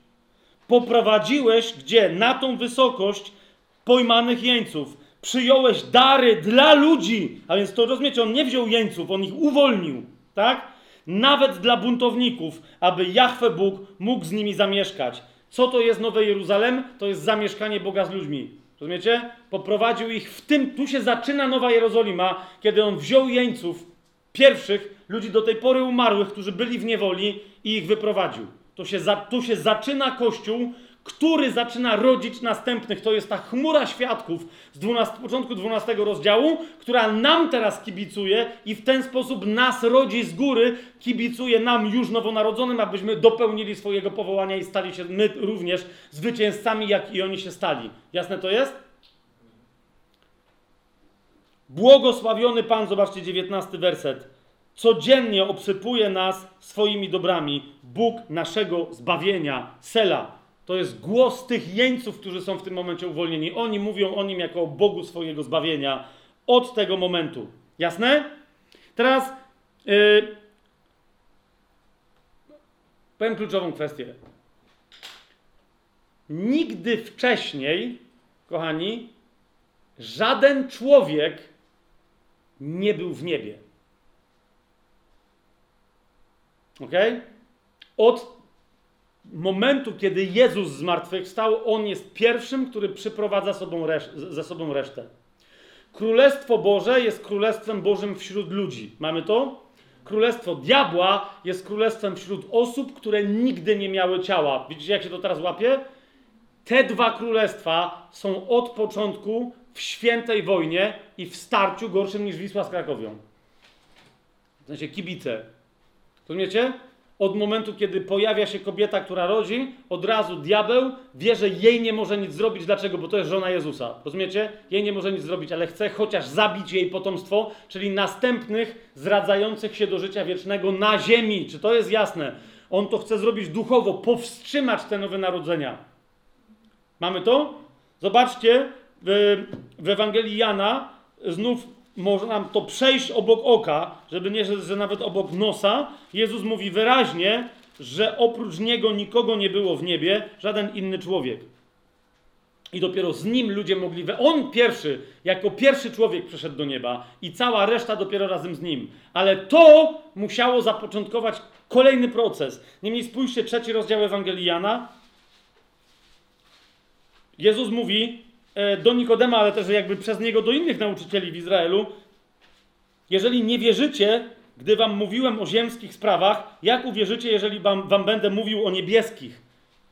poprowadziłeś gdzie? Na tą wysokość pojmanych jeńców. Przyjąłeś dary dla ludzi. A więc to rozumiecie, on nie wziął jeńców, on ich uwolnił. Tak? Nawet dla buntowników, aby Jahwe Bóg mógł z nimi zamieszkać. Co to jest Nowe Jeruzalem? To jest zamieszkanie Boga z ludźmi. Rozumiecie? Poprowadził ich w tym, tu się zaczyna Nowa Jerozolima, kiedy on wziął jeńców, pierwszych ludzi do tej pory umarłych, którzy byli w niewoli i ich wyprowadził. To się za, tu się zaczyna Kościół, który zaczyna rodzić następnych. To jest ta chmura świadków z 12, początku 12 rozdziału, która nam teraz kibicuje i w ten sposób nas rodzi z góry, kibicuje nam już nowonarodzonym, abyśmy dopełnili swojego powołania i stali się my również zwycięzcami, jak i oni się stali. Jasne to jest? Błogosławiony Pan, zobaczcie 19 werset. Codziennie obsypuje nas swoimi dobrami. Bóg naszego zbawienia. Sela. To jest głos tych jeńców, którzy są w tym momencie uwolnieni. Oni mówią o nim jako o Bogu swojego zbawienia od tego momentu. Jasne? Teraz yy, powiem kluczową kwestię. Nigdy wcześniej, kochani, żaden człowiek nie był w niebie. Ok? Od momentu, kiedy Jezus zmartwychwstał, On jest pierwszym, który przyprowadza sobą ze sobą resztę. Królestwo Boże jest królestwem Bożym wśród ludzi. Mamy to? Królestwo diabła jest królestwem wśród osób, które nigdy nie miały ciała. Widzicie, jak się to teraz łapie? Te dwa królestwa są od początku w świętej wojnie i w starciu gorszym niż Wisła z Krakowią. W sensie kibice. Rozumiecie? Od momentu, kiedy pojawia się kobieta, która rodzi, od razu diabeł wie, że jej nie może nic zrobić. Dlaczego? Bo to jest żona Jezusa. Rozumiecie? Jej nie może nic zrobić, ale chce chociaż zabić jej potomstwo, czyli następnych zradzających się do życia wiecznego na ziemi. Czy to jest jasne? On to chce zrobić duchowo, powstrzymać te nowe narodzenia. Mamy to? Zobaczcie w, Ewangelii Jana znów może nam to przejść obok oka, żeby nie, że, że nawet obok nosa. Jezus mówi wyraźnie, że oprócz Niego nikogo nie było w niebie, żaden inny człowiek. I dopiero z Nim ludzie mogli... We... On pierwszy, jako pierwszy człowiek przyszedł do nieba i cała reszta dopiero razem z Nim. Ale to musiało zapoczątkować kolejny proces. Niemniej spójrzcie, trzeci rozdział Ewangelii Jana. Jezus mówi, do Nikodema, ale też jakby przez niego do innych nauczycieli w Izraelu. Jeżeli nie wierzycie, gdy wam mówiłem o ziemskich sprawach, jak uwierzycie, jeżeli wam, wam będę mówił o niebieskich?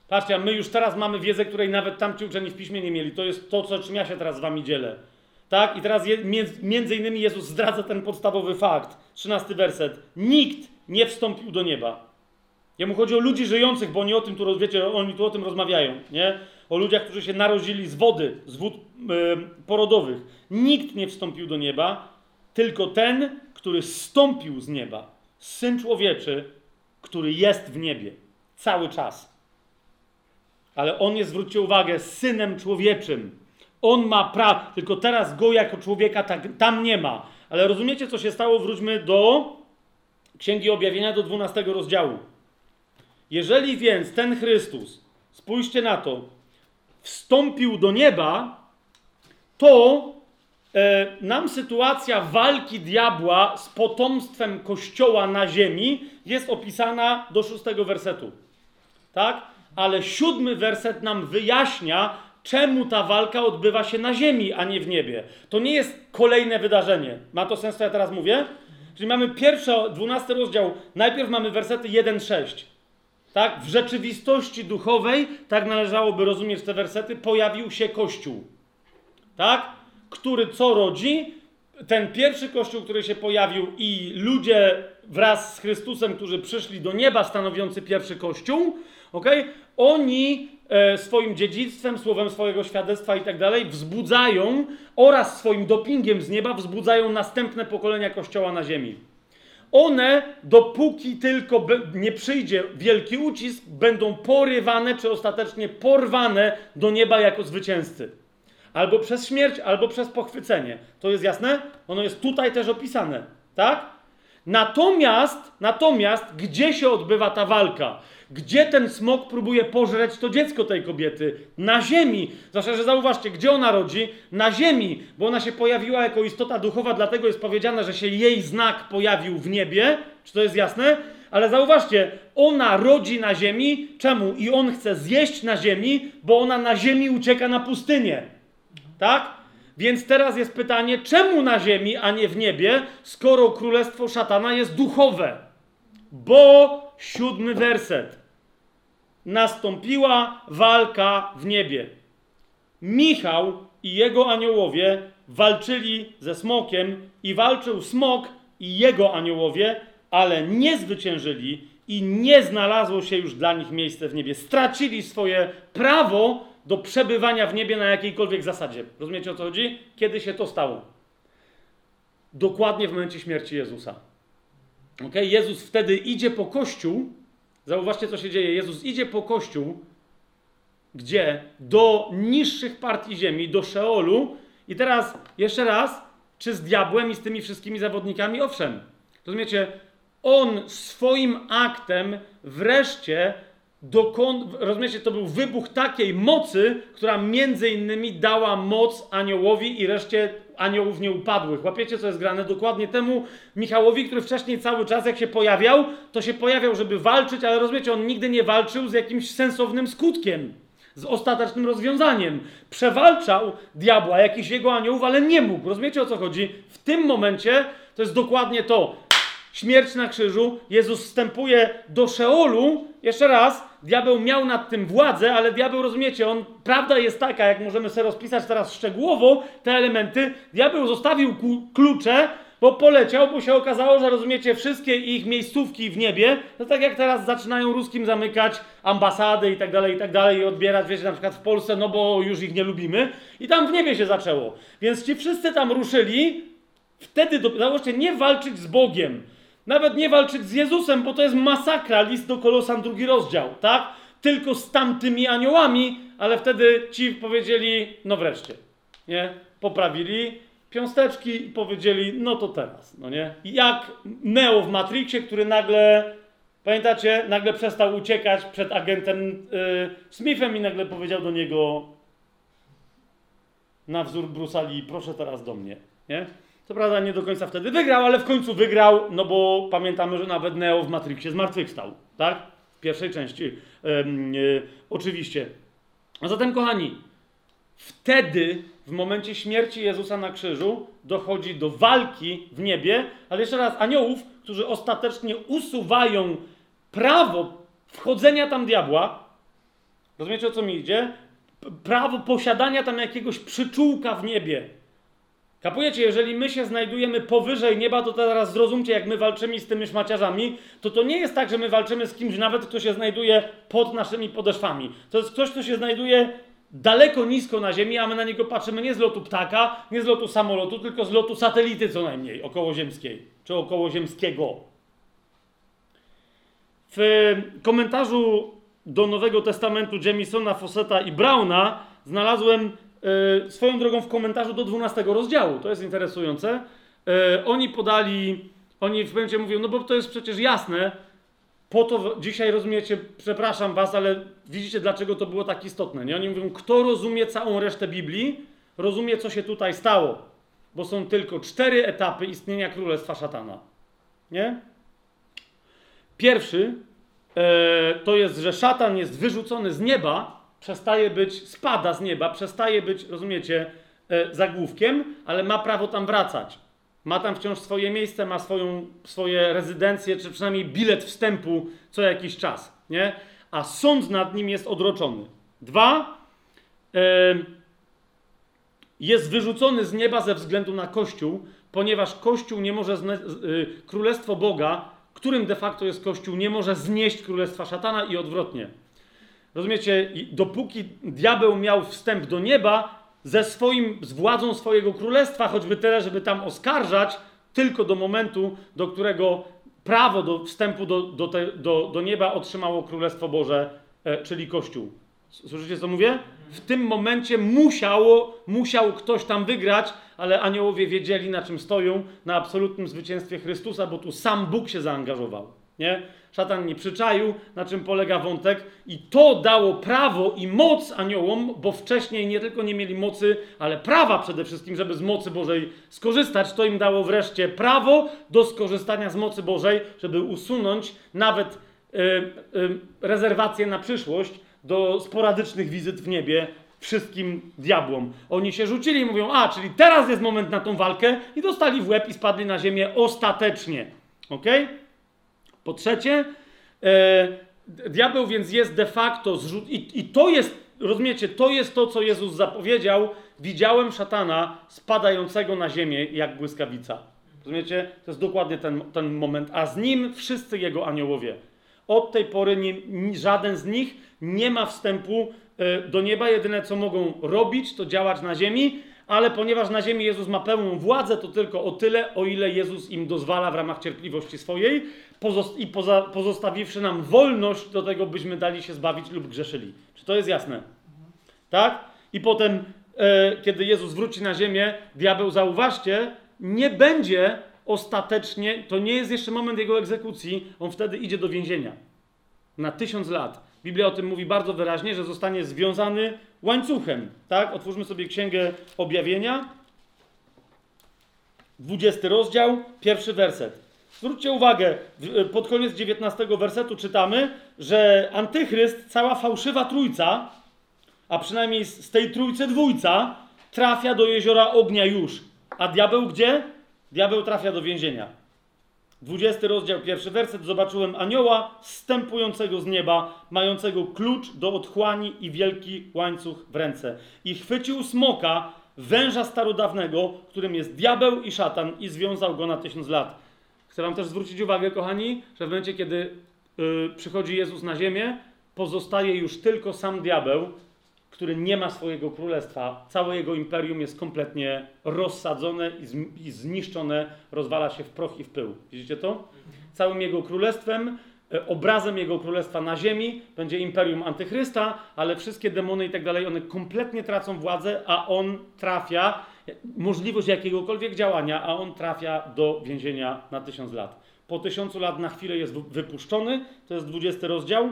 Patrzcie, a my już teraz mamy wiedzę, której nawet tamci uczeni w piśmie nie mieli. To jest to, co, czym ja się teraz z wami dzielę. Tak? I teraz je, między innymi Jezus zdradza ten podstawowy fakt. 13 werset. Nikt nie wstąpił do nieba. Jemu chodzi o ludzi żyjących, bo oni o tym tu, wiecie, oni tu o tym rozmawiają, nie? O ludziach, którzy się narodzili z wody, z wód porodowych. Nikt nie wstąpił do nieba, tylko ten, który zstąpił z nieba. Syn człowieczy, który jest w niebie cały czas. Ale on jest, zwróćcie uwagę, synem człowieczym. On ma prawo, tylko teraz go jako człowieka tak, tam nie ma. Ale rozumiecie, co się stało? Wróćmy do Księgi Objawienia, do 12 rozdziału. Jeżeli więc ten Chrystus, spójrzcie na to, wstąpił do nieba, to e, nam sytuacja walki diabła z potomstwem Kościoła na ziemi jest opisana do szóstego wersetu. Tak? Ale siódmy werset nam wyjaśnia, czemu ta walka odbywa się na ziemi, a nie w niebie. To nie jest kolejne wydarzenie. Ma to sens, co ja teraz mówię? Czyli mamy pierwszy, dwunasty rozdział. Najpierw mamy wersety 1-6. Tak? W rzeczywistości duchowej, tak należałoby rozumieć te wersety, pojawił się Kościół. Tak? Który co rodzi? Ten pierwszy Kościół, który się pojawił i ludzie wraz z Chrystusem, którzy przyszli do nieba, stanowiący pierwszy Kościół, okay? oni e, swoim dziedzictwem, słowem swojego świadectwa i tak dalej wzbudzają oraz swoim dopingiem z nieba wzbudzają następne pokolenia Kościoła na ziemi. One, dopóki tylko nie przyjdzie wielki ucisk, będą porywane czy ostatecznie porwane do nieba jako zwycięzcy. Albo przez śmierć, albo przez pochwycenie. To jest jasne? Ono jest tutaj też opisane, tak? Natomiast, natomiast, gdzie się odbywa ta walka? Gdzie ten smok próbuje pożreć to dziecko tej kobiety? Na ziemi. Zwłaszcza, że zauważcie, gdzie ona rodzi? Na ziemi, bo ona się pojawiła jako istota duchowa, dlatego jest powiedziane, że się jej znak pojawił w niebie. Czy to jest jasne? Ale zauważcie, ona rodzi na ziemi. Czemu? I on chce zjeść na ziemi, bo ona na ziemi ucieka na pustynię. Tak? Więc teraz jest pytanie, czemu na ziemi, a nie w niebie, skoro królestwo szatana jest duchowe? Bo siódmy werset. Nastąpiła walka w niebie. Michał i jego aniołowie walczyli ze smokiem i walczył smok i jego aniołowie, ale nie zwyciężyli i nie znalazło się już dla nich miejsce w niebie. Stracili swoje prawo do przebywania w niebie na jakiejkolwiek zasadzie. Rozumiecie o co chodzi? Kiedy się to stało? Dokładnie w momencie śmierci Jezusa. Okay? Jezus wtedy idzie po kościół. Zauważcie, co się dzieje. Jezus idzie po kościół, gdzie? Do niższych partii ziemi, do Szeolu. I teraz jeszcze raz, czy z diabłem i z tymi wszystkimi zawodnikami? Owszem. Rozumiecie? On swoim aktem wreszcie dokąd, rozumiecie, to był wybuch takiej mocy, która między innymi dała moc aniołowi i reszcie aniołów nieupadłych. Łapiecie, co jest grane? Dokładnie temu Michałowi, który wcześniej cały czas, jak się pojawiał, to się pojawiał, żeby walczyć, ale rozumiecie, on nigdy nie walczył z jakimś sensownym skutkiem, z ostatecznym rozwiązaniem. Przewalczał diabła, jakiś jego aniołów, ale nie mógł. Rozumiecie, o co chodzi? W tym momencie to jest dokładnie to śmierć na krzyżu, Jezus wstępuje do Szeolu. Jeszcze raz, diabeł miał nad tym władzę, ale diabeł, rozumiecie, on, prawda jest taka, jak możemy sobie rozpisać teraz szczegółowo te elementy, diabeł zostawił klucze, bo poleciał, bo się okazało, że rozumiecie, wszystkie ich miejscówki w niebie, to tak jak teraz zaczynają ruskim zamykać ambasady i tak dalej, i tak dalej, i odbierać, wiecie, na przykład w Polsce, no bo już ich nie lubimy, i tam w niebie się zaczęło. Więc ci wszyscy tam ruszyli, wtedy, do, nie walczyć z Bogiem, nawet nie walczyć z Jezusem, bo to jest masakra, list do Kolosan, drugi rozdział, tak? Tylko z tamtymi aniołami, ale wtedy ci powiedzieli, no wreszcie, nie? Poprawili piąsteczki i powiedzieli, no to teraz, no nie? Jak Neo w Matrixie, który nagle, pamiętacie, nagle przestał uciekać przed agentem yy, Smithem i nagle powiedział do niego na wzór Brusali, proszę teraz do mnie, nie? Co prawda nie do końca wtedy wygrał, ale w końcu wygrał, no bo pamiętamy, że nawet Neo w Matrixie zmartwychwstał, tak? W pierwszej części. Yy, oczywiście. A zatem, kochani, wtedy, w momencie śmierci Jezusa na krzyżu, dochodzi do walki w niebie, ale jeszcze raz, aniołów, którzy ostatecznie usuwają prawo wchodzenia tam diabła. Rozumiecie, o co mi idzie? Prawo posiadania tam jakiegoś przyczółka w niebie. Kapujecie, jeżeli my się znajdujemy powyżej nieba, to teraz zrozumcie, jak my walczymy z tymi szmaciarzami, to to nie jest tak, że my walczymy z kimś nawet, kto się znajduje pod naszymi podeszwami. To jest ktoś, kto się znajduje daleko nisko na ziemi, a my na niego patrzymy nie z lotu ptaka, nie z lotu samolotu, tylko z lotu satelity co najmniej, okołoziemskiej, czy okołoziemskiego. W komentarzu do Nowego Testamentu Jamisona, Fosseta i Brauna znalazłem swoją drogą w komentarzu do 12 rozdziału, to jest interesujące, e, oni podali, oni w momencie mówią, no bo to jest przecież jasne, po to dzisiaj rozumiecie, przepraszam was, ale widzicie dlaczego to było tak istotne, nie? Oni mówią, kto rozumie całą resztę Biblii, rozumie co się tutaj stało, bo są tylko cztery etapy istnienia Królestwa Szatana, nie? Pierwszy e, to jest, że szatan jest wyrzucony z nieba, przestaje być, spada z nieba, przestaje być, rozumiecie, e, zagłówkiem, ale ma prawo tam wracać. Ma tam wciąż swoje miejsce, ma swoją, swoje rezydencje, czy przynajmniej bilet wstępu co jakiś czas, nie? A sąd nad nim jest odroczony. Dwa, e, jest wyrzucony z nieba ze względu na Kościół, ponieważ Kościół nie może, y, Królestwo Boga, którym de facto jest Kościół, nie może znieść Królestwa Szatana i odwrotnie. Rozumiecie? Dopóki diabeł miał wstęp do nieba, ze swoim, z władzą swojego królestwa, choćby tyle, żeby tam oskarżać, tylko do momentu, do którego prawo do wstępu do, do, te, do, do nieba otrzymało Królestwo Boże, e, czyli Kościół. Słyszycie, co mówię? W tym momencie musiało, musiał ktoś tam wygrać, ale aniołowie wiedzieli, na czym stoją, na absolutnym zwycięstwie Chrystusa, bo tu sam Bóg się zaangażował. Nie? Szatan nie przyczaił, na czym polega wątek, i to dało prawo i moc aniołom, bo wcześniej nie tylko nie mieli mocy, ale prawa przede wszystkim, żeby z mocy Bożej skorzystać. To im dało wreszcie prawo do skorzystania z mocy Bożej, żeby usunąć nawet y, y, rezerwacje na przyszłość do sporadycznych wizyt w niebie wszystkim diabłom. Oni się rzucili i mówią, a, czyli teraz jest moment na tą walkę i dostali w łeb i spadli na ziemię ostatecznie. Okej? Po trzecie, e, diabeł więc jest de facto zrzut... I, I to jest, rozumiecie, to jest to, co Jezus zapowiedział. Widziałem szatana spadającego na ziemię jak błyskawica. Rozumiecie? To jest dokładnie ten, ten moment. A z nim wszyscy jego aniołowie. Od tej pory nie, ni- żaden z nich nie ma wstępu e, do nieba. Jedyne, co mogą robić, to działać na ziemi, ale ponieważ na ziemi Jezus ma pełną władzę, to tylko o tyle, o ile Jezus im dozwala w ramach cierpliwości swojej i poza, pozostawiwszy nam wolność do tego, byśmy dali się zbawić lub grzeszyli. Czy to jest jasne? Tak? I potem, e, kiedy Jezus wróci na ziemię, diabeł, zauważcie, nie będzie ostatecznie, to nie jest jeszcze moment jego egzekucji, on wtedy idzie do więzienia. Na tysiąc lat. Biblia o tym mówi bardzo wyraźnie, że zostanie związany łańcuchem. Tak? Otwórzmy sobie Księgę Objawienia. 20 rozdział, pierwszy werset. Zwróćcie uwagę, w- pod koniec 19 wersetu czytamy, że antychryst, cała fałszywa trójca, a przynajmniej z tej trójcy dwójca, trafia do jeziora ognia już. A diabeł gdzie? Diabeł trafia do więzienia. 20 rozdział, pierwszy werset. Zobaczyłem anioła zstępującego z nieba, mającego klucz do otchłani i wielki łańcuch w ręce. I chwycił smoka, węża starodawnego, którym jest diabeł i szatan, i związał go na tysiąc lat. Chcę wam też zwrócić uwagę, kochani, że w momencie, kiedy y, przychodzi Jezus na ziemię, pozostaje już tylko sam diabeł, który nie ma swojego królestwa. Całe jego imperium jest kompletnie rozsadzone i, zniszczone, rozwala się w proch i w pył. Widzicie to? Całym jego królestwem, e, obrazem jego królestwa na ziemi będzie imperium antychrysta, ale wszystkie demony i tak dalej, one kompletnie tracą władzę, a on trafia, możliwość jakiegokolwiek działania, a on trafia do więzienia na tysiąc lat. Po tysiącu lat na chwilę jest wy- wypuszczony, to jest 20 rozdział,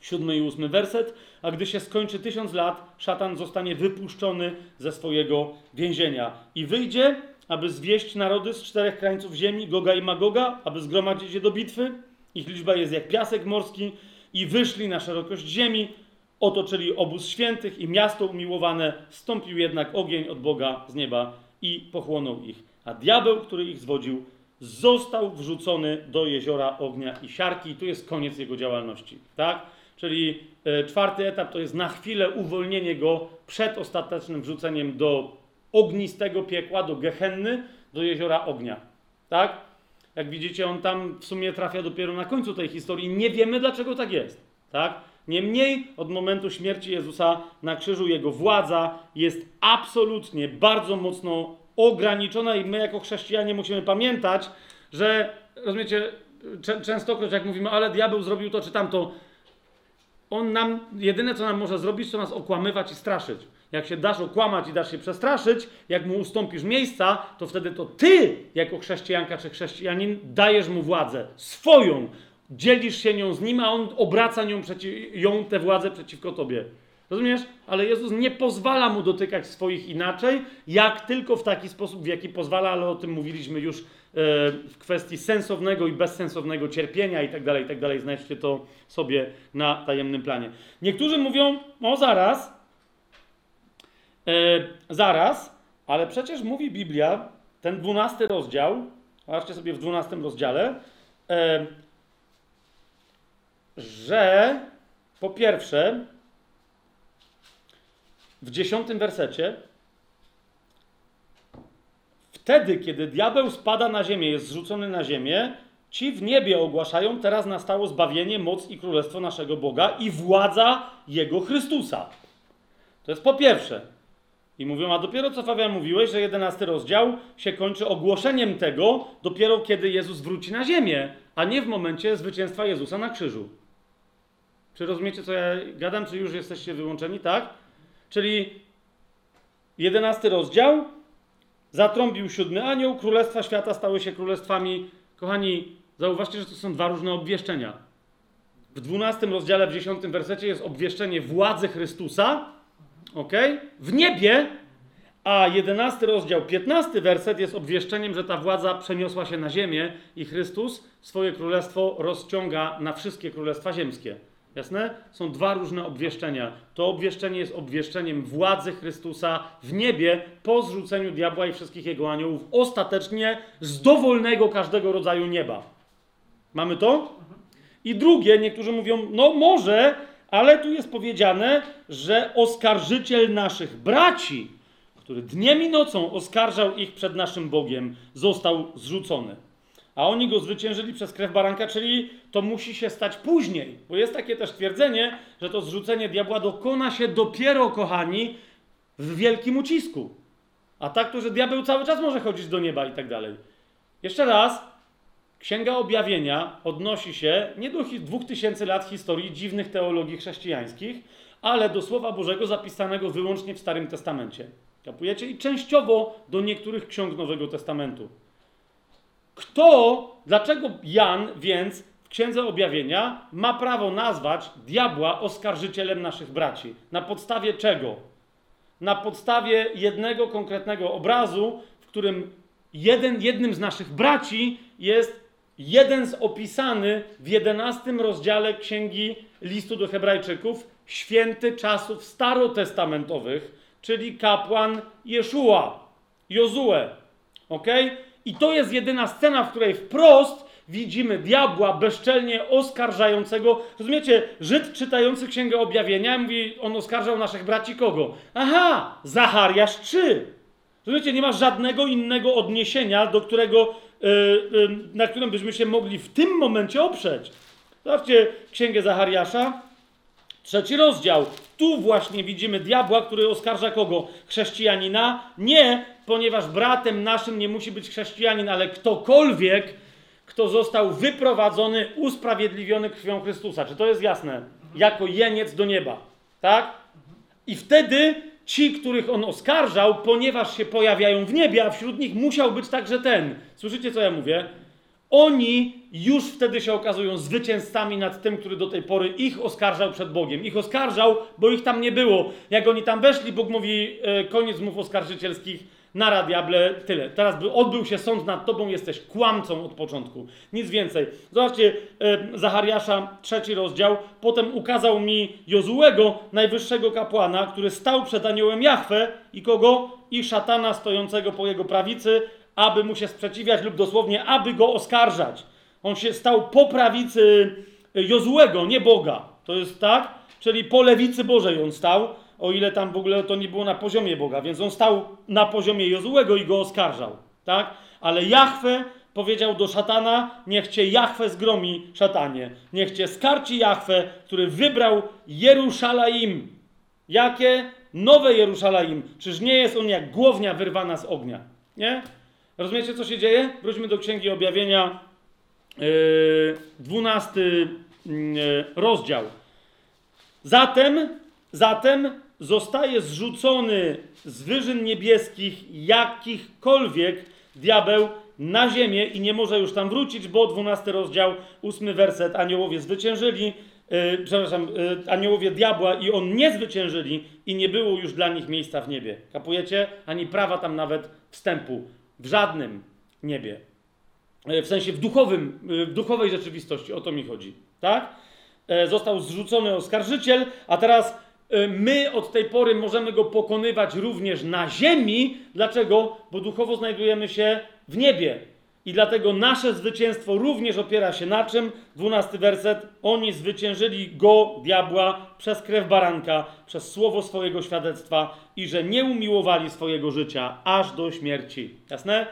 siódmy i ósmy werset, a gdy się skończy tysiąc lat, szatan zostanie wypuszczony ze swojego więzienia i wyjdzie, aby zwieść narody z czterech krańców ziemi, Goga i Magoga, aby zgromadzić je do bitwy. Ich liczba jest jak piasek morski i wyszli na szerokość ziemi, otoczyli obóz świętych i miasto umiłowane, wstąpił jednak ogień od Boga z nieba i pochłonął ich. A diabeł, który ich zwodził, został wrzucony do jeziora ognia i siarki. I tu jest koniec jego działalności. Tak? Czyli e, czwarty etap to jest na chwilę uwolnienie go przed ostatecznym wrzuceniem do ognistego piekła, do gehenny, do jeziora ognia. Tak? Jak widzicie, on tam w sumie trafia dopiero na końcu tej historii. Nie wiemy, dlaczego tak jest. Tak? Niemniej od momentu śmierci Jezusa na krzyżu jego władza jest absolutnie bardzo mocno ograniczona i my jako chrześcijanie musimy pamiętać, że rozumiecie, czę- częstokroć jak mówimy, ale diabeł zrobił to czy tamto, on nam, jedyne co nam może zrobić, to nas okłamywać i straszyć. Jak się dasz okłamać i dasz się przestraszyć, jak mu ustąpisz miejsca, to wtedy to ty, jako chrześcijanka czy chrześcijanin, dajesz mu władzę swoją. Dzielisz się nią z nim, a on obraca nią, przeciw, ją tę władzę przeciwko tobie. Rozumiesz? Ale Jezus nie pozwala mu dotykać swoich inaczej, jak tylko w taki sposób, w jaki pozwala, ale o tym mówiliśmy już e, w kwestii sensownego i bezsensownego cierpienia i tak dalej, i tak dalej. Znajdźcie to sobie na tajemnym planie. Niektórzy mówią, no zaraz, e, zaraz, ale przecież mówi Biblia, ten dwunasty rozdział, zobaczcie sobie w dwunastym rozdziale, e, że po pierwsze, w dziesiątym wersecie, wtedy, kiedy diabeł spada na ziemię, jest zrzucony na ziemię, ci w niebie ogłaszają, teraz nastało zbawienie, moc i królestwo naszego Boga i władza Jego Chrystusa. To jest po pierwsze. I mówią, a dopiero co Fabian mówiłeś, że jedenasty rozdział się kończy ogłoszeniem tego, dopiero kiedy Jezus wróci na ziemię, a nie w momencie zwycięstwa Jezusa na krzyżu. Czy rozumiecie, co ja gadam, czy już jesteście wyłączeni, tak? Czyli jedenasty rozdział, zatrąbił siódmy anioł, królestwa świata stały się królestwami. Kochani, zauważcie, że to są dwa różne obwieszczenia. W dwunastym rozdziale, w dziesiątym wersecie jest obwieszczenie władzy Chrystusa, ok? W niebie, a jedenasty rozdział, piętnasty werset jest obwieszczeniem, że ta władza przeniosła się na ziemię i Chrystus swoje królestwo rozciąga na wszystkie królestwa ziemskie. Jasne? Są dwa różne obwieszczenia. To obwieszczenie jest obwieszczeniem władzy Chrystusa w niebie po zrzuceniu diabła i wszystkich jego aniołów, ostatecznie z dowolnego każdego rodzaju nieba. Mamy to? I drugie, niektórzy mówią, no może, ale tu jest powiedziane, że oskarżyciel naszych braci, który dniem i nocą oskarżał ich przed naszym Bogiem, został zrzucony a oni go zwyciężyli przez krew baranka, czyli to musi się stać później. Bo jest takie też twierdzenie, że to zrzucenie diabła dokona się dopiero, kochani, w wielkim ucisku. A tak to, że diabeł cały czas może chodzić do nieba i tak dalej. Jeszcze raz, Księga Objawienia odnosi się nie do dwóch tysięcy lat historii dziwnych teologii chrześcijańskich, ale do Słowa Bożego zapisanego wyłącznie w Starym Testamencie. Kapujecie? I częściowo do niektórych ksiąg Nowego Testamentu. Kto, dlaczego Jan więc w Księdze Objawienia ma prawo nazwać diabła oskarżycielem naszych braci? Na podstawie czego? Na podstawie jednego konkretnego obrazu, w którym jeden, jednym z naszych braci jest jeden z opisany w jedenastym rozdziale Księgi Listu do Hebrajczyków, święty czasów starotestamentowych, czyli kapłan Jeszua, Jozue. Okej? I to jest jedyna scena, w której wprost widzimy diabła bezczelnie oskarżającego. Rozumiecie, Żyd czytający Księgę Objawienia mówi, on oskarżał naszych braci kogo? Aha, Zachariasz 3. Rozumiecie, nie ma żadnego innego odniesienia, do którego, yy, yy, na którym byśmy się mogli w tym momencie oprzeć. Zobaczcie Księgę Zachariasza, trzeci rozdział. Tu właśnie widzimy diabła, który oskarża kogo? Chrześcijanina? Nie, ponieważ bratem naszym nie musi być chrześcijanin, ale ktokolwiek, kto został wyprowadzony, usprawiedliwiony krwią Chrystusa. Czy to jest jasne? Jako jeniec do nieba. Tak? I wtedy ci, których on oskarżał, ponieważ się pojawiają w niebie, a wśród nich musiał być także ten. Słyszycie, co ja mówię? Oni już wtedy się okazują zwycięzcami nad tym, który do tej pory ich oskarżał przed Bogiem. Ich oskarżał, bo ich tam nie było. Jak oni tam weszli, Bóg mówi, e, koniec mów oskarżycielskich, na diable, tyle. Teraz by odbył się sąd nad tobą, jesteś kłamcą od początku. Nic więcej. Zobaczcie, e, Zachariasza, trzeci rozdział. Potem ukazał mi Jozułego, najwyższego kapłana, który stał przed aniołem Jahwe i kogo? I szatana stojącego po jego prawicy, aby mu się sprzeciwiać lub dosłownie, aby go oskarżać. On się stał po prawicy Jozułego, nie Boga. To jest tak? Czyli po lewicy Bożej on stał o ile tam w ogóle to nie było na poziomie Boga, więc on stał na poziomie Jozułego i go oskarżał, tak? Ale Jahwe powiedział do szatana, niech cię Jahwe zgromi, szatanie, niech cię skarci Jahwe, który wybrał Jeruszalaim. Jakie? Nowe Jeruszalaim. Czyż nie jest on jak głownia wyrwana z ognia? Nie? Rozumiecie, co się dzieje? Wróćmy do Księgi Objawienia, yy, dwunasty yy, rozdział. Zatem, zatem zostaje zrzucony z wyżyn niebieskich jakichkolwiek diabeł na ziemię i nie może już tam wrócić, bo 12 rozdział, 8 werset, aniołowie zwyciężyli, yy, przepraszam, yy, aniołowie diabła i on nie zwyciężyli i nie było już dla nich miejsca w niebie. Kapujecie? Ani prawa tam nawet wstępu. W żadnym niebie. Yy, w sensie w duchowym, yy, w duchowej rzeczywistości, o to mi chodzi. Tak? Yy, został zrzucony oskarżyciel, a teraz my od tej pory możemy go pokonywać również na ziemi. Dlaczego? Bo duchowo znajdujemy się w niebie. I dlatego nasze zwycięstwo również opiera się na czym? Dwunasty werset. Oni zwyciężyli go, diabła, przez krew baranka, przez słowo swojego świadectwa i że nie umiłowali swojego życia aż do śmierci. Jasne?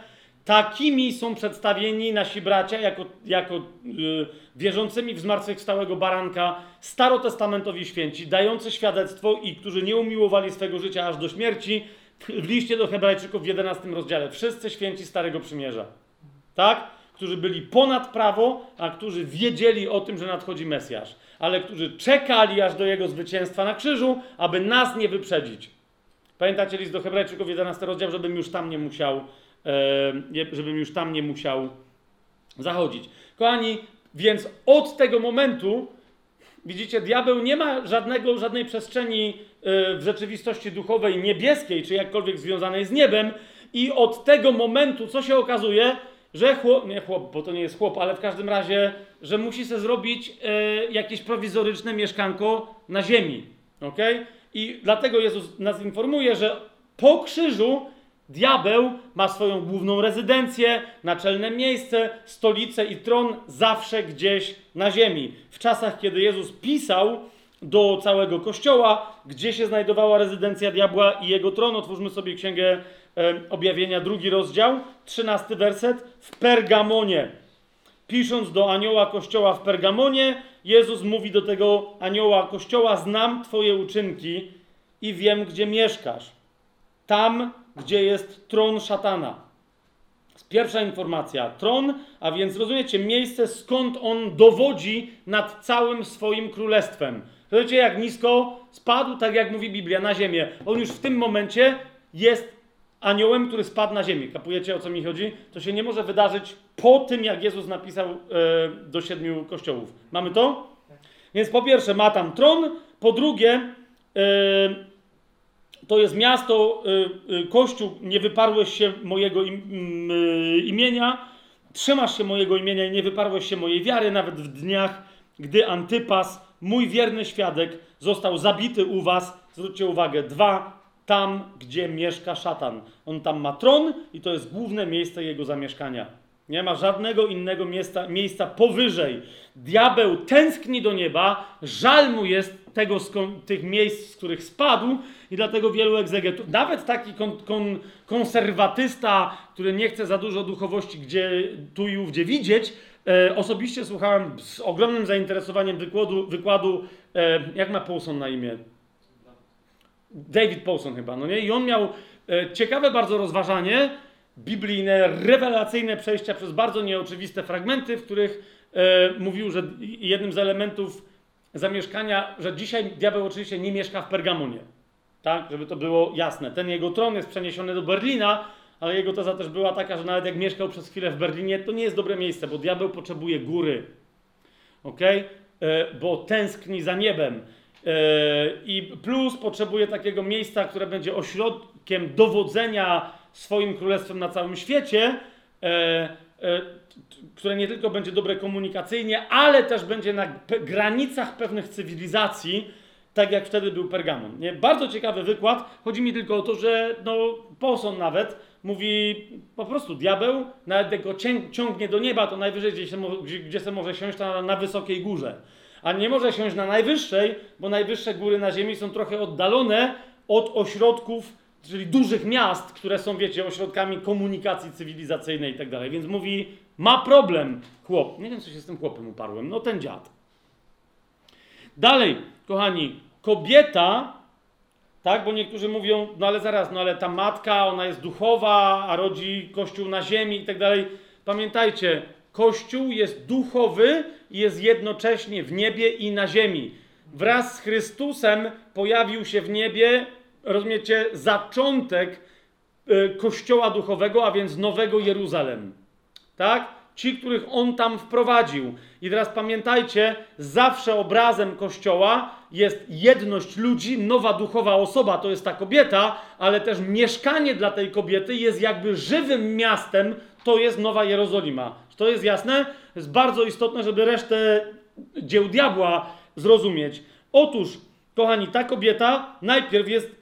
Takimi są przedstawieni nasi bracia jako, jako yy, wierzącymi w zmartwychwstałego baranka, starotestamentowi święci, dający świadectwo i którzy nie umiłowali swego życia aż do śmierci, w liście do Hebrajczyków w 11 rozdziale. Wszyscy święci Starego Przymierza. Tak? Którzy byli ponad prawo, a którzy wiedzieli o tym, że nadchodzi Mesjasz. Ale którzy czekali aż do jego zwycięstwa na krzyżu, aby nas nie wyprzedzić. Pamiętacie list do Hebrajczyków 11 rozdział, żebym już tam nie musiał, żebym już tam nie musiał zachodzić. Kochani, więc od tego momentu Widzicie, diabeł nie ma żadnego, żadnej przestrzeni w rzeczywistości duchowej niebieskiej, czy jakkolwiek związanej z niebem, i od tego momentu, co się okazuje, że chłop, nie chłop, bo to nie jest chłop, ale w każdym razie, że musi sobie zrobić e, jakieś prowizoryczne mieszkanko na ziemi. ok? I dlatego Jezus nas informuje, że po krzyżu Diabeł ma swoją główną rezydencję, naczelne miejsce, stolicę i tron zawsze gdzieś na ziemi. W czasach, kiedy Jezus pisał do całego kościoła, gdzie się znajdowała rezydencja diabła i jego tron, otwórzmy sobie księgę e, objawienia, drugi rozdział, trzynasty werset, w Pergamonie. Pisząc do anioła kościoła w Pergamonie, Jezus mówi do tego anioła kościoła: Znam Twoje uczynki i wiem, gdzie mieszkasz. Tam gdzie jest tron szatana. Pierwsza informacja, tron, a więc rozumiecie, miejsce skąd on dowodzi nad całym swoim królestwem. Rozumiecie, jak nisko spadł, tak jak mówi Biblia, na ziemię. On już w tym momencie jest aniołem, który spadł na ziemię. Kapujecie, o co mi chodzi? To się nie może wydarzyć po tym, jak Jezus napisał e, do siedmiu kościołów. Mamy to? Więc po pierwsze ma tam tron, po drugie... E, to jest miasto, y, y, Kościół, nie wyparłeś się mojego im, y, imienia, trzymasz się mojego imienia i nie wyparłeś się mojej wiary, nawet w dniach, gdy Antypas, mój wierny świadek, został zabity u was. Zwróćcie uwagę, dwa, tam, gdzie mieszka szatan. On tam ma tron i to jest główne miejsce jego zamieszkania. Nie ma żadnego innego miejsca, miejsca powyżej. Diabeł tęskni do nieba, żal mu jest tego, tych miejsc, z których spadł, i dlatego wielu egzegetów, nawet taki kon, kon, konserwatysta, który nie chce za dużo duchowości gdzie, tu i ówdzie widzieć, e, osobiście słuchałem z ogromnym zainteresowaniem wykładu, wykładu e, jak ma Paulson na imię? David Paulson chyba, no nie? I on miał e, ciekawe bardzo rozważanie, biblijne, rewelacyjne przejścia przez bardzo nieoczywiste fragmenty, w których e, mówił, że jednym z elementów zamieszkania, że dzisiaj diabeł oczywiście nie mieszka w Pergamonie. Tak, żeby to było jasne. Ten jego tron jest przeniesiony do Berlina, ale jego teza też była taka, że nawet jak mieszkał przez chwilę w Berlinie, to nie jest dobre miejsce, bo diabeł potrzebuje góry. Ok? E, bo tęskni za niebem. E, I plus potrzebuje takiego miejsca, które będzie ośrodkiem dowodzenia swoim królestwem na całym świecie, e, które nie tylko będzie dobre komunikacyjnie, ale też będzie na granicach pewnych cywilizacji, tak jak wtedy był Pergamon. Nie? Bardzo ciekawy wykład. Chodzi mi tylko o to, że no, Paulson nawet mówi po prostu diabeł, nawet jak go ciągnie do nieba, to najwyżej gdzie, się, gdzie, gdzie może siąść na, na wysokiej górze. A nie może siąść na najwyższej, bo najwyższe góry na ziemi są trochę oddalone od ośrodków czyli dużych miast, które są, wiecie, ośrodkami komunikacji cywilizacyjnej i tak dalej. Więc mówi, ma problem chłop. Nie wiem, co się z tym chłopem uparłem. No ten dziad. Dalej, kochani, kobieta, tak, bo niektórzy mówią, no ale zaraz, no ale ta matka, ona jest duchowa, a rodzi kościół na ziemi i tak dalej. Pamiętajcie, kościół jest duchowy i jest jednocześnie w niebie i na ziemi. Wraz z Chrystusem pojawił się w niebie, rozumiecie, zaczątek y, kościoła duchowego, a więc nowego Jeruzalem. Tak? Ci, których on tam wprowadził. I teraz pamiętajcie, zawsze obrazem kościoła jest jedność ludzi, nowa duchowa osoba to jest ta kobieta, ale też mieszkanie dla tej kobiety jest jakby żywym miastem, to jest Nowa Jerozolima. Czy to jest jasne? Jest bardzo istotne, żeby resztę dzieł diabła zrozumieć. Otóż, kochani, ta kobieta najpierw jest.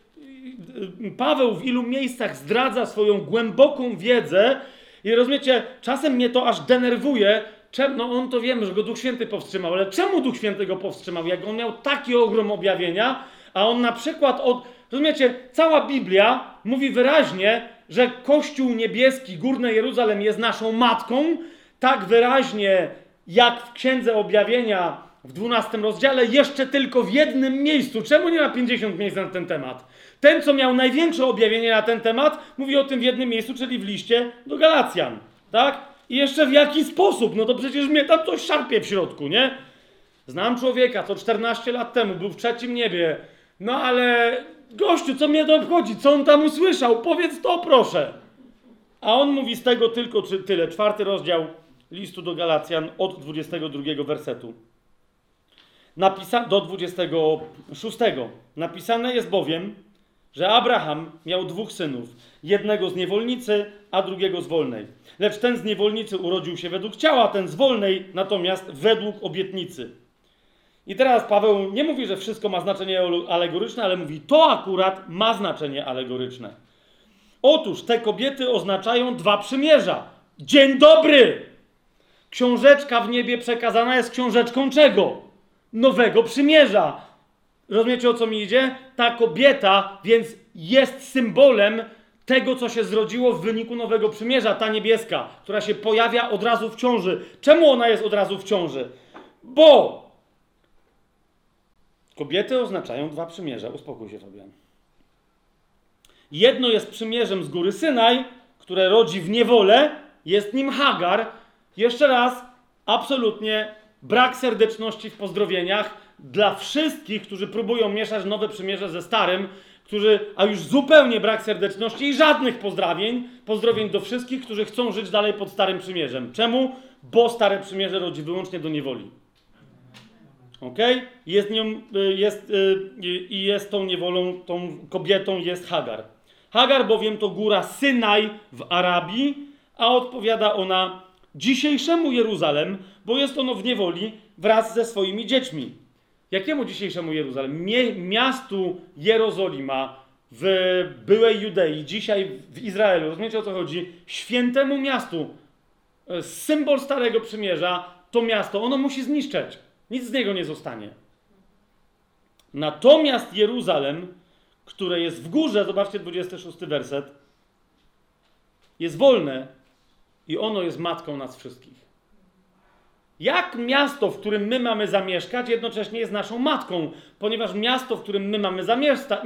Paweł w ilu miejscach zdradza swoją głęboką wiedzę, i rozumiecie, czasem mnie to aż denerwuje. Czem, no on to wiemy, że go Duch Święty powstrzymał, ale czemu Duch Święty go powstrzymał? Jak on miał taki ogrom objawienia, a on na przykład od. Rozumiecie, cała Biblia mówi wyraźnie, że Kościół niebieski, Górny Jeruzalem jest naszą matką, tak wyraźnie jak w Księdze Objawienia w 12 rozdziale, jeszcze tylko w jednym miejscu. Czemu nie ma 50 miejsc na ten temat? Ten, co miał największe objawienie na ten temat, mówi o tym w jednym miejscu, czyli w liście do Galacjan. Tak? I jeszcze w jaki sposób? No to przecież mnie tam coś szarpie w środku, nie? Znam człowieka, co 14 lat temu był w trzecim niebie. No ale gościu, co mnie to obchodzi? Co on tam usłyszał? Powiedz to proszę. A on mówi z tego tylko tyle. Czwarty rozdział listu do Galacjan od 22 wersetu. Napisa do 26. Napisane jest bowiem, że Abraham miał dwóch synów, jednego z niewolnicy, a drugiego z wolnej. Lecz ten z niewolnicy urodził się według ciała, ten z wolnej natomiast według obietnicy. I teraz Paweł nie mówi, że wszystko ma znaczenie alegoryczne, ale mówi, to akurat ma znaczenie alegoryczne. Otóż te kobiety oznaczają dwa przymierza. Dzień dobry! Książeczka w niebie przekazana jest książeczką czego? Nowego przymierza. Rozumiecie o co mi idzie? Ta kobieta więc jest symbolem tego, co się zrodziło w wyniku Nowego Przymierza, ta niebieska, która się pojawia od razu w ciąży. Czemu ona jest od razu w ciąży? Bo kobiety oznaczają dwa przymierza. Uspokój się, Fabian. Jedno jest przymierzem z góry Synaj, które rodzi w niewolę, jest nim Hagar. Jeszcze raz, absolutnie brak serdeczności w pozdrowieniach dla wszystkich, którzy próbują mieszać nowe przymierze ze starym, którzy, a już zupełnie brak serdeczności i żadnych pozdrawień, pozdrowień do wszystkich, którzy chcą żyć dalej pod starym przymierzem. Czemu? Bo stare przymierze rodzi wyłącznie do niewoli. Ok? Jest nią, y, jest, y, i jest tą niewolą, tą kobietą jest Hagar. Hagar bowiem to góra Synaj w Arabii, a odpowiada ona dzisiejszemu Jeruzalem, bo jest ono w niewoli wraz ze swoimi dziećmi. Jakiemu dzisiejszemu Jeruzalem? Mie miastu Jerozolima w byłej Judei, dzisiaj w Izraelu. Rozumiecie o co chodzi? Świętemu miastu, e, symbol Starego Przymierza, to miasto, ono musi zniszczeć. Nic z niego nie zostanie. Natomiast Jeruzalem, które jest w górze, zobaczcie 26 werset, jest wolne i ono jest matką nas wszystkich. Jak miasto, w którym my mamy zamieszkać, jednocześnie jest naszą matką, ponieważ miasto, w którym my mamy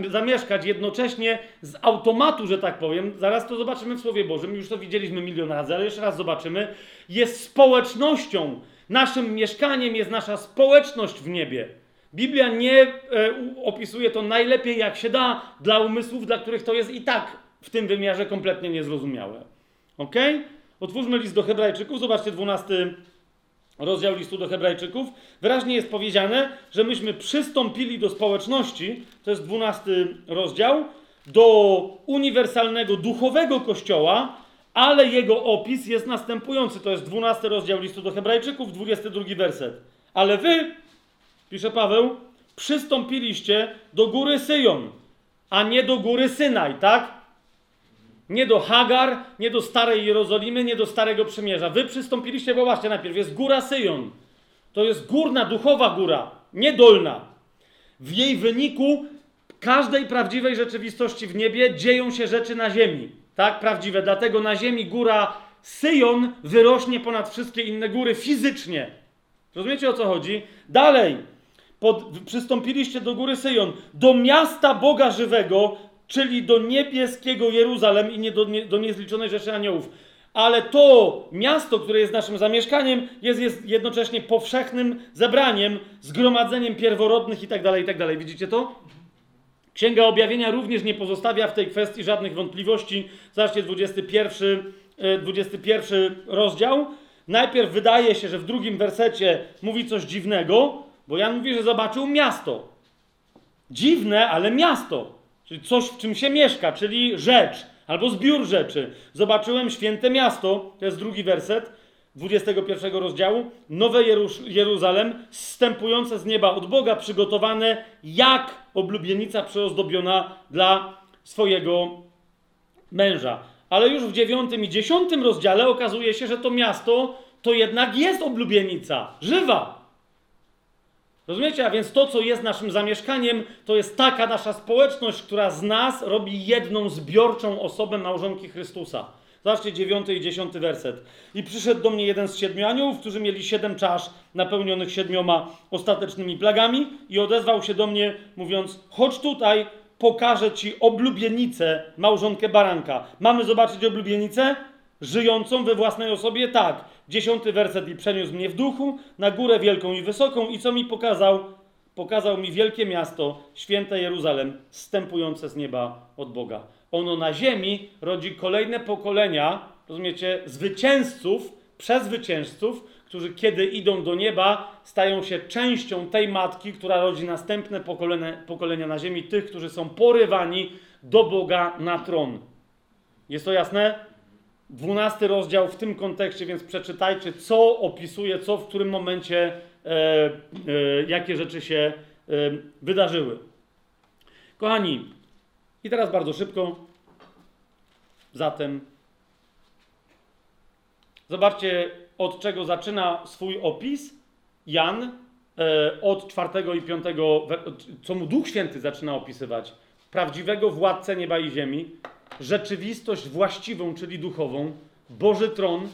zamieszkać, jednocześnie z automatu, że tak powiem, zaraz to zobaczymy w Słowie Bożym, już to widzieliśmy milion razy, ale jeszcze raz zobaczymy, jest społecznością. Naszym mieszkaniem jest nasza społeczność w niebie. Biblia nie e, opisuje to najlepiej jak się da dla umysłów, dla których to jest i tak w tym wymiarze kompletnie niezrozumiałe. Ok? Otwórzmy list do Hebrajczyków, zobaczcie 12 rozdział listu do Hebrajczyków, wyraźnie jest powiedziane, że myśmy przystąpili do społeczności, to jest 12 rozdział, do uniwersalnego duchowego kościoła, ale jego opis jest następujący. To jest 12 rozdział listu do Hebrajczyków, 22 werset. Ale wy, pisze Paweł, przystąpiliście do góry Syjon, a nie do góry Synaj, tak? Nie do Hagar, nie do Starej Jerozolimy, nie do Starego Przymierza. Wy przystąpiliście, bo właśnie najpierw jest góra Syjon. To jest górna, duchowa góra, nie dolna. W jej wyniku każdej prawdziwej rzeczywistości w niebie dzieją się rzeczy na ziemi. Tak, prawdziwe. Dlatego na ziemi góra Syjon wyrośnie ponad wszystkie inne góry fizycznie. Rozumiecie o co chodzi? Dalej. Pod, przystąpiliście do góry Syjon, do miasta Boga żywego, czyli do niebieskiego Jeruzalem i nie do, nie, do niezliczonej rzeszy aniołów. ale to miasto, które jest naszym zamieszkaniem, jest, jest jednocześnie powszechnym zebraniem, zgromadzeniem pierworodnych itd., tak itd. Tak Widzicie to? Księga Objawienia również nie pozostawia w tej kwestii żadnych wątpliwości. Zobaczcie 21, 21 e, rozdział. Najpierw wydaje się, że w drugim wersecie mówi coś dziwnego, bo Jan mówi, że zobaczył miasto. Dziwne, ale miasto. Czyli coś, w czym się mieszka, czyli rzecz albo zbiór rzeczy. Zobaczyłem święte miasto, to jest drugi werset 21 rozdziału, Nowe Jeruz Jeruzalem, zstępujące z nieba od Boga, przygotowane jak oblubienica przeozdobiona dla swojego męża. Ale już w dziewiątym i dziesiątym rozdziale okazuje się, że to miasto to jednak jest oblubienica, żywa. Rozumiecie? A więc to, co jest naszym zamieszkaniem, to jest taka nasza społeczność, która z nas robi jedną zbiorczą osobę małżonki Chrystusa. Zobaczcie dziewiąty i dziesiąty werset. I przyszedł do mnie jeden z siedmiu aniołów, którzy mieli siedem czasz napełnionych siedmioma ostatecznymi plagami i odezwał się do mnie, mówiąc, chodź tutaj, pokażę ci oblubienicę, małżonkę baranka. Mamy zobaczyć oblubienicę? Żyjącą we własnej osobie? Tak. Dziesiąty werset i przeniósł mnie w duchu na górę wielką i wysoką i co mi pokazał? Pokazał mi wielkie miasto, święte Jeruzalem, stępujące z nieba od Boga. Ono na ziemi rodzi kolejne pokolenia, rozumiecie, zwycięzców, przezwycięzców, którzy kiedy idą do nieba, stają się częścią tej matki, która rodzi następne pokolenia, pokolenia na ziemi, tych, którzy są porywani do Boga na tron. Jest to jasne? Dwunasty rozdział w tym kontekście, więc przeczytajcie, co opisuje, co w którym momencie, e, e, jakie rzeczy się e, wydarzyły. Kochani, i teraz bardzo szybko. Zatem zobaczcie, od czego zaczyna swój opis Jan e, od czwartego i piątego, co mu Duch Święty zaczyna opisywać. Prawdziwego władcę nieba i ziemi, rzeczywistość właściwą, czyli duchową, Boży tron,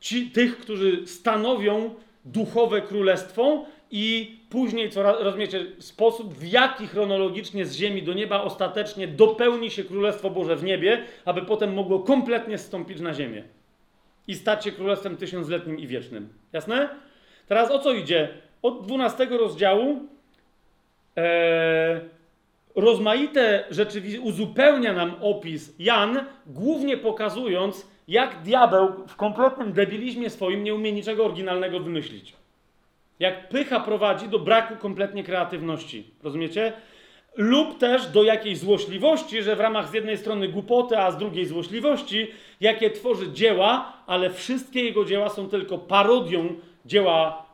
ci, tych, którzy stanowią duchowe królestwo i później, co rozumiecie, sposób, w jaki chronologicznie z ziemi do nieba ostatecznie dopełni się Królestwo Boże w niebie, aby potem mogło kompletnie zstąpić na ziemię i stać się królestwem tysiącletnim i wiecznym. Jasne? Teraz o co idzie? Od 12 rozdziału ee, rozmaite rzeczy uzupełnia nam opis Jan, głównie pokazując, jak diabeł w kompletnym debilizmie swoim nie umie niczego oryginalnego wymyślić. Jak pycha prowadzi do braku kompletnie kreatywności. Rozumiecie? Lub też do jakiejś złośliwości, że w ramach z jednej strony głupoty, a z drugiej złośliwości, jakie tworzy dzieła, ale wszystkie jego dzieła są tylko parodią dzieła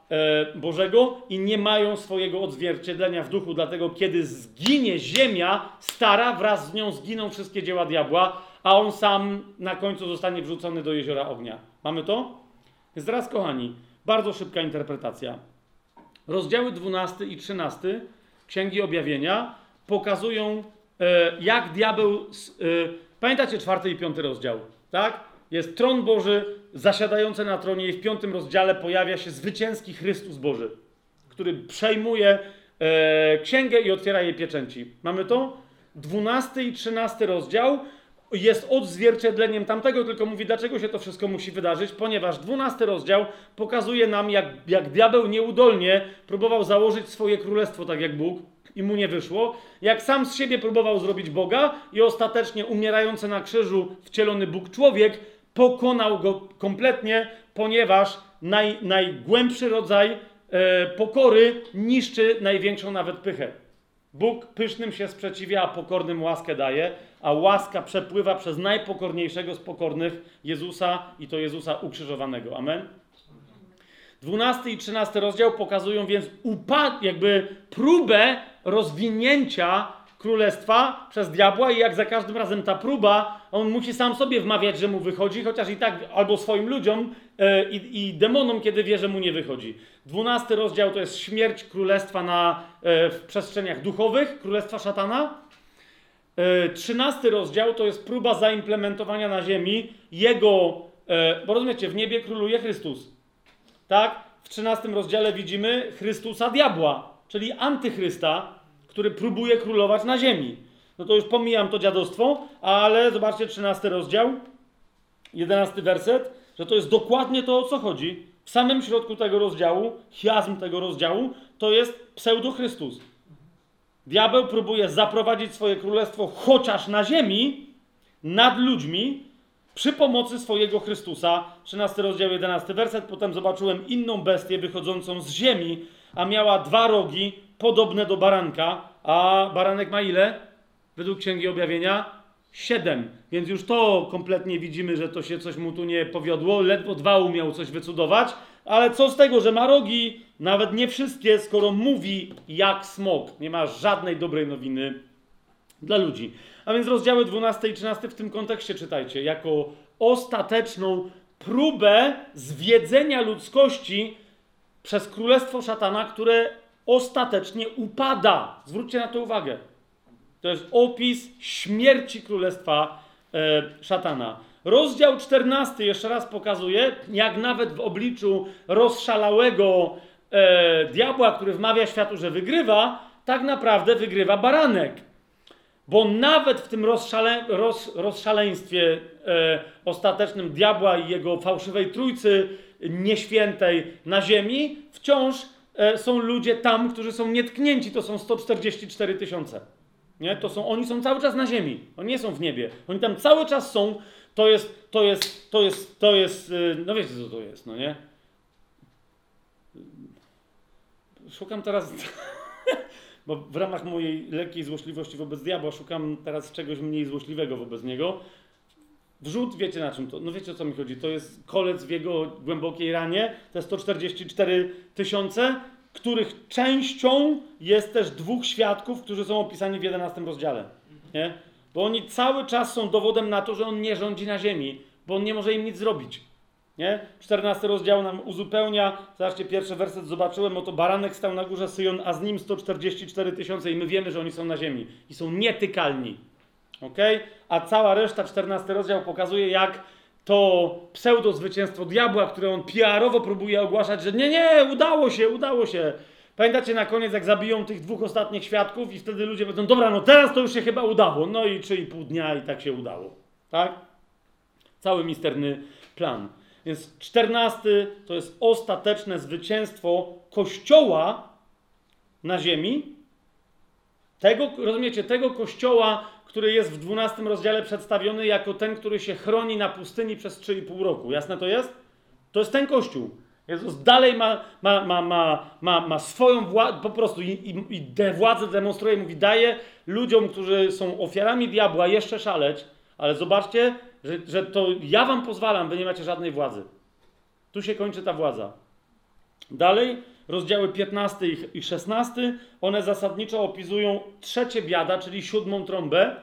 Bożego i nie mają swojego odzwierciedlenia w duchu. Dlatego, kiedy zginie ziemia stara, wraz z nią zginą wszystkie dzieła diabła, a on sam na końcu zostanie wrzucony do jeziora ognia. Mamy to? Teraz, kochani, bardzo szybka interpretacja. Rozdziały 12 i 13 Księgi Objawienia pokazują, e, jak diabeł. E, pamiętacie czwarty i piąty rozdział, tak? Jest tron Boży zasiadający na tronie, i w piątym rozdziale pojawia się zwycięski Chrystus Boży, który przejmuje e, księgę i otwiera jej pieczęci. Mamy to? 12 i 13 rozdział jest odzwierciedleniem tamtego, tylko mówi, dlaczego się to wszystko musi wydarzyć, ponieważ 12 rozdział pokazuje nam, jak, jak diabeł nieudolnie próbował założyć swoje królestwo, tak jak Bóg, i mu nie wyszło, jak sam z siebie próbował zrobić Boga i ostatecznie umierający na krzyżu wcielony Bóg człowiek pokonał go kompletnie, ponieważ naj, najgłębszy rodzaj e, pokory niszczy największą nawet pychę. Bóg pysznym się sprzeciwia, a pokornym łaskę daje, a łaska przepływa przez najpokorniejszego z pokornych Jezusa i to Jezusa ukrzyżowanego. Amen. 12 i 13 rozdział pokazują więc upad, jakby próbę rozwinięcia królestwa przez diabła i jak za każdym razem ta próba, on musi sam sobie wmawiać, że mu wychodzi, chociaż i tak albo swoim ludziom yy, i, demonom, kiedy wie, że mu nie wychodzi. Dwunasty rozdział to jest śmierć królestwa na, yy, w przestrzeniach duchowych, królestwa szatana. Yy, trzynasty rozdział to jest próba zaimplementowania na ziemi jego, bo rozumiecie, w niebie króluje Chrystus. Tak? W trzynastym rozdziale widzimy Chrystusa diabła, czyli antychrysta, który próbuje królować na ziemi. No to już pomijam to dziadostwo, ale zobaczcie 13 rozdział. jedenasty werset, że to jest dokładnie to, o co chodzi. W samym środku tego rozdziału, chiasm tego rozdziału, to jest pseudo-Chrystus. Diabeł próbuje zaprowadzić swoje królestwo chociaż na ziemi, nad ludźmi, przy pomocy swojego Chrystusa. 13 rozdział, 11 werset. Potem zobaczyłem inną bestię wychodzącą z ziemi, a miała dwa rogi, podobne do baranka. A baranek ma ile? Według Księgi Objawienia? Siedem. Więc już to kompletnie widzimy, że to się coś mu tu nie powiodło. Ledwo dwa umiał coś wycudować. Ale co z tego, że ma rogi? Nawet nie wszystkie, skoro mówi jak smok. Nie ma żadnej dobrej nowiny dla ludzi. A więc rozdziały 12 i 13 w tym kontekście czytajcie, jako ostateczną próbę zwiedzenia ludzkości przez królestwo szatana, które ostatecznie upada. Zwróćcie na to uwagę. To jest opis śmierci królestwa e, szatana. Rozdział 14 jeszcze raz pokazuje, jak nawet w obliczu rozszalałego e, diabła, który wmawia światu, że wygrywa, tak naprawdę wygrywa baranek. Bo nawet w tym rozszale, roz, rozszaleństwie e, ostatecznym diabła i jego fałszywej trójcy nieświętej na ziemi, wciąż są ludzie tam, którzy są nietknięci. To są 144 tysiące. Nie? To są, oni są cały czas na ziemi. Oni nie są w niebie. Oni tam cały czas są. To jest, to jest, to jest, to jest, y, no wiecie co to jest, no nie? Szukam teraz, bo w ramach mojej lekkiej złośliwości wobec diabła szukam teraz czegoś mniej złośliwego wobec niego. Wrzut, wiecie na czym to, no wiecie o co mi chodzi, to jest kolec w jego głębokiej ranie, te 144 tysiące, których częścią jest też dwóch świadków, którzy są opisani w 11 rozdziale. Nie? Bo oni cały czas są dowodem na to, że on nie rządzi na ziemi, bo on nie może im nic zrobić. Nie? 14 rozdział nam uzupełnia. Zobaczcie, pierwszy werset zobaczyłem, oto baranek stał na górze Syjon, a z nim 144 tysiące i my wiemy, że oni są na ziemi. I są nietykalni. Ok? A cała reszta, 14 rozdział pokazuje, jak to pseudo zwycięstwo diabła, które on PR-owo próbuje ogłaszać, że nie, nie, udało się, udało się. Pamiętacie na koniec, jak zabiją tych dwóch ostatnich świadków i wtedy ludzie powiedzą, dobra, no teraz to już się chyba udało. No i 3,5 dnia i tak się udało. Tak? Cały misterny plan. Więc 14 to jest ostateczne zwycięstwo Kościoła na ziemi. Tego, rozumiecie, tego Kościoła, który jest w 12 rozdziale przedstawiony jako ten, który się chroni na pustyni przez 3,5 roku. Jasne to jest? To jest ten Kościół. Jezus dalej ma, ma, ma, ma, ma, ma swoją władzę, po prostu i, i, i de władzę demonstruje, mówi, daje ludziom, którzy są ofiarami diabła, jeszcze szaleć, ale zobaczcie, że, że to ja wam pozwalam, wy nie macie żadnej władzy. Tu się kończy ta władza. Dalej, rozdziały 15 i 16, one zasadniczo opisują trzecie biada, czyli siódmą trąbę,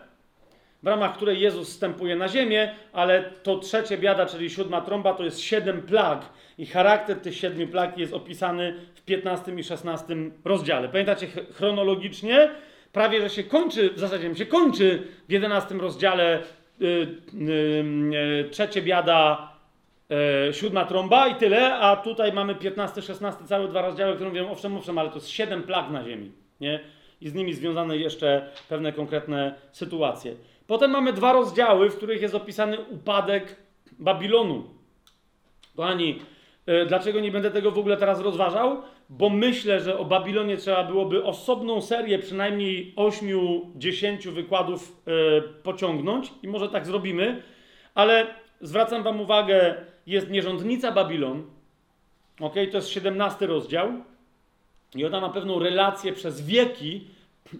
w ramach której Jezus wstępuje na ziemię, ale to trzecie biada, czyli siódma trąba, to jest siedem plag. I charakter tych siedmiu plag jest opisany w 15 i 16 rozdziale. Pamiętacie chronologicznie? Prawie, że się kończy, w zasadzie się kończy w 11 rozdziale yy, yy, trzecie biada, yy, siódma trąba i tyle, a tutaj mamy 15, 16, całe dwa rozdziały, które mówią, owszem, owszem, ale to jest siedem plag na ziemi, nie? I z nimi związane jeszcze pewne konkretne sytuacje. Potem mamy dwa rozdziały, w których jest opisany upadek Babilonu. Kochani, dlaczego nie będę tego w ogóle teraz rozważał? Bo myślę, że o Babilonie trzeba byłoby osobną serię, przynajmniej 8-10 wykładów pociągnąć i może tak zrobimy, ale zwracam Wam uwagę, jest nierządnica Babilon, ok, to jest 17 rozdział i ona ma pewną relację przez wieki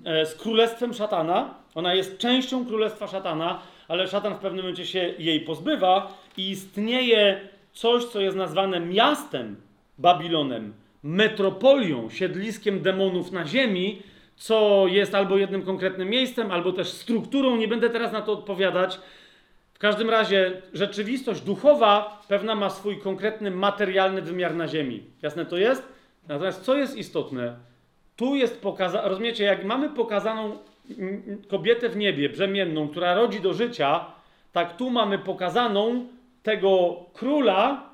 z królestwem szatana. Ona jest częścią królestwa szatana, ale szatan w pewnym momencie się jej pozbywa i istnieje coś, co jest nazwane miastem Babilonem, metropolią, siedliskiem demonów na ziemi, co jest albo jednym konkretnym miejscem, albo też strukturą. Nie będę teraz na to odpowiadać. Każdym razie rzeczywistość duchowa pewna ma swój konkretny materialny wymiar na ziemi. Jasne to jest? Natomiast co jest istotne? Tu jest pokazane, rozumiecie, jak mamy pokazaną kobietę w niebie, brzemienną, która rodzi do życia, tak tu mamy pokazaną tego króla,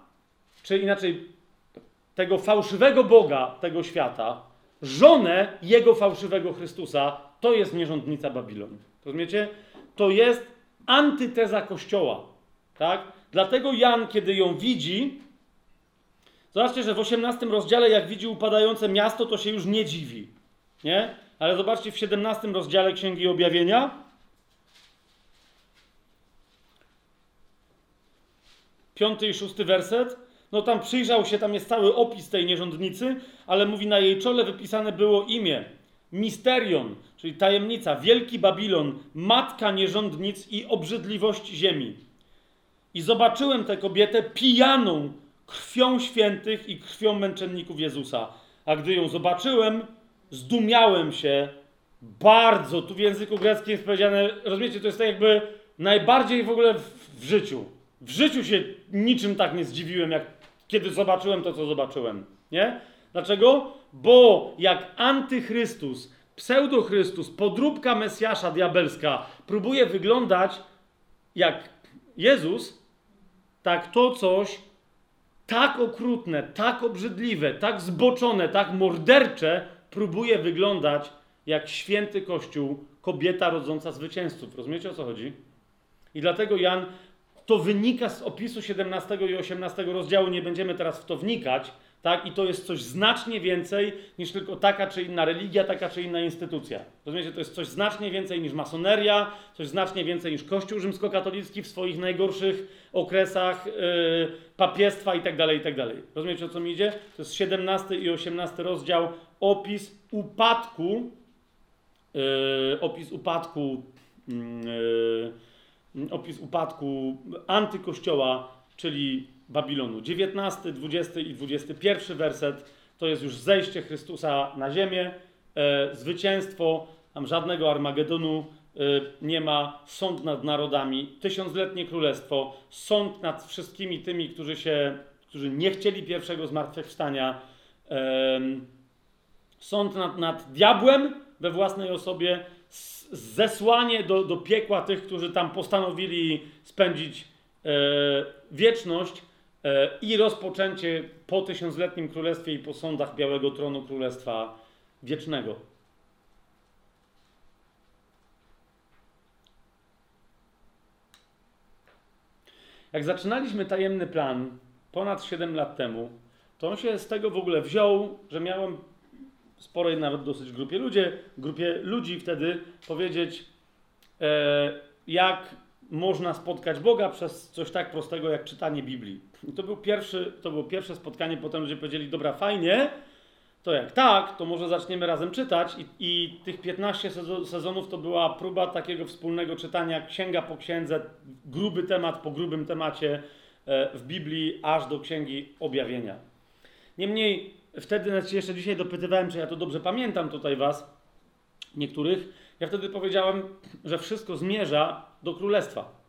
czy inaczej tego fałszywego Boga tego świata, żonę jego fałszywego Chrystusa, to jest nierządnica Babilon. Rozumiecie? To jest antyteza Kościoła. Tak? Dlatego Jan, kiedy ją widzi, zobaczcie, że w 18 rozdziale, jak widzi upadające miasto, to się już nie dziwi. Nie? Ale zobaczcie w 17 rozdziale Księgi Objawienia. Piąty i szósty werset. No tam przyjrzał się, tam jest cały opis tej nierządnicy, ale mówi na jej czole wypisane było imię. Misterion, czyli tajemnica, wielki Babilon, matka nierządnic i obrzydliwości ziemi. I zobaczyłem tę kobietę pijaną krwią świętych i krwią męczenników Jezusa. A gdy ją zobaczyłem, zdumiałem się bardzo. Tu w języku greckim jest powiedziane, rozumiecie, to jest tak jakby najbardziej w ogóle w, w życiu. W życiu się niczym tak nie zdziwiłem, jak kiedy zobaczyłem to, co zobaczyłem. Nie? Dlaczego? Bo jak antychrystus, pseudochrystus, podróbka Mesjasza diabelska próbuje wyglądać jak Jezus, tak to coś tak okrutne, tak obrzydliwe, tak zboczone, tak mordercze próbuje wyglądać jak święty Kościół, kobieta rodząca zwycięzców. Rozumiecie o co chodzi? I dlatego Jan, to wynika z opisu 17 i 18 rozdziału, nie będziemy teraz w to wnikać, tak? I to jest coś znacznie więcej niż tylko taka czy inna religia, taka czy inna instytucja. Rozumiecie? To jest coś znacznie więcej niż masoneria, coś znacznie więcej niż Kościół rzymskokatolicki w swoich najgorszych okresach yy, papiestwa i tak dalej, i tak. Rozumiecie o co mi idzie? To jest 17 i 18 rozdział, opis upadku, yy, opis upadku, yy, opis upadku antykościoła, czyli Babilonu. 19, 20 i 21 werset to jest już zejście Chrystusa na ziemię, e, zwycięstwo, tam żadnego Armagedonu e, nie ma, sąd nad narodami, tysiącletnie królestwo, sąd nad wszystkimi tymi, którzy się, którzy nie chcieli pierwszego zmartwychwstania, e, sąd nad, nad diabłem we własnej osobie, zesłanie do, do piekła tych, którzy tam postanowili spędzić e, wieczność i rozpoczęcie po tysiącletnim królestwie i po sądach Białego Tronu Królestwa Wiecznego. Jak zaczynaliśmy tajemny plan ponad 7 lat temu, to on się z tego w ogóle wziął, że miałem sporej nawet dosyć grupie ludzi, grupie ludzi wtedy powiedzieć, e, jak można spotkać Boga przez coś tak prostego jak czytanie Biblii. I to, był pierwszy, to było pierwsze spotkanie, potem ludzie powiedzieli, dobra, fajnie, to jak tak, to może zaczniemy razem czytać i, i tych 15 sezonów to była próba takiego wspólnego czytania księga po księdze, gruby temat po grubym temacie e, w Biblii, aż do księgi objawienia. Niemniej wtedy, znaczy jeszcze dzisiaj dopytywałem, czy ja to dobrze pamiętam tutaj was, niektórych, ja wtedy powiedziałem, że wszystko zmierza do królestwa.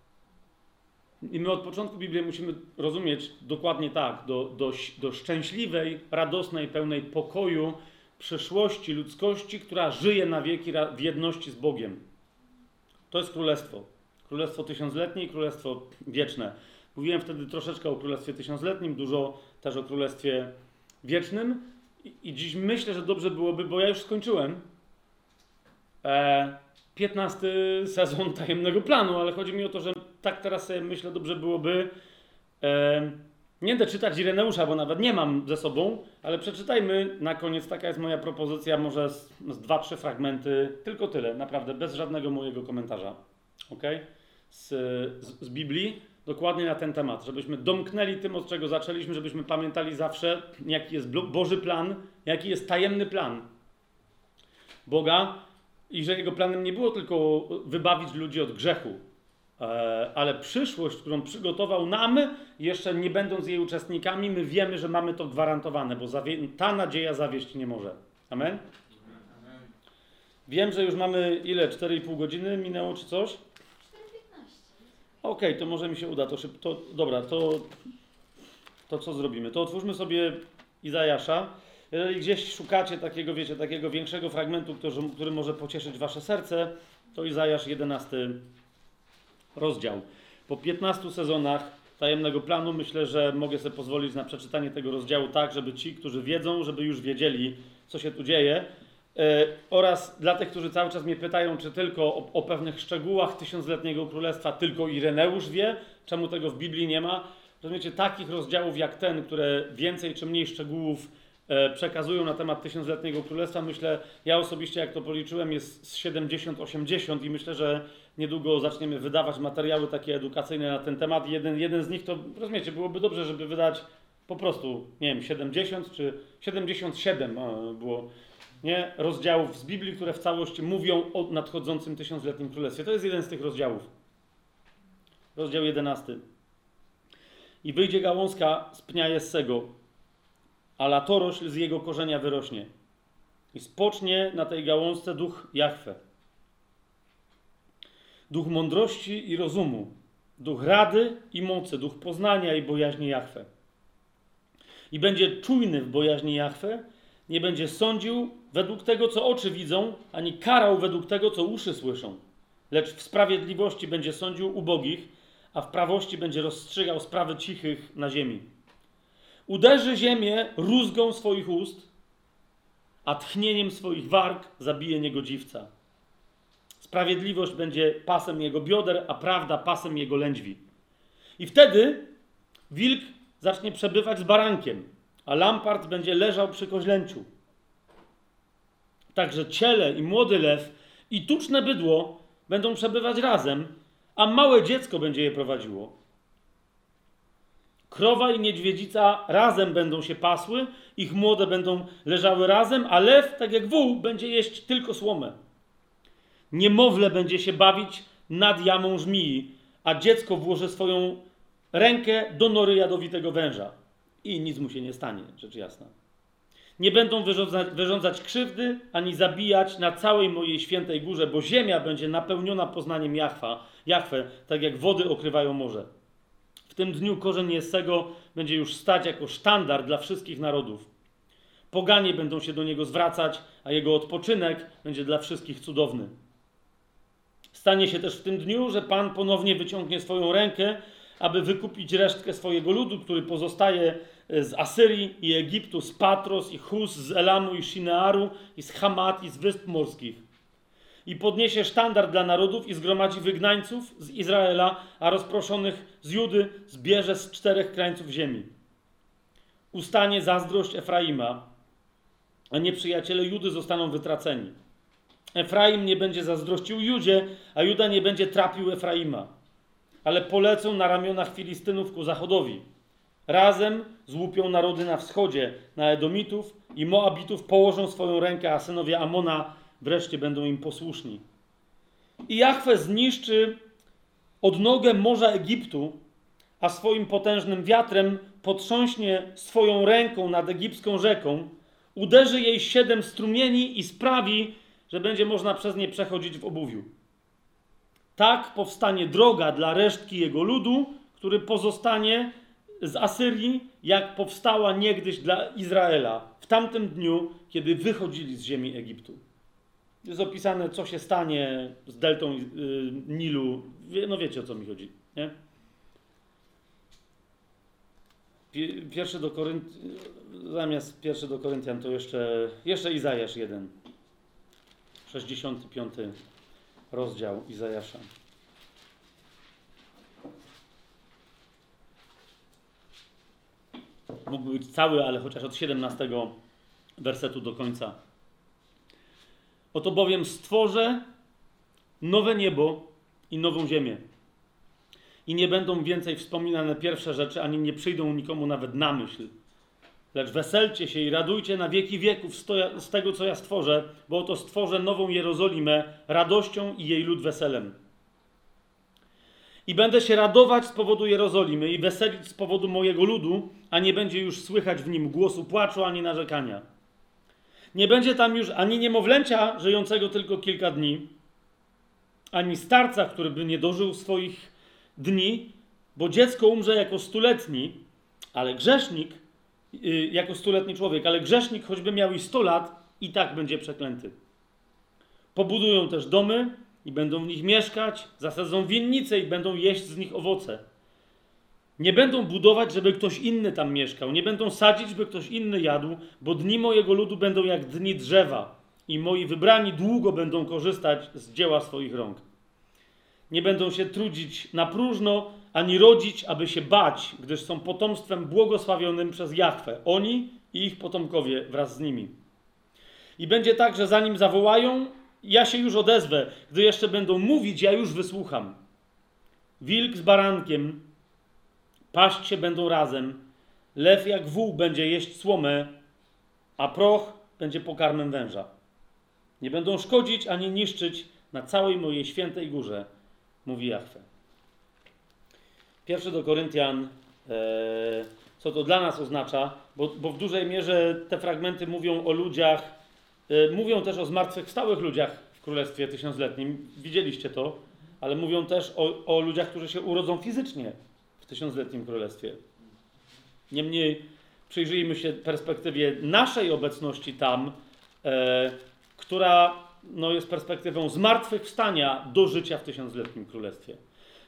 I my od początku Biblii musimy rozumieć dokładnie tak, do, do, do szczęśliwej, radosnej, pełnej pokoju przyszłości ludzkości, która żyje na wieki w jedności z Bogiem. To jest królestwo. Królestwo tysiącletnie i królestwo wieczne. Mówiłem wtedy troszeczkę o królestwie tysiącletnim, dużo też o królestwie wiecznym. I, i dziś myślę, że dobrze byłoby, bo ja już skończyłem. E, 15 sezon tajemnego planu, ale chodzi mi o to, że tak teraz sobie myślę, dobrze byłoby e, nie będę czytać Ireneusza, bo nawet nie mam ze sobą, ale przeczytajmy na koniec, taka jest moja propozycja, może z, z dwa, trzy fragmenty, tylko tyle, naprawdę, bez żadnego mojego komentarza, ok? Z, z, z Biblii, dokładnie na ten temat, żebyśmy domknęli tym, od czego zaczęliśmy, żebyśmy pamiętali zawsze, jaki jest Boży plan, jaki jest tajemny plan Boga, i że jego planem nie było tylko wybawić ludzi od grzechu, e, ale przyszłość, którą przygotował nam, jeszcze nie będąc jej uczestnikami, my wiemy, że mamy to gwarantowane, bo ta nadzieja zawieść nie może. Amen? Wiem, że już mamy ile? 4,5 godziny minęło czy coś? 4,15. Okej, okay, to może mi się uda. To, to dobra, to, to co zrobimy? To otwórzmy sobie Izajasza. Jeżeli gdzieś szukacie takiego, wiecie, takiego większego fragmentu, który, który może pocieszyć wasze serce, to Izajasz 11 rozdział. Po 15 sezonach tajemnego planu myślę, że mogę sobie pozwolić na przeczytanie tego rozdziału tak, żeby ci, którzy wiedzą, żeby już wiedzieli, co się tu dzieje. E, oraz dla tych, którzy cały czas mnie pytają, czy tylko o, o pewnych szczegółach tysiącletniego królestwa tylko Ireneusz wie, czemu tego w Biblii nie ma. Rozumiecie, takich rozdziałów jak ten, które więcej czy mniej szczegółów przekazują na temat tysiącletniego królestwa, myślę, ja osobiście jak to policzyłem jest z 70-80 i myślę, że niedługo zaczniemy wydawać materiały takie edukacyjne na ten temat. Jeden, jeden z nich to, rozumiecie, byłoby dobrze, żeby wydać po prostu, nie wiem, 70 czy 77 a, było nie, rozdziałów z Biblii, które w całości mówią o nadchodzącym tysiącletnim królestwie. To jest jeden z tych rozdziałów. Rozdział 11. I wyjdzie gałązka z pnia Jessego, a latorośl z jego korzenia wyrośnie. I spocznie na tej gałązce duch Jahwe. Duch mądrości i rozumu, duch rady i mocy, duch poznania i bojaźni Jahwe. I będzie czujny w bojaźni Jahwe, nie będzie sądził według tego, co oczy widzą, ani karał według tego, co uszy słyszą. Lecz w sprawiedliwości będzie sądził ubogich, a w prawości będzie rozstrzygał sprawy cichych na ziemi. Uderzy ziemię rózgą swoich ust, a tchnieniem swoich warg zabije niegodziwca. Sprawiedliwość będzie pasem jego bioder, a prawda pasem jego lędźwi. I wtedy wilk zacznie przebywać z barankiem, a lampart będzie leżał przy koźlęciu. Także ciele i młody lew i tuczne bydło będą przebywać razem, a małe dziecko będzie je prowadziło. Krowa i niedźwiedzica razem będą się pasły, ich młode będą leżały razem, a lew, tak jak wół, będzie jeść tylko słomę. Niemowlę będzie się bawić nad jamą żmii, a dziecko włoży swoją rękę do nory jadowitego węża. I nic mu się nie stanie, rzecz jasna. Nie będą wyrządzać, wyrządzać krzywdy, ani zabijać na całej mojej świętej górze, bo ziemia będzie napełniona poznaniem Jachwa, Jachwę, tak jak wody okrywają morze. W tym dniu korzeń Jessego będzie już stać jako sztandar dla wszystkich narodów. Poganie będą się do niego zwracać, a jego odpoczynek będzie dla wszystkich cudowny. Stanie się też w tym dniu, że Pan ponownie wyciągnie swoją rękę, aby wykupić resztkę swojego ludu, który pozostaje z Asyrii i Egiptu, z Patros i Hus, z Elamu i Shinearu, i z Hamat, i z Wysp Morskich. I podniesie sztandar dla narodów i zgromadzi wygnańców z Izraela, a rozproszonych z Judy zbierze z czterech krańców ziemi. Ustanie zazdrość Efraima, a nieprzyjaciele Judy zostaną wytraceni. Efraim nie będzie zazdrościł Judzie, a Juda nie będzie trapił Efraima. Ale polecą na ramionach Filistynów ku zachodowi Razem złupią narody na wschodzie, na Edomitów i Moabitów położą swoją rękę, a synowie Amona wreszcie będą im posłuszni. I Jachwę zniszczy odnogę Morza Egiptu, a swoim potężnym wiatrem potrząśnie swoją ręką nad egipską rzeką, uderzy jej siedem strumieni i sprawi, że będzie można przez nie przechodzić w obuwiu. Tak powstanie droga dla resztki jego ludu, który pozostanie z Asyrii, jak powstała niegdyś dla Izraela w tamtym dniu, kiedy wychodzili z ziemi Egiptu. Jest opisane, co się stanie z deltą y, Nilu. No wiecie, o co mi chodzi, nie? Pierwszy do Koryntian, zamiast pierwszy do Koryntian, to jeszcze, jeszcze Izajasz 1. 65 rozdział Izajasza. mógłby być cały, ale chociaż od 17 wersetu do końca. Oto bowiem stworzę nowe niebo i nową ziemię. I nie będą więcej wspominane pierwsze rzeczy, ani nie przyjdą nikomu nawet na myśl. Lecz weselcie się i radujcie na wieki wieków z tego, co ja stworzę, bo oto stworzę nową Jerozolimę radością i jej lud weselem. I będę się radować z powodu Jerozolimy i weselić z powodu mojego ludu, a nie będzie już słychać w nim głosu płaczu ani narzekania. Nie będzie tam już ani niemowlęcia żyjącego tylko kilka dni, ani starca, który by nie dożył swoich dni, bo dziecko umrze jako stuletni, ale grzesznik, yy, jako stuletni człowiek, ale grzesznik, choćby miał i sto lat, i tak będzie przeklęty. Pobudują też domy, i będą w nich mieszkać, zasadzą winnice i będą jeść z nich owoce. Nie będą budować, żeby ktoś inny tam mieszkał, nie będą sadzić, by ktoś inny jadł, bo dni mojego ludu będą jak dni drzewa i moi wybrani długo będą korzystać z dzieła swoich rąk. Nie będą się trudzić na próżno, ani rodzić, aby się bać, gdyż są potomstwem błogosławionym przez Jahwe. Oni i ich potomkowie wraz z nimi. I będzie tak, że zanim zawołają, ja się już odezwę. Gdy jeszcze będą mówić, ja już wysłucham. Wilk z barankiem paść się będą razem. Lew jak wół będzie jeść słomę, a proch będzie pokarmem węża. Nie będą szkodzić ani niszczyć na całej mojej świętej górze, mówi Jahwe. Pierwszy do Koryntian, e, co to dla nas oznacza, bo, bo w dużej mierze te fragmenty mówią o ludziach, e, mówią też o zmartwychwstałych ludziach w Królestwie Tysiącletnim. Widzieliście to, ale mówią też o, o ludziach, którzy się urodzą fizycznie Tysiącletnim Królestwie. Niemniej przyjrzyjmy się perspektywie naszej obecności tam, e, która no, jest perspektywą zmartwychwstania do życia w Tysiącletnim Królestwie.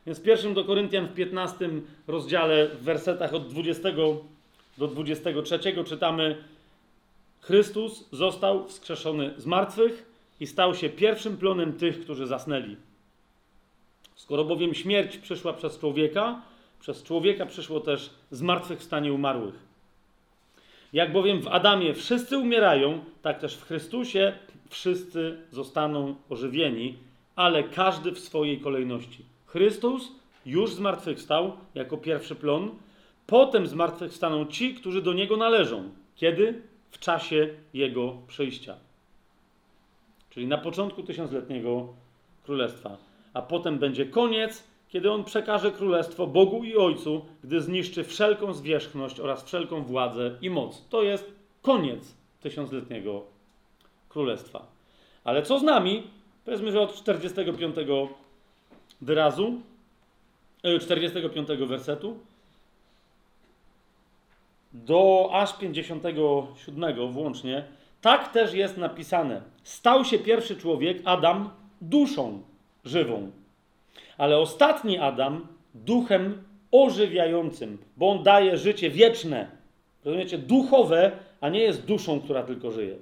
Więc w pierwszym do Koryntian w 15 rozdziale, w wersetach od 20 do 23 czytamy Chrystus został wskrzeszony z martwych i stał się pierwszym plonem tych, którzy zasnęli. Skoro bowiem śmierć przyszła przez człowieka, przez człowieka przyszło też zmartwychwstanie umarłych. Jak bowiem w Adamie wszyscy umierają, tak też w Chrystusie wszyscy zostaną ożywieni, ale każdy w swojej kolejności. Chrystus już zmartwychwstał jako pierwszy plon, potem zmartwychwstaną ci, którzy do Niego należą. Kiedy? W czasie Jego przyjścia. Czyli na początku tysiącletniego królestwa. A potem będzie koniec, kiedy On przekaże królestwo Bogu i Ojcu, gdy zniszczy wszelką zwierzchność oraz wszelką władzę i moc. To jest koniec tysiącletniego królestwa. Ale co z nami? Powiedzmy, że od 45 wyrazu, 45 wersetu do aż 57 włącznie, tak też jest napisane. Stał się pierwszy człowiek, Adam, duszą żywą, ale ostatni Adam duchem ożywiającym, bo on daje życie wieczne. Rozumiecie? Duchowe, a nie jest duszą, która tylko żyje.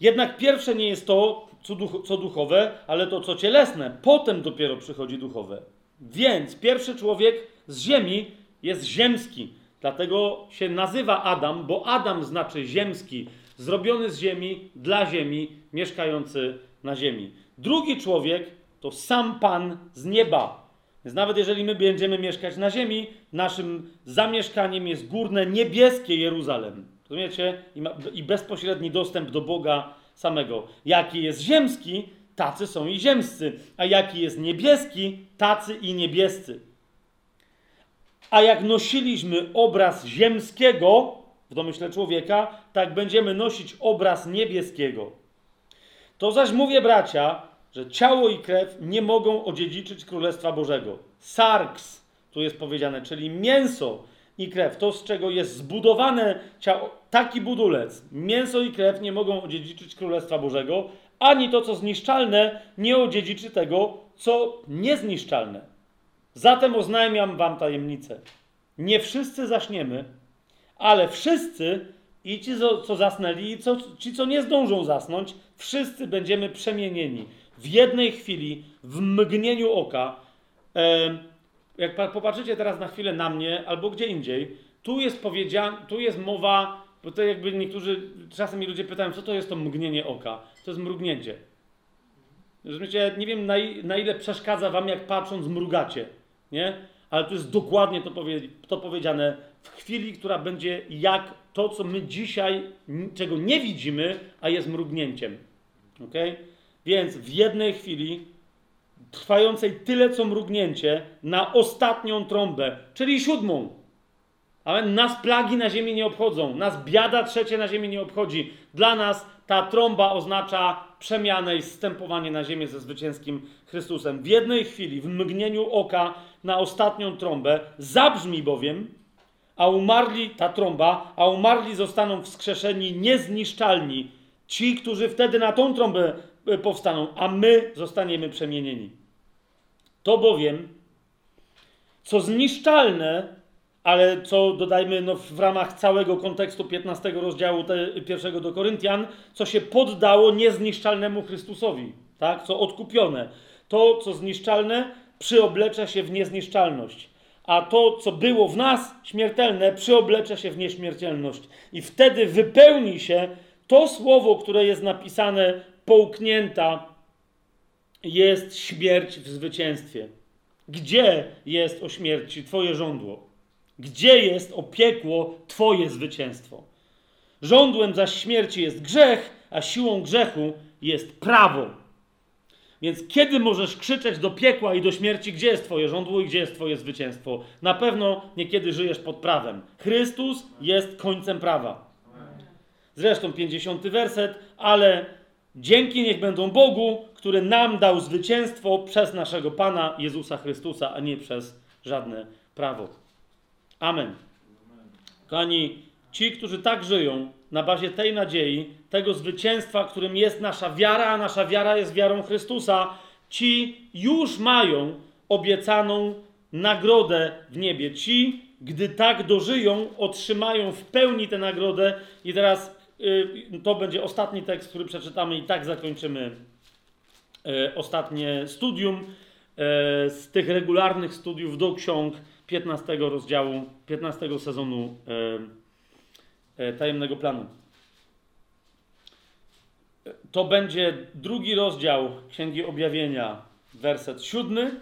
Jednak pierwsze nie jest to, co, duch, co duchowe, ale to, co cielesne. Potem dopiero przychodzi duchowe. Więc pierwszy człowiek z ziemi jest ziemski. Dlatego się nazywa Adam, bo Adam znaczy ziemski, zrobiony z ziemi, dla ziemi, mieszkający na ziemi. Drugi człowiek to sam Pan z nieba. Więc nawet jeżeli my będziemy mieszkać na ziemi, naszym zamieszkaniem jest górne, niebieskie Jeruzalem. Rozumiecie? I, ma, I bezpośredni dostęp do Boga samego. Jaki jest ziemski, tacy są i ziemscy. A jaki jest niebieski, tacy i niebiescy. A jak nosiliśmy obraz ziemskiego w domyśle człowieka, tak będziemy nosić obraz niebieskiego. To zaś mówię, bracia, że ciało i krew nie mogą odziedziczyć Królestwa Bożego. Sarks, tu jest powiedziane, czyli mięso i krew, to z czego jest zbudowane ciało, taki budulec, mięso i krew nie mogą odziedziczyć Królestwa Bożego, ani to, co zniszczalne, nie odziedziczy tego, co niezniszczalne. Zatem oznajmiam wam tajemnicę. Nie wszyscy zaśniemy, ale wszyscy, i ci, co zasnęli, i co, ci, co nie zdążą zasnąć, wszyscy będziemy przemienieni w jednej chwili, w mgnieniu oka. Jak popatrzycie teraz na chwilę na mnie albo gdzie indziej, tu jest powiedziane, tu jest mowa, bo to jakby niektórzy, czasem mi ludzie pytają, co to jest to mgnienie oka? To jest mrugnięcie. Rozumiecie, nie wiem na, na ile przeszkadza wam, jak patrząc mrugacie, nie? Ale tu jest dokładnie to, powie, to powiedziane w chwili, która będzie jak to, co my dzisiaj, czego nie widzimy, a jest mrugnięciem. Okay? Więc w jednej chwili, trwającej tyle co mrugnięcie, na ostatnią trąbę, czyli siódmą. Ale nas plagi na ziemi nie obchodzą, nas biada trzecie na ziemi nie obchodzi. Dla nas ta trąba oznacza przemianę i zstępowanie na ziemię ze zwycięskim Chrystusem. W jednej chwili, w mgnieniu oka, na ostatnią trąbę, zabrzmi bowiem, a umarli, ta trąba, a umarli zostaną wskrzeszeni niezniszczalni. Ci, którzy wtedy na tą trąbę powstaną, a my zostaniemy przemienieni. To bowiem, co zniszczalne, ale co dodajmy no, w ramach całego kontekstu 15 rozdziału te, pierwszego do Koryntian, co się poddało niezniszczalnemu Chrystusowi, tak? co odkupione. To, co zniszczalne, przyoblecza się w niezniszczalność, a to, co było w nas śmiertelne, przyoblecza się w nieśmiertelność. I wtedy wypełni się to słowo, które jest napisane, połknięta jest śmierć w zwycięstwie. Gdzie jest o śmierci Twoje żądło? Gdzie jest o piekło Twoje zwycięstwo? Żądłem zaś śmierci jest grzech, a siłą grzechu jest prawo. Więc kiedy możesz krzyczeć do piekła i do śmierci, gdzie jest Twoje żądło i gdzie jest Twoje zwycięstwo? Na pewno niekiedy żyjesz pod prawem. Chrystus jest końcem prawa. Zresztą 50 werset, ale dzięki niech będą Bogu, który nam dał zwycięstwo przez naszego Pana Jezusa Chrystusa, a nie przez żadne prawo. Amen. Kochani, ci, którzy tak żyją, na bazie tej nadziei, tego zwycięstwa, którym jest nasza wiara, a nasza wiara jest wiarą Chrystusa, ci już mają obiecaną nagrodę w niebie. Ci, gdy tak dożyją, otrzymają w pełni tę nagrodę. I teraz to będzie ostatni tekst, który przeczytamy, i tak zakończymy y, ostatnie studium y, z tych regularnych studiów do ksiąg 15 rozdziału, 15 sezonu tajemnego planu. To będzie drugi rozdział Księgi Objawienia, werset 7,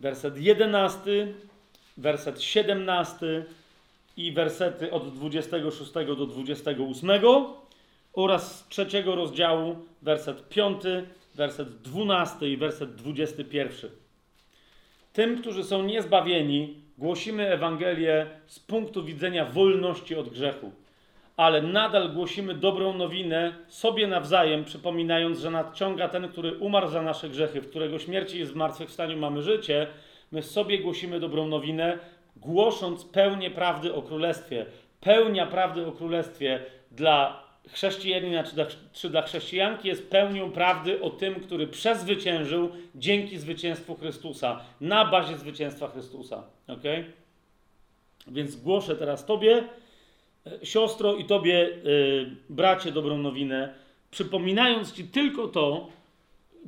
werset 11, werset 17 i wersety od 26 do 28 oraz z trzeciego rozdziału werset 5, werset 12 i werset 21. Tym, którzy są niezbawieni, głosimy Ewangelię z punktu widzenia wolności od grzechu, ale nadal głosimy dobrą nowinę sobie nawzajem, przypominając, że nadciąga ten, który umarł za nasze grzechy, w którego śmierci w zmartwychwstaniu mamy życie. My sobie głosimy dobrą nowinę, głosząc pełnię prawdy o Królestwie. Pełnia prawdy o Królestwie dla chrześcijanina czy dla, czy dla chrześcijanki jest pełnią prawdy o tym, który przezwyciężył dzięki zwycięstwu Chrystusa, na bazie zwycięstwa Chrystusa. Ok? Więc głoszę teraz Tobie, e, siostro, i Tobie, yy, bracie, dobrą nowinę, przypominając Ci tylko to,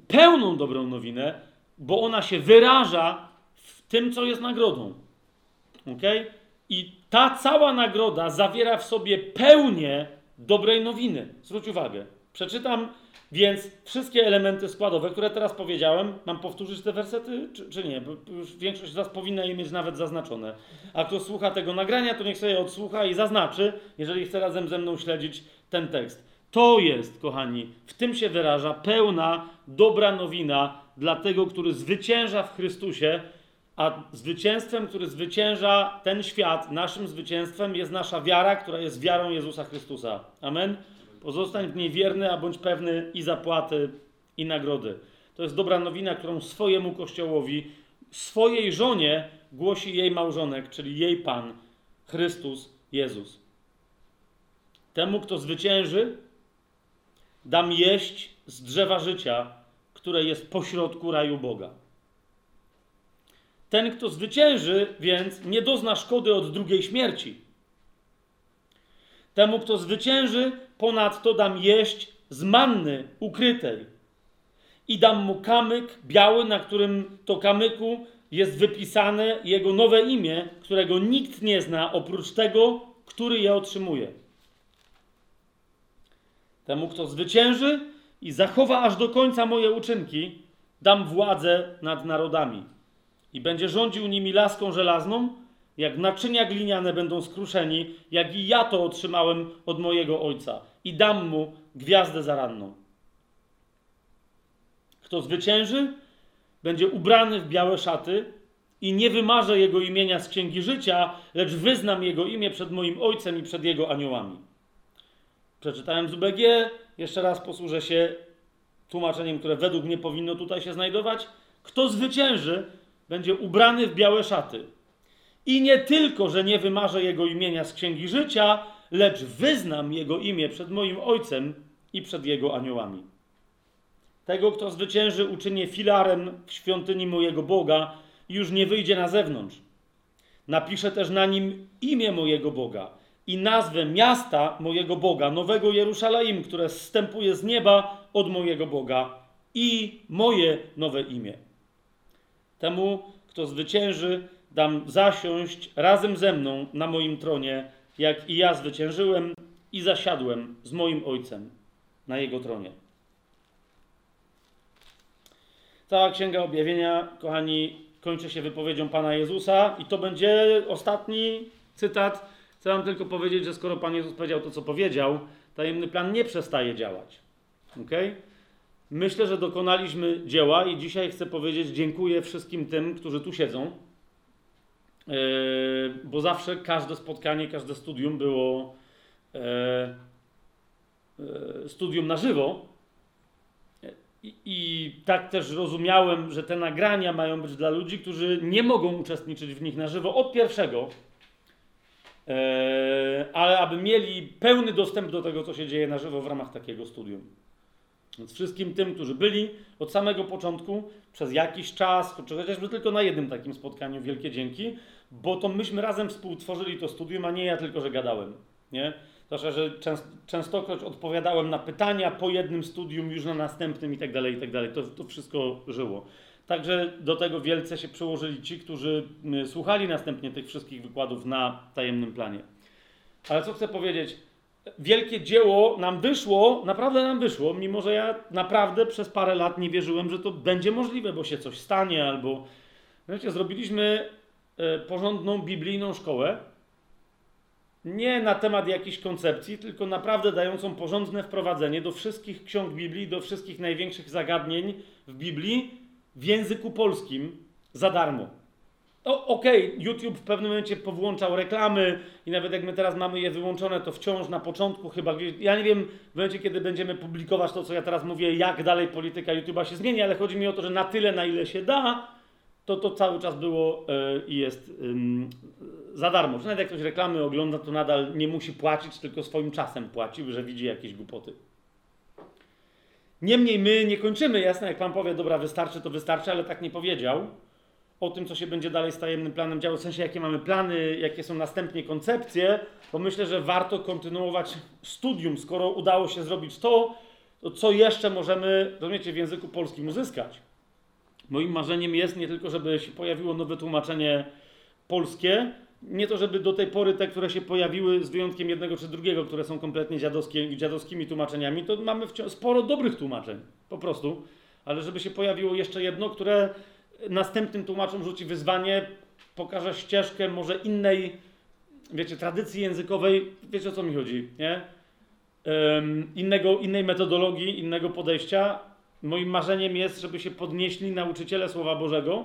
pełną dobrą nowinę, bo ona się wyraża w tym, co jest nagrodą. Ok? I ta cała nagroda zawiera w sobie pełnię dobrej nowiny. Zwróć uwagę. Przeczytam więc wszystkie elementy składowe, które teraz powiedziałem. Mam powtórzyć te wersety, czy, czy, nie? Bo już większość z Was powinna je mieć nawet zaznaczone. A kto słucha tego nagrania, to niech sobie odsłucha i zaznaczy, jeżeli chce razem ze mną śledzić ten tekst. To jest, kochani, w tym się wyraża pełna, dobra nowina dla tego, który zwycięża w Chrystusie a zwycięstwem, który zwycięża ten świat, naszym zwycięstwem jest nasza wiara, która jest wiarą Jezusa Chrystusa. Amen? Pozostań w niej wierny, a bądź pewny i zapłaty, i nagrody. To jest dobra nowina, którą swojemu Kościołowi, swojej żonie głosi jej małżonek, czyli jej Pan, Chrystus Jezus. Temu, kto zwycięży, dam jeść z drzewa życia, które jest pośrodku raju Boga. Ten, kto zwycięży, więc nie dozna szkody od drugiej śmierci. Temu, kto zwycięży, ponadto dam jeść z manny ukrytej. I dam mu kamyk biały, na którym to kamyku jest wypisane jego nowe imię, którego nikt nie zna oprócz tego, który je otrzymuje. Temu, kto zwycięży i zachowa aż do końca moje uczynki, dam władzę nad narodami i będzie rządził nimi laską żelazną, jak naczynia gliniane będą skruszeni, jak i ja to otrzymałem od mojego ojca i dam mu gwiazdę zaranną. Kto zwycięży, będzie ubrany w białe szaty i nie wymarzę jego imienia z księgi życia, lecz wyznam jego imię przed moim ojcem i przed jego aniołami. Przeczytałem z UBG, jeszcze raz posłużę się tłumaczeniem, które według mnie powinno tutaj się znajdować. Kto zwycięży, będzie ubrany w białe szaty. I nie tylko, że nie wymarzę jego imienia z księgi życia, lecz wyznam jego imię przed moim ojcem i przed jego aniołami. Tego, kto zwycięży, uczynię filarem w świątyni mojego Boga i już nie wyjdzie na zewnątrz. Napiszę też na nim imię mojego Boga i nazwę miasta mojego Boga, nowego Jerusalem, które zstępuje z nieba od mojego Boga i moje nowe imię. Temu, kto zwycięży, dam zasiąść razem ze mną na moim tronie, jak i ja zwyciężyłem i zasiadłem z moim Ojcem na jego tronie. Cała Księga Objawienia, kochani, kończy się wypowiedzią Pana Jezusa i to będzie ostatni cytat. Chcę wam tylko powiedzieć, że skoro Pan Jezus powiedział to, co powiedział, tajemny plan nie przestaje działać. ok? Myślę, że dokonaliśmy dzieła i dzisiaj chcę powiedzieć dziękuję wszystkim tym, którzy tu siedzą, yy, bo zawsze każde spotkanie, każde studium było yy, yy, studium na żywo. I, tak też rozumiałem, że te nagrania mają być dla ludzi, którzy nie mogą uczestniczyć w nich na żywo od pierwszego, ale aby mieli pełny dostęp do tego, co się dzieje na żywo w ramach takiego studium. Więc wszystkim tym, którzy byli od samego początku, przez jakiś czas, chociażby tylko na jednym takim spotkaniu, wielkie dzięki, bo to myśmy razem współtworzyli to studium, a nie ja tylko, że gadałem. Nie? Zwłaszcza, że częst, częstokroć odpowiadałem na pytania po jednym studium, już na następnym i tak dalej, i tak dalej. To, to wszystko żyło. Także do tego wielce się przyłożyli ci, którzy słuchali następnie tych wszystkich wykładów na tajemnym planie. Ale co chcę powiedzieć? Wielkie dzieło nam wyszło, naprawdę nam wyszło, mimo że ja naprawdę przez parę lat nie wierzyłem, że to będzie możliwe, bo się coś stanie, albo. Wiecie, zrobiliśmy e, porządną biblijną szkołę. Nie na temat jakiejś koncepcji, tylko naprawdę dającą porządne wprowadzenie do wszystkich ksiąg Biblii, do wszystkich największych zagadnień w Biblii w języku polskim za darmo. No, Okej, okay, YouTube w pewnym momencie powłączał reklamy i nawet jak my teraz mamy je wyłączone, to wciąż na początku chyba. Ja nie wiem w momencie, kiedy będziemy publikować to, co ja teraz mówię, jak dalej polityka YouTube'a się zmieni, ale chodzi mi o to, że na tyle, na ile się da, to to cały czas było yy, i jest yy, za darmo. Że nawet jak ktoś reklamy ogląda, to nadal nie musi płacić, tylko swoim czasem płaci, że widzi jakieś głupoty. Niemniej my nie kończymy, jasne, jak Pan powie, dobra, wystarczy, to wystarczy, ale tak nie powiedział o tym, co się będzie dalej z tajemnym planem działo, w sensie jakie mamy plany, jakie są następnie koncepcje, bo myślę, że warto kontynuować studium, skoro udało się zrobić to, to co jeszcze możemy, rozumiecie, w języku polskim uzyskać. Moim marzeniem jest nie tylko, żeby się pojawiło nowe tłumaczenie polskie, nie to, żeby do tej pory te, które się pojawiły, z wyjątkiem jednego czy drugiego, które są kompletnie dziadowskie, dziadowskimi tłumaczeniami, to mamy sporo dobrych tłumaczeń, po prostu, ale żeby się pojawiło jeszcze jedno, które następnym tłumaczom rzuci wyzwanie, pokaże ścieżkę może innej, wiecie, tradycji językowej, wiecie o co mi chodzi, nie? Um, innego, innej metodologii, innego podejścia. Moim marzeniem jest, żeby się podnieśli nauczyciele Słowa Bożego.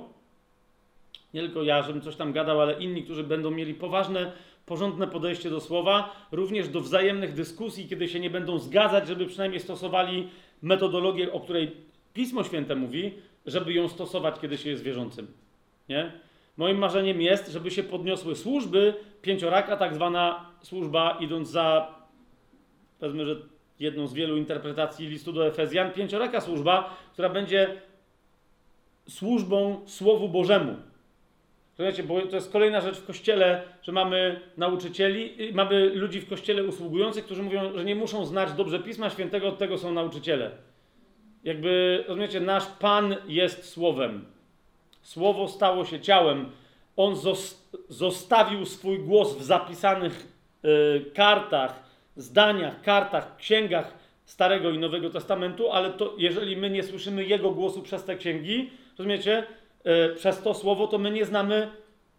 Nie tylko ja, żebym coś tam gadał, ale inni, którzy będą mieli poważne, porządne podejście do słowa, również do wzajemnych dyskusji, kiedy się nie będą zgadzać, żeby przynajmniej stosowali metodologię, o której Pismo Święte mówi, żeby ją stosować, kiedy się jest wierzącym. Nie? Moim marzeniem jest, żeby się podniosły służby, pięcioraka, tak zwana służba, idąc za, powiedzmy, że jedną z wielu interpretacji listu do Efezjan, pięcioraka służba, która będzie służbą Słowu Bożemu. Rozumiecie, bo to jest kolejna rzecz w kościele, że mamy nauczycieli, mamy ludzi w kościele usługujących, którzy mówią, że nie muszą znać dobrze Pisma Świętego, od tego są nauczyciele. Jakby, rozumiecie, nasz Pan jest Słowem. Słowo stało się ciałem. On zostawił swój głos w zapisanych y, kartach, zdaniach, kartach, księgach Starego i Nowego Testamentu, ale to, jeżeli my nie słyszymy Jego głosu przez te księgi, rozumiecie, y, przez to słowo, to my nie znamy,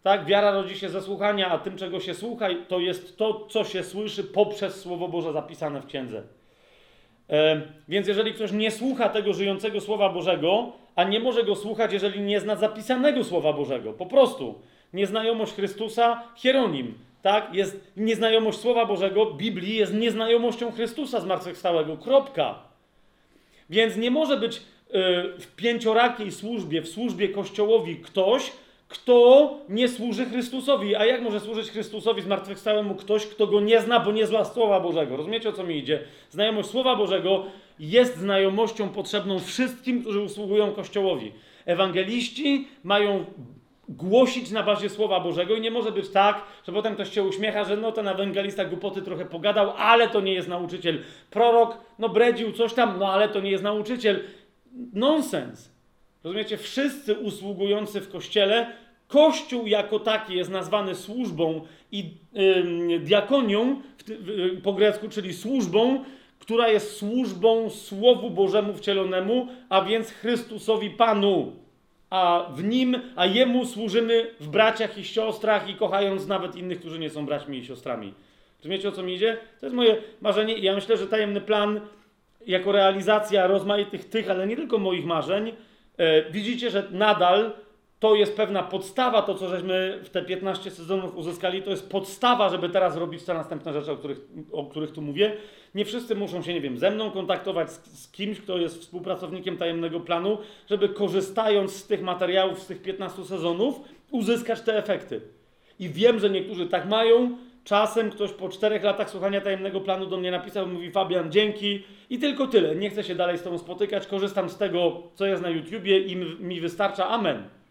tak? Wiara rodzi się ze słuchania, a tym, czego się słucha, to jest to, co się słyszy poprzez Słowo Boże zapisane w księdze. E, więc jeżeli ktoś nie słucha tego żyjącego Słowa Bożego, a nie może go słuchać, jeżeli nie zna zapisanego Słowa Bożego, po prostu nieznajomość Chrystusa, hieronim, tak? Jest nieznajomość Słowa Bożego, Biblii jest nieznajomością Chrystusa zmartwychwstałego, kropka. Więc nie może być e, w pięciorakiej służbie, w służbie Kościołowi ktoś, kto nie służy Chrystusowi. A jak może służyć Chrystusowi zmartwychwstałemu ktoś, kto go nie zna, bo nie zna Słowa Bożego? Rozumiecie, o co mi idzie? Znajomość Słowa Bożego jest znajomością potrzebną wszystkim, którzy usługują Kościołowi. Ewangeliści mają głosić na bazie Słowa Bożego i nie może być tak, że potem ktoś się uśmiecha, że no ten ewangelista głupoty trochę pogadał, ale to nie jest nauczyciel. Prorok, no bredził coś tam, no ale to nie jest nauczyciel. Nonsens. Rozumiecie? Wszyscy usługujący w Kościele, Kościół jako taki jest nazwany służbą i yy, diakonią po grecku, czyli służbą, która jest służbą Słowu Bożemu wcielonemu, a więc Chrystusowi Panu. A w nim, a jemu służymy w braciach i siostrach i kochając nawet innych, którzy nie są braćmi i siostrami. Rozumiecie o co mi idzie? To jest moje marzenie i ja myślę, że tajemny plan jako realizacja rozmaitych tych, ale nie tylko moich marzeń, e, widzicie, że nadal to jest pewna podstawa, to co żeśmy w te 15 sezonów uzyskali, to jest podstawa, żeby teraz robić te następne rzeczy, o których, o których tu mówię. Nie wszyscy muszą się, nie wiem, ze mną kontaktować, z, z kimś, kto jest współpracownikiem tajemnego planu, żeby korzystając z tych materiałów, z tych 15 sezonów, uzyskać te efekty. I wiem, że niektórzy tak mają. Czasem ktoś po czterech latach słuchania tajemnego planu do mnie napisał, mówi Fabian, dzięki i tylko tyle. Nie chcę się dalej z Tobą spotykać, korzystam z tego, co jest na YouTubie i mi wystarcza. Amen.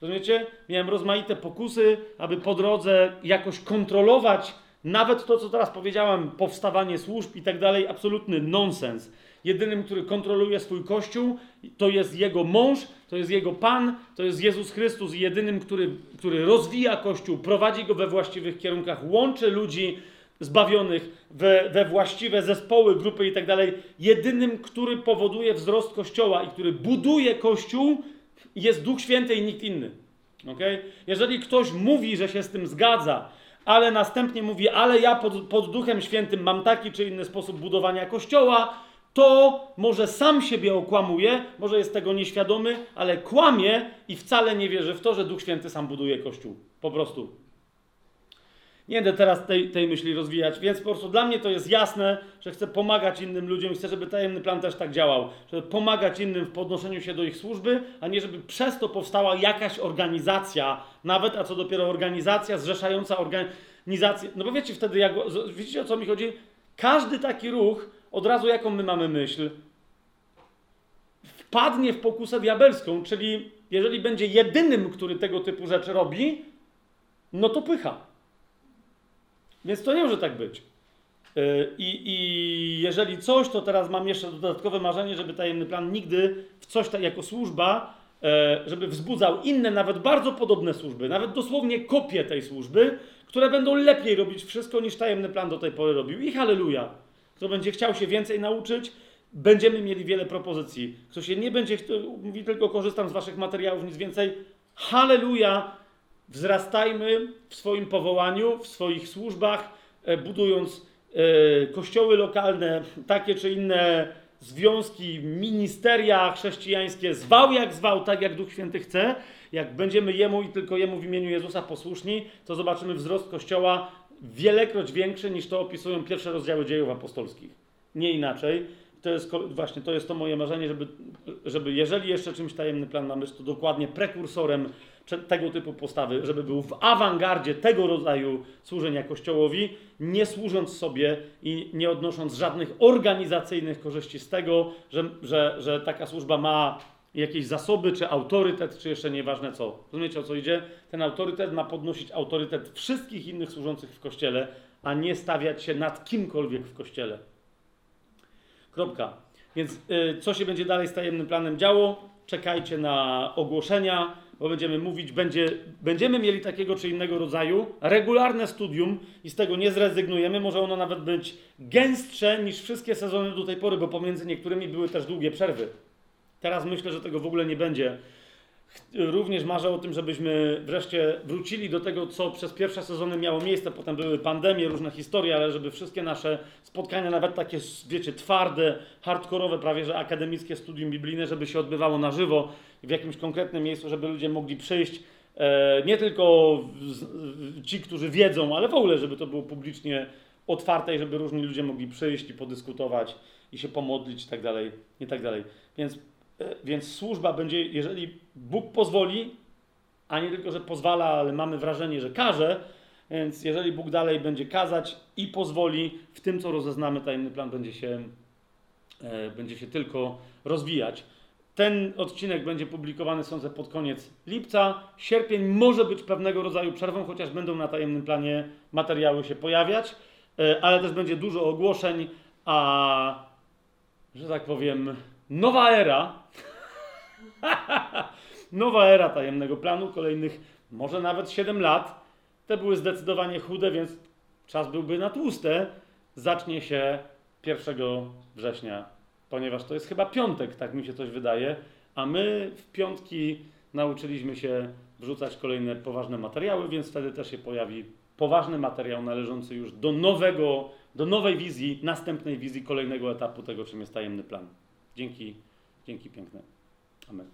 Rozumiecie? Miałem rozmaite pokusy, aby po drodze jakoś kontrolować nawet to, co teraz powiedziałem, powstawanie służb i tak dalej, absolutny nonsens. Jedynym, który kontroluje swój kościół, to jest jego mąż, to jest jego pan, to jest Jezus Chrystus. Jedynym, który, który rozwija kościół, prowadzi go we właściwych kierunkach, łączy ludzi zbawionych we, we właściwe zespoły, grupy i tak dalej. Jedynym, który powoduje wzrost kościoła i który buduje kościół, jest Duch Święty i nikt inny. Okay? Jeżeli ktoś mówi, że się z tym zgadza, ale następnie mówi, ale ja pod, pod Duchem Świętym mam taki czy inny sposób budowania kościoła, to może sam siebie okłamuje, może jest tego nieświadomy, ale kłamie i wcale nie wierzy w to, że Duch Święty sam buduje Kościół. Po prostu. Nie będę teraz tej, tej myśli rozwijać, więc po prostu dla mnie to jest jasne, że chcę pomagać innym ludziom i chcę, żeby tajemny plan też tak działał. Żeby pomagać innym w podnoszeniu się do ich służby, a nie żeby przez to powstała jakaś organizacja, nawet, a co dopiero organizacja zrzeszająca organizację. No bo wiecie wtedy, jak, widzicie o co mi chodzi? Każdy taki ruch, od razu jaką my mamy myśl, wpadnie w pokusę diabelską, czyli jeżeli będzie jedynym, który tego typu rzeczy robi, no to pycha. Więc to nie może tak być. Y, I, I, jeżeli coś, to teraz mam jeszcze dodatkowe marzenie, żeby tajemny plan nigdy w coś tak jako służba, e, żeby wzbudzał inne, nawet bardzo podobne służby, nawet dosłownie kopie tej służby, które będą lepiej robić wszystko niż tajemny plan do tej pory robił. I halleluja. Kto będzie chciał się więcej nauczyć, będziemy mieli wiele propozycji. Kto się nie będzie, mówi tylko korzystam z waszych materiałów, nic więcej. Halleluja Wzrastajmy w swoim powołaniu, w swoich służbach, e, budując e, kościoły lokalne, takie czy inne związki, ministeria chrześcijańskie, zwał jak zwał, tak jak Duch Święty chce. Jak będziemy Jemu i tylko Jemu w imieniu Jezusa posłuszni, to zobaczymy wzrost Kościoła wielekroć większy niż to opisują pierwsze rozdziały dziejów apostolskich. Nie inaczej. To jest właśnie to jest to moje marzenie, żeby, żeby jeżeli jeszcze czymś tajemny plan na myśl, to dokładnie prekursorem tego typu postawy, żeby był w awangardzie tego rodzaju służenia Kościołowi, nie służąc sobie i nie odnosząc żadnych organizacyjnych korzyści z tego, że, że, że taka służba ma jakieś zasoby, czy autorytet, czy jeszcze nieważne co. Rozumiecie o co idzie? Ten autorytet ma podnosić autorytet wszystkich innych służących w Kościele, a nie stawiać się nad kimkolwiek w Kościele. Kropka. Więc y, co się będzie dalej z tajemnym planem działo? Czekajcie na ogłoszenia bo będziemy mówić, będzie, będziemy mieli takiego czy innego rodzaju regularne studium i z tego nie zrezygnujemy. Może ono nawet być gęstsze niż wszystkie sezony do tej pory, bo pomiędzy niektórymi były też długie przerwy. Teraz myślę, że tego w ogóle nie będzie. Również marzę o tym, żebyśmy wreszcie wrócili do tego, co przez pierwsze sezony miało miejsce. Potem były pandemie, różne historie, ale żeby wszystkie nasze spotkania, nawet takie, wiecie, twarde, hardkorowe, prawie że akademickie studium biblijne, żeby się odbywało na żywo w jakimś konkretnym miejscu, żeby ludzie mogli przyjść. E, nie tylko ci, którzy wiedzą, ale w ogóle, żeby to było publicznie otwarte i żeby różni ludzie mogli przyjść i podyskutować i się pomodlić i tak dalej, i tak dalej. Więc więc służba będzie, jeżeli Bóg pozwoli, a nie tylko, że pozwala, ale mamy wrażenie, że każe, więc jeżeli Bóg dalej będzie kazać i pozwoli, w tym, co rozeznamy, tajemny plan będzie się, e, będzie się tylko rozwijać. Ten odcinek będzie publikowany, sądzę, pod koniec lipca. Sierpień może być pewnego rodzaju przerwą, chociaż będą na tajemnym planie materiały się pojawiać, e, ale też będzie dużo ogłoszeń, a że tak powiem, nowa era. nowa era tajemnego planu, kolejnych może nawet 7 lat. Te były zdecydowanie chude, więc czas byłby na tłuste. Zacznie się 1 września, ponieważ to jest chyba piątek, tak mi się coś wydaje, a my w piątki nauczyliśmy się wrzucać kolejne poważne materiały, więc wtedy też się pojawi poważny materiał należący już do nowego, do nowej wizji, następnej wizji kolejnego etapu tego, czym jest tajemny plan. Dzięki, dzięki piękne. Amen.